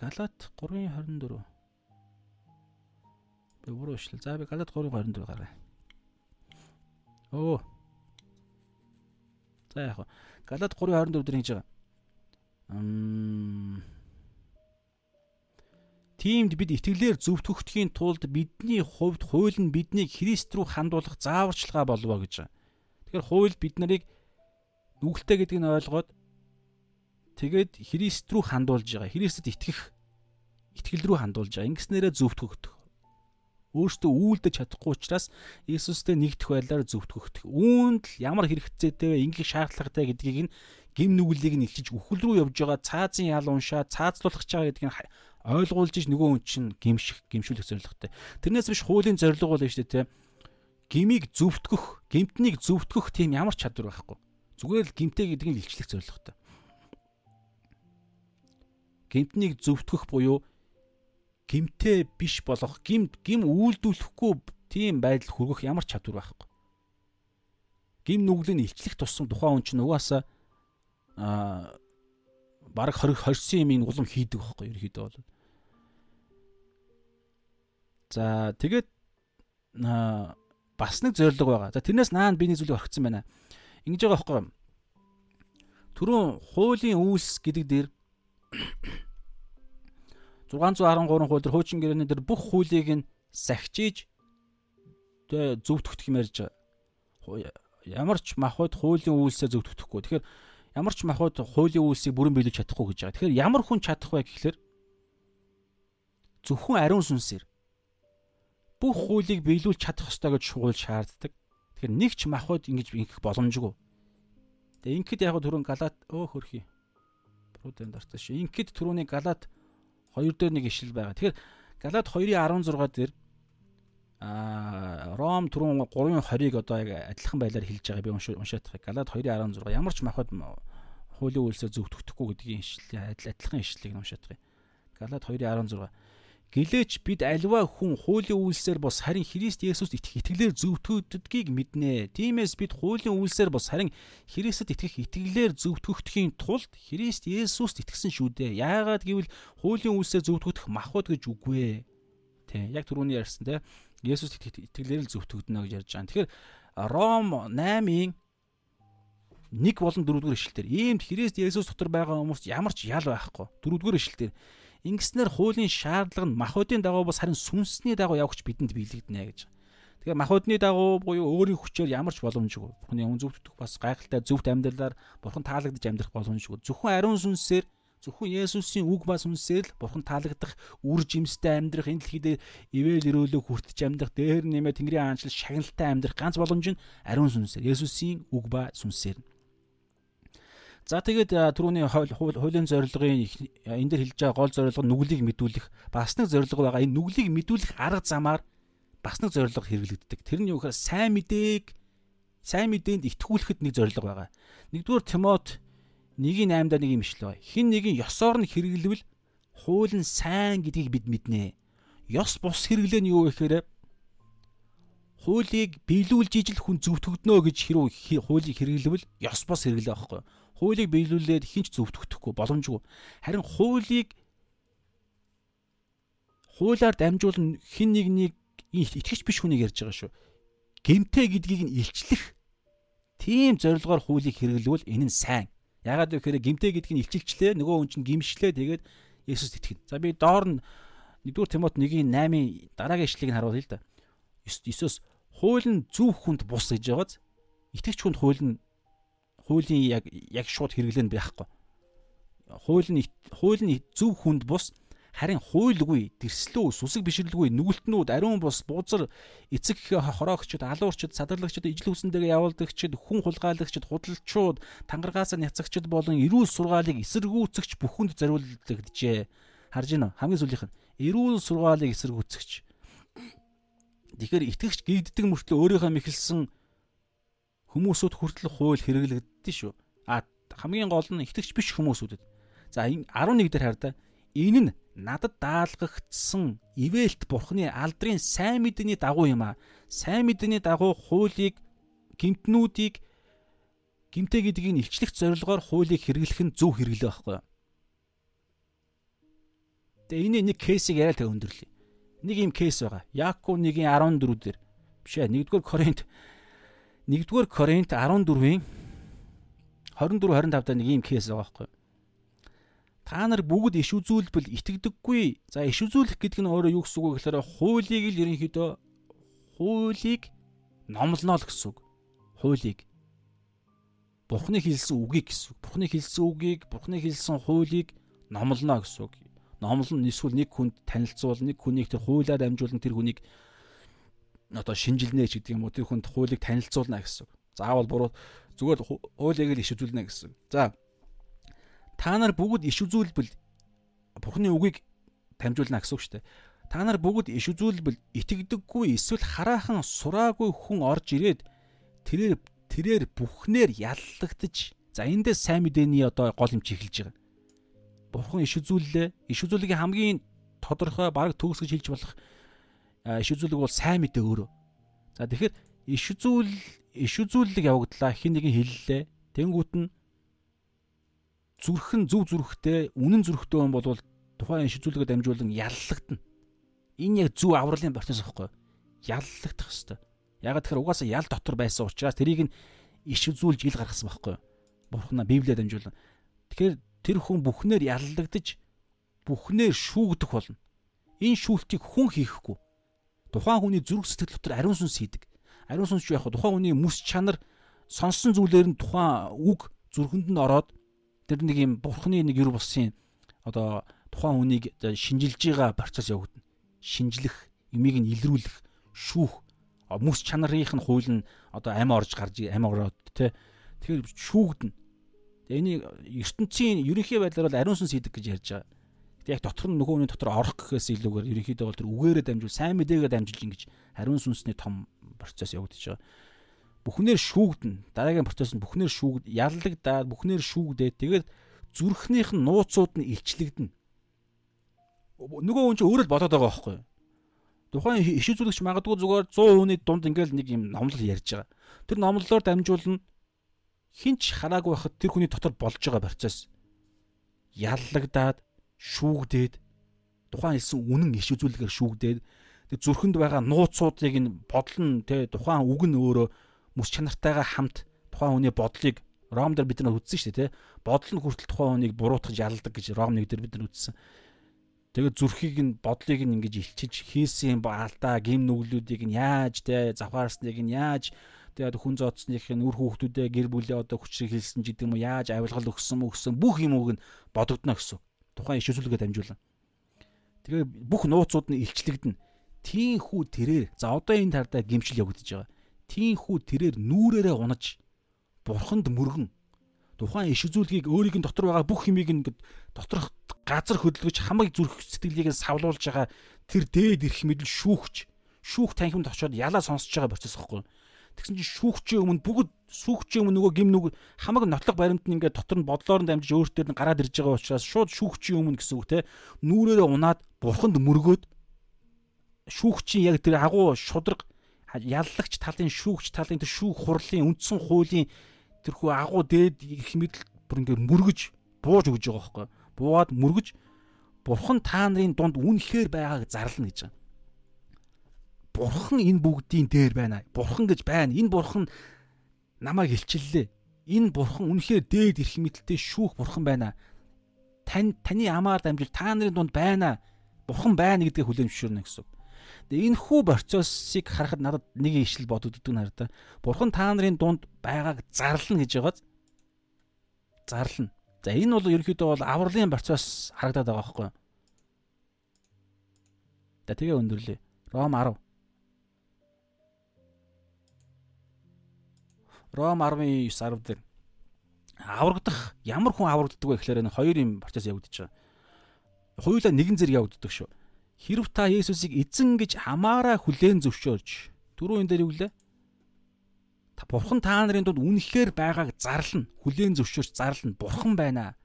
S1: Галат 3:24. Би буруу ишлээ. За би Галат 3:24 гаргая. Оо. За яг Галат 3:24 дээр хийж байгаа. Мм Тиймд бид итгэлээр зөвтгөгдөхийн тулд бидний хувьд хууль нь биднийг Христ рүү хандуулах зааварчилгаа болов гэж байгаа. Тэгэхээр хууль бид нарыг нүгэлтэй гэдгийг нь ойлгоод тэгээд Христ рүү хандуулж байгаа. Христэд итгэх итгэл рүү хандуулж байгаа. Ингэснээрээ зөвтгөгдөх. Өөртөө үйлдэж чадахгүй учраас Иесустэй нэгдэх байлаар зөвтгөгдөх. Үүнд л ямар хэрэгцээтэй вэ? Ингэх шаардлагатай гэдгийг нь гим нүглийг нь илчиж үхэл рүү явж байгаа цаазын ял уншаа цаазлуулах чагаа гэдгийг ойлгуулж иж нөгөө хүн чинь гимших гимшүүлэх зорилготой. Тэрнээс биш хуулийн зорилго бол шүү дээ те. Гимиг зөвтгөх, гимтнийг зөвтгөх тийм ямар чадвар байхгүй. Зүгээр л гимтэй гэдгийг нь илчлэх зорилготой. Гимтнийг зөвтгөх буюу гимтэй биш болох, гим гим үйлдүүлэхгүй тийм байдал хүргэх ямар чадвар байхгүй. Гим нүглийг илчлэх тусам тухайн хүн чинь угаасаа аа баг 20 20 юм улам хийдэг байхгүй ерөөдөө бол. За тэгээд бас нэг зорилго байгаа. За тэрнээс наан би нэг зүйлийг орхисон байна. Ингэж байгаа байхгүй? Түрүүн хуулийн үйлс гэдэг дээр 613 хууль дээр хуучин гэрээний дээр бүх хуулийг нь сахижиж зөвтгөх юм ярьж байгаа. Ямар ч махбод хуулийн үйлсээ зөвтгөхгүй. Тэгэхээр ямар ч махбод хуулийн үйлсийг бүрэн биелүүлж чадахгүй гэж байгаа. Тэгэхээр ямар хүн чадах вэ гэхэлэр зөвхөн ариун сүнсээр бүх хуулийг биелүүлж чадах ёстой гэж хууль шаарддаг. Тэгэхээр нэг ч махбод ингэж ингэх боломжгүй. Тэгээ ингээд яг түрүүн галат өө хөрхий. Прудент дартаа шүү. Ингээд түрүүний галат 2 дээр нэг ишил байгаа. Тэгэхээр галат 2:16 дээр Аа Ром түрүүн 3:20-ыг одоо яг адилхан байдлаар хэлж байгаа би уншаад байгаа. Галаад 2:16 ямар ч махад хуулийн үйлсээ зөвтгөхгүй гэдгийн ишлэл адилхан ишлэлийг уншаад байгаа. Галаад 2:16 Гэлээч бид альва хүн хуулийн үйлсээр бос харин Христ Есүст итгэх итгэлээр зөвтгөгддгийг мэднэ. Тиймээс бид хуулийн үйлсээр бос харин Христэд итгэх итгэлээр зөвтгөгдөхийн тулд Христ Есүст итгэсэн шүү дээ. Яагаад гэвэл хуулийн үйлсээр зөвтгөгдөх махбод гэж үгүй ээ. Тэ яг түрүүний ярьсан те Есүс итгэлээр л зөвтгөгдөнө гэж ярьж байгаа. Тэгэхээр Ром 8-ын 1 болон 4-р ишлэлээр иймд Христ Есүс дотор байгаа хүмүүст ямар ч ял байхгүй. 4-р ишлэлээр ингэснээр хуулийн шаардлага нь махбодын дагуу бас харин сүнсний дагуу явагч бидэнд биелэгдэнэ гэж. Тэгэхээр махбодны дагуу буюу өөрийн хүчээр ямар ч боломжгүй. Бурхны хүн зөвтгөх бас гайхалтай зөвхт амьдралаар бурхан таалагдж амьдрах боломжгүй. Зөвхөн ариун сүнсээр Зөвхөн Есүсийн үг бас үнсээр л бурхан таалагдах үр жимстэй амьдрах энэ дэлхий дээр ивэл өрөөлөө хүртэж амьдрах дээр нэмээ Тэнгэрийн аанчлал шагналтай амьдрах ганц боломж нь ариун сүнсээр Есүсийн үг ба сүнсээр. За тэгээд түрүүний хуулийн зорилгын энэ дээр хэлж байгаа гол зорилго нүглийг мэдүүлэх бас нэг зорилго байгаа. Энэ нүглийг мэдүүлэх арга замаар бас нэг зорилго хэрэглэгддэг. Тэр нь юу гэхээр сайн мэдээг сайн мэдээнд итгүүлэхэд нэг зорилго байгаа. Нэгдүгээр Тимот 1:8-да нэг юм ишлээ. Хин нэгin ёсоор нь хэрэглэвэл хууль нь сайн гэдгийг бид мэднэ. Ёс бус хэрэглээ нь юу гэхээр хуулийг биелүүлж ижил хүн зөвтгөгднө гэж хэрэг хуулийг хэрэглэвэл ёс бус хэрэглээ байхгүй. Хуулийг биелүүлээд хинч зөвтгөхгүй боломжгүй. Харин хуулийг хуулиар дамжуулан хин нэгнийг итгэж биш хүнийг ярьж байгаа шүү. Гэмтэй гэдгийг нь илчлэх тийм зорилгоор хуулийг хэрэглэвэл энэ нь сайн. Ягаад гэвэл гимтэй гэдгийг нь илчилчлээ. Нөгөө хүн чинь гимшлээ. Тэгээд Есүс итгэн. За би доор нь 1-р Тимот 1:8-ийн дараагийн ишлэгийг харуулъя л да. 9-с хууль нь зөв хүнд бус гэж байгааз итгэвч хүнд хууль нь хуулийн яг яг шууд хэрэглэн байхгүй. Хууль нь хууль нь зөв хүнд бус Харин хуйлгүй, дэрслүү, сүсэг бишрэлгүй, нүгэлтнүүд, ариун бус, бузар, эцэг хороогчд, алуурчд, садарлагчд, ижил хүсэндээ явуулдагчд, хүн хулгайлагчд, худалчууд, тангаргаас няцагчд болон эрүүл сургаалыг эсэргүүцэгч бүхэнд зориуллагджээ. Харж уу? Хамгийн сүүлийнх нь эрүүл сургаалыг эсэргүүцэгч. Тэгэхээр итгэгч гэгддэг мөртлөө өөрийнхөө мэхэлсэн хүмүүсүүд хүртэл хууль хэрэглэгддэж шүү. А хамгийн гол нь итгэгч биш хүмүүсүүдэд. За 11 дээр хар та энэ нь надад даалгагдсан ивэлт бурхны алдрын сайн мэдээний дагуу юм а. Сайн мэдээний дагуу хуулийг гимтнүүдийг гимтэй гэдгийг илчлэх зорилгоор хуулийг хэрэглэх нь зөв хэрэглээ байхгүй юу? Тэгээ энэ нэг кейсийг яриа л тэг өндөрлөе. Нэг юм кейс байгаа. Яаков 1-ийн 14 дээр биш ээ 1-р Коринт 1-р Коринт 14-ийн 24 25 дахь нэг ийм кейс байгаа байхгүй юу? та нар бүгд иш үзүүлбэл итгэдэггүй. За иш үзүүлэх гэдэг нь өөрөө юу гэсэн үг вэ гэхээр хуулийг л ерөнхийдөө хуулийг номлоно л гэсэн үг. Хуулийг. Бурхны хэлсэн үгийг гэсэн үг. Бурхны хэлсэн үгийг, Бурхны хэлсэн хуулийг номлоно гэсэн үг. Номлон эсвэл нэг хүнд танилцуул, нэг хүнийг тэр хуулиар дамжуулан тэр хүнийг одоо шинжилнэ ч гэдэг юм уу. Тэр хүнд хуулийг танилцуулна гэсэн. Заавал буруу зүгээр хуулийг л иш үзүүлнэ гэсэн. За та нар бүгд иш үзүүлбэл Бурхны үгийг дамжуулна гэсэн үг шүү дээ. Та нар бүгд иш үзүүлбэл итгэдэггүй эсвэл хараахан сураагүй хүн орж ирээд тэрээр тэрээр бүхнээр яллагдаж за эндээс сайн мэдээний одоо гол юм чиглэж байгаа. Бурхан иш үзүүллээ. Иш үзүүлгийн хамгийн тодорхой баг төгс гэж хэлж болох иш үзүүлэг бол сайн мэдээ өөрөө. За тэгэхээр иш үзүүл иш үзүүлэлэг явагдлаа хин нэгэн хэллээ. Тэнгүүт нь зүрхэн зөв зүрхтэй үнэн зүрхтэй хүн бол тухайн шизүүлгээ дамжуулан яллагдана. Энэ яг зөв авралын процесс байхгүй юу? Яллагдах хэвээр. Ягаад тэгэхээр угаасаа ял дотор байсан учраас тэрийг нь иш үзүүлж ил гаргасан байхгүй юу? Бурхнаа Библиэд дамжуулан. Тэгэхээр тэр хүн бүхнээр яллагдаж бүхнээр шүүгдэх болно. Энэ шүүлтийг хүн хийхгүй. Тухайн хүний зүрх сэтгэл дотор ариун сүнс хийдэг. Ариун сүнс юу яг тухайн хүний мэс чанар сонсон зүйлээр нь тухайн үг зүрхэнд нь ороод тэр нэг юм бурхны нэг юр бусын одоо тухайн хүнийг шинжилж байгаа процесс явагдана. Шинжлэх, юмыг нь илрүүлэх, шүүх, мэс чанарынх нь хууль нь одоо амь орж гарч амь ороод тэ. Тэгэхээр шүүгдэнэ. Энийг ертөнцийн ерөнхий байдлаар бол ариун сүнс хийдэг гэж ярьж байгаа. Гэтэ яг дотор нь нөгөө хүний дотор орох гэхээс илүүгээр ерөнхийдөө бол тэр үгээрээ дамжуул, сайн мэдээгээр дамжуулж ингэж ариун сүнсний том процесс явагдаж байгаа бүхнээр шүүгдэн дараагийн процесс нь бүхнээр шүүгд яллагдаад бүхнээр шүүгдээд тэгээд зүрхнийх нь нууцуд нь илчлэгдэнэ. Нөгөө хүн чинь өөрөө л бодоод байгаа байхгүй юу? Тухайн иш үзүүлэгч магадгүй зүгээр 100 хүний дунд ингээл нэг юм номлол ярьж байгаа. Тэр номлолоор дамжуулна хинч хараагүй байхад тэр хүний дотор болж байгаа процесс яллагдаад шүүгдээд тухайн хэлсэн үнэн иш үзүүлгээр шүүгдээд тэг зүрхэнд байгаа нууцуудыг нь бодол нь тэ тухайн үг нь өөрөө мэс чанартайгаа хамт тухайн хүний бодлыг Ром дээр бид нар үзсэн шүү дээ, тэ. Бодол нь хүртэл тухайн хүнийг буруутгаж ялдаг гэж Ром 1 дээр бид нар үзсэн. Тэгээд зүрхийг нь бодлыг нь ингэж илчиж хийсэн алдаа, гим нүглүүдийг нь яаж тэ завхаарсныг нь яаж тэгээд хүн зодсных нь үр хүүхдүүдээ гэр бүлээ одоо хүчрэг хэлсэн гэдэг юм уу яаж авилгал өгсөн мөгсөн бүх юм үг нь бодогдно гэсэн. Тухайн иш үзүүлгээ дамжуулан. Тэгээд бүх нууцуд нь илчлэгдэнэ. Тийм хүү тэрээр за одоо энэ тардаа гимшил явагдаж байгаа тийхүү тэрээр нүүрээрээ унаж бурханд мөргөн тухайн иш үзүүлгийг өөрийг нь дотор байгаа бүх хэмийг ингээд доторх газар хөдөлгөж хамаг зүрх сэтгэлийг савлуулж байгаа тэр дээд ирэх мэдл шүүхч шүүх танхимд очиод ялаа сонсож байгаа процесс гэхгүй. Тэгсэн чинь шүүгчийн өмнө бүгд шүүгчийн өмнө нөгөө гим нүг хамаг нотлох баримт нь ингээд дотор нь бодлоор нь дамжиж өөртөө нь гараад ирж байгаа учраас шууд шүүгчийн өмнө гэсэн үг те нүүрээрээ унаад бурханд мөргөөд шүүгчийн яг тэр агуу шудраг яллагч талын шүүгч талын тэр шүүх хурлын үндсэн хуулийн тэрхүү агуу дээд их мэдл бүр ингээд мөргөж бууж өгж байгаа байхгүй. Буугаад мөргөж бурхан та нарын дунд үнэхээр байгааг зарлана гэж байгаа. Бурхан энэ бүгдийн дээр байна. Бурхан гэж байна. Энэ бурхан намайг илчиллээ. Энэ бурхан үнэхээр дээд эрх мэдэлтэй шүүх бурхан байна. Тань таны амаар дамжуул та нарын дунд байна. Бурхан байна гэдгийг хүлээн зөвшөөрнө гэсэн. Тэгээ энэ хүү процессыг харахад надад нэг ишл бодогддог хараа. Бурхан та нарын дунд байгааг зарлана гэж байгааз. Зарлана. За энэ бол ерөнхийдөө бол авралын процесс харагдаад байгаа байхгүй юу? За тэгээ өндөрлөө. Ром 10. Ром 19 10 дээр аврагдах ямар хүн аврагддаг вэ гэхээр энэ хоёр юм процесс явагдаж байгаа. Хоёулаа нэгэн зэрэг явагддаг шүү. Хэрв та Есүсийг эзэн гэж хамаараа хүлээн зөвшөөрж түрүү энэ дээр юу гэлээ? Та бурхан та нарын дунд үнэхээр байгааг зарлана. Хүлээн зөвшөөрч зарлана. Бурхан байна.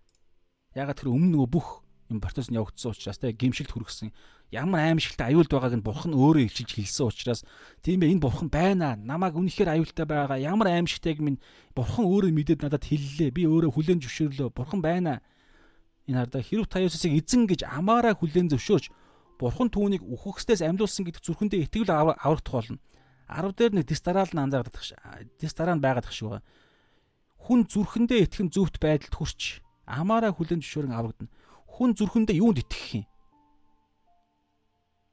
S1: Ягаад тэр өмнө нөгөө бүх юм процесс нь явагдсан учраас те гимшилт хүргэсэн ямар аимшигтай аюулд байгааг нь бурхан өөрөө илчилж хэлсэн учраас тийм ээ энэ бурхан байна. Намайг үнэхээр аюултай байгаа. Ямар аимшигтайг минь бурхан өөрөө мэдээд надад хэллээ. Би өөрөө хүлэн зөвшөөрлөө. Бурхан байна. Энэ хардаа хэрв та Есүсийг эзэн гэж амаараа хүлэн зөвшөөрч бурхан түүнийг үхэгсдээс амьлуулсан гэдэг зүрхэндээ итгэл аврагдах болно. 10 дээр нэг дис дараал нь анзаардах дис дараа нь байгаад шүү хүн зүрхэндээ итгэн зөвхт байдалд хүрч амаараа хүлэн зөвшөөрөн аврагдана. Хүн зүрхэндээ юунд итгэх юм?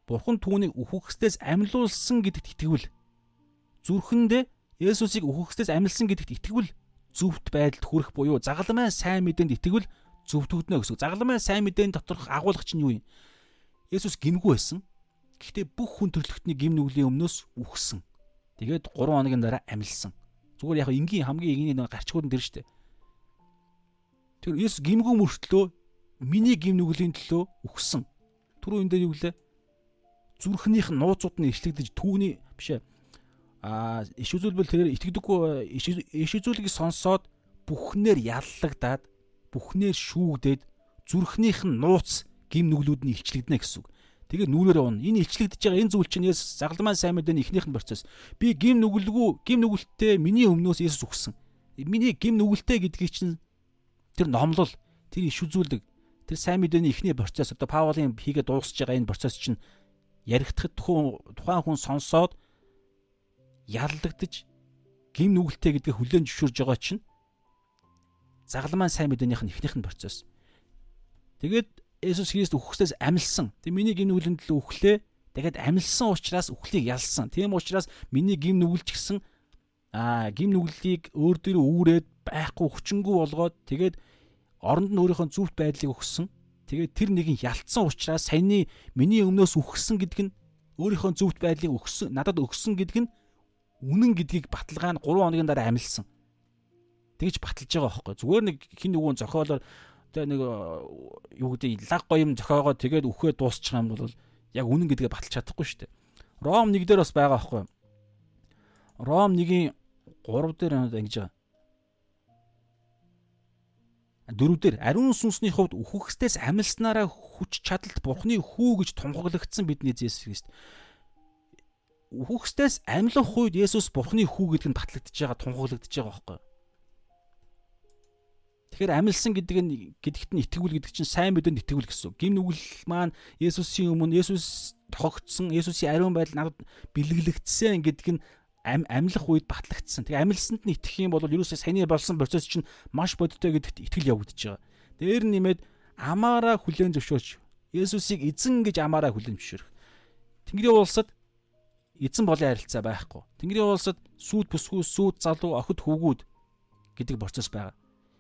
S1: Бурхан түүнийг үхэгсдээс амьлуулсан гэдэгт итгэвэл зүрхэндээ Есүсийг үхэгсдээс амьлсан гэдэгт итгэвэл зөвхт байдалд хүрэх буюу загалмай сайн мэдээнд итгэвэл зөвтгөгднө гэсэн. Загалмай сайн мэдээний доторх агуулгач нь юу юм? Есүс гимгүү байсан. Гэхдээ бүх хүн төрлөختний гим нүглийн өмнөөс үхсэн. Тэгээд 3 хоногийн дараа амьлсан. Зүгээр яг энгийн хамгийн игний нэг гарчгууд нь дэр штэ. Тэр Есүс гимгүү мөртлөө миний гим нүглийн төлөө өгсөн. Түрүү энэ дээр юу гэлээ? Зүрхнийх нууцуд нь ишлэгдэж түүний биш ээ. Аа иш үзүүлбэл тэрээр итгэдэггүй иш үзүүлгийг сонсоод бүхнээр яллагдаад бүхнээр шүүгдээд зүрхнийх нь нууц гим нүглүүд нь илчлэгдэнэ гэсэн үг. Тэгээ нүүрээр уун. Энэ илчлэгдэж байгаа энэ зүйл чинь Есүс загалмайн сайн мэдээний эхнийх нь процесс. Би гим нүгэлгүй, гим нүгэлттэй миний өмнөөс Есүс өгсөн. Миний гим нүгэлтэй гэдгийг чинь тэр номлол, тэр иш үзүүлдэг тэр сайн мэдээний эхний процесс одоо Паулын хийгээд дуусж байгаа энэ процесс чинь яригдахад тухайн хүн сонсоод яллагдаж гим нүгэлтэй гэдгийг хүлээн зөвшөөрж байгаа чинь загалмайн сайн мэдээнийх нь эхнийх нь процесс. Тэгээд Есүс Христ үхсээс амилсан. Тэг миний гим нүглийн төлөө үхлээ. Тэгээд амилсан учраас үхлийг ялсан. Тийм учраас миний гим нүгэлч гисэн аа гим нүглийг өөр дөрөө үүрээд байхгүй хүчингү болгоод тэгээд оронд нь өөрийнхөө зүвт байдлыг өгсөн. Тэгээд тэр нэгэн ялцсан учраас саяны миний өмнөөс үхсэн гэдэг нь өөрийнхөө зүвт байдлыг өгсөн надад өгсөн гэдэг нь үнэн гэдгийг баталгаа нь 3 хоногийн дараа амилсан. Тэгж баталж байгаа байхгүй. Зүгээр нэг хин нэгэн зохиолоор тэгээ нэг юу гэдэг лаг гоём зохиогоо тэгээд үхээ дуусчих юм бол яг үнэн гэдгээ баталж чадахгүй шүү дээ. Ром 1 дээр бас байгаа байхгүй. Ром 1-ийн 3 дээр ингэж байгаа дөрөвдөр ариун сүнсний хувьд үхэгсдээс амилснараа хүч чадалт бурхны хүү гэж тунхаглагдсан бидний Есүс Христ. Үхэгсдээс амилах үед Есүс бурхны хүү гэдг нь батлагдж байгаа тунхаглагдж байгаа байхгүй юу? Тэгэхээр амилсан гэдэг нь гэдэгт нь итгүүл гэдэг чинь сайн мэдээнд итгүүл гэсэн. Гим нүгэл маань Есүсийн өмнө Есүс тогтсон, Есүсийн ариун байдал надад бэлгэлэгдсэн гэдэг нь амьлах үед батлагдсан. Тэгээ амилсанд нь итгэх юм бол ерөөсөө саяны болсон процесс чинь маш бодиттой гэдэгт итгэл явагдаж байгаа. Дээр нэмээд амаараа хүлээн зөвшөөрч Есүсийг эзэн гэж амаараа хүлээн зөвшөөрөх. Тэнгэрийн улсад эзэн болын харилцаа байхгүй. Тэнгэрийн улсад сүуд бүсгүй, сүуд залуу, охид хүүгүүд гэдэг процесс байгаа.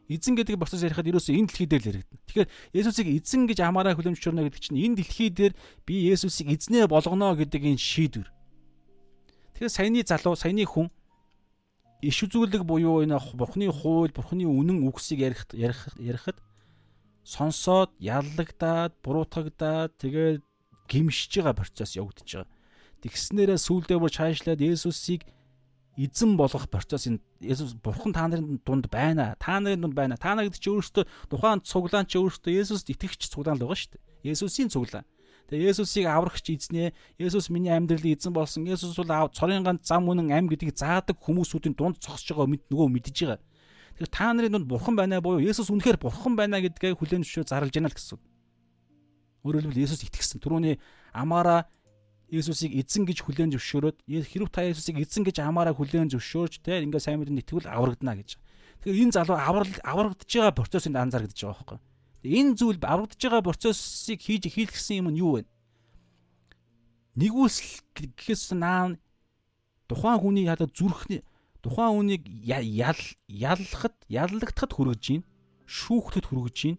S1: Эзэн гэдэг процесс ярихад ерөөсөө энэ дэлхий дээр л яригдана. Тэгэхээр Есүсийг эзэн гэж амаараа хүлээн зөвшөөрнө гэдэг чинь энэ дэлхий дээр би Есүсийг эзнээ болгоно гэдэг энэ шийдвэр Тэгэхээр саяны залуу, саяны хүн иш үзүүлэг буюу энэ бурхны хууль, бурхны үнэн үгсийг ярих ярих ярихад сонсоод яллагдаад, буруутгагдаад тэгээд гимшиж байгаа процесс явагдаж байгаа. Тэгснээрээ сүулдэ бүр чаашлаад Есүсийг эзэн болгох процесс энэ Есүс бурхан та нарын дунд байна. Та нарын дунд байна. Та нар гэдэг чинь өөрөөсөө тухайн цуглаан чи өөрөөсөө Есүст итгэгч цуглаан л байгаа шүү дээ. Есүсийн цуглаан. Тэгээ Есүсийг аврагч эзнээ. Есүс миний амьдралын эзэн болсон. Есүс бол цорын ганц зам үнэн ам гэдгийг заадаг хүмүүсүүдийн дунд зогсож байгаа мэд нөгөө мэдж байгаа. Тэгэхээр та нарын дунд бурхан байна буюу Есүс үнэхээр бурхан байна гэдгээ хүлээн зөвшөөр зарлж яана л гэсэн. Өөрөөр хэлбэл Есүс итгэсэн. Түрүүний амаараа Есүсийг эзэн гэж хүлээн зөвшөөрөөд хэрв та Есүсийг эзэн гэж амаараа хүлээн зөвшөөрч те ингээ сайн мэдэн итгэвэл аврагдана гэж. Тэгэхээр энэ залуу аврагдж байгаа процессыг анзааргдаж байгаа байхгүй. Энэ зүйл аврагдж байгаа процессыг хийж хийлгсэн юм нь юу вэ? Нэгүсэл гэхээс наа тухайн хүний яда зүрхний тухайн хүнийг ял яллахад яллагдахад хүргэж гин шүүхтэд хүргэж гин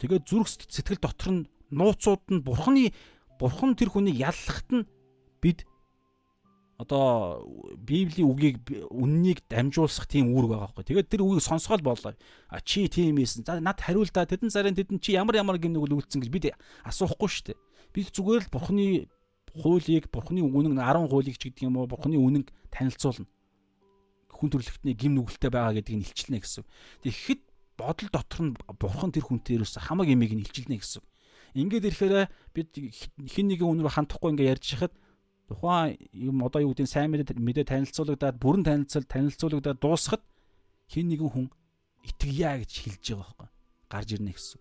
S1: тэгээд зүрх сэтгэл дотор нь нууцуд нь бурхны бурхан тэр хүнийг яллахад нь бид одоо библийн үгийг үннийг дамжуулсах тийм үүрэг байгаа байхгүй. Тэгээд тэр үгийг сонсгоод боллоо. А чи тийм ийсэн. За над хариул да тэдэн сарын тэдэн чи ямар ямар гинэг үл үлдсэн гэж бид асуухгүй шүү дээ. Бид зүгээр л бурхны хуулийг, бурхны үнэн 10 хуулийг ч гэдэг юм уу, бурхны үнэн танилцуулна. Хүн төрлөختний гим нүгэлтэй байгаа гэдгийг илчилнэ гэсэн. Тэгэхэд бодол дотор нь бурхан тэр хүнтэй ерөөс хамаг эмийг нь илчилнэ гэсэн. Ингээд ирэхээр бид хин нэгэн үнрөө хандахгүй ингээд ярьж хахад тухайн юм одоо юу гэдэг сайн мэдээ мэдээ танилцуулагдаад бүрэн танилцал танилцуулагдаад дуусахад хин нэгэн хүн итгэя гэж хэлж байгаа байхгүй гарч ирнэ гэсэн.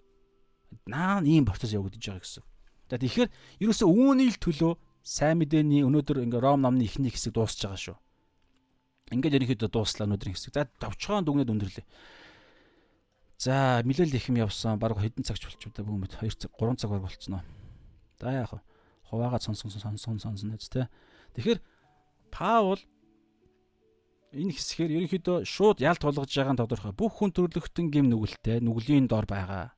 S1: Наа ийм процесс явагдаж байгаа гэсэн. За тэгэхээр ерөөсөө үүний л төлөө сайн мэдээний өнөөдөр ингээ Ром номны ихний хэсэг дуусж байгаа шүү. Ингээд ерөнхийдөө дууслаа өнөөдрийн хэсэг. За давчгаан дүгнээд өндөрлөө. За нэлээл их юм явсан. Бараг хэдэн цагч болчих удаа бүүмэд 2 цаг 3 цаг баг болцсон уу. За яах вэ? Хуваагаа сонсон сонсон сонсон гэж тэ. Тэгэхээр Паул энэ хэсгээр ерөнхийдөө шууд ялт болгож байгаа нь тодорхой. Бүх хүн төрлөختөн гим нүгэлтэй нүглийн дор байгаа.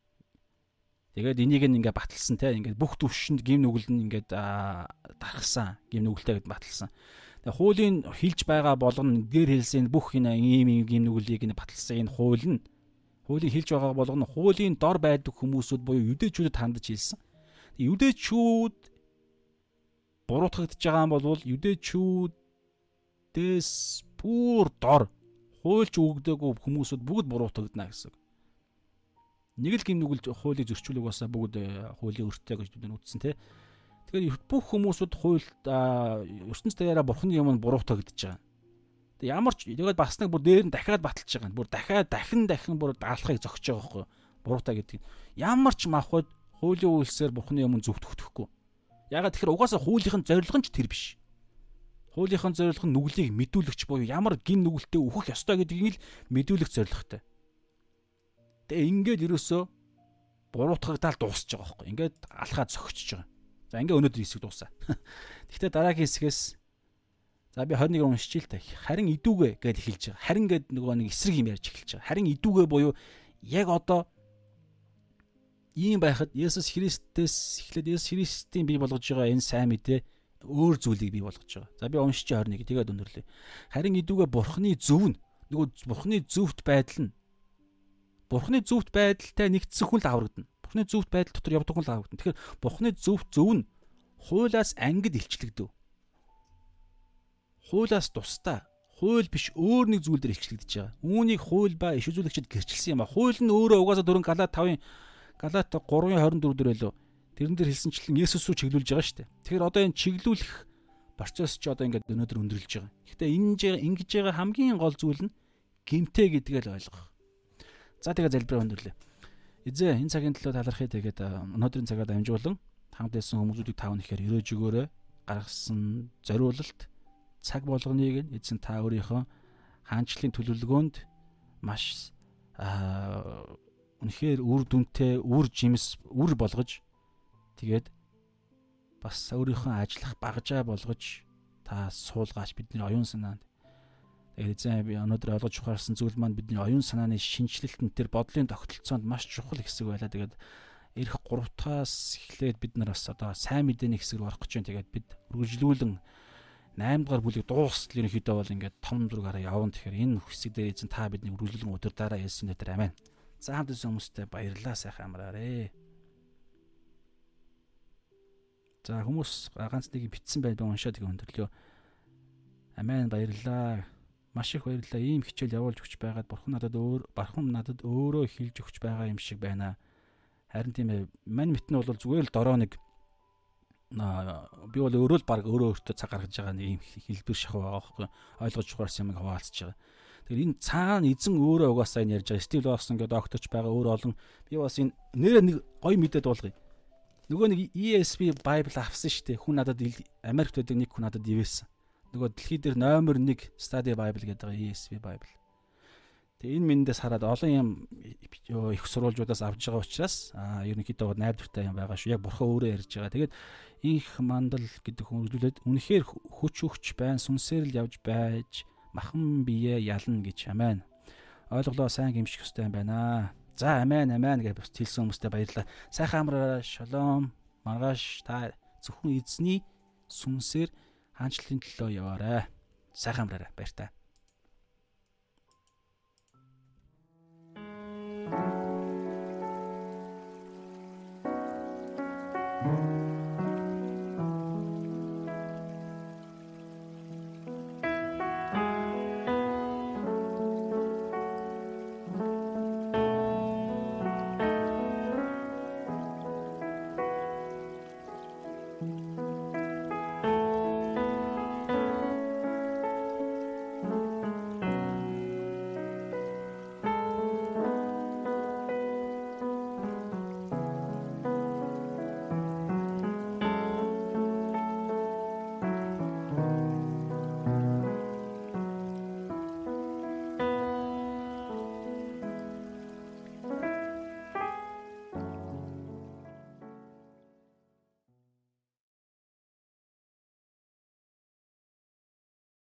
S1: Тэгээд энийг ингээ баталсан те ингээ бүх төвшөнд гим нүгэл нь ингээ дарахсан гим нүгэлтэй гэд баталсан. Тэгээд хуулийн хилж байгаа болгоно дээр хэлсэн бүх энэ ийм ийм гим нүглийг нь баталсан энэ хууль нь хуулийн хилж байгаа болгоно хуулийн дор байдаг хүмүүсүүд буюу юдэчүүдэд хандаж хэлсэн. Юдэчүүд буруутгагдж байгаа юм бол юдэчүүдээс бүр дор хуульч өгдөөгүй хүмүүсүүд бүгд буруутгагдана гэсэн. Нэг л гин нүгэлж хуулийг зөрчүүлэг басаа бүгд э, хуулийн өртөө гэж бид үздэн тэ. Тэгэхээр бүх хүмүүсүүд хуульд ертөнц даяараа бурхны юм буруутгагдж байгаа. Тэг ямар ч тэгээд бас нэг бүр дээр нь дахиад баталж байгаа. Бүр дахиад дахин дахин бүр даалхахыг зогсож байгаа байхгүй буруутаа гэдэг. Ямар ч махад хуулийн үйлсээр бурхны юм зөвтгөхгүй. Ягаад тэгэхээр угаасаа хуулийнх нь зорилго нь ч тэр биш. Хуулийнх нь зорилго нь нүглийг мэдүүлэгч буюу ямар гин нүгэлтэд өөхөх ёстой гэдгийг л мэдүүлэх зорилготой. Тэгээ ингээд ерөөсөө буруутгагдаал дуусч байгаа байхгүй. Ингээд алхаад зөгчөж байгаа. За ингээд өнөөдөр хэсэг дуусаа. <laughs> Гэхдээ дараагийн хэсгээс за би 21 уншиж л та. Харин идүүгээ гэж эхэлж байгаа. Харин гэд нөгөө нэг эсрэг юм ярьж эхэлж байгаа. Харин идүүгээ буюу яг одоо ийм байхад Есүс Христээс эхлээд Есүс Христийн бий болгож байгаа энэ сайн мэдээ өөр зүйлийг бий болгож байгаа. За би уншиж 21 тэгээд өндөрлөө. Харин идүүгээ Бурхны зөв нь нөгөө Бурхны зөвхт байдал нь Бурхны зөвхт байдалтай нэгдсэн хүн л аврагдана. Бурхны зөвхт байдал дотор явдаг хүн л аврагдана. Тэгэхээр Бурхны зөвхт зөв нь хуулаас ангид илчлэгдэв. Хуулаас тусдаа хууль биш өөр нэг зүйл дээр илчлэгдэж байгаа. Үүнийг хууль ба иш үзүүлэгчид гэрчилсэн юм а. Хууль нь өөрөө угаасаа дөрөн Галат 5-ын Галат 3:24 дээр байлоо. Тэрэн дээр хэлсэнчлэн Есүс рүү чиглүүлж байгаа шүү дээ. Тэгэхээр одоо энэ чиглүүлэх процесс ч одоо ингээд өнөөдөр өндөрлөж байгаа. Гэхдээ энэ ингэж байгаа хамгийн гол зүйл нь гимтэй гэдгээ л ойлгох. За тэгээ залбираа өндөрлөө. Эзээ энэ цагийн төлөө талархъя тэгээд өнөөдрийн цагаад амжуулан хамт байсан хүмүүсүүдийг тав нэхээр өрөөж өгөөрэй. Гаргасан зориулалт цаг болгоныг эзэн та өөрийнхөө хаанчлалын төлөвлөгөөнд маш аа үнэхээр үр дүнтэй, үр жимс, үр болгож тэгээд бас өөрийнхөө ажиллах багжаа болгож та суулгаач бидний оюун санаанд. Тэгээд эзэн би өнөөдөр ойлгож ухаарсан зүйл маань бидний оюун санааны шинжилэлтэн тэр бодлын тогтолцоонд маш чухал хэсэг байлаа. Тэгээд эх 3 дахаас эхлээд бид нар бас одоо сайн мэдээний хэсэг рүү орох гэж байна. Тэгээд бид үргэлжлүүлэн 8 дугаар бүлийг дуусгал ерөнхийдөө бол ингээд том зургаараа явна. Тэгэхээр энэ хэсэг дээр эзэн та бидний үргэлжлүүлэн удирдаараа Есүс нэрээр аминь. За хамт ирсэн хүмүүстээ баярлалаа сайхан амраарэ. За хүмүүс ганц нэг битсэн байд уншаад тэгээ өндөрлөө. Амен баярлалаа. Маш их баярлалаа. Ийм хичээл явуулж өгч байгаад бурхан надад өөр бурхан надад өөрөө хилж өгч байгаа юм шиг байна. Харин тийм ээ. Мань мэтэн бол зүгээр л дороо нэг би бол өөрөө л баг өөрөө өөртөө цаг гаргаж байгаа нэг юм хэлбэр шахав байгаа байхгүй ойлгож ухаарсан юм хаваалцж байгаа. Тэгэхээр энэ цаана эзэн өөрөө угаасаа энэ ярьж байгаа. Стив Лосс ингээд докторч байгаа өөр олон би бас энэ нэрээ нэг гоё мэдээд болгоё. Нөгөө нэг ESV Bible авсан шүү дээ. Хүн надад Америкт байдаг нэг хүн надад ивэсэн. Нөгөө дэлхий дээр номер 1 Study Bible гэдэг байгаа ESV Bible. Тэгээ энэ мэндээс хараад олон юм их сурвалжуудаас авж байгаа учраас аа ерөнхийдөө найдвартай юм байгаа шүү. Яг бурхан өөрөө ярьж байгаа. Тэгээд инх мандал гэдэг хүн үзүүлээд үнэхээр хүч өгч байна, сүнсээр л явж байж бахан бие ялна гэж амийн. Ойлголоо сайн гимших хөстэй юм байна. За амийн амийн гэж бус хэлсэн хүмүүстээ баярлалаа. Сайхан амраа шалом. Маргааш та зөвхөн эзний сүнсээр хаанчлалын төлөө яваарай. Сайхан амраарай. Баяр таа.